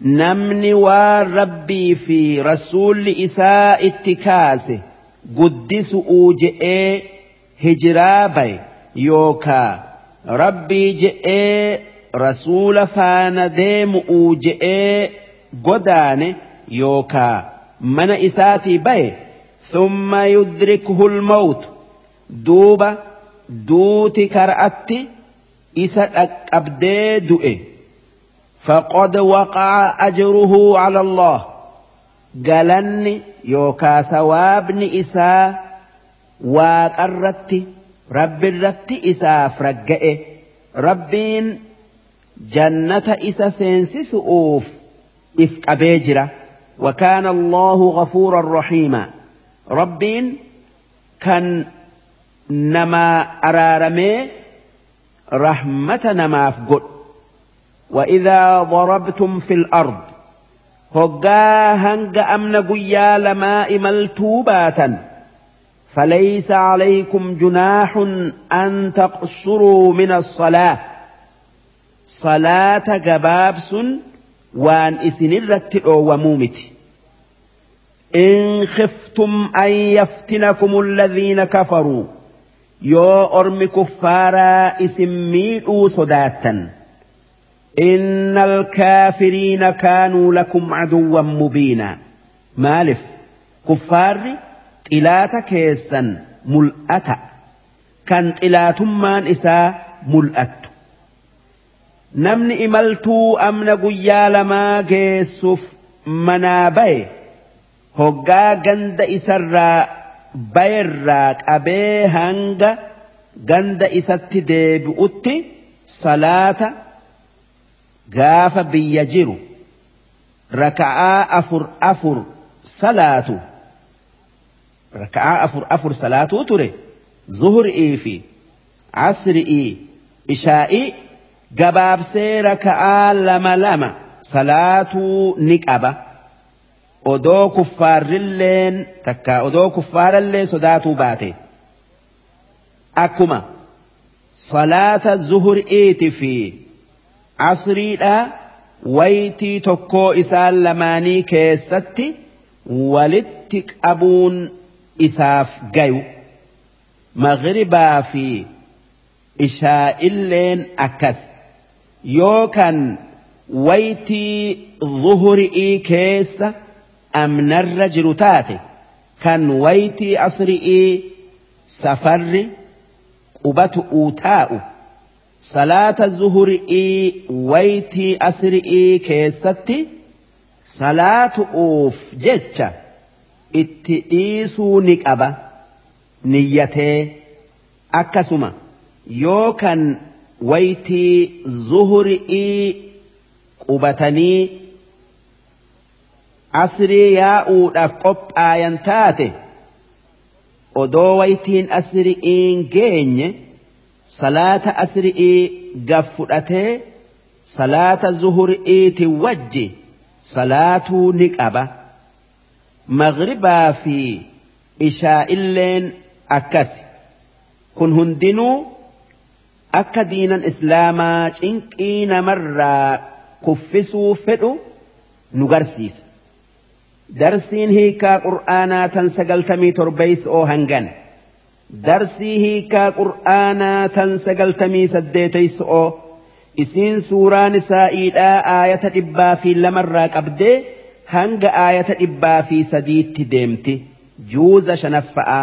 نمني وربي في رسول إساء اتكاسه قدس أوجئ هجرابي يوكا ربي جئ رسول فان ديم أوجئ قدان يوكا mana isaatii baye thumma yudrikuhu lmawtu duuba duuti kara'atti isa dhaqqabdee du'e فقد وقع أجره على الله galanni yookaa sawaabni isaa waaqarratti rabbirratti isaaf ragga'e rabbiin jannata isa seensisu'uuf if qabee jira وكان الله غفورا رحيما. ربين كان نما أرارمي رحمة نما فقل وإذا ضربتم في الأرض hanga amna guyyaa lamaa imaltuu baatan فليس عليكم جناح أن تقصروا من الصلاة. صلاة جبابس وان إسنرت ومومت إن خفتم أن يفتنكم الذين كفروا يو أرم كفارا إسميئوا صداتا إن الكافرين كانوا لكم عدوا مبينا مالف كفار طلات كيسا ملأتا كان طلاتمان إساء namni imaltuu amna guyyaa lamaa geessuuf manaa baye hoggaa ganda isarraa bayerraa qabee hanga ganda isatti deebi'utti salaata gaafa biyya jiru. Raka'aa afur afur salaatu. Raka'aa afur afur salaatuu ture. Zuhur'ii fi asri'ii ishaa'ii gabaabsee raka'aa lama lama salaatuu ni qaba odoo kuffaarrilleen takka odoo kuffaarallee sodaatuu baate akkuma salaata zuhri'iiti fi asriidha waytii tokkoo isaan lamaanii keessatti walitti qabuun isaaf gayu maghribaa fi ishaa'illeen akkas yookan waytii zuhuri'ii keessa amnarra jiru taate kan waytii asri'ii safarri qubatu taa'u salaata zuhuri'ii waytii asri'ii keessatti salaatu'uuf jecha itti dhiisuu ni qaba niyyatee akkasuma yoo kan waytii zuhuri'ii qubatanii asrii yaa'uudhaaf qophaayan taate odoo waytiin asri'iin geenye salaata asri'ii gaf fudhatee salaata zuhuri'iiti wajji salaatuu ni qaba. Maghribaa fi ishaa'illeen akkasi. Kun hundinuu akka diinan islaamaa cinqii namarraa kuffisuu fedhu nu garsiisa. Darsiin hiikaa qur'aanaa tan sagaltamii torbeeys oo hangan darsii hiikaa qur'aanaa tan sagaltamii saddeeteys oo isiin suuraan isaa'iidhaa aayata dhibbaa fi lamarraa qabdee hanga aayata dhibbaa fi sadiitti deemti. Juuza shanaffa'aa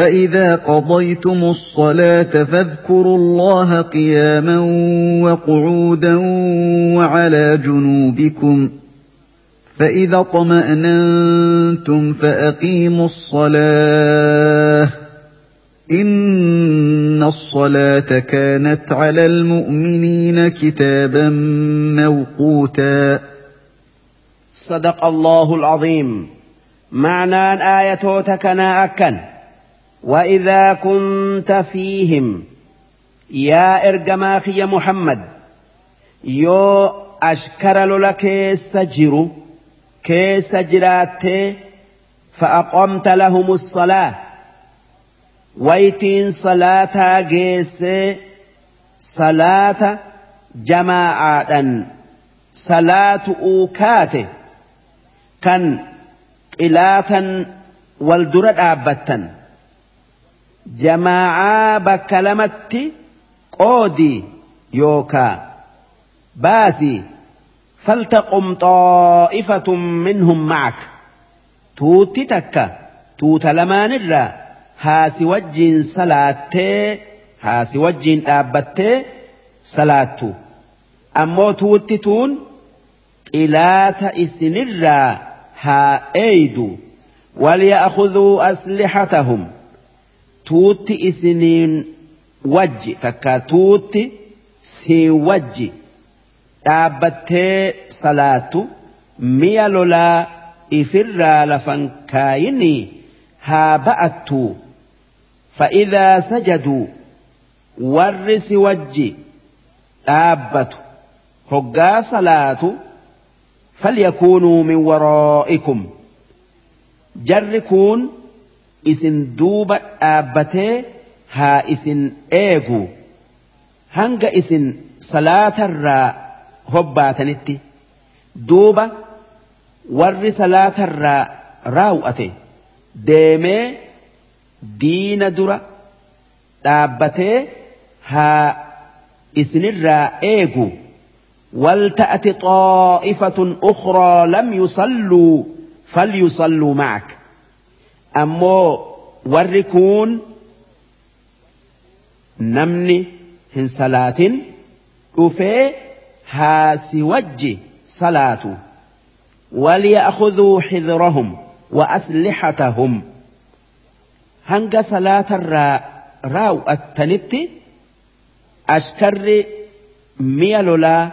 فإذا قضيتم الصلاة فاذكروا الله قياما وقعودا وعلى جنوبكم فإذا اطمأننتم فأقيموا الصلاة إن الصلاة كانت على المؤمنين كتابا موقوتا. صدق الله العظيم. معنى ايتوتك أكن. وإذا كنت فيهم يا إرجماخي يا محمد يو أشكر لك سجر كيس جرات فأقمت لهم الصلاة ويتين صلاة جيس صلاة جماعة صلاة أوكات كان إلاتا والدرد أبتن jamaa'aa bakka lamatti qoodii yookaa فلتقم طائفة منهم معك توتي تكا توت لمان الرّ haasi wajjiin salaattee haasi wajjiin dhaabbattee salaattu ammoo tuutti tuun xilaata isinirraa haa eeydu وليأخذوا أسلحتهم توت إسنين وج تكا توت سي وج dhaabbattee salaattu mi'a lolaa ifirraa lafan kaayinii haa ba'attu فإذا سجدوا ورس وجي دابة هقا صلاة فليكونوا من ورائكم. جركون إسن دوب دابته ها إسن إيغو هنگ إسن صلاة الراء هباتنتي دوب ور صلاة الراء راوأته deemee diina dura dhaabbatee haa isinirraa eegu. ولتأت طائفة أخرى لم يصلوا فليصلوا معك أمو وركون نمني هن صلاة كفي هاسي وجه صلاة وليأخذوا حذرهم وأسلحتهم هنگ صلاة الراء راو التنت أشكر ميلولا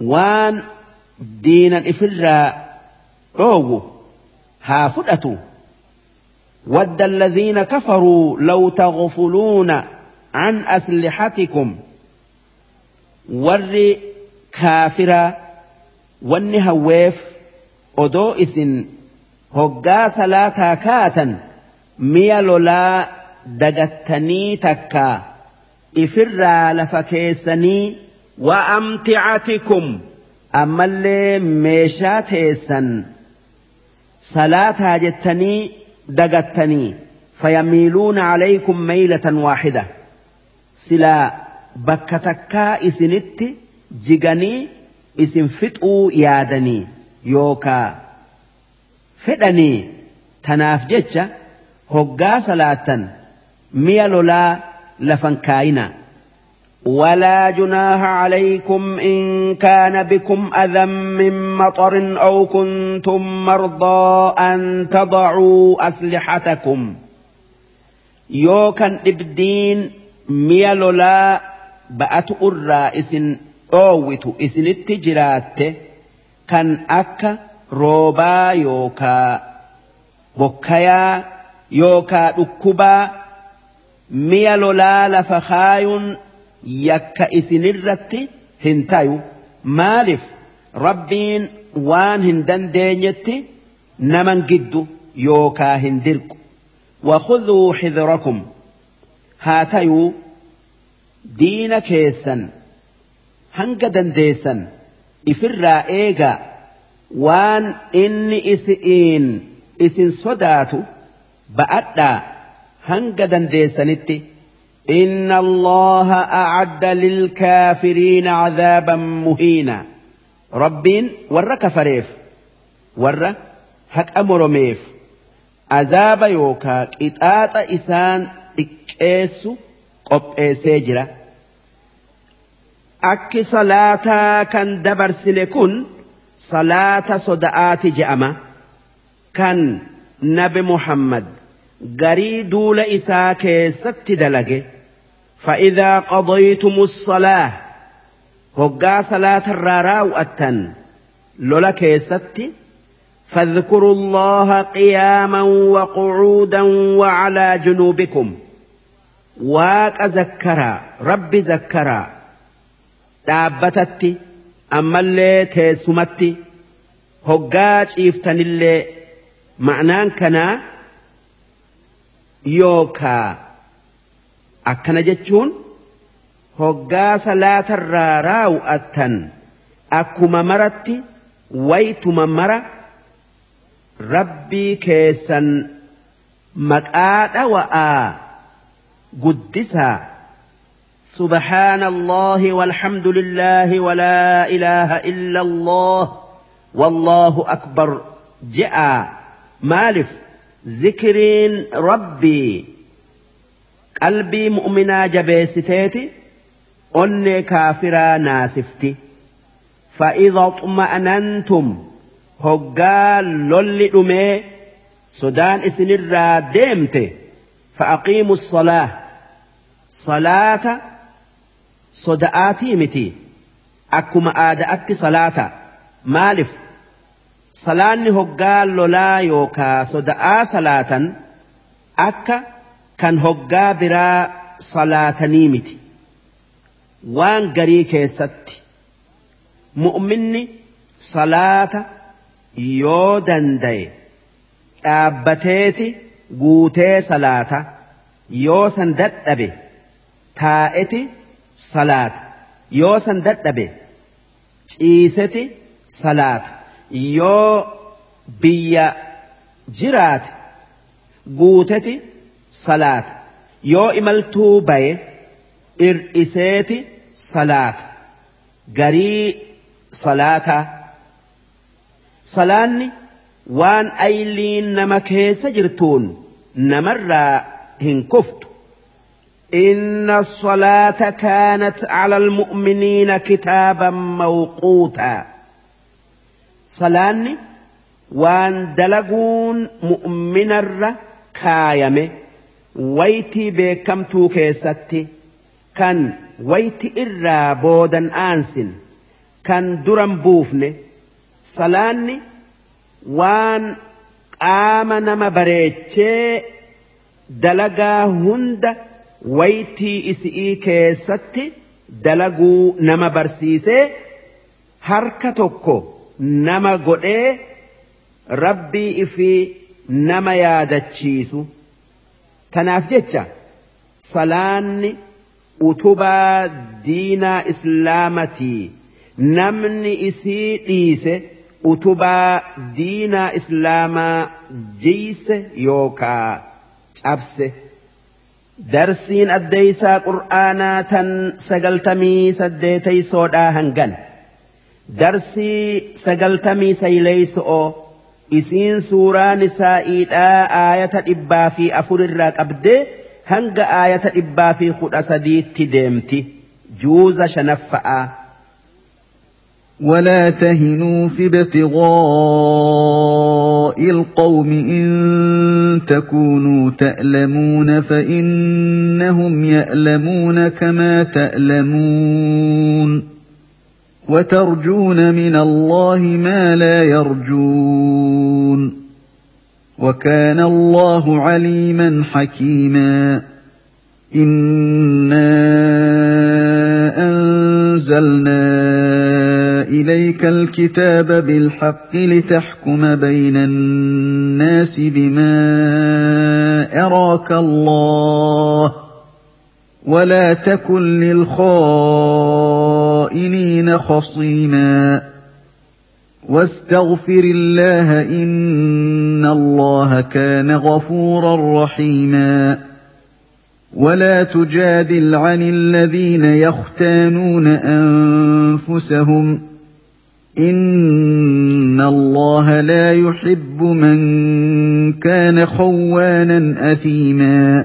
وان دينا إفرا هافدتو ود الذين كفروا لو تغفلون عن أسلحتكم. ور كافرا ونها ويف أدوئس هقا صلاة كاتا ميا لولا دقتني تكا. إفرا لفكيسني وأمتعتكم. أما اللي ميشاتيسن. Salaataa jettanii dagattanii فيميلون عليكم ميلة واحدة سلا بكتكا إسنت جغني إسن فتؤوا يادني yookaa fedhanii tanaaf jecha hoggaa salaattan mi'a lolaa lafan kaayina ولا جناح عليكم إن كان بكم أذى من مطر أو كنتم مرضى أن تضعوا أسلحتكم. يوكا إبدين ميلولا بأت أرى إسن أووت إسن التجرات roobaa yookaa bokkayaa yookaa dhukkubaa mi'a lolaa lafa kaayuun yakka isinirratti hin tayu maaliif rabbiin waan hin dandeenyetti naman giddu yookaa hin dirqu وخذوا حذركم هاتيو دين كيسا هنگ دنديسا ifirraa eegaa waan inni isi'iin isin sodaatu ba'adhaa hanga dandeessanitti إن الله أعد للكافرين عذابا مهينا. ربين ور كفريف ور هك أمر ميف عذاب يوكا إتآت إسان إكيس قب إسجرة أكي صلاة كان دبر سلكون صلاة صدآت جأمة كان نبي محمد غري دول إسا كيست دلقه فإذا قضيتم الصلاة هقا صلاة الرارا أتن لولا كيستي فاذكروا الله قياما وقعودا وعلى جنوبكم. واك ذكرا رب ذكرا. dhaabbatatti ammallee teessumatti hoggaa ciiftanillee ma'naan kanaa yookaa akkana jechuun hoggaa salaatarraa raawwattan akkuma maratti waytuma mara rabbii keessan maqaa dhawa'aa guddisaa سبحان الله والحمد لله ولا إله إلا الله والله أكبر جاء مالف ذكرين ربي قلبي مؤمنا جبيستيتي أني كافرا ناسفتي فإذا اطمأننتم هقال لولي أمي سودان إسنرا ديمتي فأقيموا الصلاة صلاة soda'aatii miti. Akkuma aadaatti salaata. Maaliif? Salaanni hoggaa lolaa yookaa soda'aa salaatan akka kan hoggaa biraa salaatanii miti waan garii keessatti mu'minni salaata yoo dandaye dhaabbateeti guutee salaata yoo san dadhabe taa'eti salaata yoo san dadhabe ciiseti salaata yoo biyya jiraate guuteti salaata yoo imaltuu baye ir'iseeti salaata garii salaataa salaanni waan ayliin nama keessa jirtuun namarraa hin kuftu إن الصلاة كانت على المؤمنين كتابا موقوتا صلاني وان دلقون مؤمن الر كايمه waytii beekamtuu keessatti kan wayti irraa boodan aansin kan duran buufne salaanni waan qaama nama bareechee dalagaa hunda waytii isi'ii keessatti dalaguu nama barsiisee harka tokko nama godhee rabbii ifii nama yaadachiisu. Tanaaf jecha salaanni utubaa diinaa islaamatii namni isii dhiise utubaa diinaa islaamaa jiyse yookaa cabse. darsiin addeeysaa qur'aanaa tan sagaltamii saddeeteysoodhaa hangan darsii sagaltamii sayleeyso'oo isiin suuraa nisaa'iidhaa aayata dhibbaa fi afurirraa qabdee hanga aayata dhibbaa fi kudha sadiitti deemti juuza shanaffa'aa ولا تهنوا في ابتغاء القوم إن تكونوا تألمون فإنهم يألمون كما تألمون وترجون من الله ما لا يرجون وكان الله عليما حكيما إنا أنزلنا إليك الكتاب بالحق لتحكم بين الناس بما أراك الله ولا تكن للخائنين خصيما. واستغفر الله إن الله كان غفورا رحيما. ولا تجادل عن الذين يختانون أنفسهم. إن الله لا يحب من كان خوانا أثيما.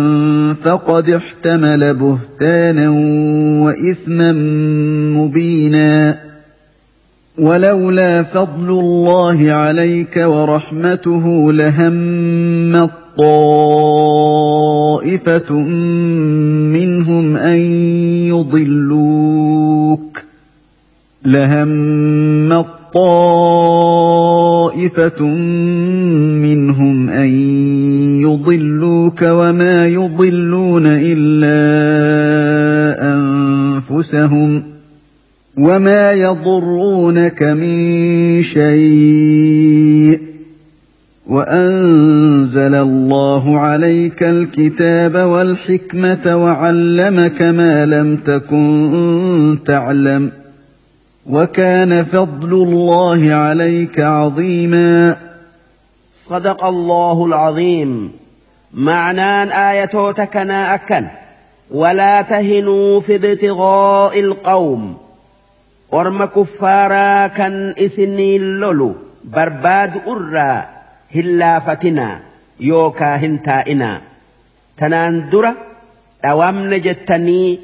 فقد احتمل بهتانا واثما مبينا ولولا فضل الله عليك ورحمته لهم طائفة منهم أن يضلوك لهم أن يضلوك وما يضلون إلا أنفسهم وما يضرونك من شيء وأنزل الله عليك الكتاب والحكمة وعلمك ما لم تكن تعلم وكان فضل الله عليك عظيما صدق الله العظيم. معنان آيتو تكنا أكن ولا تهنوا في ابتغاء القوم. ورم كفارا كان إسني اللولو. برباد أرى هلافتنا. يوكا هنتائنا. تنان درة. أوام نجتني.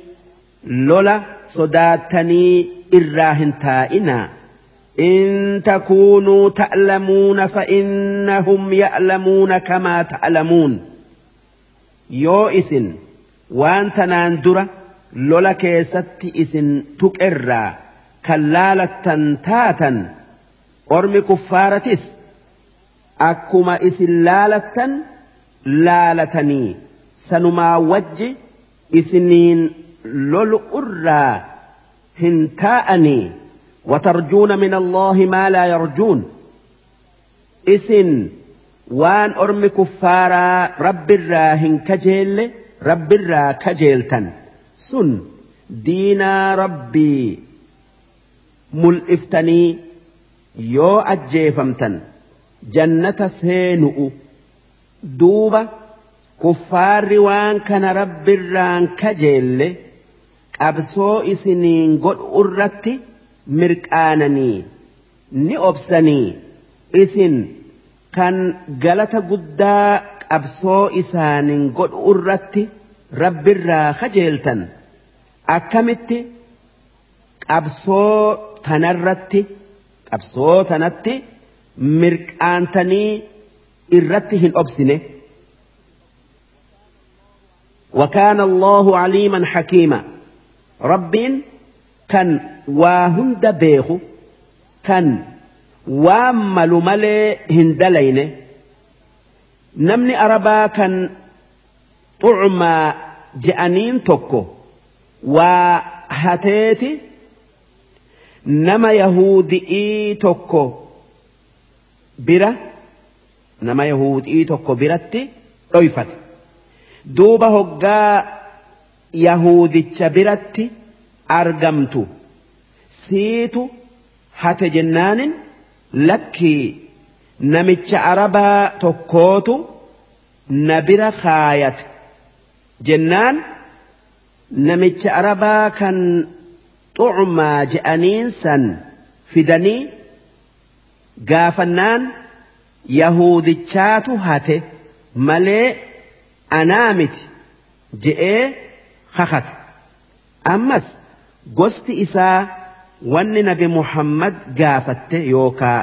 لولا صداتني إرى هنتائنا. إن تكونوا تعلمون فإنهم يعلمون كما تعلمون تألمون يو إسن وان تناندرة لولا كيست إسن تكرّا kan laalattan taatan ormi kuffaaratis akkuma isin laalattan laalatanii sanumaa wajji isiniin lolu irraa hin taa'anii وترجون من الله ما لا يرجون اسن waan ormi kuffaaraa rabbirraa hin kajeelle rabbirraa kajeeltan sun diinaa rabbii mul'iftanii yoo ajjeefamtan jannata seenu'u duuba kuffaarri waan kana rabbirraan kajeelle qabsoo isiniin godhu irratti mirqaananii ni obsanii isin. Kan galata guddaa qabsoo isaanin godhu irratti rabbirraa kajeeltan akkamitti qabsoo tanarratti qabsoo tanatti mirqaantanii irratti hin obsine وكان الله عليما حكيما ربين كان واهند بيخو كان وامل ملي هندلين نمني أربا كان طعما جأنين توكو وهتيتي nama yahudi'ii tokko bira nama yahudi'ii tokko biratti dhoyfate duuba hoggaa yahudicha biratti argamtu siitu hate jennaanin lakkii namicha arabaa tokkootu na bira kaayate. Jennaan namicha arabaa kan xucumaa je'aniin san fidanii gaafannaan yahudichaatu hate malee anaa miti je'ee kakate. Ammas gosti isaa wanni nabi muhammad gaafatte yookaa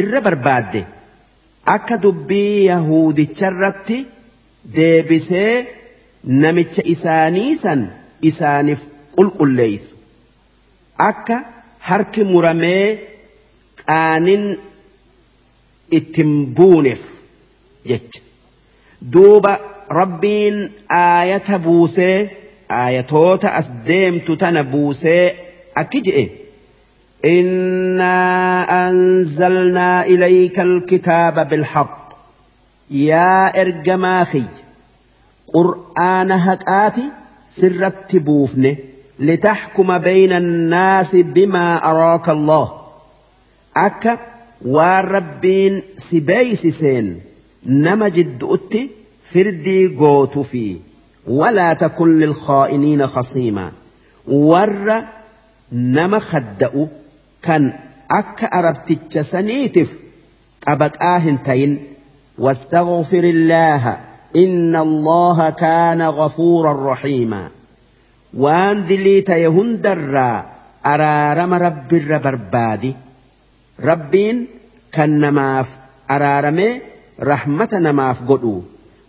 irra barbaadde akka dubbii yahudicharratti deebisee namicha isaanii san isaaniif qulqulleeysu akka harki muramee qaanin ittin buuneef jecha. Duuba rabbiin aayata buusee aayatoota as deemtu tana buusee akki je'e إنا أنزلنا إليك الكتاب بالحق. يا إرجماخي قرآن هكآتي سرت بوفنه لتحكم بين الناس بما أراك الله. أكا والربين سبيسسين نما جد أتي فردي قوت في ولا تكن للخائنين خصيما. ور نما خدأ كان أكا أربتك سنيتف أبك آهنتين واستغفر الله إن الله كان غفورا رحيما waan dilii ta'e hundarraa araarama rabbirra barbaadi rabbiin kan namaaf araaramee rahmata namaaf godhu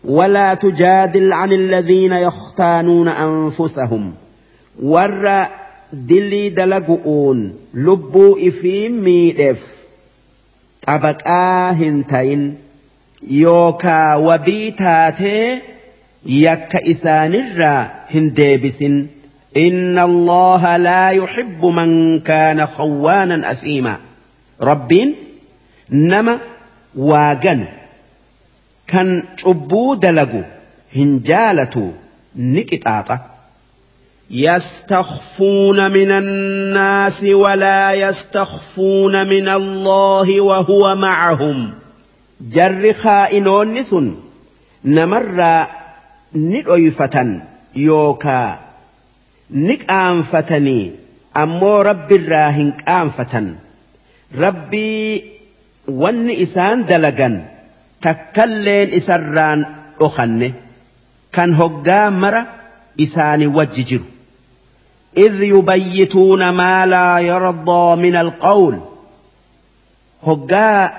ولا تجادل عن الذين يختانون أنفسهم ور دلي دلقؤون لبوا إفيم ميدف طبقا هنتين يوكا وبيتاتي yakka isaanirraa hin deebisin. إن الله لا يحب من كان خوانا أثيما ربين نما واجن كان عبو دلقو هنجالة نكتاطة يستخفون من الناس ولا يستخفون من الله وهو معهم namarraa ni dhoyfatan yookaa ni qaanfatanii ammoo rabbiirraa hin qaanfatan rabbii wanni isaan dalagan takkalleen isarraan dhokanne kan hoggaa mara isaanii wajji jiru. إذ يبيتون ما لا يرضى من القول. هقا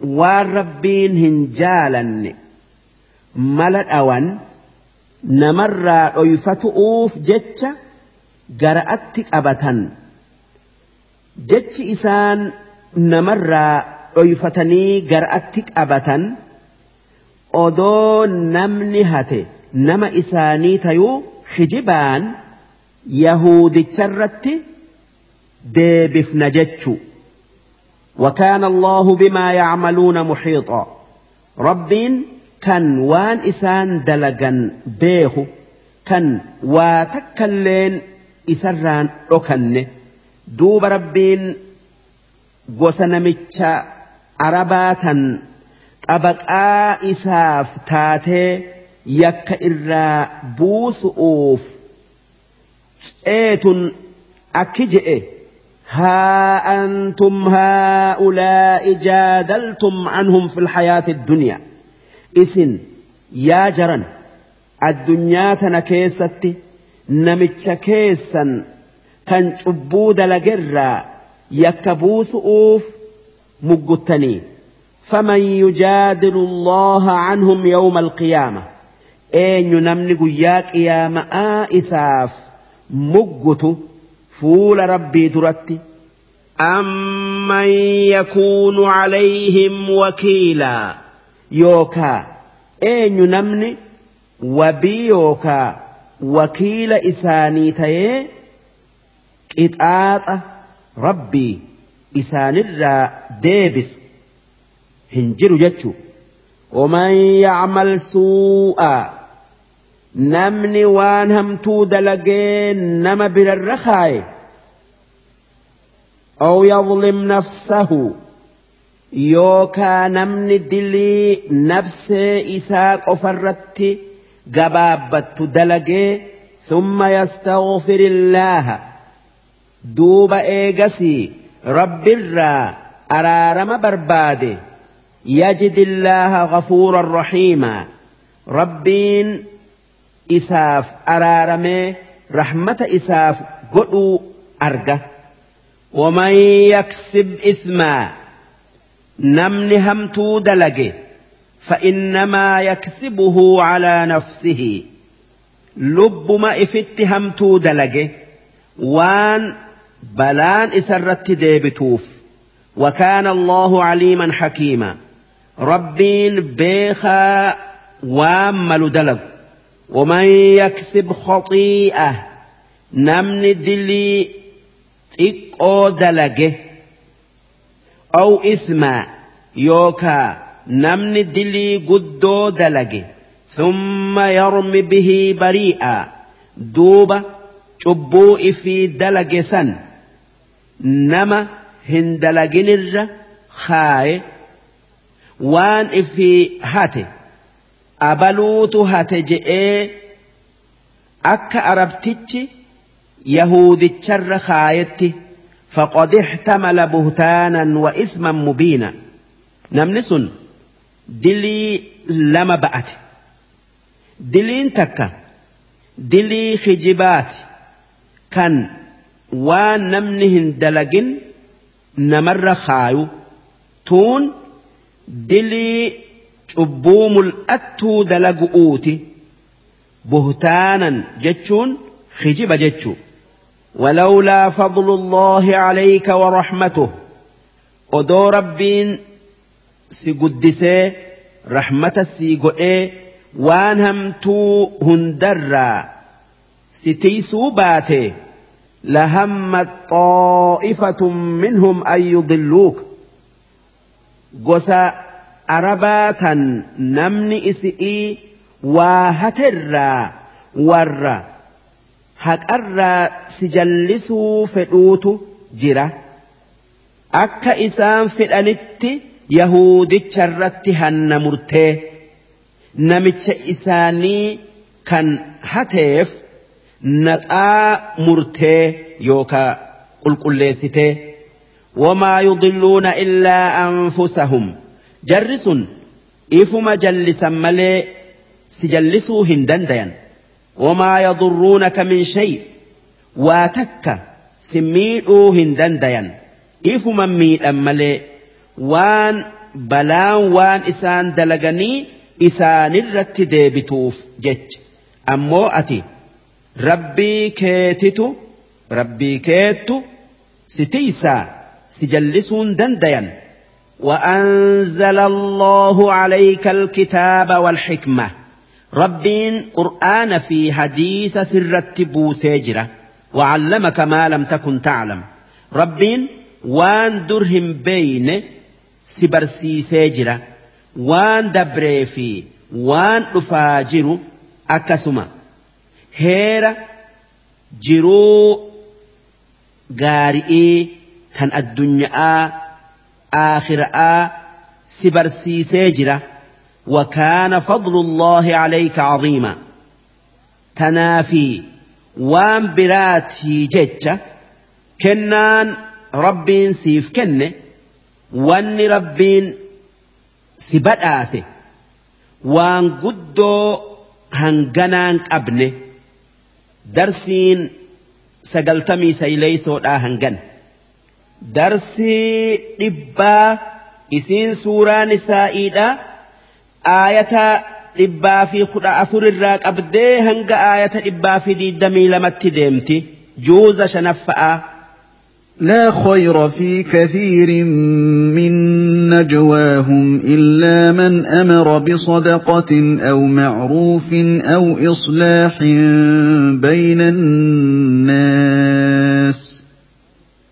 والربين هنجالا ملت أوان نمر أيفتؤوف جتش قرأتك أبتا جتش إسان نمر أيفتني قرأتك أبتا odoo namni hate nama isaanii tayuu hijibaan yahuudicharratti deebifna jechu وكان الله بما يعملون محيطا ربين كان وان إسان دلقا بيخو كان واتكلين إسران أكن دوب ربين وسنمتش عرباتا qabaqaa isaaf taatee yakka irraa buusu'uuf ceetun akki je'e. ها أنتم هؤلاء جادلتم عنهم في الحياة الدنيا إسن يا جرن الدنيا تنكيست نمتش كيسا كان عبود لجرا يكبوس أوف مقتني فمن يجادل الله عنهم يوم القيامة أين نمني قياك يا ماء إساف مقت فول ربي درتي أمن يكون عليهم وكيلا يوكا أين نمني وبي يوكا وكيل إساني تيه قطعات ربي إسان الرا ديبس هنجر جتشو ومن يعمل سوءا نمني وان همتو دلقين نما بر الرخاي أو يظلم نفسه. يوكا نمني دلي نفس إساق أفرت قبابت دلقي ثم يستغفر الله. دوب إيقسي رب الرا أرارم برباده. يجد الله غفورا رحيما إساف أرارمي رحمة إساف قدو أرجه ومن يكسب إثما نمن همتو دلقه فإنما يكسبه على نفسه. لب ما إفت همتو دلقه وان بلان إسرت ديبتوف. وكان الله عليما حكيما. ربين بيخا وامل دلق ومن يكسب خطيئة نمن دلي إقو دلقه أو إثما يوكا نمن دلي قدو دلقه ثم يرمي به بريئا دوبا شبو في دلق سن نما هندلقن الر خاي waan ifi hate abaluutu hate je'ee akka arabtichi yahudicharra kaayetti فقد احتمل بهتانا وإثما مبينا نمنس دلي لما بأت دلين تكا دلي خجبات كان وان نمنهن دلقن نمر خايو تون dilii cubbuu mul'attuu dalagu'uuti buhtaanan jechuun khijiba jechuu ولولا فضل الله عليك ورحمته odoo rabbiin si guddisee rahmata sii godhee waan hamtuu hundarraa si tiisuu baate لهمت طائفة منهم أن يضلوك gosa arabaa tan namni isi'ii waa haterraa warra haqarraa si jallisuu fedhuutu jira. Akka isaan fedhanitti yahudicha irratti hanna murtee namicha isaanii kan hateef naxaa murtee yookaa qulqulleessitee wamaa yudilluuna illaa anfusahum جرس إفما جلسا ملي سجلسو هندنديا وما يضرونك من شيء واتك سميرو هندنديا إفما ميدا ملي وان بلان وان إسان دلغني إسان الرت ديبتوف جج أمو أتي ربي كيتتو ربي كيتو ستيسا سجلسون دنديا وأنزل الله عليك الكتاب والحكمة. ربين قرآن في حديث سرت بوسيجرة وعلمك ما لم تكن تعلم. ربين وان درهم بين سبرسي سيجرة وان دبري في وان أفاجر أكسما. heera jiruu gaari'ii kan addunyaa si barsiisee jira وكان فضل الله عليك عظيما. تنافي وان براتي جتة كنان ربين سيف كنه وان ربين سبداسه وان قدو هنغنان قبنه darsiin sagaltamii sayleeysoodhaa hangan darsii dhibbaa isiin suuraa nisaa'iidha aayata dhibbaa fi kudha afur irraa qabdee hanga aayata dhibbaa fi diidamii lamatti deemti juuza shanaffa'aa لا خير في كثير من نجواهم الا من أمر بصدقه أو معروف أو اصلاح بين الناس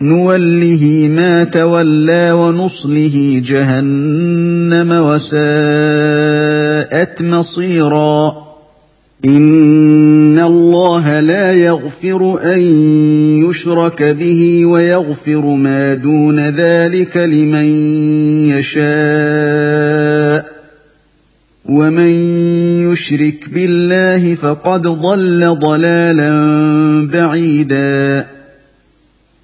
نوله ما تولى ونصله جهنم وساءت مصيرا إن الله لا يغفر أن يشرك به ويغفر ما دون ذلك لمن يشاء ومن يشرك بالله فقد ضل ضلالا بعيدا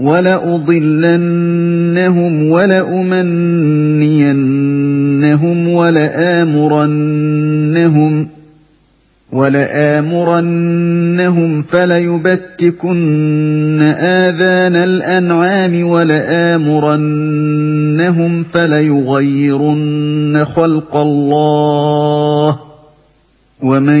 ولأضلنهم ولأمنينهم ولآمرنهم ۖ ولآمرنهم فليبتكن آذان الأنعام ولآمرنهم فليغيرن خلق الله ومن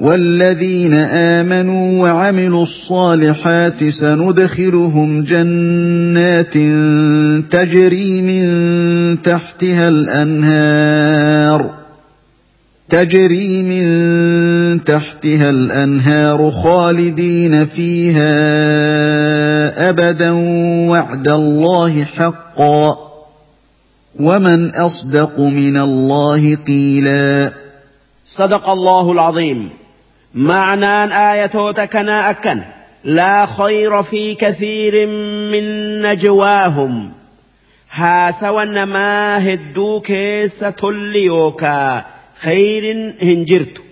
والذين آمنوا وعملوا الصالحات سندخلهم جنات تجري من تحتها الأنهار تجري من تحتها الأنهار خالدين فيها أبدا وعد الله حقا ومن أصدق من الله قيلا. صدق الله العظيم. معنان آيتوت كنا أكن لا خير في كثير من نجواهم. ها سوى ما هدو كيس تليوكا خير هنجرت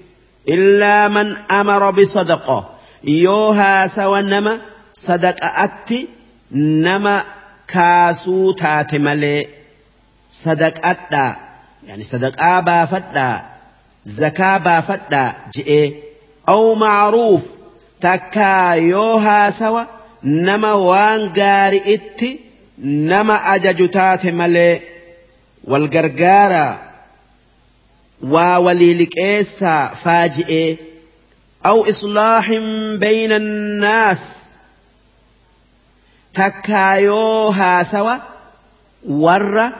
إلا من أمر بصدقة. يوها سوى نما صدق أتي نما كاسو تاتملي. صدق أتا يعني صدق آبا فتا زكاة بافتا. جئي أو معروف تكا يوها سوا نما وان إتي نما أججتات ملي والقرقارة وولي لكيسا فاجئ أو إصلاح بين الناس takkaayoo sawa warra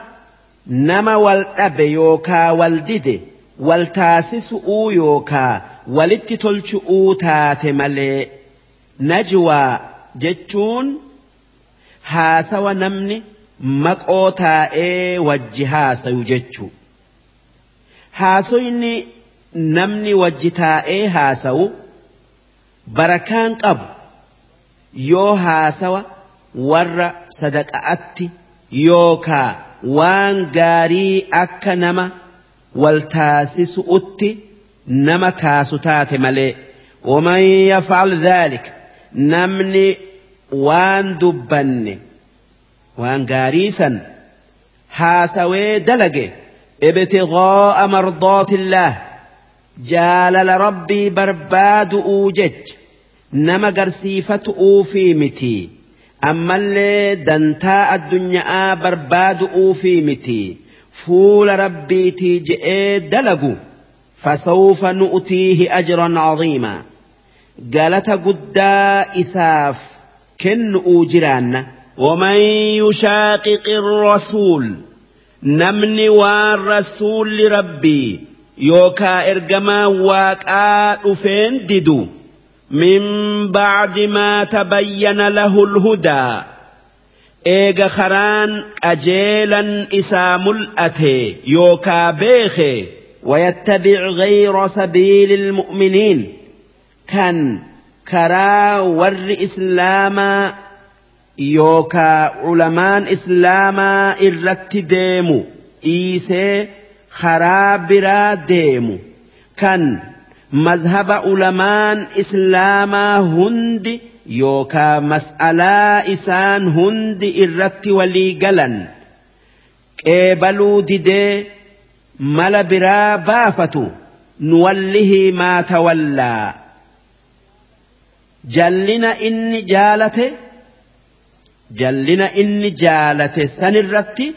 nama wal dhabe yookaa wal dide walitti tolchu'uu taate malee najwaa jechuun haasawa namni maqoo taa'ee wajji haasayu jechuu. Haasoyni namni wajji taa'ee haasawu barakaan qabu yoo haasawa warra sadaqa'atti yookaa waan gaarii akka nama wal taasisu'utti nama kaasu taate malee ومن يفعل ذلك namni waan dubbanne waan gaarii san haasawee dalage ibtighaa'a mardaatillah jaalala rabbii barbaadu'uu jecha nama garsiifatu'uu fi miti ammallee dantaa addunyaa barbaadu'uu fi miti fuula rabbiitii je'ee dalagu فسوف نؤتيه أجرا عظيما. قالت قدا إساف كن أوجران. ومن يشاقق الرسول نمني والرسول لربي. يوكا إرقما واكا أفين ددو. من بعد ما تبين له الهدى. إيغ خران أجيلا إسام الأتي يوكا بيخي ويتبع غير سبيل المؤمنين. كان كرا ور إسلاما يوكا علماء إسلاما إرت ديمو. إيسي خرابرا ديمو. كان مذهب علماء إسلاما هند يوكا مسألة إسان هند إرت ولي قلن قبلوا ديدي مال برا بافتو نوليه ما تولى. جلنا إني جالته جلنا إني جالته الرتي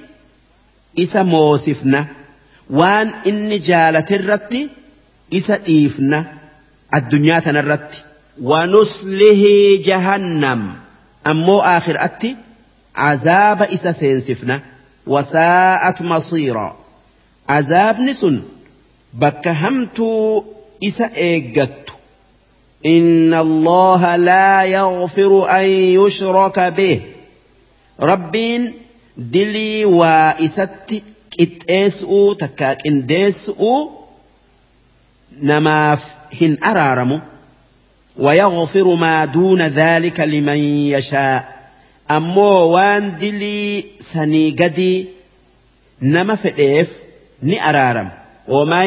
إسا موسفنا وان إني جالته الرتي إسا إيفنا. الدنيا الرتي ونسله جهنم. أمو آخر أتي عذاب إسا سينسفنا وساءت مصيرا. Azaabni sun bakka hamtuu isa eeggattu إن الله لا يغفر أن يشرك به. ربين دلي وإست قتئسؤ تكاك إنديسؤ نماف هن أرارم ويغفر ما دون ذلك لمن يشاء. أمو وان دلي سني قدي نما فئيف ni araram ومن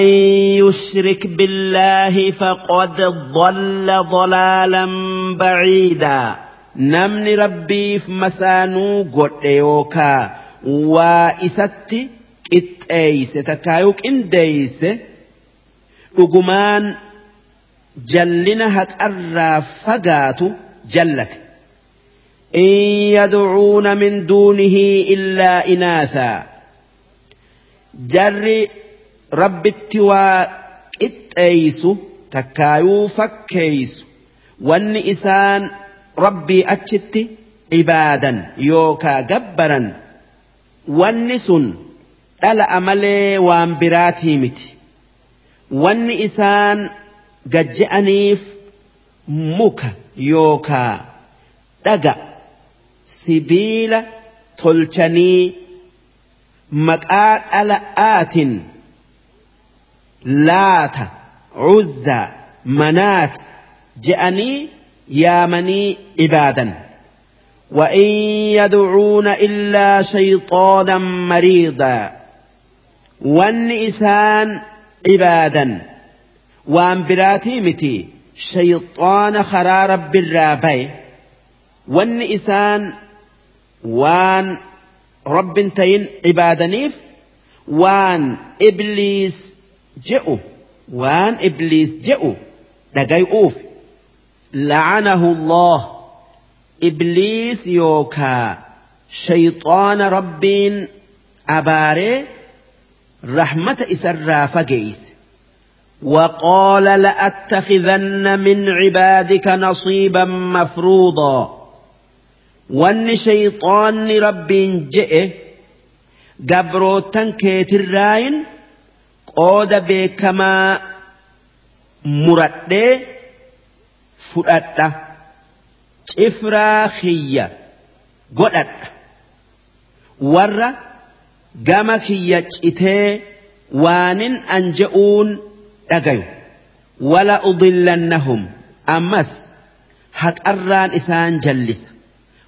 يشرك بالله فقد ضل ضلالا بعيدا. نمني ربي في مسانو قد يوكا. وإستي إتأيس تتايوك إن ديس وقمان جلنا هتأرى فقاتو جلت. إن يدعون من دونه إلا إناثا. Jarri rabbitti waa qixxeeysu takkaayuu fakkeeysu wanni isaan rabbii achitti ibaadan yookaa gabbaran wanni sun dhala'a malee waan biraatii miti. Wanni isaan gajje'aniif muka yookaa dhaga sibiila tolchanii maqaa dhala'aatiin laata cuzzaa manaat je'anii yaamanii ibaadan وإن يدعون إلا شيطانا مريضا. والنئسان عبادا. وأن براتي متي شيطان خرا رب الرابي والنئسان وان رب تين عبادنيف وان إبليس جئوا وان إبليس جئوا دقيقوف لعنه الله. إبليس يوكا شيطان ربين أباري رحمة إسرى فقيس. وقال لأتخذن من عبادك نصيبا مفروضا. wanni shayxaanni rabbiin je'e gabrootan keetirraayin qooda beekamaa muradhee fudhadha. Cifraa kiyya godhadha. Warra gama kiyya citee waanin an je'uun dhagayu. Wala udillannahum. Ammas haqarraan isaan jallisa.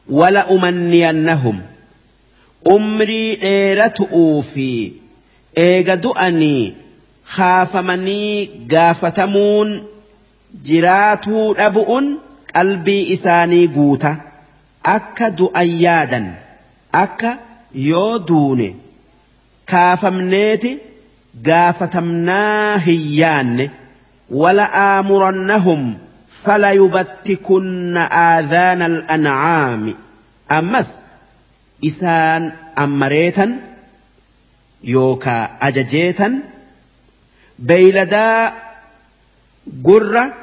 Wala umanniyannahum. Umrii dheeratu'uu fi eega du'anii kaafamanii gaafatamuun jiraatuu dhabu'un qalbii isaanii guuta. Akka du'an yaadan akka yoo duune kaafamneeti gaafatamnaa hin yaanne. Wala aamurannahum فلا يبتكن آذان الأنعام. أمس إسان أمريتا يوكا أججيتا بيلدا قرة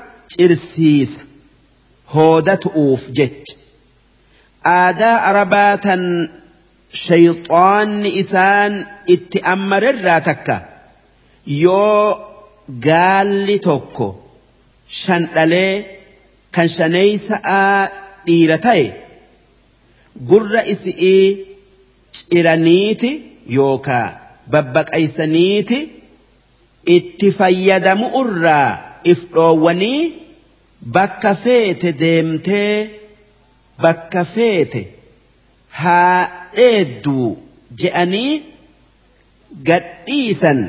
إرسيس هودت أوف جج. آداء رباتا شيطان إسان اتأمر الراتك يو قال لتوكو tokko shandhalee kan shaneeysa'aa dhiira ta'e. Gurra isi'ii ciraniiti yookaa babbaqaysaniiti itti fayyadamu irraa if dhoowwanii bakka feete deemtee bakka feete haa dheedduu je'anii gadhiisan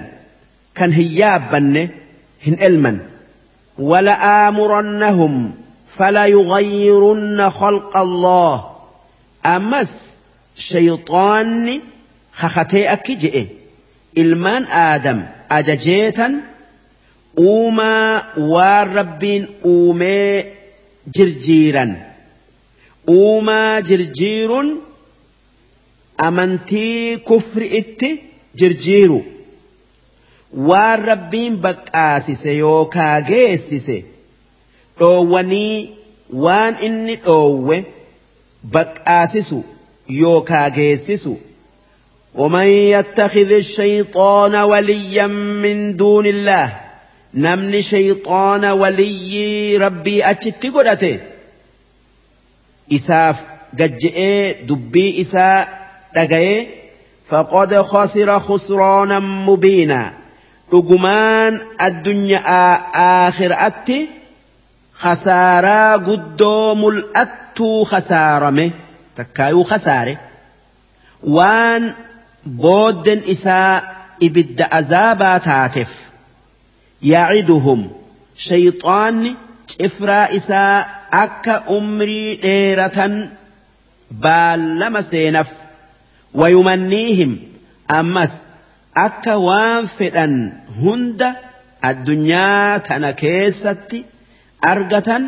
kan hin yaabbanne hin elman ولآمرنهم فليغيرن خلق الله. أمس شيطان خختي أكجئ إلمان آدم أججيتا أوما والرب أوما جرجيرا أوما جرجير أمنتي كفر إت جرجيرو. waan rabbiin baqqaasise yookaa geessise dhoowwanii waan inni dhoowwe baqqaasisu yookaa geessisu ومن يتخذ الشيطان وليا من دون الله namni shayxaana waliyyii rabbii achitti godhate isaaf gajje'ee dubbii isaa dhaga'ee faqad khasira khusraanan mubiinaa dhugumaan addunyaa aakhiraatti khasaaraa guddoo mul'attuu khasaarame takkaayuu khasaare waan boodden isaa ibidda azaabaa taateef يعدهم شيطان cifraa isaa akka umrii dheeratan baallama seenaf wayumanniihim ammas akka waan fedhan hunda addunyaa tana keessatti argatan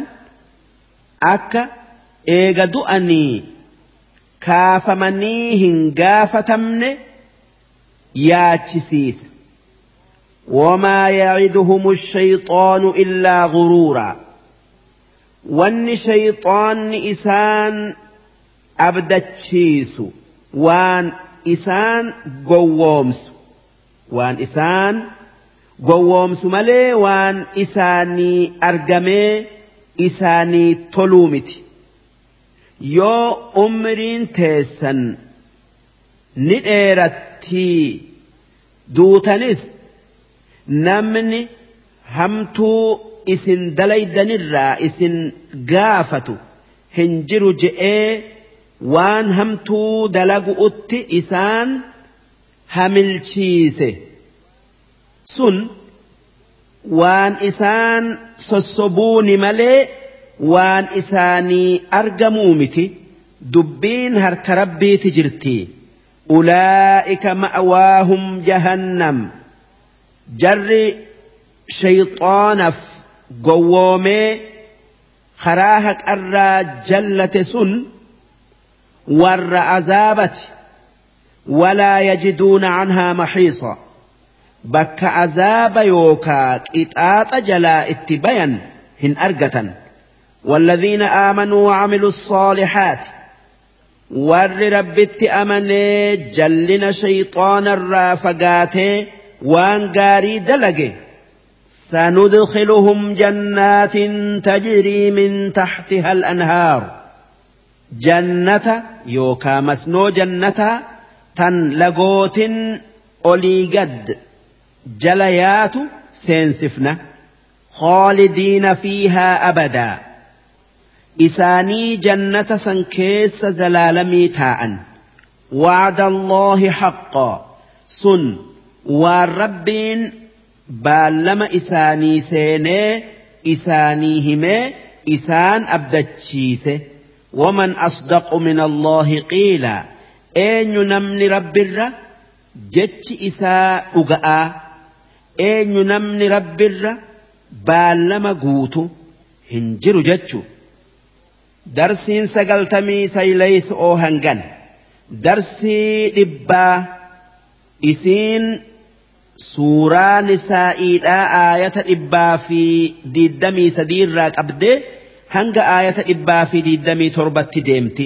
akka eega du'anii kaafamanii hin gaafatamne yaachisiisa وما يعدهم الشيطان إلا غرورا وان شيطان إسان أبدتشيس وان إسان قوومس waan isaan gowwoomsu malee waan isaanii argamee isaanii toluu miti yoo umriin teessan ni dheerattii duutanis namni hamtuu isin dalaydanirraa isin gaafatu hin jiru je'ee waan hamtuu dalagu'utti isaan. Hamilchiise sun waan isaan sossobuuni malee waan isaanii argamuu miti dubbiin harka rabbiiti jirti ulaa'ika ma'waahum jahannam jarri shayxaanaaf gowwoomee karaa haqarraa jallate sun warra azaabati yajiduuna canhaa maxiisa bakka azaaba yookaa qixaaxa jalaa itti bayan hin argatan والذين آمنوا وعملوا الصالحات ور ربت أمني جلنا شيطان الرافقات وان قاري دلقه سندخلهم جنات تجري من تحتها الأنهار. جنة يوكا مسنو جنة تن لقوت أولي قد جليات سينسفنا خالدين فيها أبدا إساني جنة سنكيس زلالمي تاء وعد الله حقا سن والربين baallama isaanii seenee isaanii himee isaan abdachiise. Waman asdaqu min allaahi qiila. Eenyu namni rabbirra? Jechi isaa dhuga'aa. Eenyu namni rabbirra? Baallama guutu hin jiru jechu. Darsiin sagaltamii sayleeysa oo hangan. Darsii dhibbaa. Isiin suuraa nisaa'iidhaa aayata dhibbaa fi diiddamii sadiirraa qabdee hanga aayata dhibbaa fi diiddamii torbatti deemti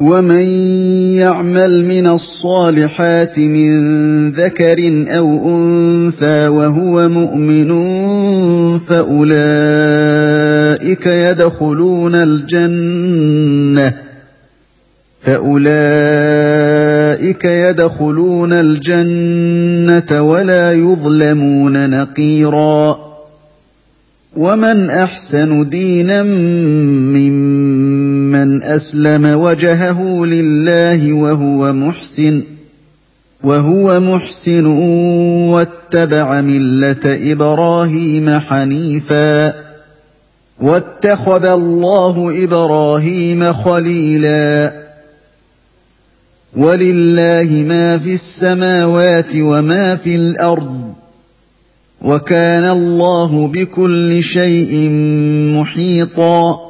ومن يعمل من الصالحات من ذكر أو انثى وهو مؤمن فاولئك يدخلون الجنه فاولئك يدخلون الجنه ولا يظلمون نقيرا ومن احسن دينا ممن اسلم وجهه لله وهو محسن وهو محسن واتبع مله إبراهيم حنيفا واتخذ الله إبراهيم خليلا ولله ما في السماوات وما في الأرض وكان الله بكل شيء محيطا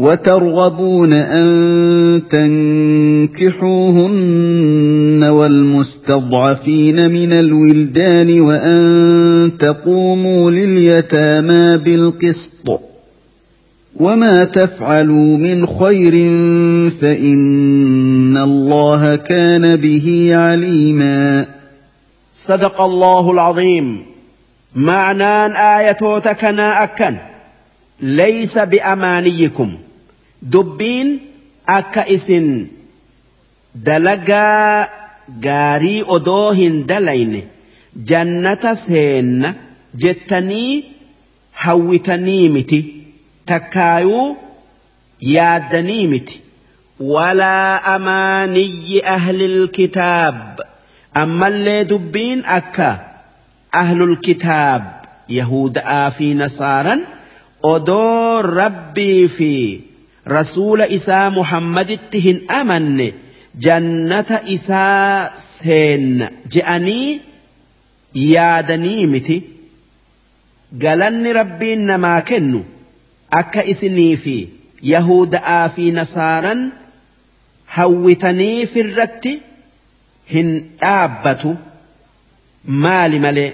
وترغبون أن تنكحوهن والمستضعفين من الولدان وأن تقوموا لليتامى بالقسط. وما تفعلوا من خير فإن الله كان به عليما. صدق الله العظيم. معنان ايتوتكنا أكن. ليس بأمانيكم. Dubbiin akka isin dalagaa gaarii odoo hin dalayne jannata seenna jettanii hawwitanii miti takkaayuu yaaddanii miti. Walaa amaaniyyi ahlil kitaab. Ammallee dubbiin akka ahlul kitaab yahuda'aa fi nasaaran odoo rabbii fi rasuula isaa muhammaditti hin amanne jannata isaa seenna je'anii yaadanii miti. Galanni rabbiin namaa kennu akka isinii fi yahuda'aa fi nasaaran hawwitanii firratti hin dhaabbatu. Maali malee?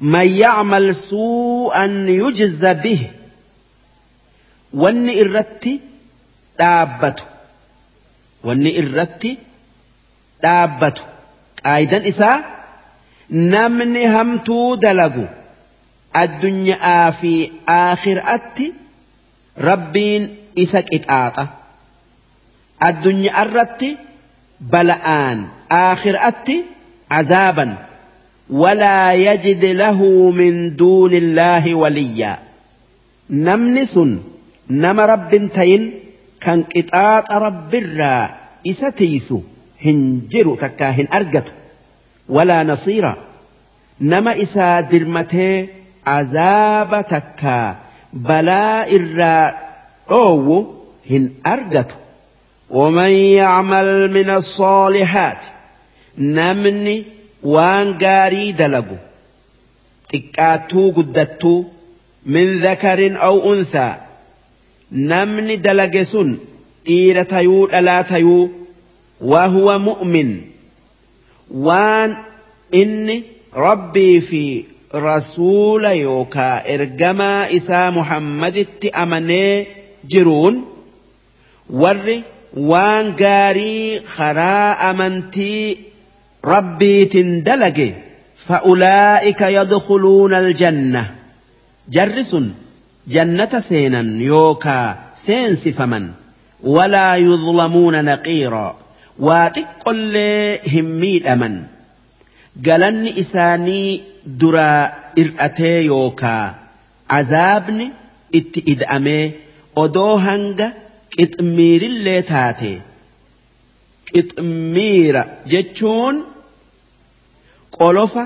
Man yacmal suu'an yujza bih wanni irratti dhaabbatu. Wanni irratti dhaabbatu. Qaayidan isaa namni hamtuu dalagu addunyaa fi aakhiraatti rabbiin isa qixaaxa. Addunyaa irratti bala'aan aakhiraatti azaaban. Walaa yajid lahu min duuni illaahi waliyyaa namni sun نمن سن نم رب تين كان قطاط رب الرا إستيس هنجر تكاهن أرجت ولا نصيرا نما إسا درمته عذاب تكا بلاء الرا أو هن أرجت ومن يعمل من الصالحات نمني waan gaarii dalagu xiqqaattuu guddattuu min dhakarin aw unsaa namni dalage sun dhiira tayuu dhalaa tayuu wahuwa mu'min waan inni rabbii fi rasuula yookaa ergamaa isaa muhammaditti amanee jiruun warri waan gaarii karaa amantii rabbiitin dalage fa'ulaa'ika yadkhuluuna aljanna jarri sun jannata seenan yookaa seensifaman walaa yudlamuuna naqiiraa waa xiqqollee hin miidhaman galanni isaanii duraa ir'atee yookaa azaabni itti ida'amee odoo hanga qixmiirillee taate qixmiira jechuun qolofa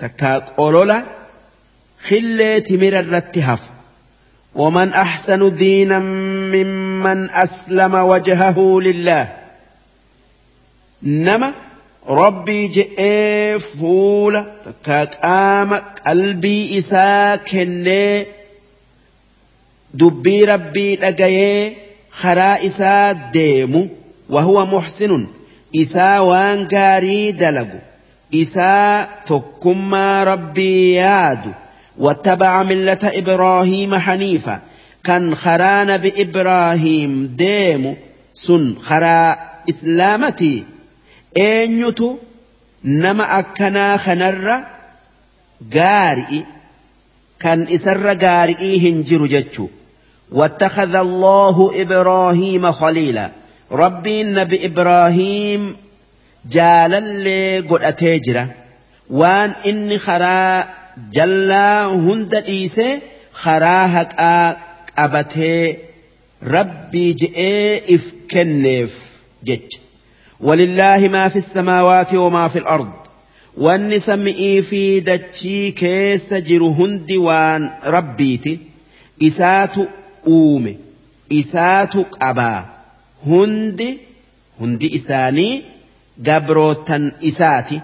takkaa qolola timira irratti hafu ومن أحسن دينا ممن أسلم وجهه لله. نما ربي جئ فول كقام قلبي إسا كني دبي ربي لقيه خرا إسا ديمو وهو محسن. إسا وان قاري دلقو isaa tokkummaa rabbii yaadu واتبع ملة إبراهيم حنيفا. كان خرا نبي إبراهيم ديم سن خرا إسلامتي. أينيتو نما أكنا خنر قارئ كان إسر قارئي هنجر جتشو. واتخذ الله إبراهيم خليلا. ربي النبي إبراهيم jaalallee godhatee jira waan inni karaa jallaa hunda dhiisee karaa haqaa qabatee rabbii je'ee if kenneef jecha ولله ما في السماوات وما في الأرض wanni sam'ii fi dachii keessa jiru hundi waan rabbiiti isaatu uume isaatu qabaa hundi hundi isaanii gabrootan isaati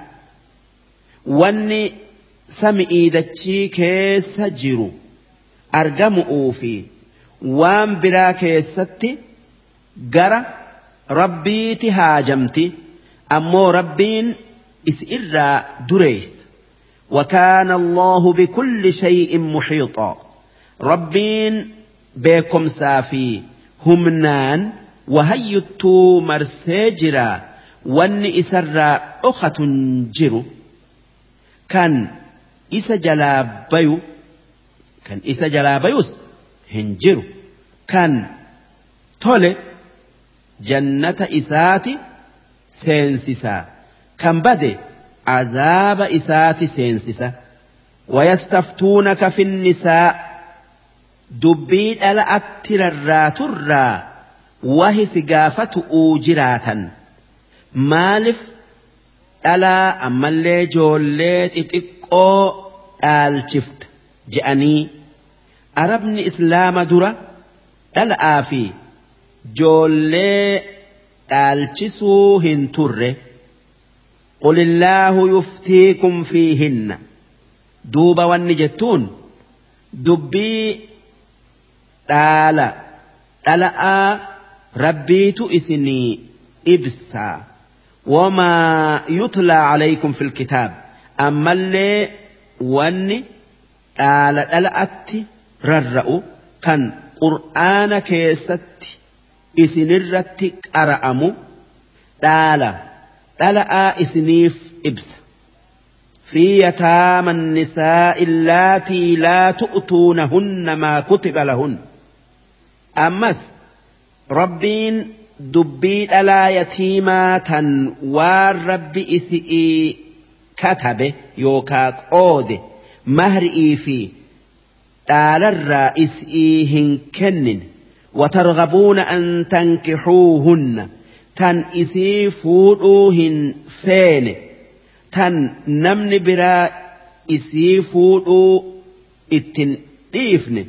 wanni sam'ii dachii keessa jiru argamu'uu fi waan biraa keessatti gara rabbiiti haajamti ammoo rabbiin is irraa dureessa وكان الله بكل شيء محيطا ربين بكم سافي همنان وهيتو مرسيجرا wanni isarraa dhokatun jiru kan isa jalaa bayu kan isa jalaa bayus hin jiru kan tole jannata isaati seensisaa kan bade azaaba isaati seensisa ويستفتونك في النساء dubbii dhala atti rarraaturraa wahi si gaafatu uu jiraatan maaliif dhalaa ammallee joollee xixiqqoo dhaalchifta je'anii arabni islaama dura dhala'aa fi joollee dhaalchisuu hin turre qulillaahu yuftiikum fiihinna duuba wanni jettuun dubbii dhaala dhala'aa rabbiitu isinii ibsaa wamaa yutlaa calaykum fi lkitaab ammallee wanni dhaala dhala'atti rarra'u kan qur'aana keessatti isinirratti qara'amu dhaala dhala'aa isiniif ibsa في يتامى النساء اللاتي لا تؤتونهن ما كتب لهن أمس ربين دبي ألا يتيما تن والرب إسئي كتب yookaa qoode mahri'ii fi dhaalarraa is'ii hin kennin. Watarghabuuna an tankixuuhunna tan isii fuudhuu hin feene tan namni biraa isii fuudhuu ittin dhiifne.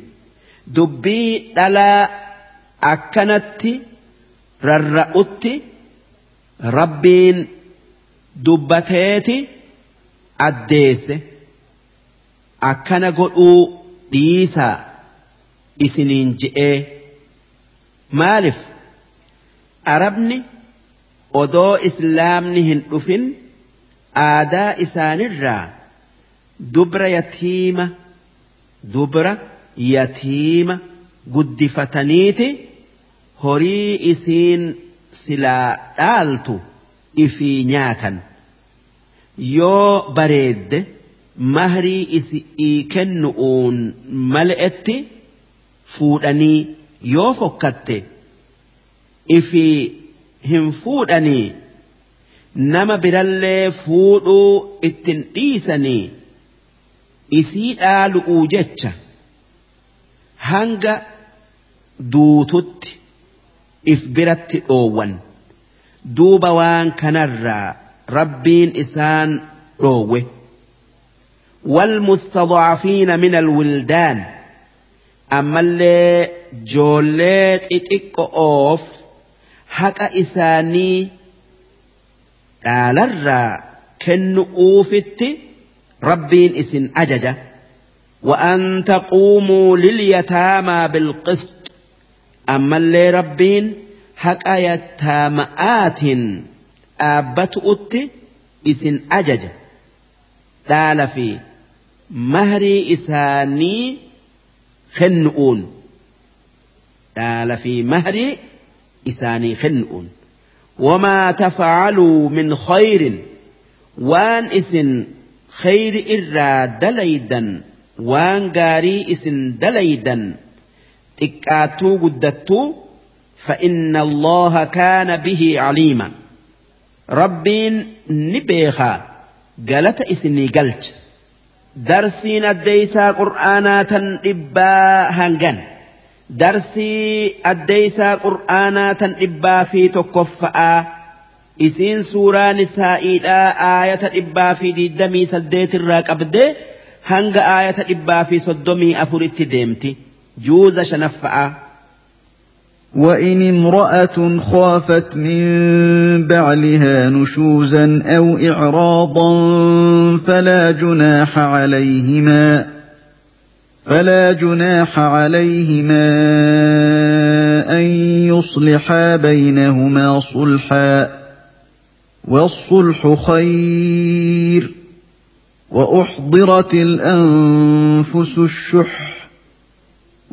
Dubbii dhalaa akkanatti rarra'utti rabbiin dubbateeti. Addeesse akkana godhuu dhiisaa isiniin je'ee maaliif? Arabni odoo islaamni hin dhufin aadaa isaanirraa dubra yatiima dubra yatiima guddifataniiti? Horii isiin silaa dhaaltu ifii nyaatan yoo bareedde mahrii isii kennu'uun mal'etti fuudhanii yoo fokkatte ifii hin fuudhanii nama birallee fuudhuu ittin dhiisanii isii dhaalu'uu jecha hanga duututti if biratti dhoowwan duuba waan kanarraa rabbiin isaan dhoowwe. والمستضعفين من الولدان. أما اللي جوليت إتك أوف حق إساني قال كن أوفت ربين إسن أجج وأن تقوموا لليتامى بالقسط. أما اللي ربين حق يتامآت أت إسن أجج قال في mahrii isaanii kennu'uun dhaala fi mahrii isaanii kennu'uun wamaa tafacaluu min khayrin waan isin khayri irraa dalaydan waan gaarii isin dalaydan xiqqaattuu guddattuu فإن الله كان به عليما rabbiin ni beekaa. Galata isinii galcha. Darsiin addeeysaa qur'aanaa tan dhibbaa hangan. Darsii addeeysaa qur'aanaa tan dhibbaa fi tokkoffa'aa. Isiin suuraa nisaa'iidhaa aayata dhibbaa fi diidamii saddeetirraa qabdee hanga aayata dhibbaa fi soddomii afuritti deemti. Juuza shanaffa'aa. وإن امرأة خافت من بعلها نشوزا أو إعراضا فلا جناح عليهما فلا جناح عليهما أن يصلحا بينهما صلحا والصلح خير وأحضرت الأنفس الشح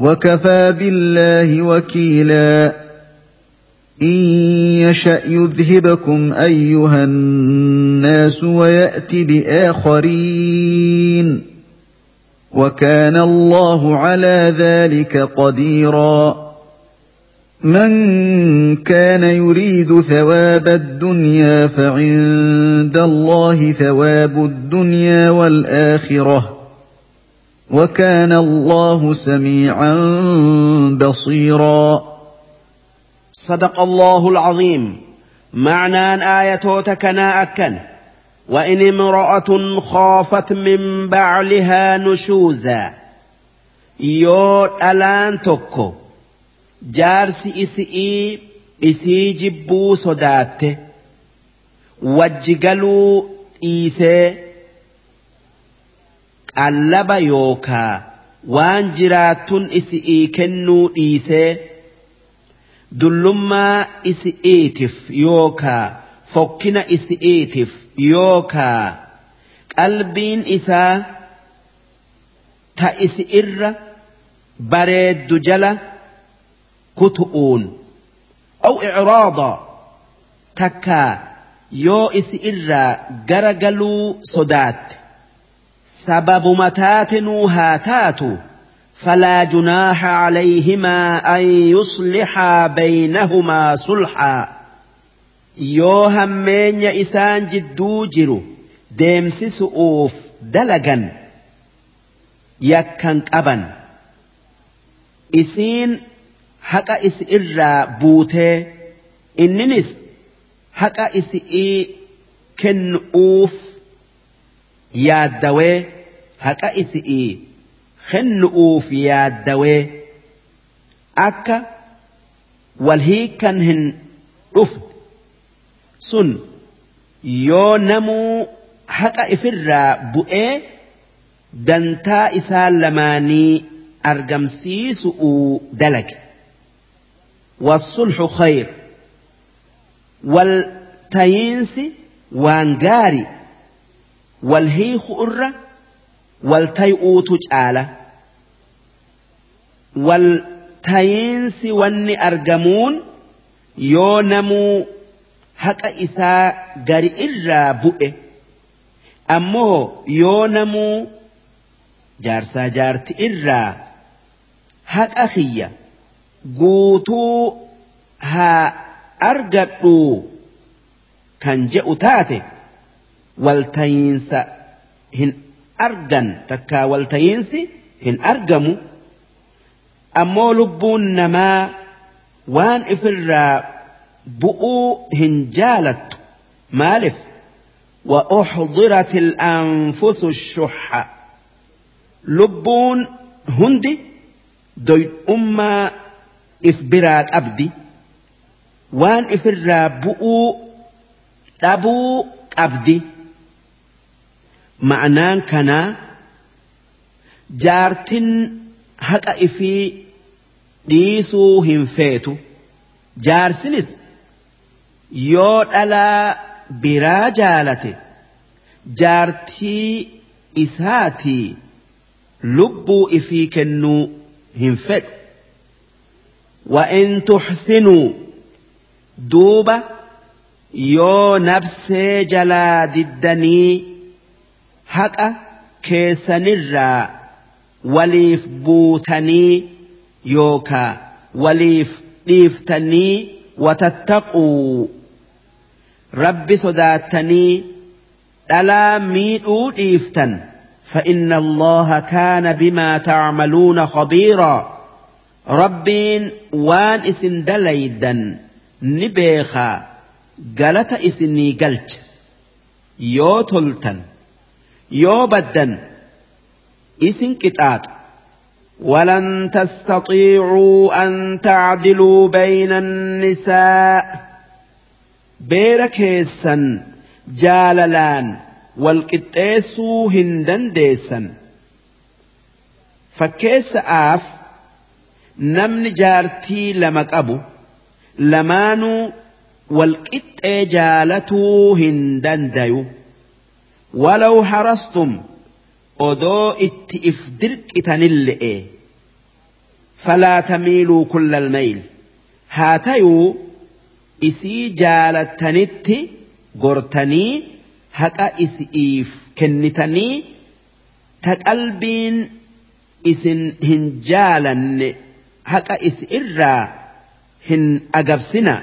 وكفى بالله وكيلا ان يشا يذهبكم ايها الناس ويات باخرين وكان الله على ذلك قديرا من كان يريد ثواب الدنيا فعند الله ثواب الدنيا والاخره وكان الله سميعا بصيرا. صدق الله العظيم. معنى آية تكنا أكن. وإن امرأة خافت من بعلها نشوزا. يو ألان توكو. جارس إسئي إسي جبو صدات وجقلوا إيسي qallaba yookaa waan jiraatun isi'ii kennuu dhiisee dullummaa isi'iitiif yookaa fokkina isi'iitiif yookaa qalbiin isaa ta isi irra bareeddu jala kutu'uun aw icraada takkaa yoo isi irraa gara galuu sodaatte سبب متاتنوا هاتات فلا جناح عليهما أن يصلحا بينهما صلحا yoo hammeenya isaan jidduu jiru deemsisu'uuf dalagan yakkan qaban isiin haqa isi irraa buutee inninis haqa isi'ii kennu'uuf yaaddawee haqa isi'ii kennu'uuf yaaddawee akka wal hiikan hin dhufne sun yoo namuu haqa ifirraa bu'ee dantaa isaan lamaanii argamsiisu'uu dalage والصلح خير والتينس wal hiiku irra wal tay'uutu caala wal tayiinsi wanni argamuun yoo namuu haqa isaa gari irraa bu'e ammoo yoo namuu jaarsaa jaarti irraa haqa kiyya guutuu haa argadhu kan je'u taate. والتينس هن أرغن تكا والتينس هن أرغم أما لبون نما وان إفرا بؤو هن جالت مالف. وأحضرت الأنفس الشحة لبون هندي دوي أما إفبرات أبدي. وان إفرا بؤو أبو أبدي. معنان كنا جارتن هكا إفي ديسو هنفيتو جارسنس yoo dhalaa biraa jaalate jaartii isaatii lubbuu ifii kennuu hin fedhu وإن تحسنوا دوبة يو نفسي جلا ددني حق كيسنرا وليف بوتني يوكا وليف ليفتني وتتقوا رب صداتني ألا ميدوا إيفتن فإن الله كان بما تعملون خبيرا ربين وان اسن دليدا نبيخا قالت اسني قلت يو تلتن yoo baddan isin qixaaxa. ولن تستطيعوا أن تعدلوا بين النساء بيركيسا جاللان والقطيسو هندن ديسا فكيس آف نمن جارتي لمك أبو لمانو والقطي جالتو هندن ديو ولو حرستم أدو إتئف درك تنلئ فلا تميلوا كل الميل. هاتيو إسي جالتنت غرتني هكا إسئيف كنتني تقلبين إسن هنجالن هكا إسئرا هن أقبسنا.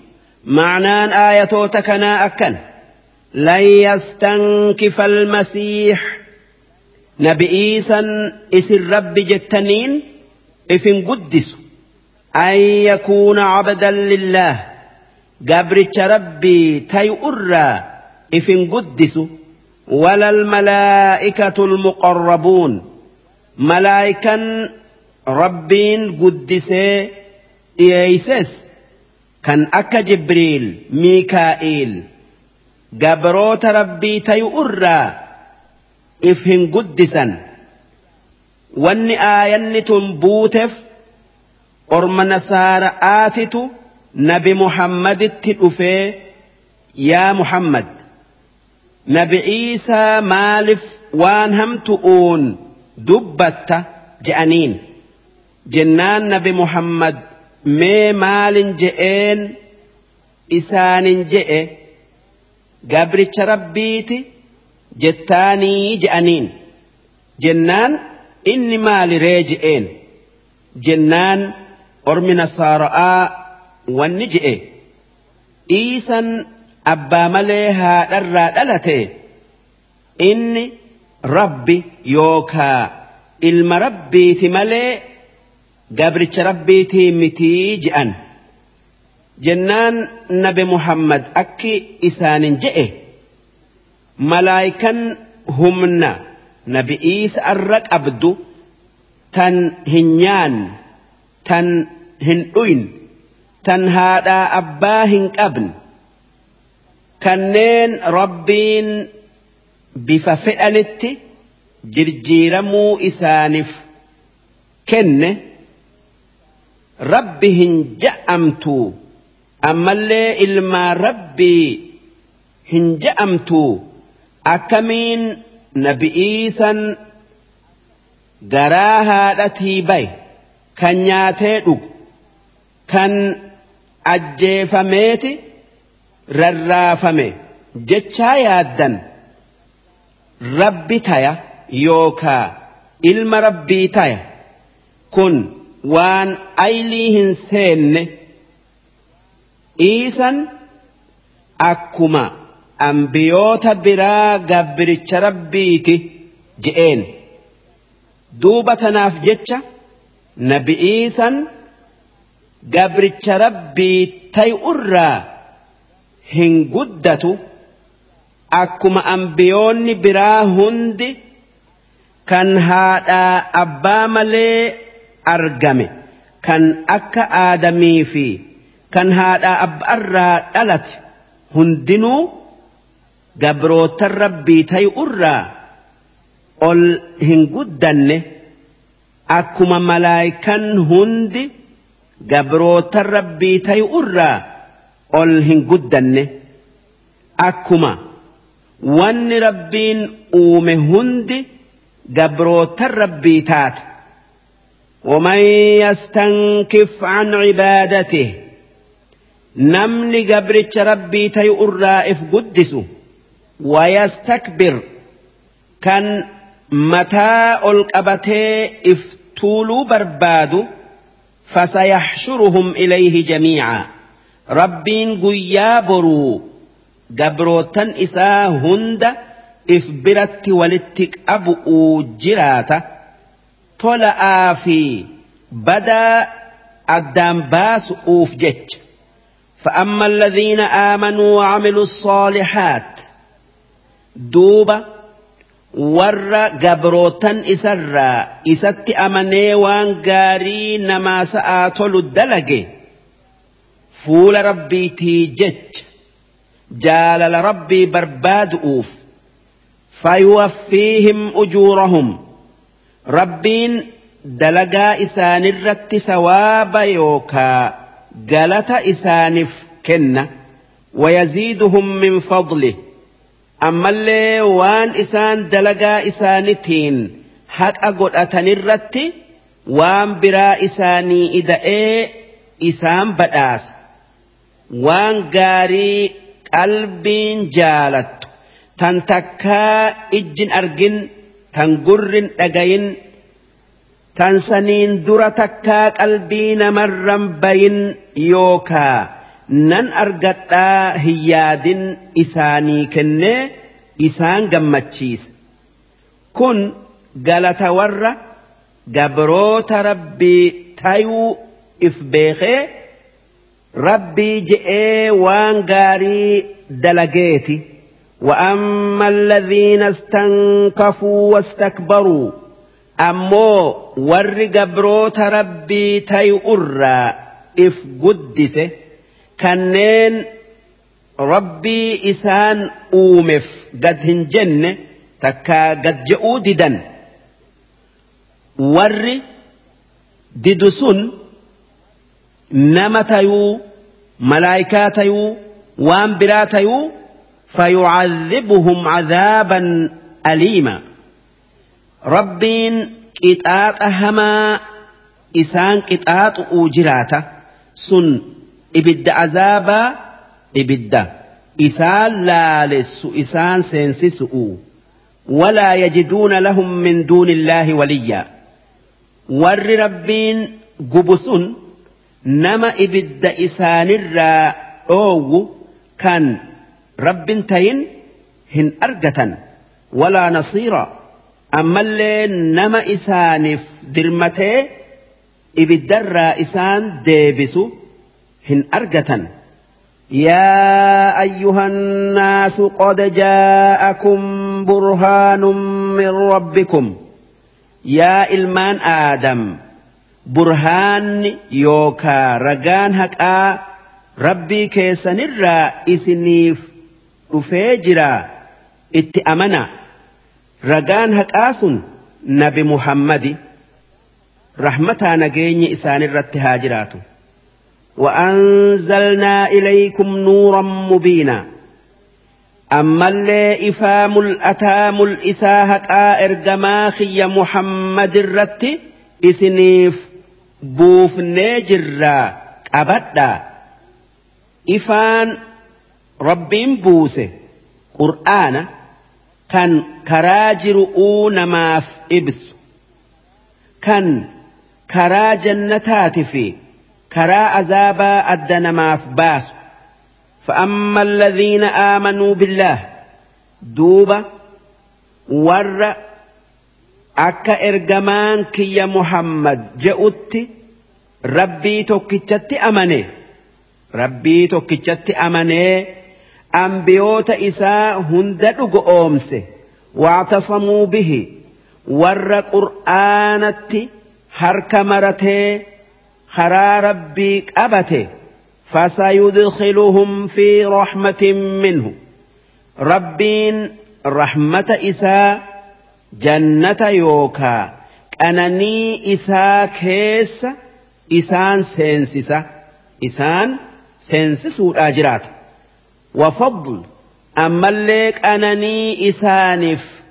معنان آية تكنا أكن. لن يستنكف المسيح. نبي إيسا إسر رب جتنين. إفن قدس أن يكون عبدا لله. قبرتش ربي تيؤرى. إفن قدس ولا الملائكة المقربون. ملائكا ربين قدسي. إيسس. كان أكا جبريل ميكائيل. قبروت ربي تيؤرى إفهن قدسا. واني آيان بوتف. أرم نسار آتت نبي محمد التلوفي يا محمد. نبي عيسى مالف وانهم تؤون. دبت جأنين. جنان نبي محمد. Mee maalin je'een isaanin je'e gabricha rabbiiti jettaanii je'aniin jennaan inni maali ree je'een jennaan ormi nasaara'aa wanni je'e dhiisan abbaa malee haadharraa dhalate inni rabbi yookaa ilma rabbiiti malee gabricha rabbiitii mitii je'an. Jennaan nabi muhammad akki isaanin je'e. Malaayikan humna nabi iisa arra qabdu tan hin nyaan tan hin dhuyin tan haadhaa abbaa hin qabne kanneen rabbiin bifa fedhanitti jirjiiramuu isaaniif kenne. Rabbi hin ja'amtu. Ammallee ilmaa rabbii hin ja'amtu. Akkamiin nabi'iisan garaa haadhatii baye kan nyaatee dhugu? Kan ajjeefameeti? Rarraafame. Jechaa yaaddan. Rabbi taya yookaa? Ilma rabbii taya. Kun waan aylii hin seenne dhiisan akkuma ambiyoota biraa gabbiricha rabbiiti je'een. Duuba tanaaf jecha nabi'iisan gabricha rabbii tay'urraa hin guddatu akkuma ambiyoonni biraa hundi kan haadhaa abbaa malee argame kan akka aadamii fi kan haadhaa abbaarraa dhalate hundinuu gabrootan rabbii tay'urraa ol hin guddanne akkuma malaayikan hundi gabrootan rabbii tay'urraa ol hin guddanne akkuma wanni rabbiin uume hundi gabrootan rabbii taate ومن يستنكف عن عبادته نمني قبرتش ربي تيؤرى إف قدسه ويستكبر كان متى القبتي إف طولوا بربادو فسيحشرهم إليه جميعا ربين قيا برو قبروتن إسا هند إف برت ولتك أبؤ جراتا tola'aa fi badaa addaan أوف jecha. فأما الذين آمنوا وعملوا الصالحات دوبا ور قبروتا إسرا إسات أمني وان قاري نما سآتول الدلق فول ربي تيجج جال ربي برباد أوف فيوفيهم أجورهم rabbiin dalagaa isaanirratti sawaaba yookaa galata isaaniif kenna. Wayaziiduhum min fadlih ammallee waan isaan dalagaa isaanitiin haqa godhatanirratti waan biraa isaanii ida'ee isaan badhaasa. Waan gaarii qalbiin jaalattu. Tan takkaa ijjin argin tan gurrin dhagayin tan saniin dura takkaa qalbii namarran bayin yookaa nan argadhaa hin yaadin isaanii kennee isaan gammachiise kun galata warra gabroota rabbii tayuu if beekee rabbii je'ee waan gaarii dalageeti وأما الذين استنكفوا واستكبروا أمو ور قبروت ربي تيؤرى إف قدسه kanneen rabbii isaan uumeef gad hin jenne takkaa gad je'uu didan warri didu sun nama tayuu فيعذبهم عذابا أليما. ربين كتات أهما إسان كتات أوجراتا سن إبد عذابا إبد. إسان لا لس إسان سينسس ولا يجدون لهم من دون الله وليا. ور ربين قبس نما إبد إسان الراء أو كان رب تين هن أرجتن. ولا نصيرا أما اللي نما إسان درمته. إبدر إسان ديبسو. هن أرجتن. يا أيها الناس قد جاءكم برهان من ربكم. يا إلمان آدم. برهان يوكا رجان هكا. ربي كيسن الرائس نيف كيسن الرائسنيف رفيجرا اتأمنا رجان هكاس نبي محمد رحمتا نجيني إسان الرتهاجراته وأنزلنا إليكم نورا مبينا أما اللي إفام الأتام الإساهك إرجماخي محمد الرت إسنيف بوف نجرا أبدا إفان ربين بوسه قرآن كان كراجر ماف إبس كان كرا جنتات فيه karaa azaabaa adda namaaf baasu فأما الذين آمنوا بالله دوبا ور akka ergamaan kiyya muhammad je'utti rabbii tokkichatti amane rabbii tokkichatti amanee ambiyoota isaa hunda dhugo oomse واعتصموا bihi warra qur'aanatti harka maratee karaa rabbii qabate فسيدخلهم في رحمة منه. ربين رحمة إساء جنة يوكا. أنني إساء كيس إسان سينسسة إسان سينسسو الآجرات وفضل. أما الليك أنني إسانف.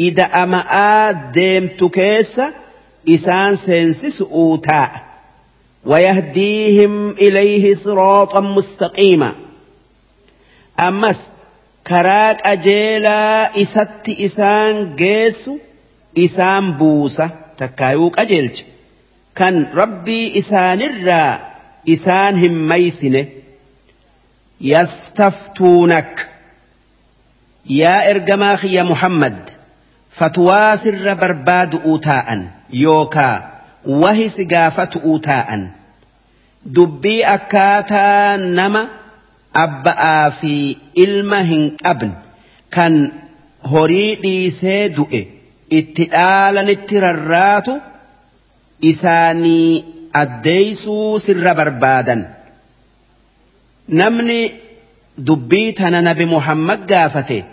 إذا أما ديمت كيس إسان سينسسو تاء ويهديهم إليه صراطا مستقيما. أمس كراك أجيلا إسات إسان جيس إسان بوسة. تكايوك أجيلج. كان ربي إسان الرا إسان هم ميسنه يستفتونك يا إرجماخ يا محمد فتوى سر برباد أوتاء يوكا وهي سقافة أوتاء dubbii akkaataa nama abba'aa fi ilma hin qabne kan horii dhiisee du'e itti dhaalanitti rarraatu isaanii addeeysuu sirra barbaadan namni dubbii tana nabi muhammad gaafate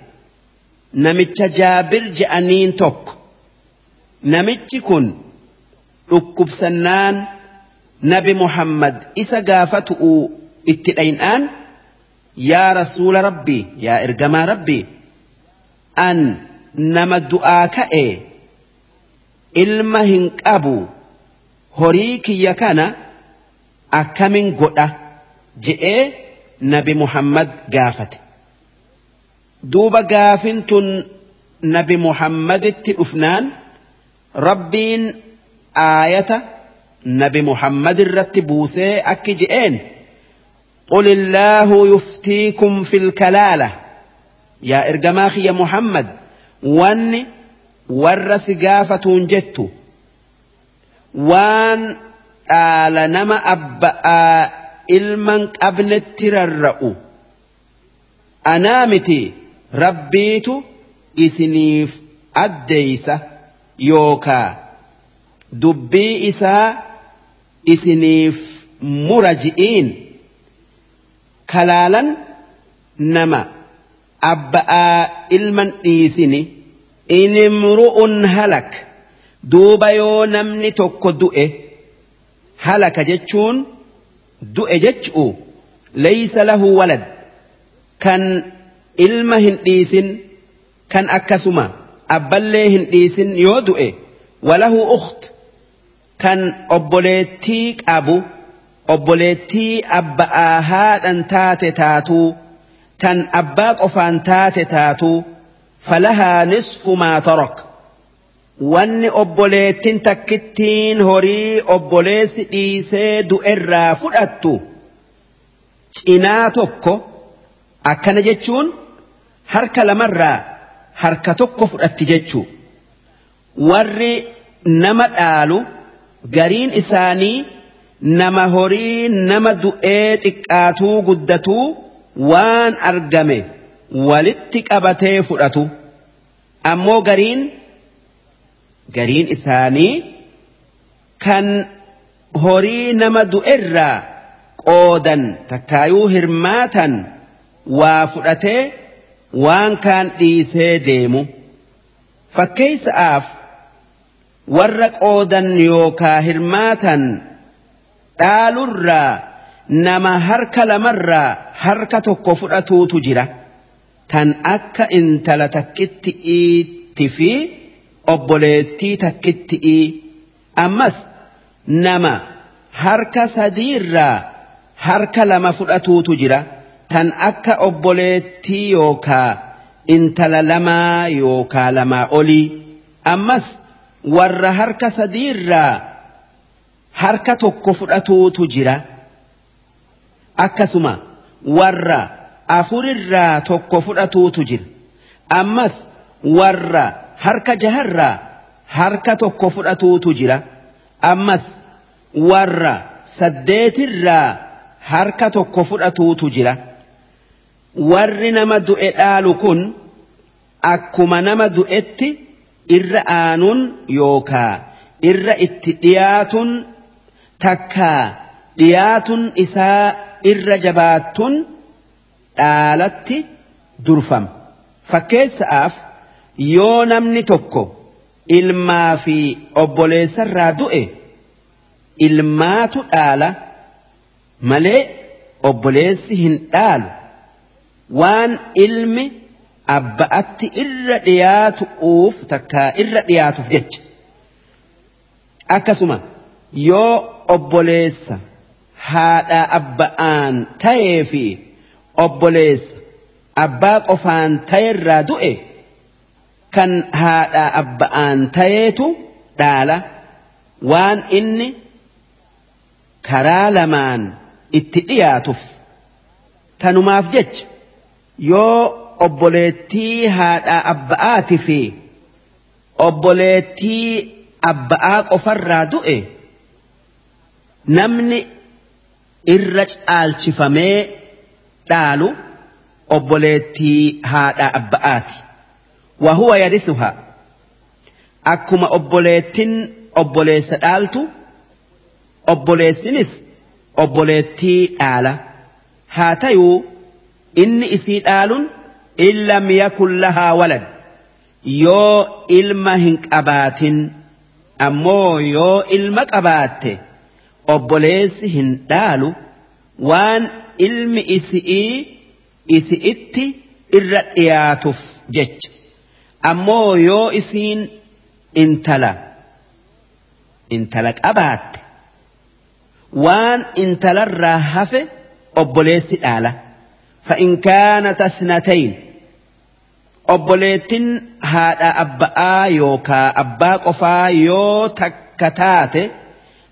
namicha jaabir je'aniin tokko namichi kun dhukkubsannaan nabi muhammad isa gaafatu'u itti dhaynaan yaa rasuula rabbii yaa ergamaa rabbii an nama du'aa ka'e ilma hin qabu horii kiyya kana akkamin godha? Je'ee نبي محمد قافت. دوبا قافنت نبي محمد أفنان ربين آية نبي محمد الرتبوسي أكجئين قل الله يفتيكم في الكلالة. يا إرجماخي يا محمد ون ورس قافة جت وان آل نما أبا ilman qabnetti rarra'u. Anaa miti rabbiitu isiniif addeeysa yookaa dubbii isaa isiniif mura ji'iin kalaalan nama abba'aa ilman dhiisini inimru'un halak duuba yoo namni tokko du'e halaka jechuun du'e jechuu laysa lahu walad kan ilma hin dhiisin kan akkasuma abballee hin dhiisin yoo du'e walahu ukht kan obboleettii qabu obboleettii abba'aa haadhan taate taatuu tan abbaa qofaan taate taatuu falahaa nisfu maa tarak wanni obboleettiin takkittiin horii obboleessi dhiisee du'erraa fudhattu cinaa tokko akkana jechuun harka lamarraa harka tokko fudhatti jechuu. Warri nama dhaalu gariin isaanii nama horii nama du'ee xiqqaatuu guddatuu waan argame walitti qabatee fudhatu. Ammoo gariin gariin isaanii kan horii nama du'erraa qoodan takkaayuu hirmaatan waa fudhatee waan kaan dhiisee deemu. Fakkeessa'aaf warra qoodan yookaa hirmaatan dhaalurraa nama harka lamarraa harka tokko fudhatuutu jira. Tan akka intala takkitti'iitti fi obboleettii takkitti'ii ammas nama harka sadiirraa harka lama fudhatuutu jira tan akka obboleettii yookaa intala lamaa yookaa lamaa olii ammas warra harka sadiirraa harka tokko fudhatuutu jira akkasuma warra afurirraa tokko fudhatuutu jira ammas warra harka jaharraa harka tokko fudhatuutu jira ammas warra saddeetirraa harka tokko fudhatuutu jira warri nama du'e dhaalu kun akkuma nama du'etti irra aanuun yookaa irra itti dhiyaatun takkaa dhiyaatun isaa irra jabaatun dhaalatti durfama fakkeessa'aaf yoo namni tokko ilmaa fi obboleessarraa du'e ilmaatu dhaala malee obboleessi hin dhaalu. Waan ilmi abba'atti irra dhiyaatu'uuf takkaa irra dhiyaatuuf jecha. Akkasuma yoo obboleessa haadha abba'aan ta'ee fi obboleessa abbaa qofaan ta'erraa du'e kan haadha abba'aan ta'eetu dhaala waan inni karaa lamaan itti dhiyaatuuf tanumaaf jecha yoo obboleettii haadha abba'aati fi obboleettii abba'aa qofarraa du'e namni irra caalchifamee dhaalu obboleettii haadha abba'aati. Wahuwa yarithuha akkuma obboleettiin obboleessa dhaaltu obboleessinis obboleettii dhaala haa tayuu inni isii dhaaluun illam yakun lahaa walad yoo ilma hin qabaatin ammoo yoo ilma qabaatte obboleessi hin dhaalu waan ilmi isi'ii isi'itti irra dhiyaatuuf ammoo yoo isiin intala intala qabaatte waan intalarraa hafe obboleessi dhaala فإن كانت اثنتين obboleettin haadha abba'aa yookaa abbaa qofaa yoo takka taate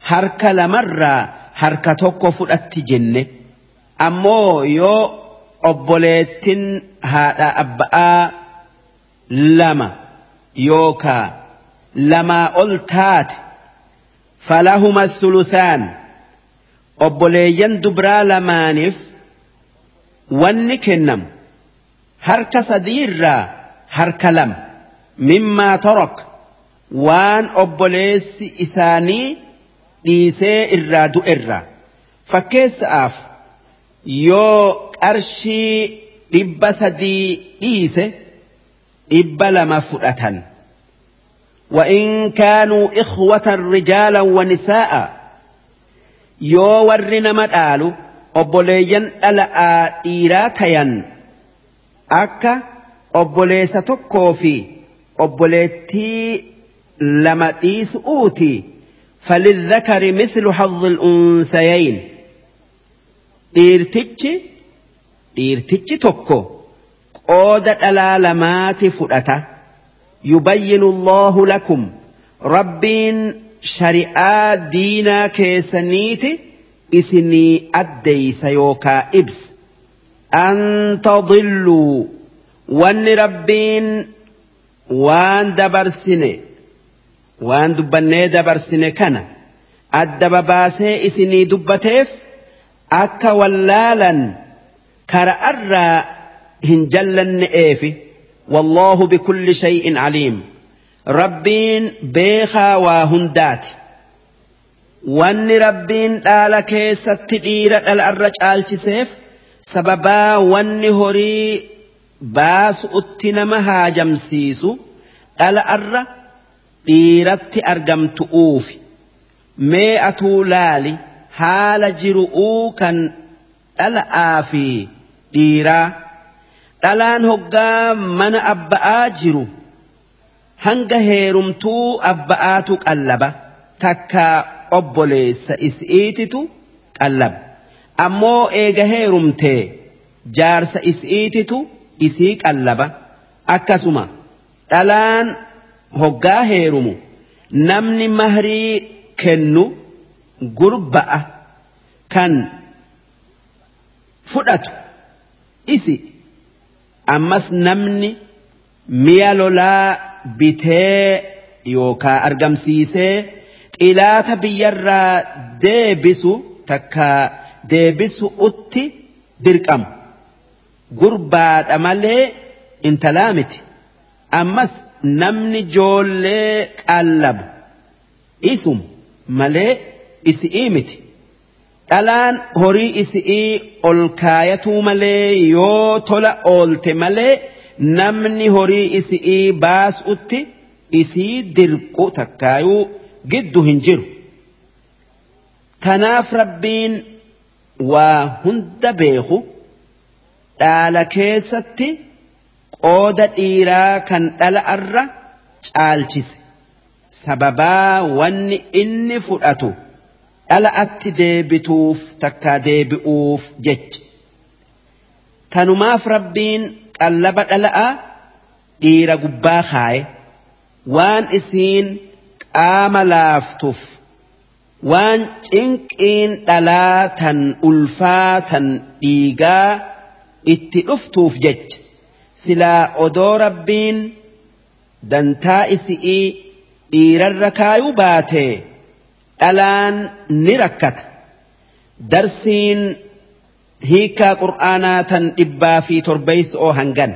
harka lamarraa harka tokko fudhatti jenne ammoo yoo obboleettin haadha abba'aa lama yookaa lamaa ol taate falahuma thulusaan obboleeyyan dubraa lamaaniif wanni kennamu harka sadiirraa harka lama mimmaa torok waan obboleessi isaanii dhiisee irraa du'erraa fakkeessa'aaf yoo qarshii dhibba sadii dhiise dhibba lama fudhatan وإن كانوا إخوة رجالا ونساء yoo warri nama dhaalu obboleeyyan dhala'aa dhiiraa tayan akka obboleessa tokkoo fi obboleettii lama dhiisu'uuti فللذكر مثل حظ الأنثيين dhiirtichi dhiirtichi tokko أودت على لمات فؤتة يبين الله لكم رب شرئا دينا كيسنيت إسني أدي سيوكا إبس أن تضلوا وان ربين وان دبر سنة وان دبنة دبر سنة كان أدب باسي إسني دبتيف أكا ولالا كرأرى هن جلن إيفي والله بكل شيء عليم ربين بيخا وهندات وان ربين آل كيسة تدير الأرج آل سيف سببا وان هري باس اتنم هاجم سيسو آل أر ديرت أرجم تؤوفي مئة لالي حال كان آل آفي ديرا dhalaan hoggaa mana abba'aa jiru hanga heerumtuu abba'aatu qallaba takka obboleessa is'iititu qallaba. Ammoo eega heerumtee jaarsa is'iititu isii qallaba. Akkasuma dhalaan hoggaa heerumu namni mahrii kennu gurba'a kan fudhatu isi ammas namni mi'a lolaa bitee yookaa argamsiisee xilaata biyyarraa deebisu takka deebisu utti dirqamu gurbaadha malee intalaa miti. Ammas namni joollee qallabu isum malee isi'ii miti dhalaan horii isi'ii ol kaayatuu malee yoo tola oolte malee namni horii isi'ii baasutti isii dirqu takkaayuu giddu hin jiru. Tanaaf rabbiin waa hunda beeku dhaala keessatti qooda dhiiraa kan dhala irra caalchise sababaa wanni inni fudhatu dhala atti deebituuf takkaa deebi'uuf jecha. Tanumaaf rabbiin qallaba dhala'a dhiira gubbaa kaaye waan isiin qaama laaftuuf waan cinqiin dhalaa tan ulfaa tan dhiigaa itti dhuftuuf jecha silaa odoo rabbiin dantaa isi'ii dhiirarra kaayuu baatee dhalaan ni rakkata darsiin hiikaa qur'aanaa tan dhibbaa fi torbeeysa oo hangan.